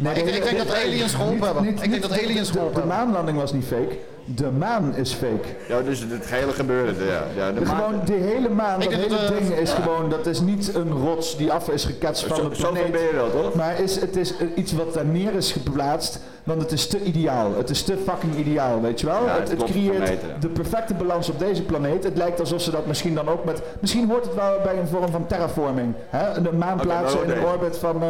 Maar ik, ik denk dat de aliens geholpen hebben. Ik denk dat de aliens de, geholpen de maanlanding was niet fake, de maan is fake. ja, dus het hele gebeurde, ja. ja de De gewoon, die hele maan, Ik dat denk hele dat, eh, ding is gewoon, dat is niet een rots die af is geketst van Zo- de planeet. je wel, toch? Maar is, het is iets wat daar neer is geplaatst, want het is te ideaal. Het is te fucking ideaal, weet je wel? Ja, het, het het klopt creëert ja. de perfecte balans op deze planeet. Het lijkt alsof ze dat misschien dan ook met... Misschien hoort het wel bij een vorm van terraforming. Hè? De maan plaatsen in oké. orbit van... eh,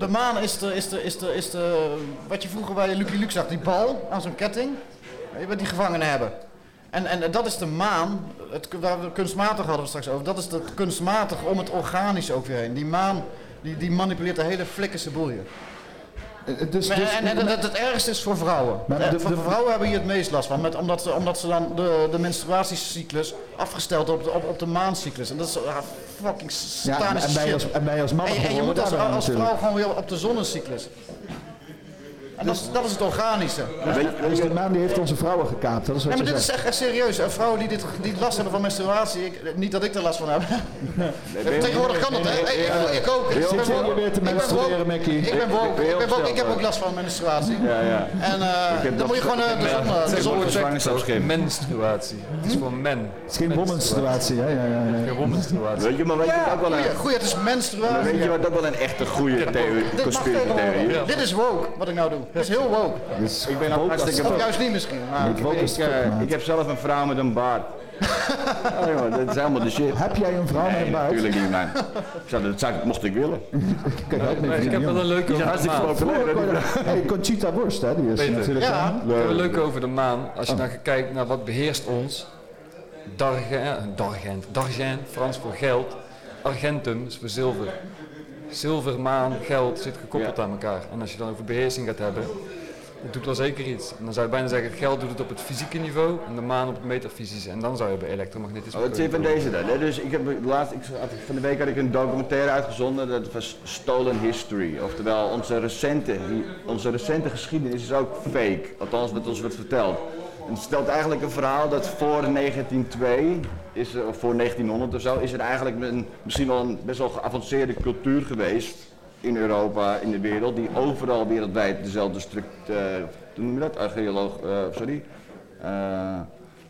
De maan is de, is de, is de, is de, wat je vroeger bij Lucky Luke zag, die bal aan zo'n ketting, je, wat die gevangenen hebben. En, en dat is de maan, het, waar we kunstmatig hadden we straks over, dat is het kunstmatig om het organisch ook weer. Die maan, die, die manipuleert de hele flikkerse boel hier. Eh, dus, Maar- dus, en en het, het ergste is voor vrouwen. Maar Eh, de- voor vrouwen hebben hier het meest last van, met, omdat, ze, omdat ze dan de, de menstruatiecyclus afgesteld op de, op, op de maancyclus. En dat is ah, fucking ja, en, en wij als, en wij als mannen En je, moet als, als vrouw gewoon weer op de zonnecyclus. En dat, is, dat is het organische. Dus die man die heeft onze vrouwen gekaapt, dat is wat Nee, maar je dit is echt, echt serieus. En vrouwen die, dit, die last hebben van menstruatie, ik, niet dat ik er last van heb. Tegenwoordig kan dat, hè? Ik, ook. Ik Zit ben woke. weer te Ik ben menstrueren, woke. Mickey? Ik ben woke. Ik, ben woke. ik heb ook last van menstruatie. Ja, ja. En eh, dan moet je gewoon eh, de zon, de. Menstruatie. Het is voor men. Het is geen womanstruatie, hè? Ja, ja, ja. Geen womanstruatie. Weet je, maar weet je wat ook wel een... Goeie, het is menstruatie. weet je wat ook wel een echte goede theorie? Dit is woke, wat ik nou doe. Dit is heel woke. Dus Ik ben ook hartstikke Of juist niet misschien. Maar Ik, ik, eh, ik heb zelf een vrouw met een baard. *laughs* oh, joh, dat is helemaal de shit. Heb jij een vrouw met een baard? natuurlijk niet, man. Zou- Dat zou, mocht ik willen. Kijk, Nee, ik heb wel een leuke over de maan. populair. hè, die- *laughs* Hey, Conchita Wurst, hè? Die is Peter. natuurlijk... Ja. aan. Ik heb een leuke over de maan. Als je dan kijkt naar wat beheerst ons. Dargen, dargent, dargent, Frans voor geld. Argentum is voor zilver. Zilver, maan, geld zit gekoppeld aan elkaar. En als je dan over beheersing gaat hebben, dat doet wel zeker iets. En dan zou je bijna zeggen, geld doet het op het fysieke niveau en de maan op het metafysische. En dan zou je bij elektromagnetisme Oh, het is kunnen van deze dan. Hè? Dus ik heb laatst, ik, van de week had ik een documentaire uitgezonden, dat was Stolen History. Oftewel, onze recente, onze recente geschiedenis is ook fake. Althans, wat ons wordt verteld. Het stelt eigenlijk een verhaal dat voor 1902, is of voor 1900 of zo, is er eigenlijk een, misschien wel een best wel geavanceerde cultuur geweest in Europa, in de wereld, die overal wereldwijd dezelfde noem je dat? Archeoloog, eh, sorry. Eh,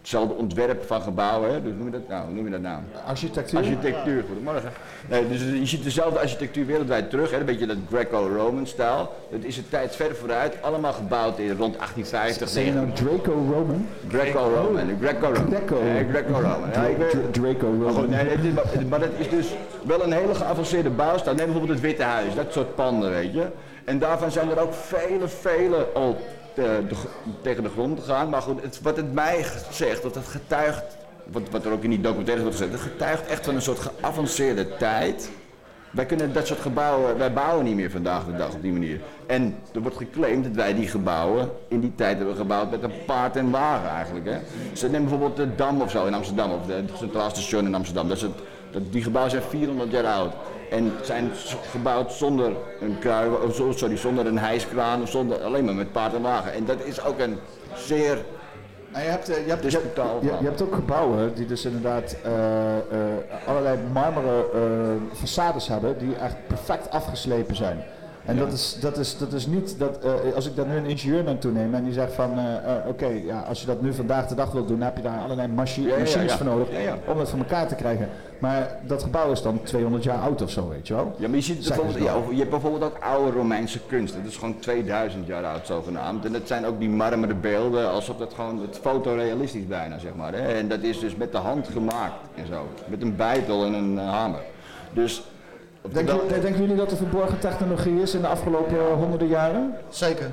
hetzelfde ontwerp van gebouwen, hè? Dus noem je dat, nou, hoe noem je dat nou? Architectuur? Architectuur, goedemorgen. Nee, dus je ziet dezelfde architectuur wereldwijd terug, hè? een beetje dat Greco-Roman stijl. Het is een tijd ver vooruit, allemaal gebouwd in rond 1850. Zeg je nou Draco-Roman? Greco-Roman, Greco-Roman. Greco. Nee, Greco-Roman. Is, maar- maar dat is dus wel een hele geavanceerde bouwstijl. Neem bijvoorbeeld het Witte Huis, dat soort panden, weet je. En daarvan zijn er ook vele, vele al te- de- tegen de grond gegaan. Maar goed, wat het mij zegt, dat het getuigt, wat, wat er ook in die documentaire wordt gezegd, het getuigt echt van een soort geavanceerde tijd. Wij kunnen dat soort gebouwen, wij bouwen niet meer vandaag de dag op die manier. En er wordt geclaimd dat wij die gebouwen in die tijd hebben gebouwd met een paard en wagen eigenlijk. Hè. Ze nemen bijvoorbeeld de Dam of zo in Amsterdam, of het Centraal Station in Amsterdam. Dat is het, dat, die gebouwen zijn 400 jaar oud. En zijn gebouwd zonder een krui, sorry, zonder een hijskraan, of zonder, alleen maar met paard en wagen. En dat is ook een zeer En je hebt, eh, je, hebt, je, discutaal je, je hebt ook gebouwen die dus inderdaad eh, eh, allerlei marmeren eh, façades hebben die echt perfect afgeslepen zijn. En dat, is, dat, is, dat is niet dat eh, als ik daar nu een ingenieur naartoe neem en die zegt van eh, eh, oké, ja, als je dat nu vandaag de dag wilt doen, dan heb je daar allerlei machi- Ja, machines voor nodig om het voor elkaar te krijgen. Maar dat gebouw is dan 200 jaar oud of zo, weet je wel? Ja, maar je ziet bijvoorbeeld, je hebt bijvoorbeeld ook oude Romeinse kunst. Dat is gewoon 2000 jaar oud zogenaamd. En dat zijn ook die marmeren beelden, alsof dat gewoon het fotorealistisch bijna, zeg maar. Hè? En dat is dus met de hand gemaakt en zo. Met een bijtel en een hamer. Dus... Denken, jullie- denken jullie dat er verborgen technologie is in de afgelopen honderden jaren? Zeker.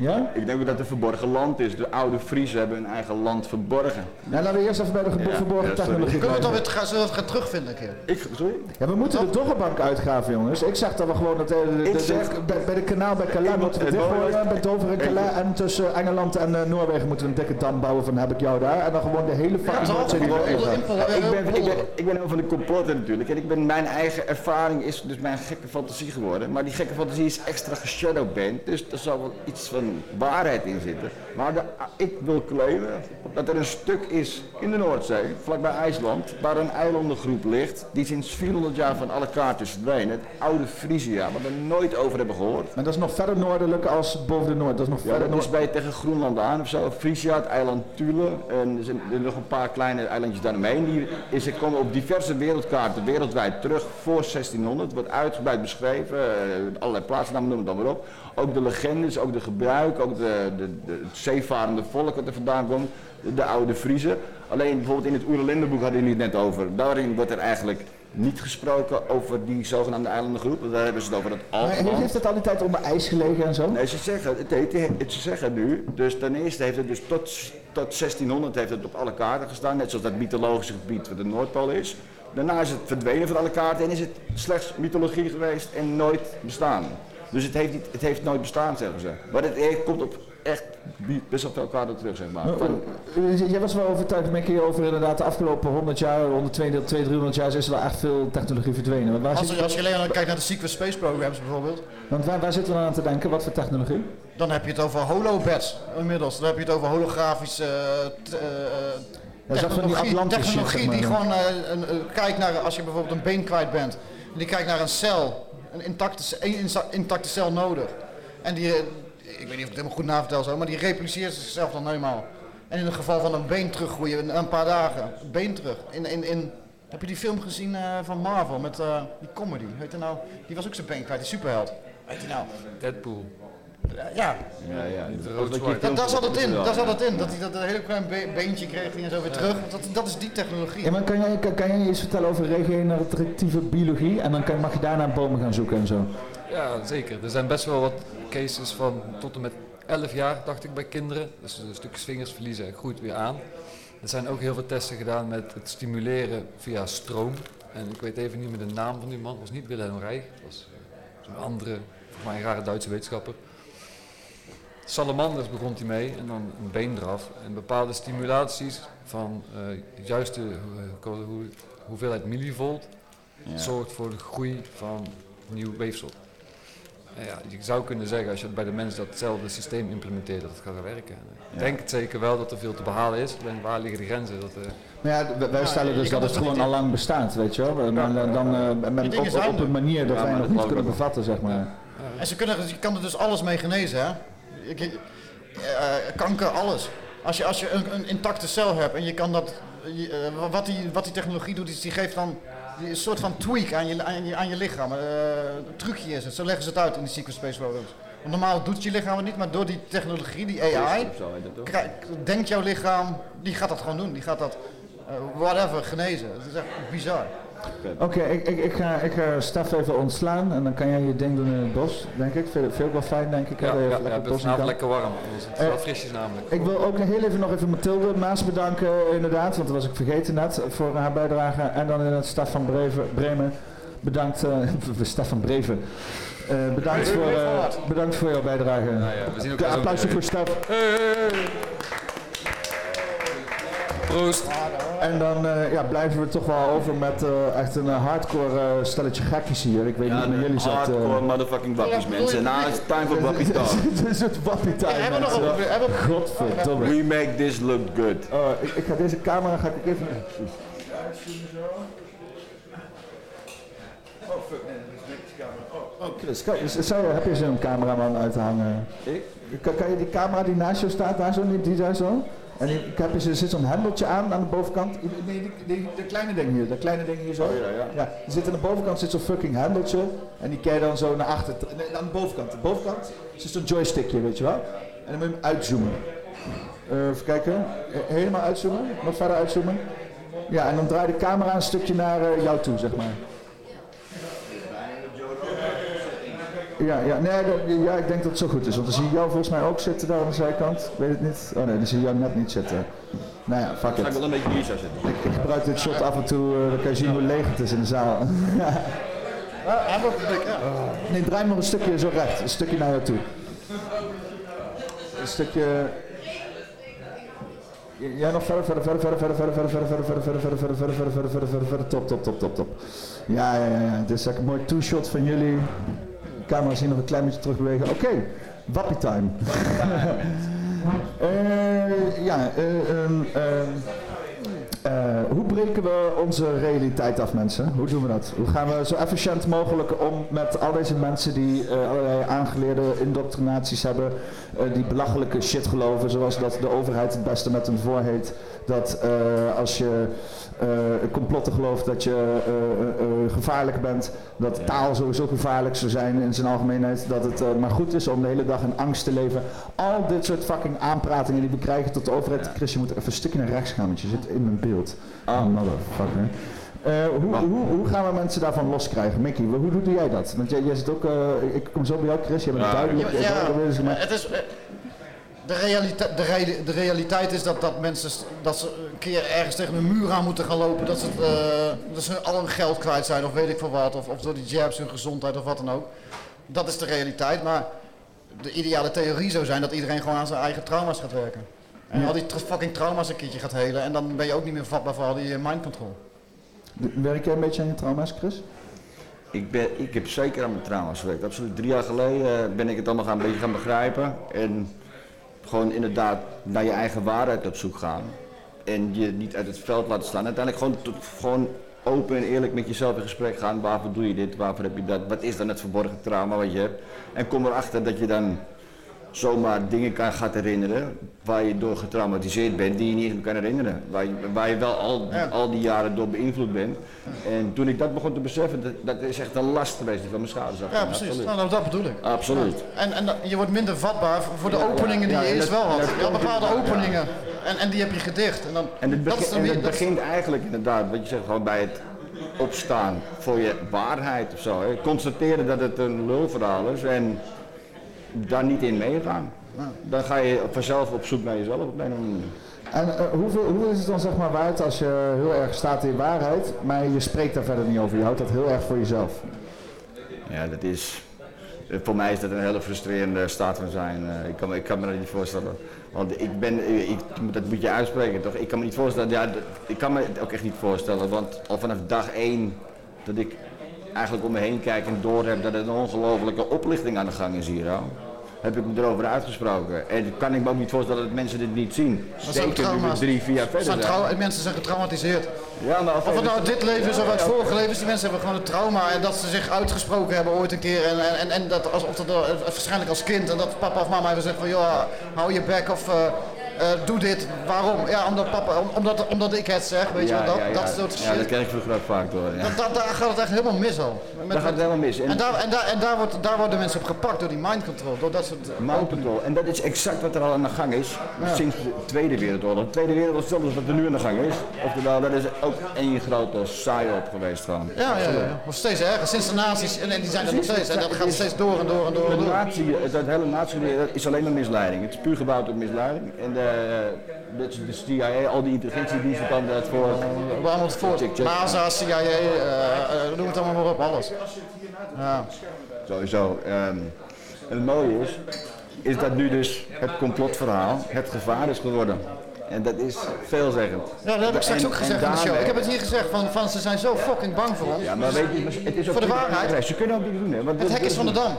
Ja? Ik denk ook dat het een verborgen land is. De oude Friesen hebben hun eigen land verborgen. Nou, laten we eerst even bij de Ja, verborgen ja, technologie Kunnen we dan weer gaan, zullen we het gaan terugvinden een keer? Ik, sorry? Ja, we moeten de doggenbank uitgraven, jongens. Ik zeg dat we gewoon dat, eh, de, de, Ik de- zeg- bij, bij de kanaal bij Calais Ik- moeten we dichtgooien. Bij Dover en Calais en tussen Engeland en eh, Noorwegen moeten we een dikke dam bouwen van heb ik jou daar. En dan gewoon de hele fucking toch? Noordzee die Ja, ik, ben, ik, ben, ik ben heel van de complotten natuurlijk. En ik ben, mijn eigen ervaring is dus mijn gekke fantasie geworden. Maar die gekke fantasie is extra geshadowband. Dus er zal wel iets van waarheid in zitten. Maar de- ik wil claimen dat er een stuk is in de Noordzee, vlakbij IJsland, waar een eilandengroep ligt. Die sinds 400 jaar van alle kaarten verdwenen. Het oude Frisia, waar we nooit over hebben gehoord. Maar dat is nog verder noordelijk als boven de Noord. Dat is nog Ja, verder dat is bij tegen Groenland aan of zo. Frisia, het eiland Thule. En er zijn er nog een paar kleine eilandjes daaromheen. Die is, komen op diverse wereldkaarten wereldwijd terug voor 1600. Het wordt uitgebreid beschreven. eh, allerlei plaatsnamen, noem het dan maar op. Ook de legendes, ook de gebruik, ook de, de, de, het zeevarende volk dat er vandaan komt. De, de oude Friese. Alleen bijvoorbeeld in het Oerlindenboek hadden jullie het net over. Daarin wordt er eigenlijk niet gesproken over die zogenaamde eilandengroep. Daar hebben ze het over het Maar Alpenland. heeft het al die tijd onder ijs gelegen en zo? Nee, ze zeggen, het heet, het, ze zeggen nu, dus ten eerste heeft het dus tot, tot 1600 heeft het op alle kaarten gestaan, net zoals dat mythologische gebied wat de Noordpool is. Daarna is het verdwenen van alle kaarten en is het slechts mythologie geweest en nooit bestaan. Dus het heeft, niet, het heeft nooit bestaan, zeggen ze. Maar het komt op echt die- best wel veel kwaad op terug, zeg maar. Eh, Jij was wel overtuigd, Mickey, over inderdaad de afgelopen 100 jaar, 100, 200, 300 jaar is er wel echt veel technologie verdwenen. Waar Als zit, je, als je alleen al kijkt naar de Secret Space Programs bijvoorbeeld, want waar, waar zitten we dan aan te denken? Wat voor technologie? dan heb je het over holobeds inmiddels. Dan heb je het over holografische eh, eh, van die technologie, technologie die gewoon een, een- kijkt naar, als je bijvoorbeeld een been kwijt bent, en die kijkt naar een cel, een intacte, insa- intacte cel nodig. En die, ik weet niet of ik het helemaal goed navertel zo, maar die repliceert zichzelf dan helemaal. En in het geval van een been teruggroeien, een paar dagen, een been terug. In, in, in, heb je die film gezien eh, van Marvel met eh, die comedy? Weet je nou? Die was ook zijn been kwijt, die superheld. Weet je nou? Deadpool. Ja. Ja, ja. Dat daar zat het in, daar zat het in. Dat hij dat een hele klein be- beentje kreeg en zo weer terug. Dat, dat is die technologie. Ja, maar kan jij, kan, kan jij iets vertellen over regeneratieve biologie? En dan kan, mag je daarna bomen gaan zoeken en zo. Ja, zeker. Er zijn best wel wat cases van tot en met 11 jaar, dacht ik, bij kinderen. Dus een stukjes vingers verliezen en groeit weer aan. Er zijn ook heel veel testen gedaan met het stimuleren via stroom. En ik weet even niet meer de naam van die man. Het was niet Wilhelm Reich. Het was eh, zo'n andere, volgens mij een rare Duitse wetenschapper. Salamanders begon hij mee en dan een been eraf. En bepaalde stimulaties van eh juiste hoe- hoeveelheid millivolt Ja. zorgt voor de groei van nieuw weefsel. En ja, je zou kunnen zeggen, als je bij de mens datzelfde systeem implementeert, dat het gaat werken. Ik Ja. denk het zeker wel dat er veel te behalen is. Alleen waar liggen de grenzen? Dat, eh, Maar ja, wij stellen dus dat het gewoon al lang bestaat, weet je wel. Maar dan, dan eh, met, op, op een manier dat Ja, wij nog dat niet kunnen ik bevatten, zeg maar. En ze kunnen, je kan er dus alles mee genezen, hè? Eh, kanker, alles. Als je, als je een, een intacte cel hebt en je kan dat... je, eh, wat, die, wat die technologie doet, is die geeft dan een soort van tweak aan je, aan je, aan je lichaam. Eh, een trucje is het, zo leggen ze het uit in die Secret Space Programs. Want normaal doet je lichaam het niet, maar door die technologie, die AI, dat denkt jouw lichaam, die gaat dat gewoon doen. Die gaat dat, eh, whatever, genezen. Het is echt bizar. Oké, ik, ik, ik, ga, ik ga Stef even ontslaan en dan kan jij je ding doen in het bos, denk ik. Vind, vind ik wel fijn, denk ik. ja, ja, ja, lekker het het is in lekker warm. Het is- Het wel Eh, frisjes namelijk. Ik wil ook heel even nog even Mathilde Maas bedanken, inderdaad, want dat was ik vergeten net, voor haar bijdrage. En dan inderdaad Stefan Breven, Bremen, bedankt, eh *laughs* Stefan Breven. Eh, bedankt, voor, bedankt voor jouw bijdrage. ja, we zien elkaar Ja, zo applaus weer. voor Stef. Hey, hey, hey. Proost. En dan eh, ja, blijven we toch wel over met eh, echt een eh, hardcore stelletje gekkies hier. Ik weet Ja, niet hoe jullie zat. eh. hardcore motherfucking wappies, mensen. Nou, it's time for wappie talk. *laughs* Het is het wappie time, Ja, hebben we nog Godverdomme. We make this look good. Oh, ik, ik ga deze camera ga ik ook even... Oh fuck, is. Oh, Chris, kan, is- zou, heb je zo'n cameraman uit te hangen? Ik? Kan, kan je die camera die naast jou staat, daar zo, die, die daar zo? En ik heb, er zit zo'n hendeltje aan aan de bovenkant. Nee, die, die, de kleine ding hier, dat kleine ding hier zo. Oh, ja, ja. Ja, er zit aan de bovenkant zit zo'n fucking hendeltje. En die kan je dan zo naar achter. Nee, aan de bovenkant. De bovenkant zit zo'n joystickje, weet je wel. En dan moet je hem uitzoomen. Eh, even kijken. Helemaal uitzoomen. Nog verder uitzoomen. Ja, en dan draai de camera een stukje naar eh, jou toe, zeg maar. Ja, ja, nee, dat- ja, ik denk dat het zo goed is. Want dan zie je jou volgens mij ook zitten daar aan de zijkant. Ik weet het niet. Oh nee, dan zie je jou net niet zitten. Nou ja, fuck ik it. wel een beetje hier zo zitten. Ik, ik gebruik dit shot af en toe, eh, dan kan je zien hoe leeg het is in de zaal. Ja. Nee, draai maar een stukje zo recht. Een stukje naar jou toe. Een stukje... Ja, nog verder, verder, verder, verder, verder, verder, verder, verder, verder, verder, verder, verder, verder, verder, verder, verder, verder, verder, top, top, top, top, top. Ja, ja, ja, ja. Dit is echt een mooi two-shot van jullie. De camera zien nog een klein beetje terugbewegen. Oké, wappie time. *laughs* Eh, ja, eh, ehm, eh, hoe breken we onze realiteit af, mensen? Hoe doen we dat? Hoe gaan we zo efficiënt mogelijk om met al deze mensen die allerlei aangeleerde indoctrinaties hebben, die belachelijke shit geloven, zoals dat de overheid het beste met hen voorheet, dat eh, als je eh, complotten gelooft dat je eh, eh, eh, gevaarlijk bent, dat taal sowieso gevaarlijk zou zijn in zijn algemeenheid, dat het maar goed is om de hele dag in angst te leven. Al dit soort fucking aanpratingen die we krijgen tot de overheid. Chris, je moet even een stukje naar rechts gaan, want je zit in mijn beeld. Oh, motherfucker. Eh, hoe, hoe, hoe gaan we mensen daarvan loskrijgen? Mickey, hoe, hoe doe jij dat? Want jij, jij zit ook, eh, ik kom zo bij jou Chris, jij bent Ja, duidelijk. Ja, ja, het is, de, realiteit, de, reali- de realiteit is dat, dat mensen dat ze een keer ergens tegen een muur aan moeten gaan lopen. Dat ze, het, eh, dat ze al hun geld kwijt zijn of weet ik veel wat. Of, of door die jabs hun gezondheid of wat dan ook. Dat is de realiteit. Maar de ideale theorie zou zijn dat iedereen gewoon aan zijn eigen trauma's gaat werken. En Ja. al die tra- fucking trauma's een keertje gaat helen en dan ben je ook niet meer vatbaar voor al die eh, mind control. Werk jij een beetje aan je trauma's, Chris? Ik, ben, ik heb zeker aan mijn trauma's gewerkt. Absoluut. Drie jaar geleden ben ik het allemaal gaan, een beetje gaan begrijpen. En gewoon inderdaad naar je eigen waarheid op zoek gaan. En je niet uit het veld laten staan. Uiteindelijk gewoon, gewoon open en eerlijk met jezelf in gesprek gaan. Waarvoor doe je dit? Waarvoor heb je dat? Wat is dan het verborgen trauma wat je hebt? En kom erachter dat je dan zomaar dingen kan gaat herinneren waar je door getraumatiseerd bent die je niet eens meer kan herinneren. Waar je, waar je wel al, al die jaren door beïnvloed bent. En toen ik dat begon te beseffen, dat, dat is echt een last geweest die van mijn schouders. Ja, precies. Nou, nou, dat bedoel ik. Absoluut. Ja. En, en dat- je wordt minder vatbaar voor de Ja, ja, openingen die ja, je eerst dat- wel had. dat Je had komt bepaalde ja. openingen en, en die heb je gedicht. En, dan, En het, dat begin- en het dat- begint eigenlijk inderdaad, wat je zegt, gewoon bij het opstaan voor je waarheid of zo. Hè. Constateren dat het een lulverhaal is en daar niet in meegaan. Dan ga je vanzelf op zoek naar jezelf op een of andere manier. En eh, hoeveel, hoeveel is het dan zeg maar waard als je heel erg staat in waarheid, maar je spreekt daar verder niet over? Je houdt dat heel erg voor jezelf. Ja, dat is. eh, Voor mij is dat een hele frustrerende staat van zijn. Eh, Ik kan, me- ik kan me dat niet voorstellen. Want ik ben, ik, dat moet je uitspreken toch? Ik kan me niet voorstellen, ja, dat- ik kan me het ook echt niet voorstellen. Want al vanaf dag één dat ik eigenlijk om me heen kijk en doorheb dat er een ongelofelijke oplichting aan de gang is hier. Al, heb ik me erover uitgesproken. En kan ik me ook niet voorstellen dat mensen dit niet zien. Zeker nu we drie, vier jaar verder Zijn mensen zijn getraumatiseerd. Ja, maar Of het nou dit leven is of uit vorige levens, die mensen hebben gewoon een trauma en dat ze zich uitgesproken hebben ooit een keer. En, en, en, en dat alsof dat eh, waarschijnlijk als kind en dat papa of mama hebben gezegd van joh, hou je bek of eh, eh, doe dit. Waarom? Ja, omdat papa, om- omdat, omdat ik het zeg, weet je wel, dat, dat soort Ja, dat shit. ken ik vroeger ook vaak door. Ja. Dat, dat- daar gaat het echt helemaal mis al. Met- Daar gaat het helemaal mis. En, daar, en, daar, en daar, wordt, daar worden mensen op gepakt door die mind control, door dat soort... Mind control. En dat is exact wat er al aan de gang is sinds de Tweede Wereldoorlog. De Tweede Wereldoorlog is hetzelfde wat er nu aan de gang is. Oftewel, dat is ook één grote saai-op geweest gewoon. Ja, ja, ja. Of steeds erger. Sinds de nazi's, en, en die zijn er nog steeds. En dat gaat steeds door en door en door en De het hele dat is alleen maar misleiding. Het is puur gebouwd op misleiding. En de, de, de CIA, al die intelligentiediensten kan dat voor. We allemaal check. NASA, CIA, eh, eh, noem het allemaal maar op, alles. Ja. Sowieso. ehm, en het mooie is, is dat nu dus het complotverhaal het gevaar is geworden. En dat is veelzeggend. Ja, dat heb ik straks En- ook gezegd in de show. Ik heb het hier gezegd, van, van ze zijn zo fucking bang voor ons. Ja, maar weet je, het is ook Voor de waarheid. Ze kunnen ook niet doen, hè. Want Het hek is van de dam.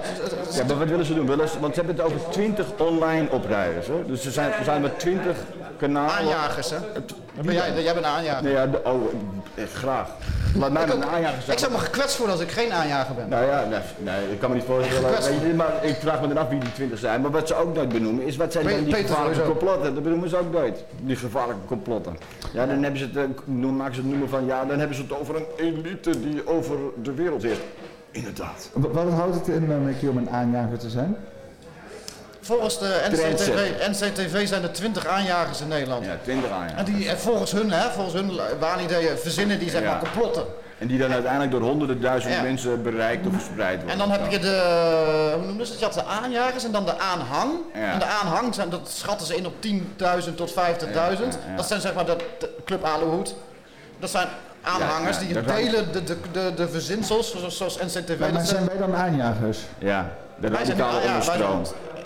ze- Ja, maar wat willen ze doen? Willen ze- want ze hebben het over 20 online oprijders, hè. Dus er zijn, er zijn maar 20 kanalen. Aanjagers, hè? Dan ben jij, jij bent een aanjager. Nee, ja, de- oh, eh, graag. Laat mij maar een aanjager zijn. Ik zou me gekwetst voelen als ik geen aanjager ben. Nou ja, nee, nee, ik kan me niet voorstellen. Maar ik vraag me dan af wie die 20 zijn. Maar wat ze ook nooit benoemen is wat zijn Pe- dan die Peter gevaarlijke sowieso. complotten. Dat benoemen ze ook nooit. Die gevaarlijke complotten. Ja, dan hebben ze het, eh, noem- maken ze het noemen van ja, dan hebben ze het over een elite die over de wereld heerst. Inderdaad. Wa- Wat houdt het in, Mickey, om een aanjager te zijn? Volgens de NCTV, zijn er 20 aanjagers in Nederland. Ja, 20 aanjagers. En die eh, volgens hun, hè, volgens hun waanideeën verzinnen die zeg Ja. maar complotten. En die dan uiteindelijk door honderden duizenden Ja. mensen bereikt of verspreid worden. En dan heb je de, hoe noemen ze het? Je had de aanjagers en dan de aanhang. Ja. En de aanhang, zijn, dat schatten ze in op 10.000 tot 50.000. Ja, ja, ja. Dat zijn zeg maar de, de Club Aluhoed. Dat zijn aanhangers Ja, ja, die delen de, de, de, de verzinsels, zoals, zoals NCTV. Maar, maar zijn wij dan aanjagers? Ja, de Wij zijn- radicale onderstroom.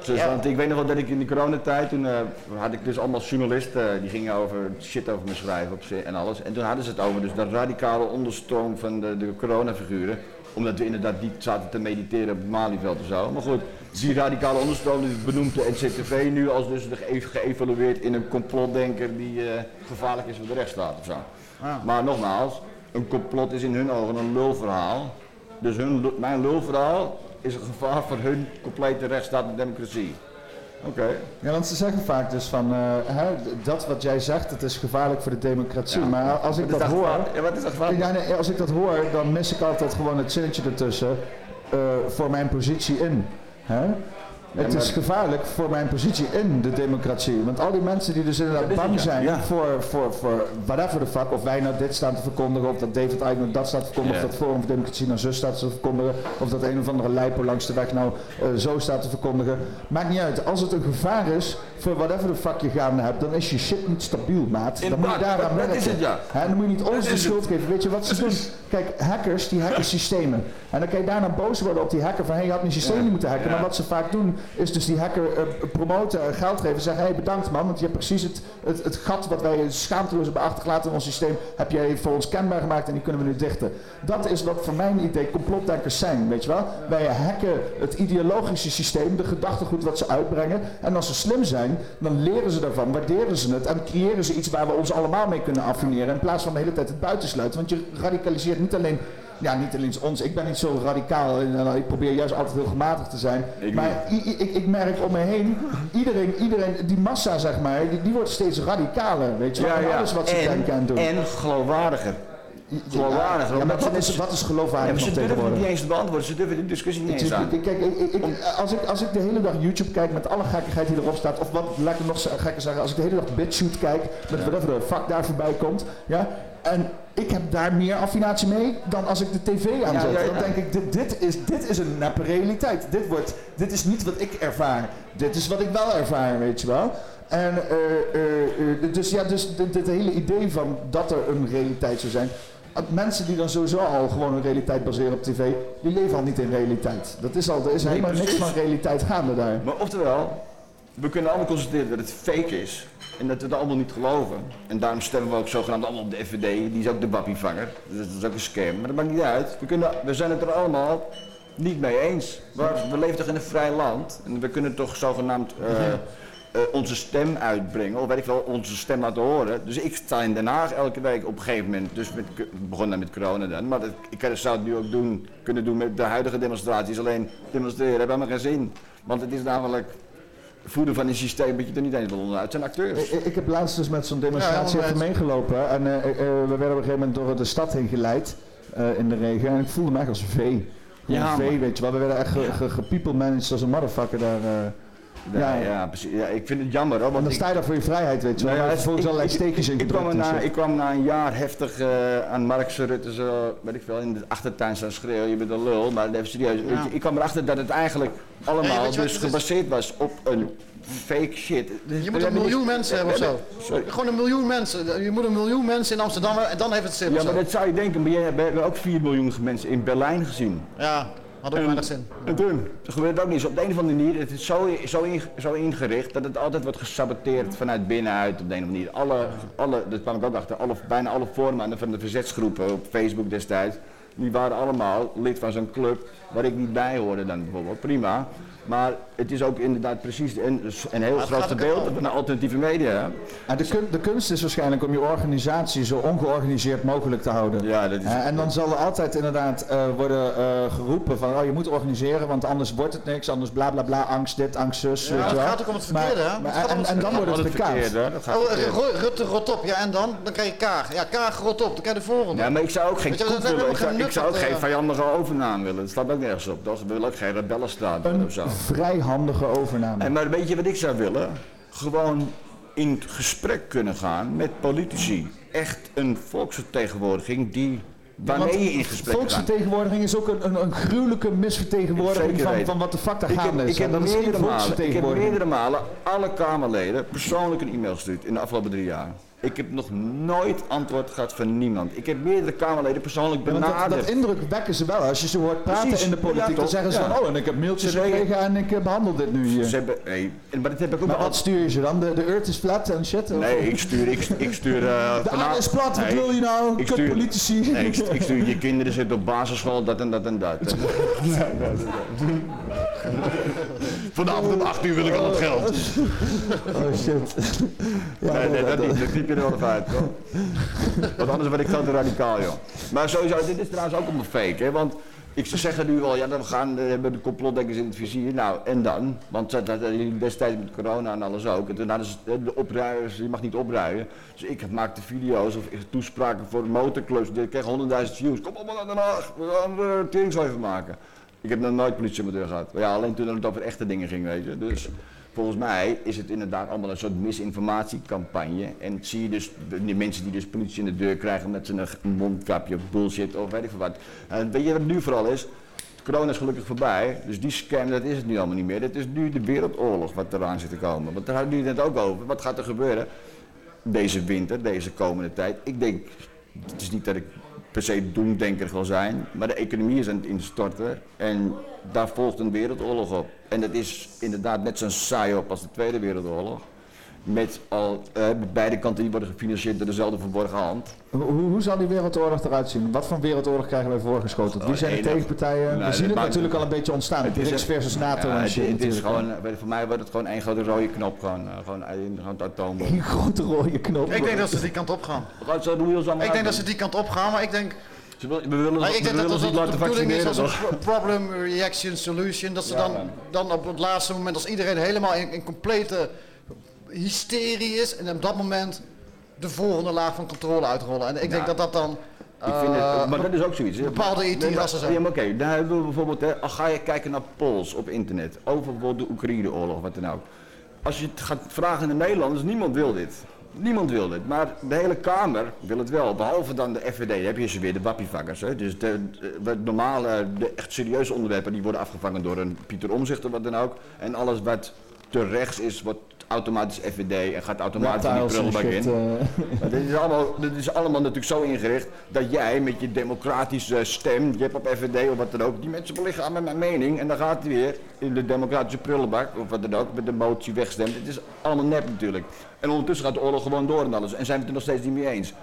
Dus, ja. Want ik weet nog wel dat ik in de coronatijd, toen eh, had ik dus allemaal journalisten, eh, die gingen over shit over me schrijven op en alles. En toen hadden ze het over dus de radicale onderstroom van de, de coronafiguren. Omdat we inderdaad niet zaten te mediteren op het Malieveld en zo. Maar goed, die radicale onderstroom die benoemt de NCTV nu als dus geëvalueerd in een complotdenker die eh, gevaarlijk is voor de rechtsstaat of zo. Ah. Maar nogmaals, een complot is in hun ogen een lulverhaal. Dus hun, mijn lulverhaal is een gevaar voor hun complete rechtsstaat en democratie. Oké. Ja, want ze zeggen vaak dus van, eh, hè, dat wat jij zegt, het is gevaarlijk voor de democratie. Ja. Maar als ik dat dat hoor? Ja, wat is dat? Ja, nee, als ik dat hoor, dan mis ik altijd gewoon het zinnetje ertussen eh, voor mijn positie in. Hè? Het is gevaarlijk voor mijn positie in de democratie. Want al die mensen die dus inderdaad bang zijn Ja. voor, voor, voor whatever the fuck, of wij nou dit staan te verkondigen, of dat David nou dat staat te verkondigen, of dat Forum voor Democratie nou zo staat te verkondigen, of dat een of andere lijpo langs de weg nou eh, zo staat te verkondigen. Maakt niet uit. Als het een gevaar is voor whatever the fuck je gaande hebt, dan is je shit niet stabiel, maat. Dan moet je daaraan het, ja. Hè, dan moet je niet ons de schuld geven. Weet je wat ze doen? Kijk, hackers die hacken systemen. En dan kan je daarna boos worden op die hacker van hé, hey, je had mijn systeem niet moeten hacken. Maar wat ze vaak doen, is dus die hacker eh, promoten, eh, geld geven. Zeggen hey, bedankt man, want je hebt precies het, het, gat wat wij schaamteloos hebben achtergelaten in ons systeem, heb jij voor ons kenbaar gemaakt en die kunnen we nu dichten. Dat is wat voor mijn idee complotdenkers zijn, weet je wel. Wij hacken het ideologische systeem, de gedachtegoed wat ze uitbrengen. En als ze slim zijn, dan leren ze daarvan, waarderen ze het en creëren ze iets waar we ons allemaal mee kunnen affineren. In plaats van de hele tijd het buitensluiten. Want je radicaliseert niet alleen ja, niet alleen ons. Ik ben niet zo radicaal. en, eh, Ik probeer juist altijd heel gematigd te zijn. maar i- i- ik, ik merk om me heen, iedereen, iedereen, die massa zeg maar, die, die wordt steeds radicaler. Weet je wel? Alles wat ze en, denken en doen. En geloofwaardiger. Geloofwaardiger. Ja, maar wat is, wat is Ja, geloofwaardig ze durven het niet eens te beantwoorden. Ze durven de discussie niet eens aan. Kijk, ik, ik, als, ik, als ik de hele dag YouTube kijk met alle gekkigheid die erop staat, of wat, laat ik nog zo- gekker zeggen, als ik de hele dag BitChute kijk met whatever de fuck daar voorbij komt, ja, en ik heb daar meer affinatie mee dan als ik de tv aanzet. Ja, ja, ja. Dan denk ik, dit, dit, is, dit is een neppe realiteit. Dit, wordt, dit is niet wat ik ervaar. Dit is wat ik wel ervaar, weet je wel. En eh, eh, eh, dus ja, dus dit, dit hele idee van dat er een realiteit zou zijn. Mensen die dan sowieso al gewoon een realiteit baseren op tv, die leven al niet in realiteit. Dat is al, er is helemaal niks van realiteit gaande daar. Maar oftewel, we kunnen allemaal constateren dat het fake is. En dat we het allemaal niet geloven. En daarom stemmen we ook zogenaamd allemaal op de FVD. Die is ook de wappievanger. Dat is ook een scam. Maar dat maakt niet uit. We, kunnen, we zijn het er allemaal niet mee eens. Maar we leven toch in een vrij land. En we kunnen toch zogenaamd eh, eh, onze stem uitbrengen. Of weet ik wel, onze stem laten horen. Dus ik sta in Den Haag elke week op een gegeven moment. Dus met, ik begon dan met corona dan. Maar dat, ik zou het nu ook doen, kunnen doen met de huidige demonstraties. Alleen demonstreren heeft helemaal geen zin. Want het is namelijk voeden van een systeem dat je er niet eens wil onderuit. Het zijn acteurs. Ik, ik heb laatst dus met zo'n demonstratie Ja, even meegelopen. En eh, eh, we werden op een gegeven moment door de stad heen geleid eh, in de regen. En ik voelde me echt als een vee. Gewoon Ja, een vee, weet je wel. We werden echt ge, ge, gepeople managed als een motherfucker daar. Ja, ja, precies. Ja, ik vind het jammer hoor. En Want dan ik- sta je daar voor je vrijheid, weet je wel. Nou Ja, ja, vervolgens ik- allerlei steekjes in ik, kwam na, ik kwam na een jaar heftig eh, aan Marx Rutte zo, weet ik wel, in de achtertuin staan schreeuwen, je bent een lul. Maar even serieus, je, ik kwam erachter dat het eigenlijk allemaal dus het gebaseerd was op een fake shit. Je moet een miljoen mensen hebben of zo. Sorry. Gewoon een miljoen mensen. Je moet een miljoen mensen in Amsterdam hebben en dan heeft het zin. Ja, maar dat zou je denken, maar je hebt- we hebben ook 4 miljoen mensen in Berlijn gezien. Ja, had ook En- weinig zin. En toen, dat gebeurt ook niet. Dus op de een of andere manier, het is zo, zo, in- zo ingericht dat het altijd wordt gesaboteerd vanuit binnenuit op de een of andere manier. Alle, alle, dat kwam ik ook achter, alle, bijna alle voormannen van de verzetsgroepen op Facebook destijds, die waren allemaal lid van zo'n club waar ik niet bij hoorde dan bijvoorbeeld. Prima. Maar het is ook inderdaad precies een, een heel groot om- van de alternatieve media. En de, kun- de kunst is waarschijnlijk om je organisatie zo ongeorganiseerd mogelijk te houden. Ja, dat is... Eh, en dan zal er altijd inderdaad eh, worden eh, geroepen van, oh je moet organiseren, want anders wordt het niks, anders bla bla bla, angst dit, angst zus, Ja, weet het je wel. gaat ook om het Maar- verkeerde, hè? maar- Het gaat om en, het en dan wordt het Altijd gekaafd. verkeerd, hè? Dat gaat Oh, Rutte rot op, ja en dan? Dan krijg je Kaag. Ja, Kaag rot op, dan krijg je de volgende. Ja, maar ik zou ook geen koep willen. Ik zou, geen ik zou ook geen vijandige overname willen. Dat staat ook nergens op. Dat wil ook geen rebellenstaat of zo. Vrij handige overname. En maar weet je wat ik zou willen? Gewoon in gesprek kunnen gaan met politici. Echt een volksvertegenwoordiging die Want je in gesprek gaat. Volksvertegenwoordiging is ook een, een, een gruwelijke misvertegenwoordiging van, van wat de fuck daar gaande is. ik heb, meerdere malen, ik heb meerdere malen alle Kamerleden persoonlijk een e-mail gestuurd in de afgelopen drie jaar. Ik heb nog nooit antwoord gehad van niemand. Ik heb meerdere Kamerleden persoonlijk Ja, want dat, benaderd. dat indruk wekken ze wel. Als je ze hoort praten Precies. in de politiek, Ja, dan zeggen ze Ja. van, oh, en ik heb mailtjes Ze zeggen- gekregen en ik eh, behandel dit nu hier. Ze hebben, nee, en- maar dat heb ik ook Maar wat stuur je ze dan? De, de earth is flat en shit? of- Nee, ik stuur, ik, ik stuur uh, *laughs* De aarde is plat, wat wil je nou? Ik stuur, politici. Nee, ik, ik stuur je *laughs* kinderen zitten op basisschool, dat en dat en dat. *laughs* Vanavond om 8 uur wil ik al het geld. Oh shit. Nee, nee, dat- niet. Dat knip er wel even uit, toch? Want anders word ik zo te radicaal, joh. Maar sowieso, dit is trouwens ook allemaal fake, hè. Want ik zeggen nu al, ja, dan gaan, eh, hebben de complotdenkers in het vizier. Nou, en dan? Want dat, destijds met corona en alles ook. En toen hadden eh, de opruiers, je mag niet opruien. Dus ik maakte video's of toespraken voor motorclubs. Ik kreeg 100.000 views. Kom op naar Den Haag, we gaan er een teringzooi van maken. Ik heb nog nooit politie aan mijn deur gehad. Ja, alleen toen het over echte dingen ging, weet je. Dus volgens mij is het inderdaad allemaal een soort misinformatiecampagne. En zie je dus de- die mensen die dus politie in de deur krijgen met zijn mondkapje of bullshit of weet ik veel wat. En weet je wat het nu vooral is? Corona is gelukkig voorbij, dus die scam, dat is het nu allemaal niet meer. Het is nu de wereldoorlog wat eraan zit te komen. Want daar hadden jullie het net ook over. Wat gaat er gebeuren deze winter, deze komende tijd? Ik denk, het is niet dat ik per se doemdenker wil zijn, maar de economie is aan het instorten en daar volgt een wereldoorlog op. En dat is inderdaad net zo'n saai op als de Tweede Wereldoorlog. Met al eh, beide kanten die worden gefinancierd door dezelfde verborgen hand. Hoe, hoe zal die wereldoorlog eruit zien? Wat voor wereldoorlog krijgen wij voorgeschoten? Wie zijn de Oh, tegenpartijen? nee, We zien het natuurlijk al een beetje ontstaan. Het is versus NATO Ja, en het, shit het is gewoon, eh, voor mij wordt het gewoon één grote rode knop. Gewoon, eh, gewoon, eh, gewoon atoombom. Een grote rode knop. Ik denk dat ze die kant op gaan. Ik denk dat ze die kant op gaan, maar ik denk... Ze wil- we willen, Maar we ik denk willen dat ons dat niet de laten bedoeling is vaccineren. als een problem, reaction, solution. Dat ze Ja, dan, dan op het laatste moment, als iedereen helemaal in, in complete hysterie is, en op dat moment de volgende laag van controle uitrollen. En ik denk Ja. dat dat dan... Ik vind het, eh, maar dat is ook zoiets. hè. Bepaalde IT-rassen zijn. Ja, maar oké, daar hebben we bijvoorbeeld, hè, al ga je kijken naar polls op internet, over bijvoorbeeld de Oekraïne-oorlog, wat dan ook. Als je het gaat vragen aan de Nederlanders, niemand wil dit. Niemand wil dit, maar de hele Kamer wil het wel, behalve dan de FVD, heb je ze weer, de wappievakkers. Hè? Dus de, de, normale, de echt serieuze onderwerpen, die worden afgevangen door een Pieter Omzicht of wat dan ook. En alles wat te rechts is, wordt automatisch FVD en gaat automatisch in die prullenbak in. eh. *laughs* Maar dit, is allemaal, dit is allemaal natuurlijk zo ingericht dat jij met je democratische stem, je hebt op FVD of wat dan ook, die mensen belichamen mijn mening en dan gaat hij weer in de democratische prullenbak of wat dan ook, met de motie wegstemt. Het is allemaal nep natuurlijk. En ondertussen gaat de oorlog gewoon door en alles en zijn we het er nog steeds niet mee eens.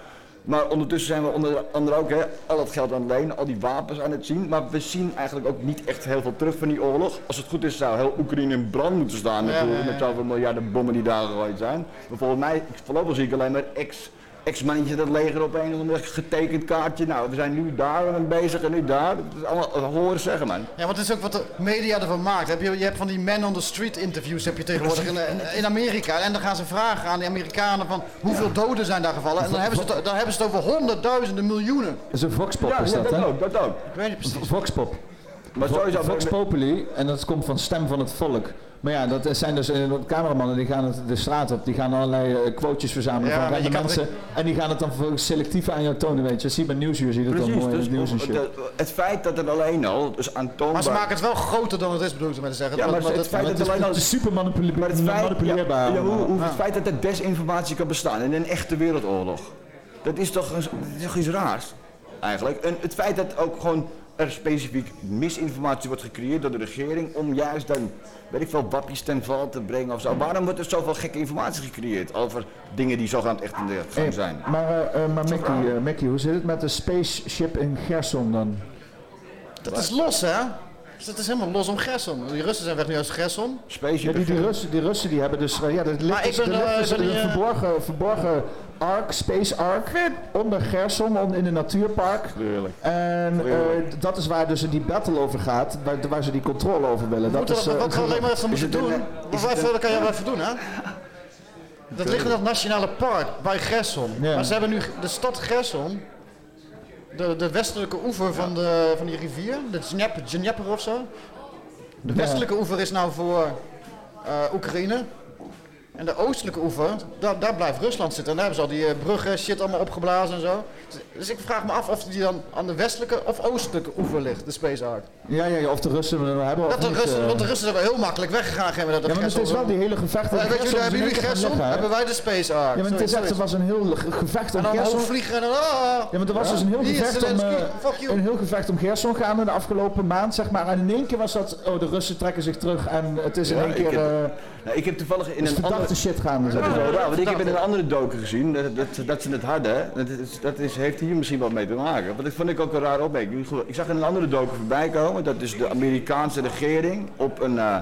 Maar ondertussen zijn we onder andere ook hè, al dat geld aan het lenen, al die wapens aan het zien. Maar we zien eigenlijk ook niet echt heel veel terug van die oorlog. Als het goed is zou heel Oekraïne in brand moeten staan met, zoveel miljarden bommen die daar gegooid zijn. Maar volgens mij, voorlopig zie ik alleen maar ex, ex-mannetje dat leger op een of ander getekend kaartje. Nou, we zijn nu daar aan bezig en nu daar. Dat is allemaal horen zeggen man. Ja, want het is ook wat de media ervan maakt. Heb je, je hebt van die man on the street interviews heb je tegenwoordig in, in Amerika. En dan gaan ze vragen aan die Amerikanen van hoeveel doden zijn daar gevallen. En dan hebben ze het, dan hebben ze het over honderdduizenden miljoenen. Dat is een voxpop Ja, is ja, dat, dat hè? ook, dat ook. Ik weet niet precies. Voxpop. Maar Vo- sowieso- Vox Populi, en dat komt van Stem van het Volk. Maar ja, dat zijn dus wat cameramannen die gaan het de straat op, die gaan allerlei quotejes verzamelen Ja, van kan- mensen. En die gaan het dan selectief aan jou tonen, weet je. Zie je bij Nieuwsuur, zie je dat dan mooi in dus het nieuws en of- shit. de- het feit dat het alleen al, dus aantoonbaar... Maar ze maken het wel groter dan het is, bedoel ik maar te zeggen. Ja, maar want het feit dat het alleen al... het is super manipule- Maar het feit, manipuleerbaar. ja, ja, hoe, hoe, Ja. het feit dat er desinformatie kan bestaan in een echte wereldoorlog. Dat is toch, een- dat is toch iets raars, eigenlijk. En het feit dat ook gewoon er specifiek misinformatie wordt gecreëerd door de regering om juist dan, weet ik veel, wappies ten val te brengen of zo. Waarom wordt er zoveel gekke informatie gecreëerd over dingen die zogenaamd echt in de gang Hey, zijn? maar uh, maar Mickey, eh, Mickey, hoe zit het met de spaceship in Gerson dan? Dat is los, hè? Dus dat is helemaal los om Gerson. Die Russen zijn weg nu uit Gerson. Spaceship Ja, die, die, Russen, die Russen die hebben dus, ja, er ligt Maar ik dus, ben, er ligt dus ben eh, verborgen, verborgen ark, space ark, onder Gerson, on- in een natuurpark. Tuurlijk. En eh, dat is waar dus die battle over gaat, waar, waar ze die controle over willen. We Dat moeten is, dat, eh, wat we alleen maar even moeten doen. Wat kan je wel even doen, hè? Dat ligt in dat nationale park bij Gerson. Ja. Maar ze hebben nu de stad Gerson, de, de westelijke oever van, de, van die rivier, de Dnieper of zo. De Ja. westelijke oever is nou voor eh, Oekraïne. En de oostelijke oever, daar, daar blijft Rusland zitten. En daar hebben ze al die eh, bruggen, shit allemaal opgeblazen en zo. Dus ik vraag me af of die dan aan de westelijke of oostelijke oever ligt, de Space Ark. Ja, ja, ja, of de Russen hem hebben of Dat de niet, Russen, eh. want de Russen zijn wel heel makkelijk weggegaan. Geen, dat Ja, maar het is wel die hele gevecht om Ja, weet Gerson jullie, hebben jullie Gerson? Hebben wij de Space Ark? Ja, maar het is echt, er was een heel ge- gevecht om En dan Gerson. vliegen en dan... ah. Ja, maar er was dus een heel Hier, gevecht om, een heel gevecht om Gerson gaande de afgelopen maand, zeg maar. En in één keer was dat, oh, de Russen trekken zich terug en het is in één keer, eh Nou, ik heb toevallig in is een andere... shit is wel raar, want ik heb in een andere docu gezien dat, dat, dat ze het hadden. Dat, is, dat is, heeft hier misschien wat mee te maken. Want dat vond ik ook een raar opmerking. Ik zag in een andere docu voorbij komen dat dus de Amerikaanse regering op een, eh,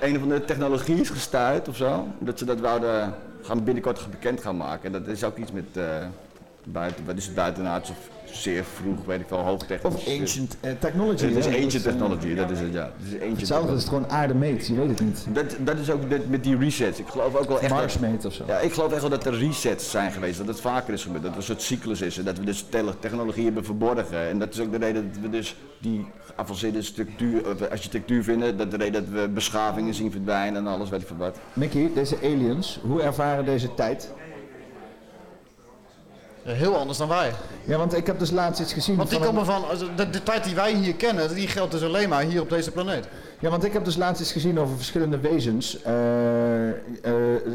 een of andere technologie is gestuurd of zo. Dat ze dat wouden gaan binnenkort bekend gaan maken. Dat is ook iets met eh, buiten, wat is het buitenaards of zeer vroeg, weet ik wel, hoogtechnisch. Of ancient eh, technology. Het is ancient Dat eh, technology, dat is het ja. Het is ancient Hetzelfde is het gewoon aardemeet, je weet het niet. dat, dat is ook met, met die resets. Ik geloof ook wel echt. dat- Marsmeet of zo. ja, ik geloof echt wel dat er resets zijn geweest. Dat het vaker is gebeurd. Dat er een soort cyclus is. En dat we dus technologie hebben verborgen. En dat is ook de reden dat we dus die geavanceerde structuur, architectuur vinden. Dat de reden dat we beschavingen zien verdwijnen en alles weet ik veel wat. Mickey, deze aliens, hoe ervaren deze tijd? Heel anders dan wij. Ja, want ik heb dus laatst iets gezien Want die komen van, de, de tijd die wij hier kennen, die geldt dus alleen maar hier op deze planeet. Ja, want ik heb dus laatst iets gezien over verschillende wezens. Eh, eh,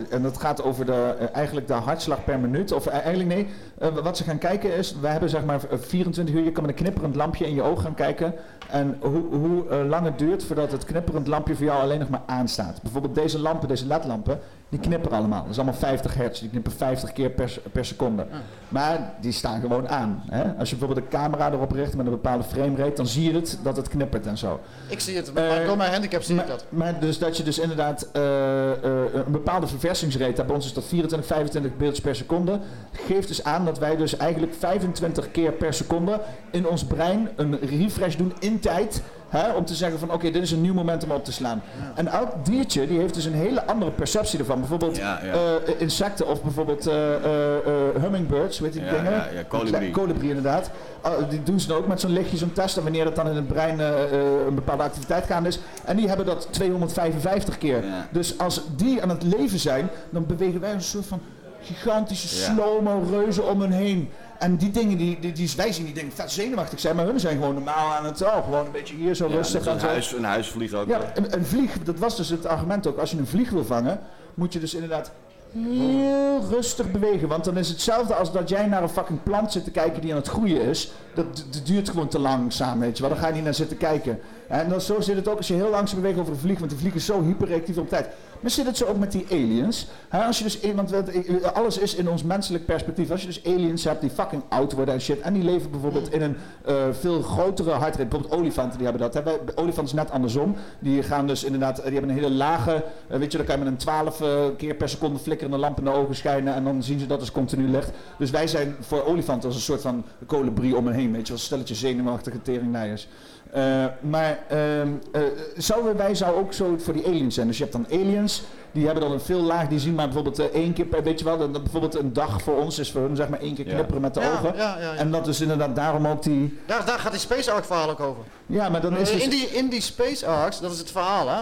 en dat gaat over de, eh, eigenlijk de hartslag per minuut. Of eh, eigenlijk nee, eh, wat ze gaan kijken is, we hebben zeg maar eh, 24 uur, je kan met een knipperend lampje in je oog gaan kijken. En hoe, hoe eh, lang het duurt voordat het knipperend lampje voor jou alleen nog maar aanstaat. Bijvoorbeeld deze lampen, deze ledlampen, die knipperen allemaal. Dat is allemaal 50 hertz, die knippen 50 keer per, per seconde. Maar die staan gewoon aan. Hè? Als je bijvoorbeeld de camera erop richt met een bepaalde framerate, dan zie je het dat het knippert en zo. Ik zie het, maar door mijn handicap zie ik dat. Maar dus dat je dus inderdaad eh, eh, een bepaalde verversingsrate, bij ons is dat 24, 25 beeldjes per seconde, geeft dus aan dat wij dus eigenlijk 25 keer per seconde in ons brein een refresh doen in tijd. Hè, om te zeggen van oké, dit is een nieuw moment om op te slaan. En elk diertje die heeft dus een hele andere perceptie ervan. Bijvoorbeeld Ja, ja. eh, insecten of bijvoorbeeld eh, eh, eh, hummingbirds, weet je die Ja, dingen? ja, ja, kolibrie. Kolibrie inderdaad. Oh, die doen ze dan ook met zo'n lichtje, zo'n test. En wanneer dat dan in het brein een bepaalde activiteit gaande is. En die hebben dat 255 keer. Dus als die aan het leven zijn, dan bewegen wij een soort van gigantische Ja. slow-mo reuzen om hen heen. En die dingen die, die, die wij zien, die denken vet zenuwachtig zijn. Maar hun zijn gewoon normaal aan het, oh, gewoon een beetje hier zo Ja, rustig. en Een, zo. huis, een huisvlieg ook. Ja, een, een vlieg, dat was dus het argument ook. Als je een vlieg wil vangen, moet je dus inderdaad heel rustig bewegen. Want dan is het hetzelfde als dat jij naar een fucking plant zit te kijken die aan het groeien is. Dat, dat duurt gewoon te langzaam, weet je wel. Dan ga je niet naar zitten kijken. En dan, zo zit het ook als je heel langzaam beweegt over een vlieg. Want de vlieg is zo hyperreactief op tijd. Maar zit het zo ook met die aliens? Als je dus, want we- alles is in ons menselijk perspectief. Als je dus aliens hebt die fucking oud worden en shit. En die leven bijvoorbeeld in een eh, veel grotere hartrate. Bijvoorbeeld olifanten die hebben dat. Hè. Wij- Olifant is net andersom. Die gaan dus inderdaad, die hebben een hele lage, eh, weet je, dan kan je met een 12 eh, keer per seconde flikkerende lamp in de ogen schijnen. En dan zien ze dat als continu licht. Dus wij zijn voor olifanten als een soort van kolibrie om hen heen. Weet je, als stelletje zenuwachtige teringnijers. Eh maar ehm, eh, zouden wij zou ook zo voor die aliens zijn. Dus je hebt dan aliens, die hebben dan een veel laag, die zien maar bijvoorbeeld eh, één keer per, weet je wel, dan, dan bijvoorbeeld een dag voor ons is voor hun zeg maar één keer Ja. knipperen met de Ja, ogen. ja, ja, ja. En dat is inderdaad daarom ook die, Daar, daar gaat die Space Ark verhaal ook over. ja, maar dan is dus, in, die, in die Space Arks, dat is het verhaal hè,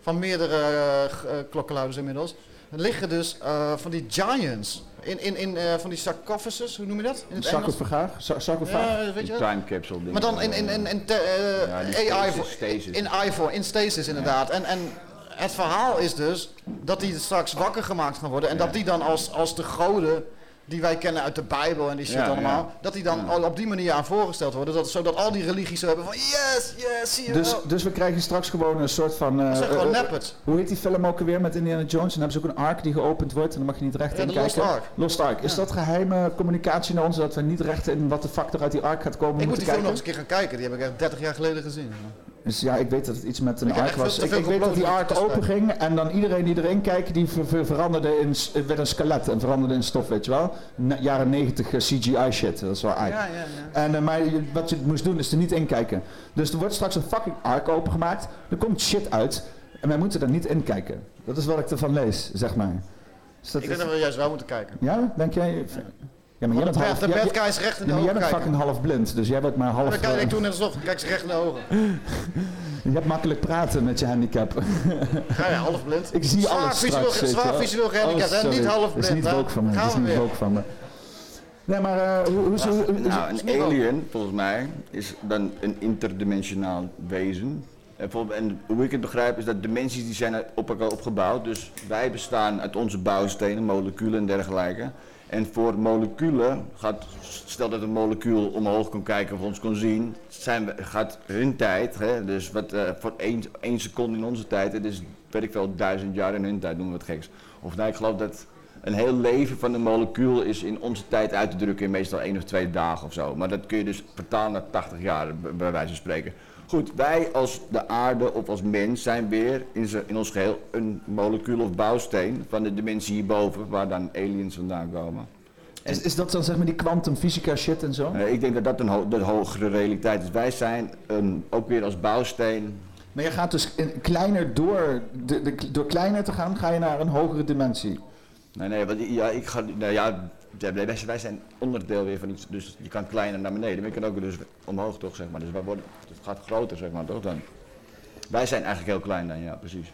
van meerdere klokkenluiders inmiddels, liggen dus eh, van die giants in, in, in eh, van die sarcophagus, hoe noem je dat? In het sarcofaag, sarcofaag. Ja, weet je Die dat? time capsule ding. Maar dan in, in, in, in te- eh, Ja, die AI voor, stasis. in I voor, in stasis inderdaad. En, en het verhaal is dus dat die straks wakker gemaakt gaan worden en dat die dan als, als de goden die wij kennen uit de Bijbel en die shit Ja, allemaal, ja. dat die dan al op die manier aan voorgesteld worden, dat, zodat al die religies zo hebben van yes, yes, zie je Dus, wel. dus we krijgen straks gewoon een soort van... zijn gewoon eh. Hoe heet die film ook alweer met Indiana Jones? En dan hebben ze ook een ark die geopend wordt en dan mag je niet recht Ja, in kijken. Lost Ark. Lost Ark. Is dat geheime communicatie naar ons, dat we niet recht in wat de fuck er uit die ark gaat komen Ik moet die film nog eens een keer gaan kijken, die heb ik echt 30 jaar geleden gezien. Dus ja, ik weet dat het iets met een Ik ark was. Ik, ik weet dat die ark complottheorieën open ging en dan iedereen die erin kijkt, die ver- ver- veranderde in, werd een skelet en veranderde in stof, weet je wel. Na- jaren 90 eh, CGI shit, dat is wel uit. Ja, ja, ja. En, eh, maar je- wat je moest doen is er niet in kijken. Dus er wordt straks een fucking ark opengemaakt, er komt shit uit en wij moeten er niet in kijken. Dat is wat ik ervan lees, zeg maar. Dus dat Ik is- denk dat we juist wel moeten kijken. Ja, denk jij? Ja, maar jij bent de half... de jij- bad guy is recht in de Ja, maar jij bent kijken. fucking half blind, dus jij bent maar half... Dan kijk eh, ik toen net alsof, kijk ze recht in de ogen. *laughs* je hebt makkelijk praten met je handicap. *laughs* Ga je half blind? Ik zie Zwaar alles visueel- straks. zwaar visueel gehandicapt, hè? sorry. Niet half Dat is blind, niet hè? woke van me. Dat is we niet woke van me. Nee, maar eh, hoe, hoe, Nou, is een alien, volgens mij, is dan een interdimensionaal wezen. En, en hoe ik het begrijp is dat dimensies die zijn op elkaar opgebouwd. Dus wij bestaan uit onze bouwstenen, moleculen en dergelijke. En voor moleculen gaat, stel dat een molecuul omhoog kan kijken of ons kan zien, zijn we, gaat hun tijd, hè, dus wat eh, voor één, één seconde in onze tijd, het is weet ik wel duizend jaar in hun tijd, doen we wat geks. Of nee, ik geloof dat een heel leven van een molecuul is in onze tijd uit te drukken in meestal één of twee dagen of zo. Maar dat kun je dus vertalen naar 80 jaar, bij wijze van spreken. Goed, wij als de aarde of als mens zijn weer in, in ons geheel een molecuul of bouwsteen van de dimensie hierboven, waar dan aliens vandaan komen. is, is dat dan zeg maar die kwantumfysica shit en zo? Eh, ik denk dat dat een ho- de hogere realiteit is. Wij zijn een, ook weer als bouwsteen Maar je gaat dus in- kleiner door, de, de, door kleiner te gaan, ga je naar een hogere dimensie. Nee, nee, want ja, ik ga, nou ja, nee, wij, zijn onderdeel weer van iets, dus je kan kleiner naar beneden, maar je kan ook dus omhoog toch, zeg maar. Dus wij worden, gaat groter, zeg maar, toch dan. Wij zijn eigenlijk heel klein dan, ja, precies.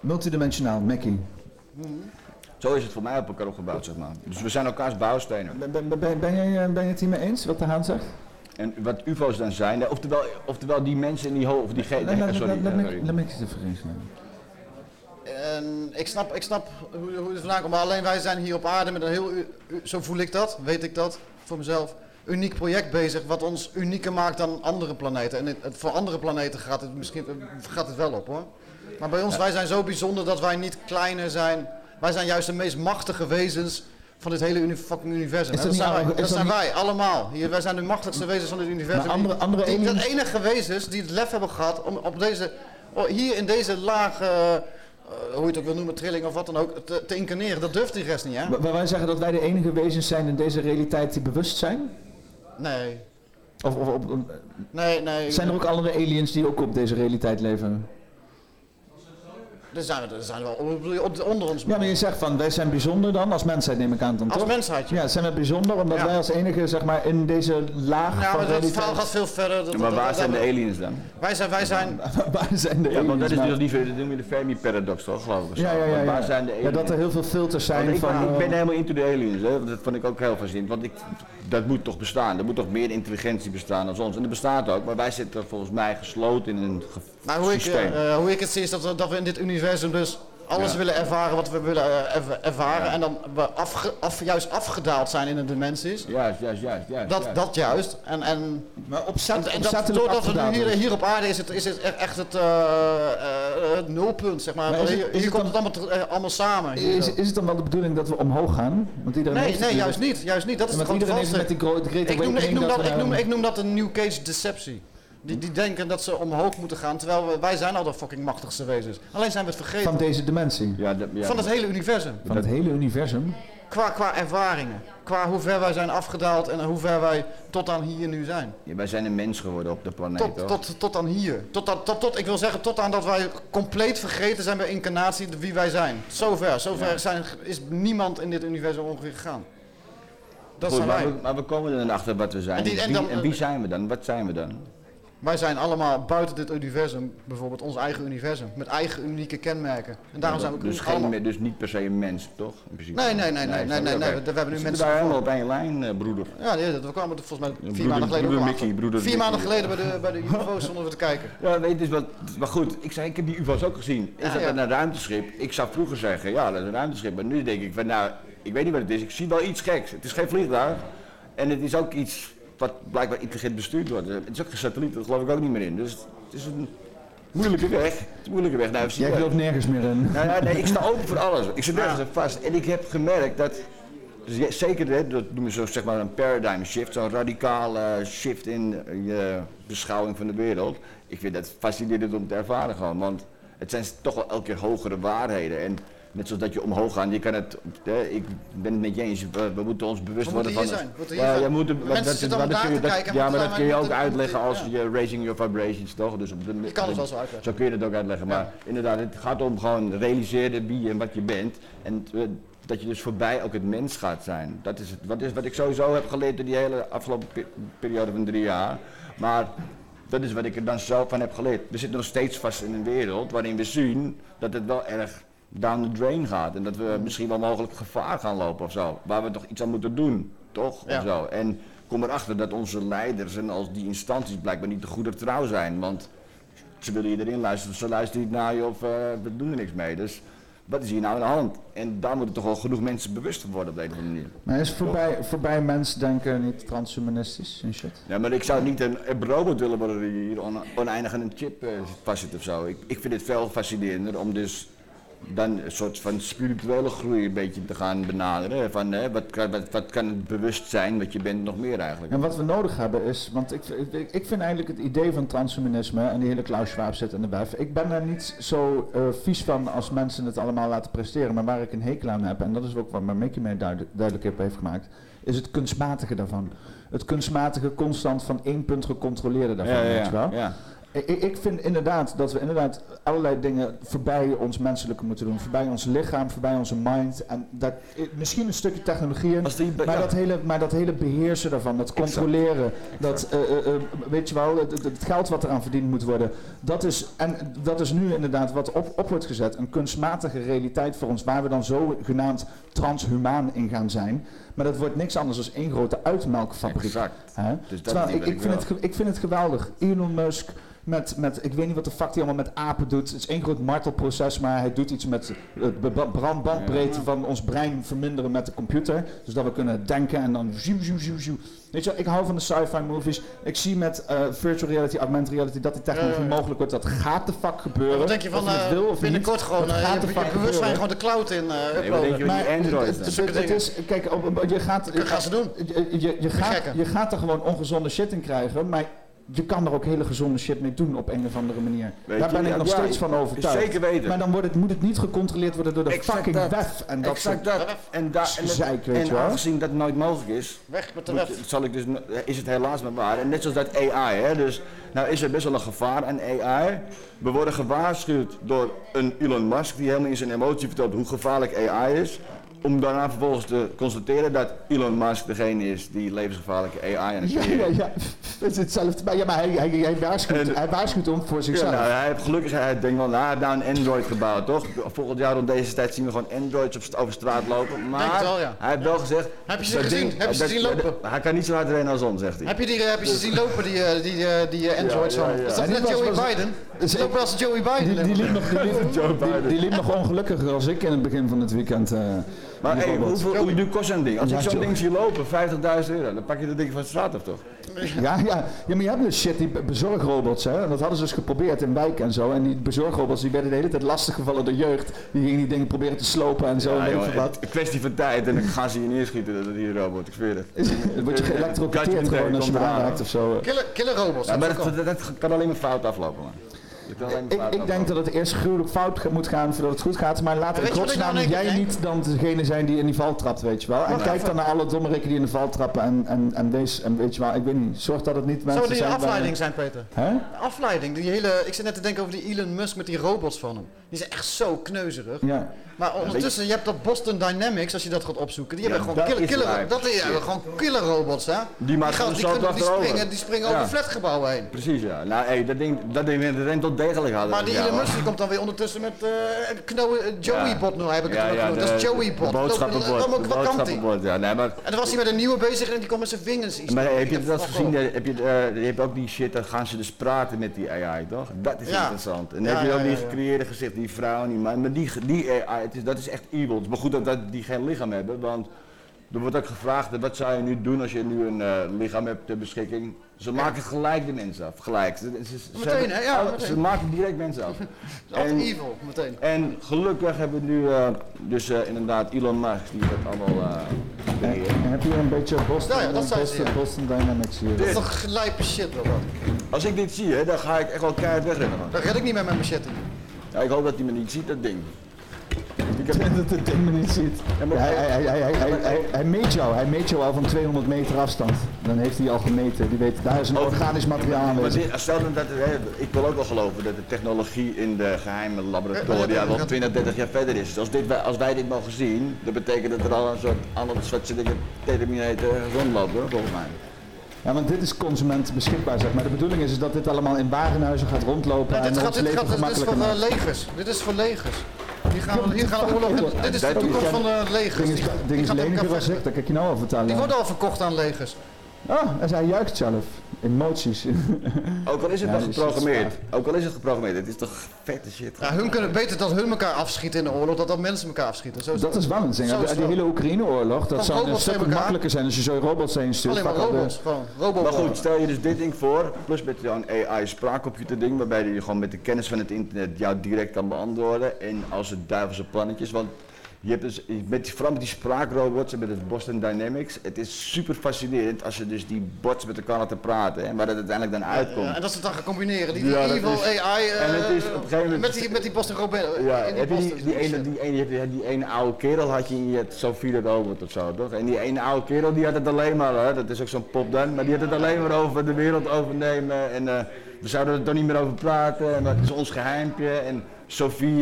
Multidimensionaal, Mackie. Zo is het voor mij op elkaar opgebouwd, zeg maar. Dus we zijn elkaars bouwstenen. Ben, ben, ben, ben, jij, eh, ben je het hiermee eens, wat de Haan zegt? En wat UFO's dan zijn, eh, oftewel, oftewel die mensen in die hoofd, of die ge- Laat- laat- *laughs* sorry, laat- me- sorry. Laat me eens even eens nemen. En ik snap, ik snap hoe, hoe het vandaan komt, maar alleen wij zijn hier op aarde met een heel, zo voel ik dat, weet ik dat, voor mezelf, uniek project bezig, wat ons unieker maakt dan andere planeten. En het, het- voor andere planeten gaat het misschien gaat het wel op hoor. Maar bij ons, Ja. wij zijn zo bijzonder dat wij niet kleiner zijn. Wij zijn juist de meest machtige wezens van dit hele uni fucking universum. Is dat zijn, wij, is dat dat zijn niet- wij, allemaal. Hier, wij zijn de machtigste wezens van dit universum. Maar andere- Die- andere die- aliens- De enige wezens die het lef hebben gehad om op deze, oh, hier in deze lage, eh, hoe je het ook wil noemen, trilling of wat dan ook, te, te incarneren. Dat durft die rest niet, hè? Wa- Waar wij zeggen dat wij de enige wezens zijn in deze realiteit die bewust zijn? Nee. Of, of, of- Nee, nee. zijn er ook andere aliens die ook op deze realiteit leven? Er zijn, er zijn wel op- onder ons. Ja, maar je zegt van wij zijn bijzonder dan, als mensheid neem ik aan dan Als toch? mensheid, Ja, zijn we bijzonder omdat wij als enige zeg maar in deze laag Ja, van maar dat verhaal gaat veel verder. Dat- Ja, maar waar dat- zijn de aliens dan? Wij zijn, wij zijn... *laughs* waar zijn de Ja, want dat is aliens, dus liever, dat noem je de Fermi-paradox toch, geloof ik. Ja, ja, ja, ja. Waar zijn de Ja, aliens? dat er heel veel filters zijn ik, van, ben, ik ben eh, helemaal into de aliens, hè. dat vond ik ook heel fascinerend. Want ik, dat moet toch bestaan, er moet toch meer intelligentie bestaan dan ons. En dat bestaat ook, maar wij zitten volgens mij gesloten in een ge- Maar hoe ik, systeem. eh, hoe ik het zie is dat we, dat we in dit universum dus alles Ja. willen ervaren wat we willen eh, erv- ervaren. En dan we afge, af, juist afgedaald zijn in de dimensies. Juist, juist, juist. juist, Dat, juist. dat juist. En, en, maar op, en, en dat, doordat we nu hier, hier op aarde is het, is het echt- het, eh, het nulpunt, zeg maar. Het- hier het komt het allemaal, allemaal samen. hier Is, is het dan wel de bedoeling dat we omhoog gaan? Want iedereen Nee, nee, het juist niet. Juist niet. Dat is want grote ik, noem, ik, noem dat ik, noem, ik noem dat een New Cage deceptie. Die, die denken dat ze omhoog moeten gaan, terwijl we, wij zijn al de fucking machtigste wezens. Alleen zijn we het vergeten. Van deze dimensie? Ja. Van het hele universum. Van het hele universum? Qua, qua ervaringen. Qua hoe ver wij zijn afgedaald en hoe ver wij tot aan hier nu zijn. Ja, wij zijn een mens geworden op de planeet? Tot, tot, tot aan hier. Tot, aan- tot, tot, ik wil zeggen, tot aan dat wij compleet vergeten zijn bij incarnatie wie wij zijn. Zover. Zover zijn, is niemand in dit universum ongeveer gegaan. Dat Goed, zijn maar, wij. we, maar we komen er dan achter wat we zijn. En die- en wie, dan- en wie zijn we dan? Wat zijn we dan? Wij zijn allemaal buiten dit universum, bijvoorbeeld ons eigen universum, met eigen unieke kenmerken. En daarom zijn we dus, geen, dus niet per se een mens, toch? In principe. Nee, nee, nee, nee, nee, nee, we- hebben nu mensen daar helemaal op één lijn, eh, broeder. Ja, we kwamen volgens mij vier maanden geleden broeder Mickey, broeder Vier maanden geleden bij de, bij de *laughs* UFO's stonden we te kijken. Ja, weet je, wat, maar goed, ik zei, ik heb die UFO's ook gezien. Is dat een ruimteschip? Ik zou vroeger zeggen, ja, dat is een ruimteschip. Maar nu denk ik van, nou, ik weet niet wat het is. Ik zie wel iets geks. Het is geen vliegtuig. En het is ook iets wat blijkbaar intelligent bestuurd wordt. Het is ook geen satelliet, dat geloof ik ook niet meer in. Dus het is een moeilijke weg. Het een moeilijke weg. Nou, Jij gelooft nergens meer in. Nee, nee, nee, ik sta open voor alles. Ik zit nergens aan vast. En ik heb gemerkt dat, dus zeker hè, dat noemen ze zo, zeg maar een paradigm shift, zo'n radicale shift in je beschouwing van de wereld. Ik vind dat fascinerend om te ervaren gewoon, want het zijn toch wel elke keer hogere waarheden. En net zoals dat je omhoog gaat, je kan het, hè, ik ben het met je eens, we, we moeten ons bewust worden van... zijn, moeten ja, je moet, dat, dat dat- kijken en ja, maar dat kun je ook uitleggen als je raising your vibrations, toch? Dus op de, Je kan het wel zo uitleggen. Zo kun je het ook uitleggen, maar inderdaad, het gaat om gewoon realiseren wie en wat je bent. En eh, dat je dus voorbij ook het mens gaat zijn. Dat is, het, wat, is wat ik sowieso heb geleerd in die hele afgelopen pe- periode van drie jaar. Maar dat is wat ik er dan zelf van heb geleerd. We zitten nog steeds vast in een wereld waarin we zien dat het wel erg down the drain gaat. En dat we misschien wel mogelijk gevaar gaan lopen of zo. Waar we toch iets aan moeten doen, toch? Ja. Of zo. En kom erachter dat onze leiders en als die instanties blijkbaar niet te goed of trouw zijn. Want ze willen je erin luisteren, ze luisteren niet naar je of eh, we doen er niks mee. Dus wat is hier nou aan de hand? En daar moeten toch wel genoeg mensen bewust van worden op de een of andere manier. Maar is voorbij, voorbij mensdenken niet transhumanistisch en shit? Ja, maar ik zou niet een, een robot willen worden die hier on- oneindig aan een chip vastzit of zo. Ik, ik vind het veel fascinerender om dus dan een soort van spirituele groei een beetje te gaan benaderen. Van hè, wat, kan- wat, wat kan het bewustzijn wat je bent nog meer eigenlijk? En wat we nodig hebben is, want ik, ik, ik vind eigenlijk het idee van transhumanisme en die hele Klaus Schwab zit in de bef, ik ben daar niet zo eh, vies van als mensen het allemaal laten presteren, maar waar ik een hekel aan heb, en dat is ook wat Mickey mij duidelijk, heeft gemaakt, is het kunstmatige daarvan. Het kunstmatige constant van één punt gecontroleerde daarvan, Ja, ja, weet je wel? ja. Ik, ik- vind inderdaad dat we inderdaad allerlei dingen voorbij ons menselijke moeten doen. Voorbij ons lichaam, voorbij onze mind. En dat, misschien een stukje technologie in, maar, ja. dat hele, maar dat hele beheersen daarvan, dat controleren, dat, eh, eh, eh, weet je wel, het, geld wat eraan verdiend moet worden. Dat is, en dat is nu inderdaad wat op, op wordt gezet. Een kunstmatige realiteit voor ons, waar we dan zogenaamd transhumaan in gaan zijn. Maar dat wordt niks anders dan één grote uitmelkfabriek. Exact. Dus dat Terwijl ik, vind het, ik vind het geweldig. Elon Musk met, met, ik weet niet wat de fuck hij allemaal met apen doet. Het is één groot martelproces, maar hij doet iets met het be- brandbandbreedte van ons brein verminderen met de computer. Dus dat we kunnen denken en dan zoem, zoem, zoem, zoem. Weet je wel, ik hou van de sci-fi movies. Ik zie met eh, virtual reality, augmented reality, dat die technologie Ja, ja, ja. mogelijk wordt. Dat gaat de fuck gebeuren. Wat denk je van eh, wil of binnenkort niet, gewoon eh, gaat je, de je bewustzijn gewoon de cloud in eh uploaden? die Maar Android het, is, kijk, op- je gaat, Dat gaan ze doen. Je, je, je, gaat, je gaat er gewoon ongezonde shit in krijgen, maar je kan er ook hele gezonde shit mee doen op een of andere manier. Weet Daar je, ben ik ja, nog ja, steeds van overtuigd. zeker weten. Maar dan wordt het, moet het niet gecontroleerd worden door de Exact fucking dat. WEF en dat exact soort dat. En, daar en, het- gezeik, weet en je wel. aangezien dat nooit mogelijk is, Weg met de moet- zal ik dus, is het helaas maar waar. En net zoals dat AI, hè, dus nou is er best wel een gevaar aan AI. We worden gewaarschuwd door een Elon Musk die helemaal in zijn emotie vertelt hoe gevaarlijk AI is. Om daarna vervolgens te constateren dat Elon Musk degene is die levensgevaarlijke AI aan het Ja, creëren ja, ja. Het is hetzelfde. Maar, ja, maar hij, hij, hij, waarschuwt, hij waarschuwt om voor Ja, zichzelf. nou, hij heeft gelukkig, hij denkt wel, nou, hij heeft nou een Android gebouwd, toch? Volgend jaar rond deze tijd zien we gewoon Androids op, over straat lopen. Maar Denk het wel, ja. hij heeft wel gezegd... Heb je ze dat gezien? ding- Heb je ze dat- zien dat- lopen? Hij kan niet zo hard rennen als ons, zegt hij. Heb je, die, heb je ze zien lopen, die, eh, die, eh, die eh, Androids Ja, van? ja, ja. Is En dat net Joey Biden? Lopen als Joey Biden. Die, die, liep nog, die, liep, *laughs* Joe die, Biden. die liep nog ongelukkiger als ik in het begin van het weekend. eh, Maar hey, hoeveel, hoe duur kost zo'n ding? Als Ja, ik zo'n ding zie lopen, 50.000 euro, dan pak je dat ding van de straat af, toch? Ja, ja. ja, maar je hebt dus shit, die be- bezorgrobots, hè. Dat hadden ze dus geprobeerd in wijken en zo. En die bezorgrobots die werden de hele tijd lastiggevallen door jeugd. Die gingen die dingen proberen te slopen en zo. en Ja, veel wat. een kwestie van tijd en dan gaan ze je neerschieten, dat die robot, ik zweer het. Dan word je geëlectrocuteerd gewoon als je me aanraakt of zo. Killer, killer robots. Ja, maar ook dat, dat kan alleen maar fout aflopen, man. Dat Ik, denk dat het eerst gruwelijk fout moet gaan voordat het goed gaat. Maar laat in godsnaam jij niet dan degene zijn die in die val trapt, weet je wel. En kijk dan naar alle dommerikken die in de val trappen. En, en, en, wees, en weet je wel, ik weet niet, zorg dat het niet mensen Zou die zijn een bij- afleiding zijn, Peter? Hè? Afleiding. Die hele, ik zit net te denken over die Elon Musk met die robots van hem. Die zijn echt zo kneuzerig. Ja. Maar ondertussen, je hebt dat Boston Dynamics, als je dat gaat opzoeken. Die Ja, hebben gewoon dat killer, killer, dat die hebben gewoon killer robots, hè? Die gaan, die, kunnen, springen, die springen Ja. over flatgebouwen heen. Precies, ja. Nou, hey, dat ding, dat ding tot degelijk. Maar die Elon. Musk die komt dan weer ondertussen met eh, Joey-bot, nou heb ik het Ja. Dat is Joey-bot. boodschappenbot, ja. Nee, maar, En dan was hij met een nieuwe bezig en die kwam met zijn vingers iets. maar heb je dat gezien? Heb je, eh, je hebt ook die shit, dan gaan ze dus praten met die AI, toch? Dat is interessant. En heb je ook die gecreëerde gezicht, die vrouw en die man. Maar die, die AI, het is, dat is echt evil. Het is maar goed dat, dat die geen lichaam hebben, want er wordt ook gevraagd, wat zou je nu doen als je nu een eh, lichaam hebt ter beschikking? Ze maken gelijk de mensen af, gelijk. Ze, ze- ze Meteen, hebben- hè? Ja, alle- meteen. Ze maken direct mensen af. *laughs* Dat is altijd evil, meteen. En gelukkig hebben we nu eh, dus eh, inderdaad Elon Musk die dat allemaal eh beheert. En heb je een beetje Boston, Ja, dat Boston, ja. Boston Dynamics hier. Dat is toch gelijpe shit, wel dat. Als ik dit zie, hè, dan ga ik echt wel keihard wegrennen. man. Dat red ik niet met mijn machete. Ja, ik hoop dat hij me niet ziet, dat ding. Ik heb... dat het ding me niet ziet. hij, hij, hij, hij, hij, hij, hij meet jou, hij meet jou al van 200 meter afstand. Dan heeft hij al gemeten. Die weet, daar is een organisch materiaal aanwezig. stel dan dat, ik wil ook wel geloven dat de technologie in de geheime laboratoria wel 20, 30 jaar verder is. Als, dit, wij- als wij dit mogen zien, dan betekent dat er al een soort andere soort dingen Terminator rondlopen, hoor, volgens mij. Ja, want dit is consument beschikbaar, zeg maar. De bedoeling is, is dat dit allemaal in warenhuizen gaat rondlopen Ja, en dit, gaat, ons dit, leven gaat, dit is voor uh, legers. Dit is voor legers. Hier gaan, we, gaan oorlog. Dit is de toekomst van de legers. Ding is, Die- ding die is dat kan ik je nou al vertellen. Die wordt al verkocht aan legers. Ah, en zij juicht zelf. Emoties. *laughs* Ook al is het Ja, nog die is geprogrammeerd, ook al is het geprogrammeerd, het is toch vette shit. Ja, hun kunnen beter dat hun elkaar afschieten in de oorlog, dan dat mensen elkaar afschieten. Zo is Dat is wel een ding. Die hele Oekraïne-oorlog, dat zou een stuk makkelijker zijn als je zo robots heen stuurt. Alleen maar de- robots, gewoon robots. Maar goed, stel je dus dit ding voor, plus met zo'n AI spraakcomputer ding, waarbij je gewoon met de kennis van het internet jou direct kan beantwoorden. En als het duivelse plannetjes, want je hebt dus, met, vooral met die spraakrobots en met het Boston Dynamics, het is super fascinerend als je dus die bots met elkaar laten praten en waar dat uiteindelijk dan uitkomt. Ja, en dat ze het dan gaan combineren. Die Ja, evil is- AI. eh, en het is op een gegeven moment... Met die, met die Boston Robin. Ja, die heb je die, ene, die, ene, die, die ene oude kerel had je in je Sophie Robert of zo, toch? En die ene oude kerel die had het alleen maar, hè, dat is ook zo'n pop dan, maar die had het alleen maar over de wereld overnemen en eh, we zouden er toch niet meer over praten en dat is ons geheimpje en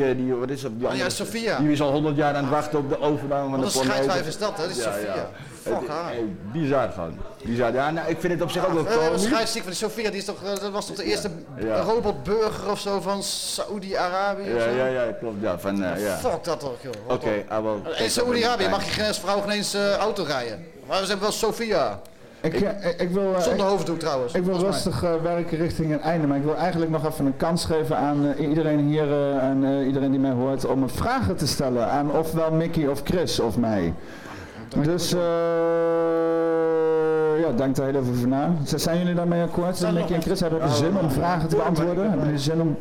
Eh, die, wat is dat? Die Oh ja, Sophia. Die is al honderd jaar aan het wachten op de overname van Wat de een planeet. scheidwijf is dat, hè? Die Sophia. Fuck Het- haar. hey, Bizar gewoon. Bizar. Ja, nou, ik vind het op zich ook wel komisch. een scheidsziek van die Sophia, die is toch, eh, dat was toch de eerste Ja. robotburger of zo van Saoedi-Arabië? Ja, ja, ja, klopt. Ja, van, eh, ja. Fuck dat toch, joh. Oké, will take In Saoedi-Arabië mag je geen vrouw geen eens eh, auto rijden. Maar we hebben wel Sophia. Ik, eh, ik, ik wil, eh, Zonder hoofddoek trouwens. Ik wil rustig eh, werken richting een einde, maar ik wil eigenlijk nog even een kans geven aan eh, iedereen hier eh, en eh, iedereen die mij hoort om een vragen te stellen aan ofwel Mickey of Chris of mij. Dus eh ja, denk daar heel even over na. Zijn jullie daarmee akkoord? Mickey en Chris hebben jullie zin om vragen te beantwoorden? Hebben jullie zin om...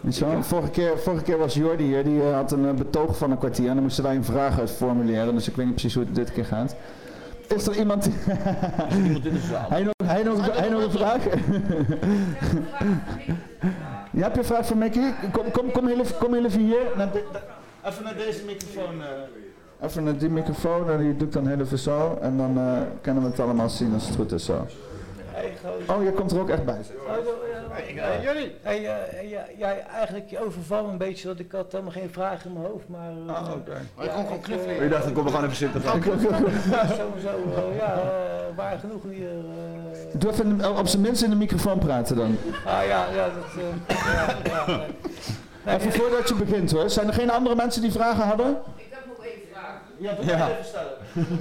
Niet zo? Vorige, keer, vorige keer was Jordi hier, die eh, had een eh, betoog van een kwartier en dan moesten wij een vraag uit formuleren, dus ik weet niet precies hoe het dit keer gaat. Is er iemand... Iemand in de zaal. Hij nog, hij nog, hij nog een vraag? ja, heb je een vraag voor Mickey? Kom, kom, kom, heel even, kom heel even hier. Naar de- de- even naar deze microfoon. eh. Even naar die microfoon en die doe ik dan heel even zo. En dan eh kunnen we het allemaal zien als het goed is zo. Oh, jij komt er ook echt bij. Hey, jullie? Hey, eh, ja, ja, eigenlijk je overval me een beetje, want ik had helemaal geen vragen in mijn hoofd, maar... uh, Ah, oké. Maar ik kon gewoon knuffelen. Oh, je dacht, ik kom er gewoon even zitten. Ja, sowieso, eh, ja, uh, waar genoeg hier. eh. Doe even op zijn minst in de microfoon praten dan. ah ja, ja, dat... eh, ja, ja, nee. Even voordat je begint hoor. Zijn er geen andere mensen die vragen hadden? Ik heb nog één vraag. Ja, dat Ja. even stellen.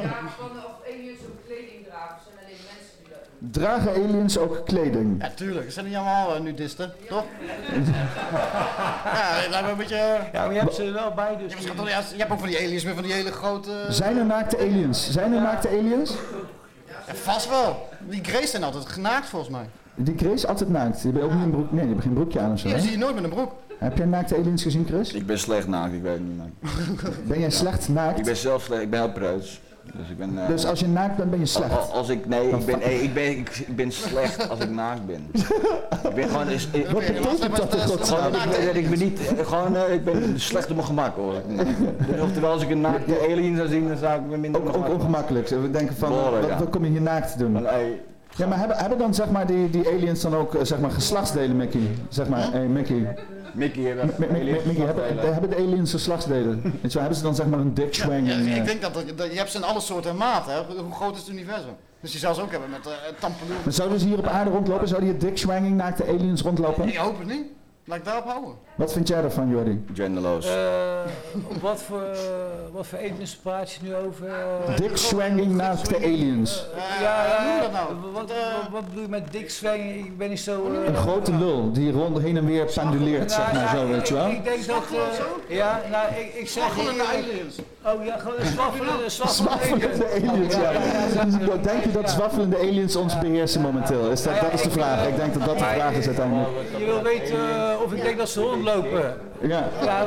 Ja, van of aliens ook kleding dragen, zijn alleen mensen die dat doen. Dragen aliens ook kleding? Ja, tuurlijk. Zijn niet allemaal uh, nudisten, toch? *laughs* ja, dat lijkt me een beetje... eh, Ja, maar je hebt ze er wel bij, dus... Je, hebt je hebt ook van die aliens met van die hele grote... Zijn er naakte aliens? Zijn er naakte aliens? Ja, vast wel. Die Grace zijn altijd genaakt volgens mij. Die Grace altijd naakt. Die hebben ook niet een broek. Nee, die hebben geen broekje aan of zo. Die zie je nooit met een broek. Heb jij naakte aliens gezien, Chris? Ik ben slecht naakt, ik weet het niet man. Ben jij slecht naakt? Ik ben zelf slecht, ik ben heel preuts. Dus, ik ben, eh, Dus als je naakt bent, ben je slecht? Als, als ik, nee, ik ben, ik, ben, ik, ik ben slecht als ik naakt ben. ik ben gewoon... Is, ik, Wat betekent dat? Gewoon, ik, ben- ik ben niet, gewoon, eh, ik ben slecht op mijn gemak hoor. Dus oftewel als ik een naakte alien zou zien, dan zou ik me minder Ook, ook ongemakkelijk. We denken van, Behoorlijk, wat, ja. wat kom je hier naakt te doen? Ja, maar hebben, hebben dan zeg maar die, die aliens dan ook eh, zeg maar geslachtsdelen, Mickey? Zeg maar, hey, Mickey. Mickey hebben mi- Mickey, hebben, hebben de aliens geslachtsdelen? Weet *laughs* je wel, hebben ze dan zeg maar een dick Ja, ik eh? denk dat, je hebt ze in alle soorten en maten. Hè. Hoe groot is het universum? Dus die zou ze ook hebben met uh, tampeloen. Maar zouden ze hier op aarde rondlopen? Zouden hier dick swinging naakte aliens rondlopen? Ik hoop het niet. Laat ik daarop houden. Wat vind jij daarvan, Jordi? Genderloos. Eh, wat voor, eh, wat voor aliens praat je nu over? eh? Dick swinging naakte aliens. ja, ja, hoe dat nou? Wat, wat, wat bedoel je met dik swingen? Ik ben niet zo... eh, Een grote lul die rond heen en weer penduleert, zeg maar zo, weet je wel? Ik denk dat... eh, ja, nou, ik, ik zeg... Aliens. Oh ja, gewoon zwaffelende, Zwaffelende aliens, ja. Dus Denk je dat zwaffelende aliens ons beheersen momenteel? Is dat, dat is de vraag. Ik denk dat dat de vraag is uiteindelijk. Je wil weten eh, of ik denk dat ze rondlopen. Ja. Ja,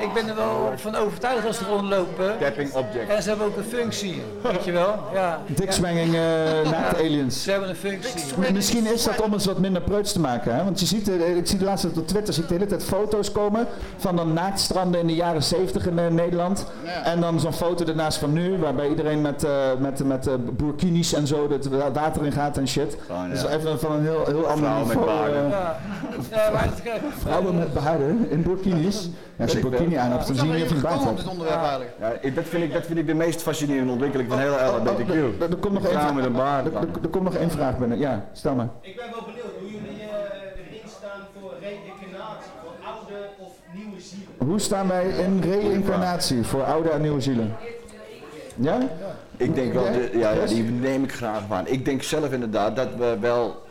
ik ben er wel van overtuigd dat ze rondlopen. Tapping object. En ze hebben ook een functie, weet je wel? Ja. Dick swinging eh *laughs* naakte aliens. Ze hebben een functie. Misschien is dat om eens wat minder preuts te maken. Hè? Want je ziet, eh, ik zie de laatste tijd op Twitter zie ik de hele tijd foto's komen van dan naaktstranden in de jaren 70 in eh, Nederland. En dan zo'n foto ernaast van nu, waarbij iedereen met, eh met, met eh, burkinis en zo het wa- water in gaat en shit. Gewoon, Dus ja. even van een heel, heel ander niveau. eh, Ja. Ja, maar het- kijk, vrouwen met baarden in burkinis. Ja, als je burkini aan hebt, dan zie je niet of baard hebt. Ja, dat, vind ik, dat vind ik de meest fascinerende ontwikkeling van de hele LHBTQ. Er, er komt nog één Vrouwen met een vraag. baard. Er, komt nog één vraag binnen. Ja, stel maar. Ik ben wel benieuwd hoe jullie eh, erin staan voor reïncarnatie, voor oude of nieuwe zielen. Hoe staan wij in reïncarnatie voor oude en nieuwe zielen? Ja? Ik denk wel, de, ja, ja, die neem ik graag aan. Ik denk zelf inderdaad dat we wel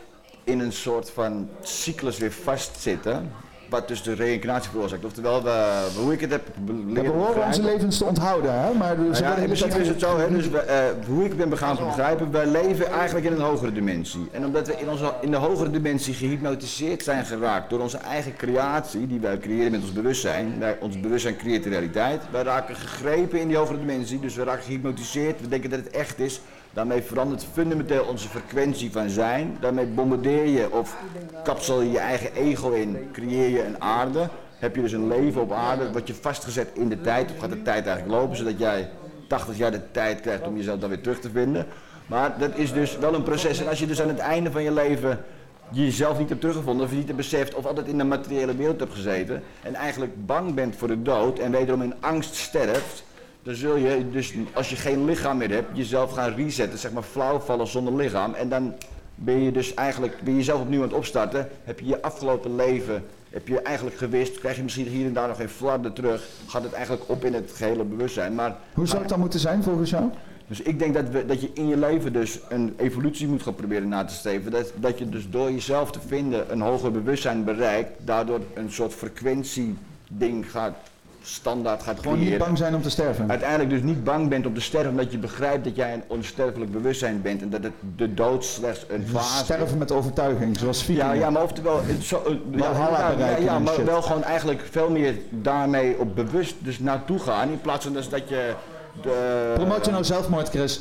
in een soort van cyclus weer vastzitten. Wat dus de reïncarnatie veroorzaakt. Oftewel, we, hoe ik het heb leren we horen onze levens te onthouden, hè? Maar Nou ja, in principe is het zo, hè, dus we, eh, hoe ik het ben begaan te begrijpen, wij leven eigenlijk in een hogere dimensie. En omdat we in, onze, in de hogere dimensie gehypnotiseerd zijn geraakt door onze eigen creatie, die wij creëren met ons bewustzijn, wij, ons bewustzijn creëert de realiteit, wij raken gegrepen in die hogere dimensie, dus we raken gehypnotiseerd, we denken dat het echt is, Daarmee verandert fundamenteel onze frequentie van zijn. Daarmee bombardeer je of kapsel je je eigen ego in, creëer je een aarde. Heb je dus een leven op aarde, word je vastgezet in de tijd, of gaat de tijd eigenlijk lopen, zodat jij 80 jaar de tijd krijgt om jezelf dan weer terug te vinden. Maar dat is dus wel een proces. En als je dus aan het einde van je leven jezelf niet hebt teruggevonden, of niet hebt beseft, of altijd in de materiële wereld hebt gezeten, en eigenlijk bang bent voor de dood en wederom in angst sterft, dan zul je dus, als je geen lichaam meer hebt, jezelf gaan resetten, zeg maar flauw vallen zonder lichaam. En dan ben je dus eigenlijk, ben je jezelf opnieuw aan het opstarten, heb je je afgelopen leven, heb je eigenlijk gewist, krijg je misschien hier en daar nog geen flarden terug, gaat het eigenlijk op in het gehele bewustzijn. Maar, Hoe zou het dan moeten zijn volgens jou? dus ik denk dat, we, dat je in je leven dus een evolutie moet gaan proberen na te streven. Dat, dat je dus door jezelf te vinden een hoger bewustzijn bereikt, daardoor een soort frequentieding gaat, standaard gaat Gewoon creëren. niet bang zijn om te sterven. Uiteindelijk dus niet bang bent om te sterven, omdat je begrijpt dat jij een onsterfelijk bewustzijn bent en dat het, de dood slechts een fase is. Sterven met overtuiging, zoals Ja, vikingen. ja, maar oftewel, het zo, ja, ja, ja, maar wel gewoon eigenlijk veel meer daarmee op bewust dus naartoe gaan, in plaats van dus dat je de... Promoot je nou zelfmoord, Chris?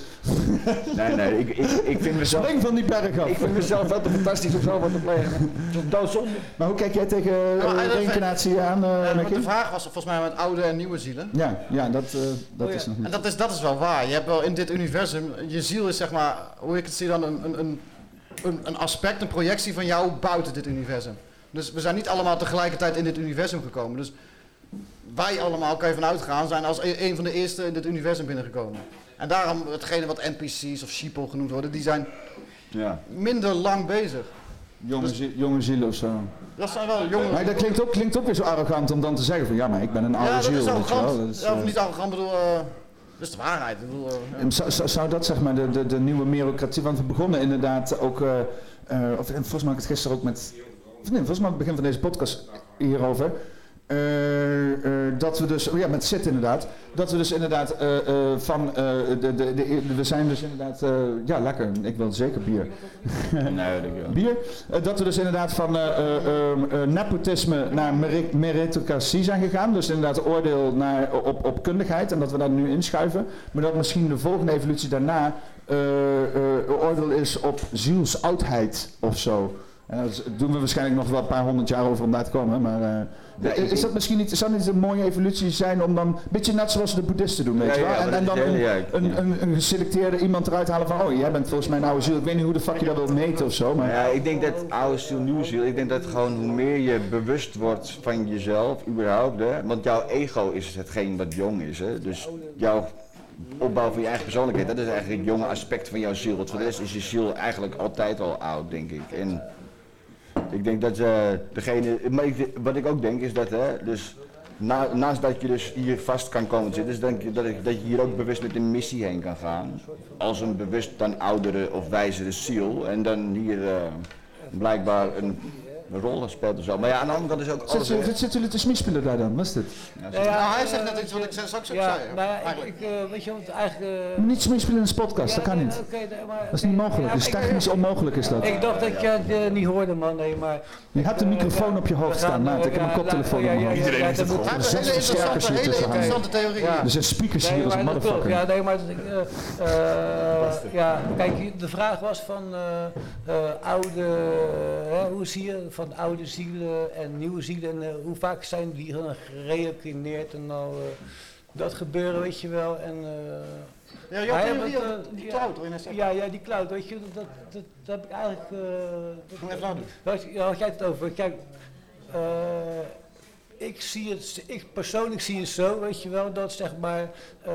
Nee, nee, ik, ik, ik vind mezelf... Spring van die berg af. Ik vind mezelf wel te fantastisch om zelf wat te plegen. Dat is doodzonde. Maar hoe kijk jij tegen eh, reïncarnatie aan, want Mickey? de vraag was volgens mij met oude en nieuwe zielen. Ja, ja, dat, eh, dat Oh ja. is nog niet. En dat is, dat is wel waar. Je hebt wel in dit universum, je ziel is zeg maar, hoe ik het zie dan, een, een, een, een, een aspect, een projectie van jou buiten dit universum. Dus we zijn niet allemaal tegelijkertijd in dit universum gekomen. Dus wij allemaal, kan je vanuit gaan, zijn als een, een van de eerste in dit universum binnengekomen. En daarom hetgene wat NPC's of sheeple genoemd worden, die zijn Ja. minder lang bezig. Jonge, ziel of zo. Dat zijn wel jonge... Maar dat klinkt ook, klinkt ook weer zo arrogant om dan te zeggen van ja, maar ik ben een oude ja, dat ziel. is weet je wel. arrogant. Dat is, ja, of eh, niet arrogant, bedoel, eh, dat is de waarheid. Ik bedoel, eh, ja. Zou, zou, zou dat zeg maar de, de, de nieuwe merocratie, want we begonnen inderdaad ook, of en volgens mij had ik het gisteren ook met, of nee, volgens mij het begin van deze podcast hierover, dat we dus, oh ja, met zit inderdaad, dat we dus inderdaad eh, eh, van, eh, de, de, de, we zijn dus inderdaad, eh, ja lekker, ik wil zeker bier. Nee. Bier. Eh, dat we dus inderdaad van eh, eh, ehm, eh, nepotisme naar meri- meritocratie zijn gegaan. Dus inderdaad oordeel naar, op, op kundigheid en dat we daar nu inschuiven. Maar dat misschien de volgende evolutie daarna eh, eh, oordeel is op zielsoudheid of zo. En dat is- doen we waarschijnlijk nog wel een paar honderd jaar over om daar te komen. Maar is dat misschien niet, zou niet een mooie evolutie zijn om dan een beetje net zoals de boeddhisten doen, weet je wel? en, dan een, een, een, een geselecteerde iemand eruit halen van, oh jij bent volgens mij een oude ziel. Ik weet niet hoe de fuck je dat wilt meten of zo. Maar Maar ja, ik denk dat oude ziel, nieuwe ziel, ik denk dat gewoon hoe meer je bewust wordt van jezelf, überhaupt, hè, want jouw ego is hetgeen wat jong is, hè, dus jouw opbouw van je eigen persoonlijkheid, dat is eigenlijk het jonge aspect van jouw ziel, want voor de rest is je ziel eigenlijk altijd al oud, denk ik. En ik denk dat eh, degene, wat ik ook denk is dat, hè, dus na, naast dat je dus hier vast kan komen zitten, is denk dat, ik, dat je hier ook bewust met een missie heen kan gaan. Als een bewust dan oudere of wijzere ziel. En dan hier eh, blijkbaar een rol speelt of zo. Maar ja, aan de andere kant is ook alles... Zitten zitten jullie te smispelen daar dan? Wat is dit? Nou, hij zegt net iets wat ik straks ook ja, zei. Nou, ja, ik, ik, eh, weet je wat, eigenlijk... eh, moet niet smispelen in een podcast, dat kan nee, niet. oké, nee, maar- Dat is niet mogelijk, dat is Ja, ik- technisch onmogelijk is dat. Ik dacht dat je het eh, niet hoorde, man. Nee, maar... Je hebt een microfoon op je hoofd staan, maat. eh, Ik heb een ja, koptelefoon ja, op ja, mijn ja, hoofd. ja, ja, dat moet- Er zijn zes versterkers hier tussen hangen. theorie. Ja. Er zijn speakers hier als een maar motherfucker. Ja, nee, maar eh, eh, ja, kijk, de vraag was van eh, eh, oude, hè, hoe zie je van oude zielen en nieuwe zielen en eh, hoe vaak zijn die dan gereïncarneerd en nou eh, dat gebeuren, weet je wel. En, Ja, eh, die ja, cloud, je zeggen. Ja, ja, die cloud, weet je, dat, dat, dat, dat heb ik eigenlijk... eh dat, even. Weet je, ja, had jij het over? Kijk, ik zie het, ik persoonlijk zie het zo, weet je wel, dat zeg maar, eh,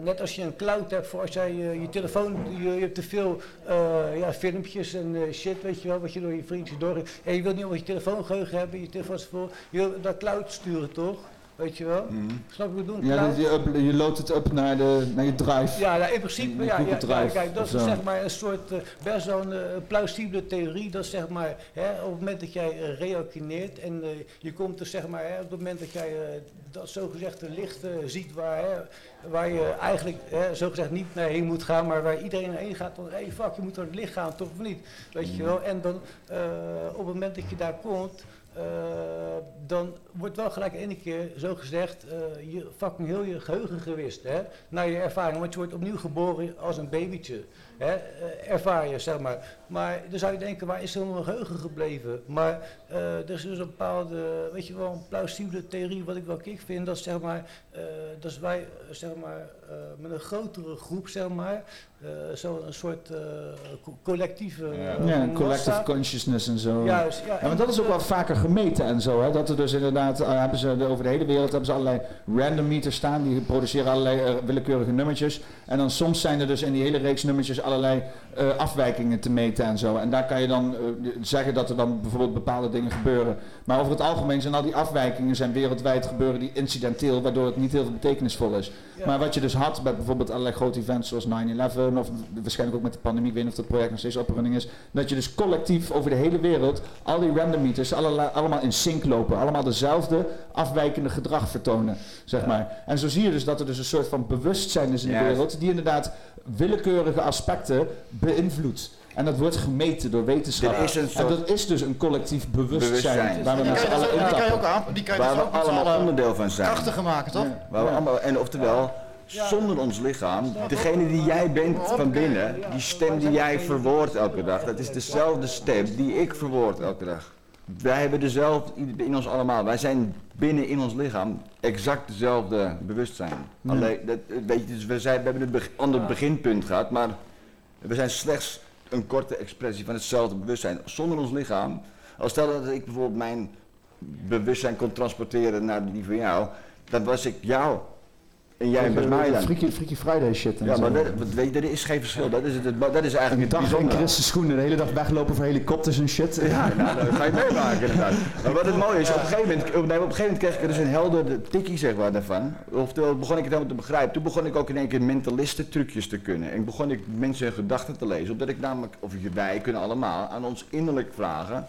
net als je een cloud hebt voor als jij eh, je telefoon, je, je hebt te veel eh, ja, filmpjes en shit, weet je wel, wat je door je vriendjes door en je wilt niet op je telefoongeheugen hebben, je telefoon is vol, je wil dat cloud sturen toch, weet je wel? Snap je wat ik bedoel? Ja, je, up- je het up naar, de, naar je drive. Ja, nou, in principe, ja, kijk, dat is zo. zeg maar een soort, eh, best wel een eh, plausibele theorie, dat zeg maar, hè, op het moment dat jij uh, en je komt er zeg maar, hè, op het moment dat jij dat zogezegde licht ziet waar, hè, waar je eigenlijk hè, zogezegd niet naar heen moet gaan, maar waar iedereen heen gaat, van hey fuck, je moet door het licht gaan, toch of niet, weet je wel, en dan op het moment dat je daar komt, eh, dan wordt wel gelijk ene keer zo gezegd, eh, je fucking heel je geheugen gewist, hè, naar je ervaring. Want je wordt opnieuw geboren als een babytje. Hè, eh, ervaar je, zeg maar. Maar dan zou je denken, waar is zo'n geheugen gebleven? Maar er is dus een bepaalde, weet je wel, een plausibele theorie, wat ik wel kick vind, dat zeg maar, dat wij, zeg maar, met een grotere groep, zeg maar, eh zo'n soort eh, co- collectieve eh, Ja, collective consciousness en zo. Juist, ja. Ja, maar dat is ook wel vaker gemeten en zo. Hè? Dat er dus inderdaad, eh, hebben ze de- over de hele wereld hebben ze allerlei random meters staan. Die produceren allerlei eh, willekeurige nummertjes. En dan soms zijn er dus in die hele reeks nummertjes allerlei eh, afwijkingen te meten en zo. En daar kan je dan eh, zeggen dat er dan bijvoorbeeld bepaalde dingen gebeuren. Maar over het algemeen zijn al die afwijkingen zijn wereldwijd gebeuren die incidenteel, waardoor het niet heel veel betekenisvol is. Ja. Maar wat je dus had bij bijvoorbeeld allerlei grote events zoals 9-11 of waarschijnlijk ook met de pandemie, ik weet niet of dat project nog steeds op running is, dat je dus collectief over de hele wereld al die random meters allerlei- allemaal in sync lopen, allemaal dezelfde afwijkende gedrag vertonen, zeg maar. En zo zie je dus dat er dus een soort van bewustzijn is in de wereld die inderdaad willekeurige aspecten beïnvloedt. En dat wordt gemeten door wetenschap. Er is een soort- En dat is dus een collectief bewustzijn, Bewustzijn. waar we met z'n dus allen ook- die kan je ook aan, die kan je Waar dus we ook allemaal onderdeel van zijn. krachtiger maken, toch? Waar we allemaal, en oftewel, zonder ons lichaam, degene die jij bent van binnen, die stem die jij verwoordt elke dag, dat is dezelfde stem die ik verwoord elke dag. Wij hebben dezelfde in ons allemaal. Wij zijn binnen in ons lichaam exact dezelfde bewustzijn. Alleen, dat, weet je, dus we, zijn, we hebben een ander beginpunt gehad, maar we zijn slechts een korte expressie van hetzelfde bewustzijn. Zonder ons lichaam, als stel dat ik bijvoorbeeld mijn bewustzijn kon transporteren naar die van jou, dan was ik jou. En jij was mij dan. Freaky, Freaky Friday shit en Ja, zo. maar dat, weet je, er is geen verschil. Dat is, het, dat is Een eigenlijk het dag in. Christen schoenen, de hele dag weglopen voor helikopters en shit. Ja, nou, dat ga je meemaken inderdaad. Maar wat het mooie is, op een gegeven moment, op, nee, op een gegeven moment kreeg ik er dus een helder tikkie zeg maar daarvan. Oftewel begon ik het helemaal te begrijpen. Toen begon ik ook in één keer mentalisten trucjes te kunnen. En begon ik mensen hun gedachten te lezen. Omdat ik namelijk, of wij kunnen allemaal, aan ons innerlijk vragen.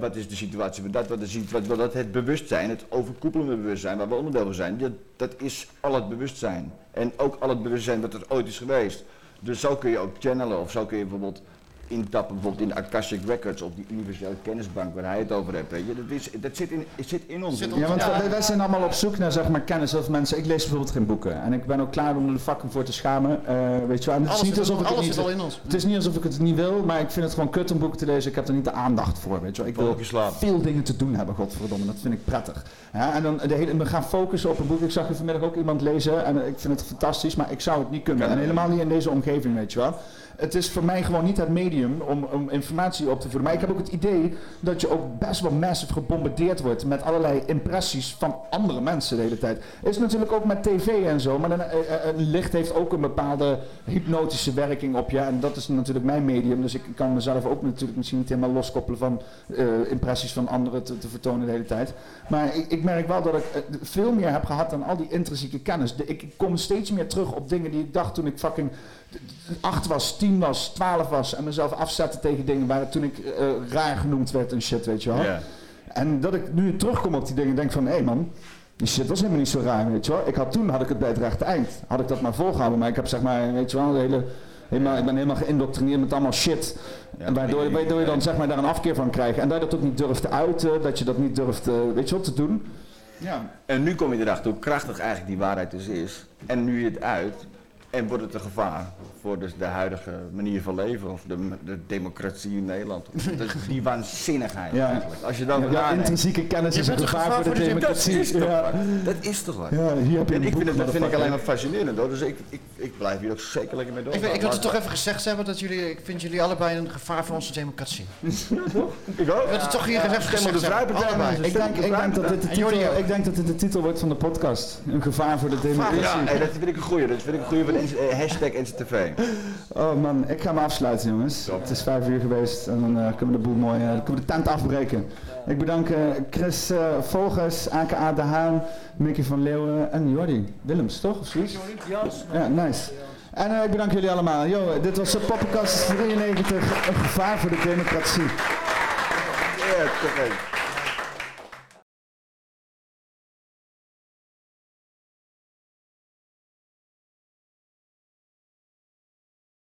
Wat is de situatie van dat, wat is dat het bewustzijn, het overkoepelende bewustzijn waar we onderdeel van zijn. Dat, dat is al het bewustzijn. En ook al het bewustzijn wat er ooit is geweest. Dus zo kun je ook channelen of zo kun je bijvoorbeeld intappen bijvoorbeeld in de Akashic Records of die universele kennisbank waar hij het over heeft. Weet je. Dat, is, dat zit, in, het zit in ons. Ja, want wij, wij zijn allemaal op zoek naar zeg maar, kennis of mensen. Ik lees bijvoorbeeld geen boeken. En ik ben ook klaar om er fucking voor te schamen. eh, weet je wel. En het is niet alsof al- ik het alles niet, zit al in ons. Het is niet alsof ik het niet wil, maar ik vind het gewoon kut om boeken te lezen. Ik heb er niet de aandacht voor. Weet je wel. Ik wil veel dingen te doen hebben, godverdomme. Dat vind ik prettig. Ja, en dan de hele, we gaan focussen op een boek. Ik zag er vanmiddag ook iemand lezen en ik vind het fantastisch, maar ik zou het niet kunnen. En helemaal niet in deze omgeving, weet je wel. Het is voor mij gewoon niet het medium om, om informatie op te voeren. Maar ik heb ook het idee dat je ook best wel massive gebombardeerd wordt met allerlei impressies van andere mensen de hele tijd. Is natuurlijk ook met tv en zo, maar dan, eh, eh, een licht heeft ook een bepaalde hypnotische werking op je. En dat is natuurlijk mijn medium, dus ik kan mezelf ook natuurlijk misschien niet helemaal loskoppelen van eh, impressies van anderen te, vertonen de hele tijd. Maar ik, ik merk wel dat ik eh, veel meer heb gehad dan al die intrinsieke kennis. Ik kom steeds meer terug op dingen die ik dacht toen ik fucking 8 was, 10 was, 12 was en mezelf afzette tegen dingen waar toen ik eh, raar genoemd werd en shit, weet je wel. En dat ik nu terugkom op die dingen en denk van, hé man, die shit was helemaal niet zo raar, weet je wel. Ik had toen had ik het bij het rechte eind, had ik dat maar volgehouden, maar ik heb zeg maar, weet je wel, de hele, helemaal, ik ben helemaal geïndoctrineerd met allemaal shit. en waardoor, waardoor je dan zeg maar daar een afkeer van krijgt en dat je dat ook niet durft te uiten, dat je dat niet durft, eh, weet je wat te doen. Ja. En nu kom je erachter hoe krachtig eigenlijk die waarheid dus is. En nu je het uit, en wordt het een gevaar voor dus de huidige manier van leven of de, de democratie in Nederland. *laughs* Dus die waanzinnigheid Ja. eigenlijk. Als je dan Ja, ja, intrinsieke kennis is een gevaar voor de democratie. Dat is toch Ja. wat? Dat is toch wat? Ja, hier heb je en een ik boek, vind het, dat vind ik alleen maar fascinerend hoor. Dus ik, ik, ik blijf hier ook zeker lekker mee door. Ik, wil- ik wil het toch even gezegd hebben dat jullie, ik vind jullie allebei een gevaar voor onze democratie. *laughs* Ik ook. Ik wil het toch hier de gezegd hebben. Ik denk, ik, denk dat dit de titel, ik denk dat dit de titel wordt van de podcast. Een gevaar voor de democratie. Ja, dat vind ik een goeie. Dat vind ik een goeie van hashtag NCTV. Oh man, ik ga me afsluiten jongens. Het is vijf uur geweest en dan eh, kunnen we de boel mooi, dan kunnen we de tent afbreken. Ik bedank eh, Chris Volgers, aka De Haan, Mickey van Leeuwen en Jordi Willems, toch? Of zoiets? Ja, nice. En ik bedank jullie allemaal. Yo, dit was de Poppenkast 93, een gevaar voor de democratie. Ja, even.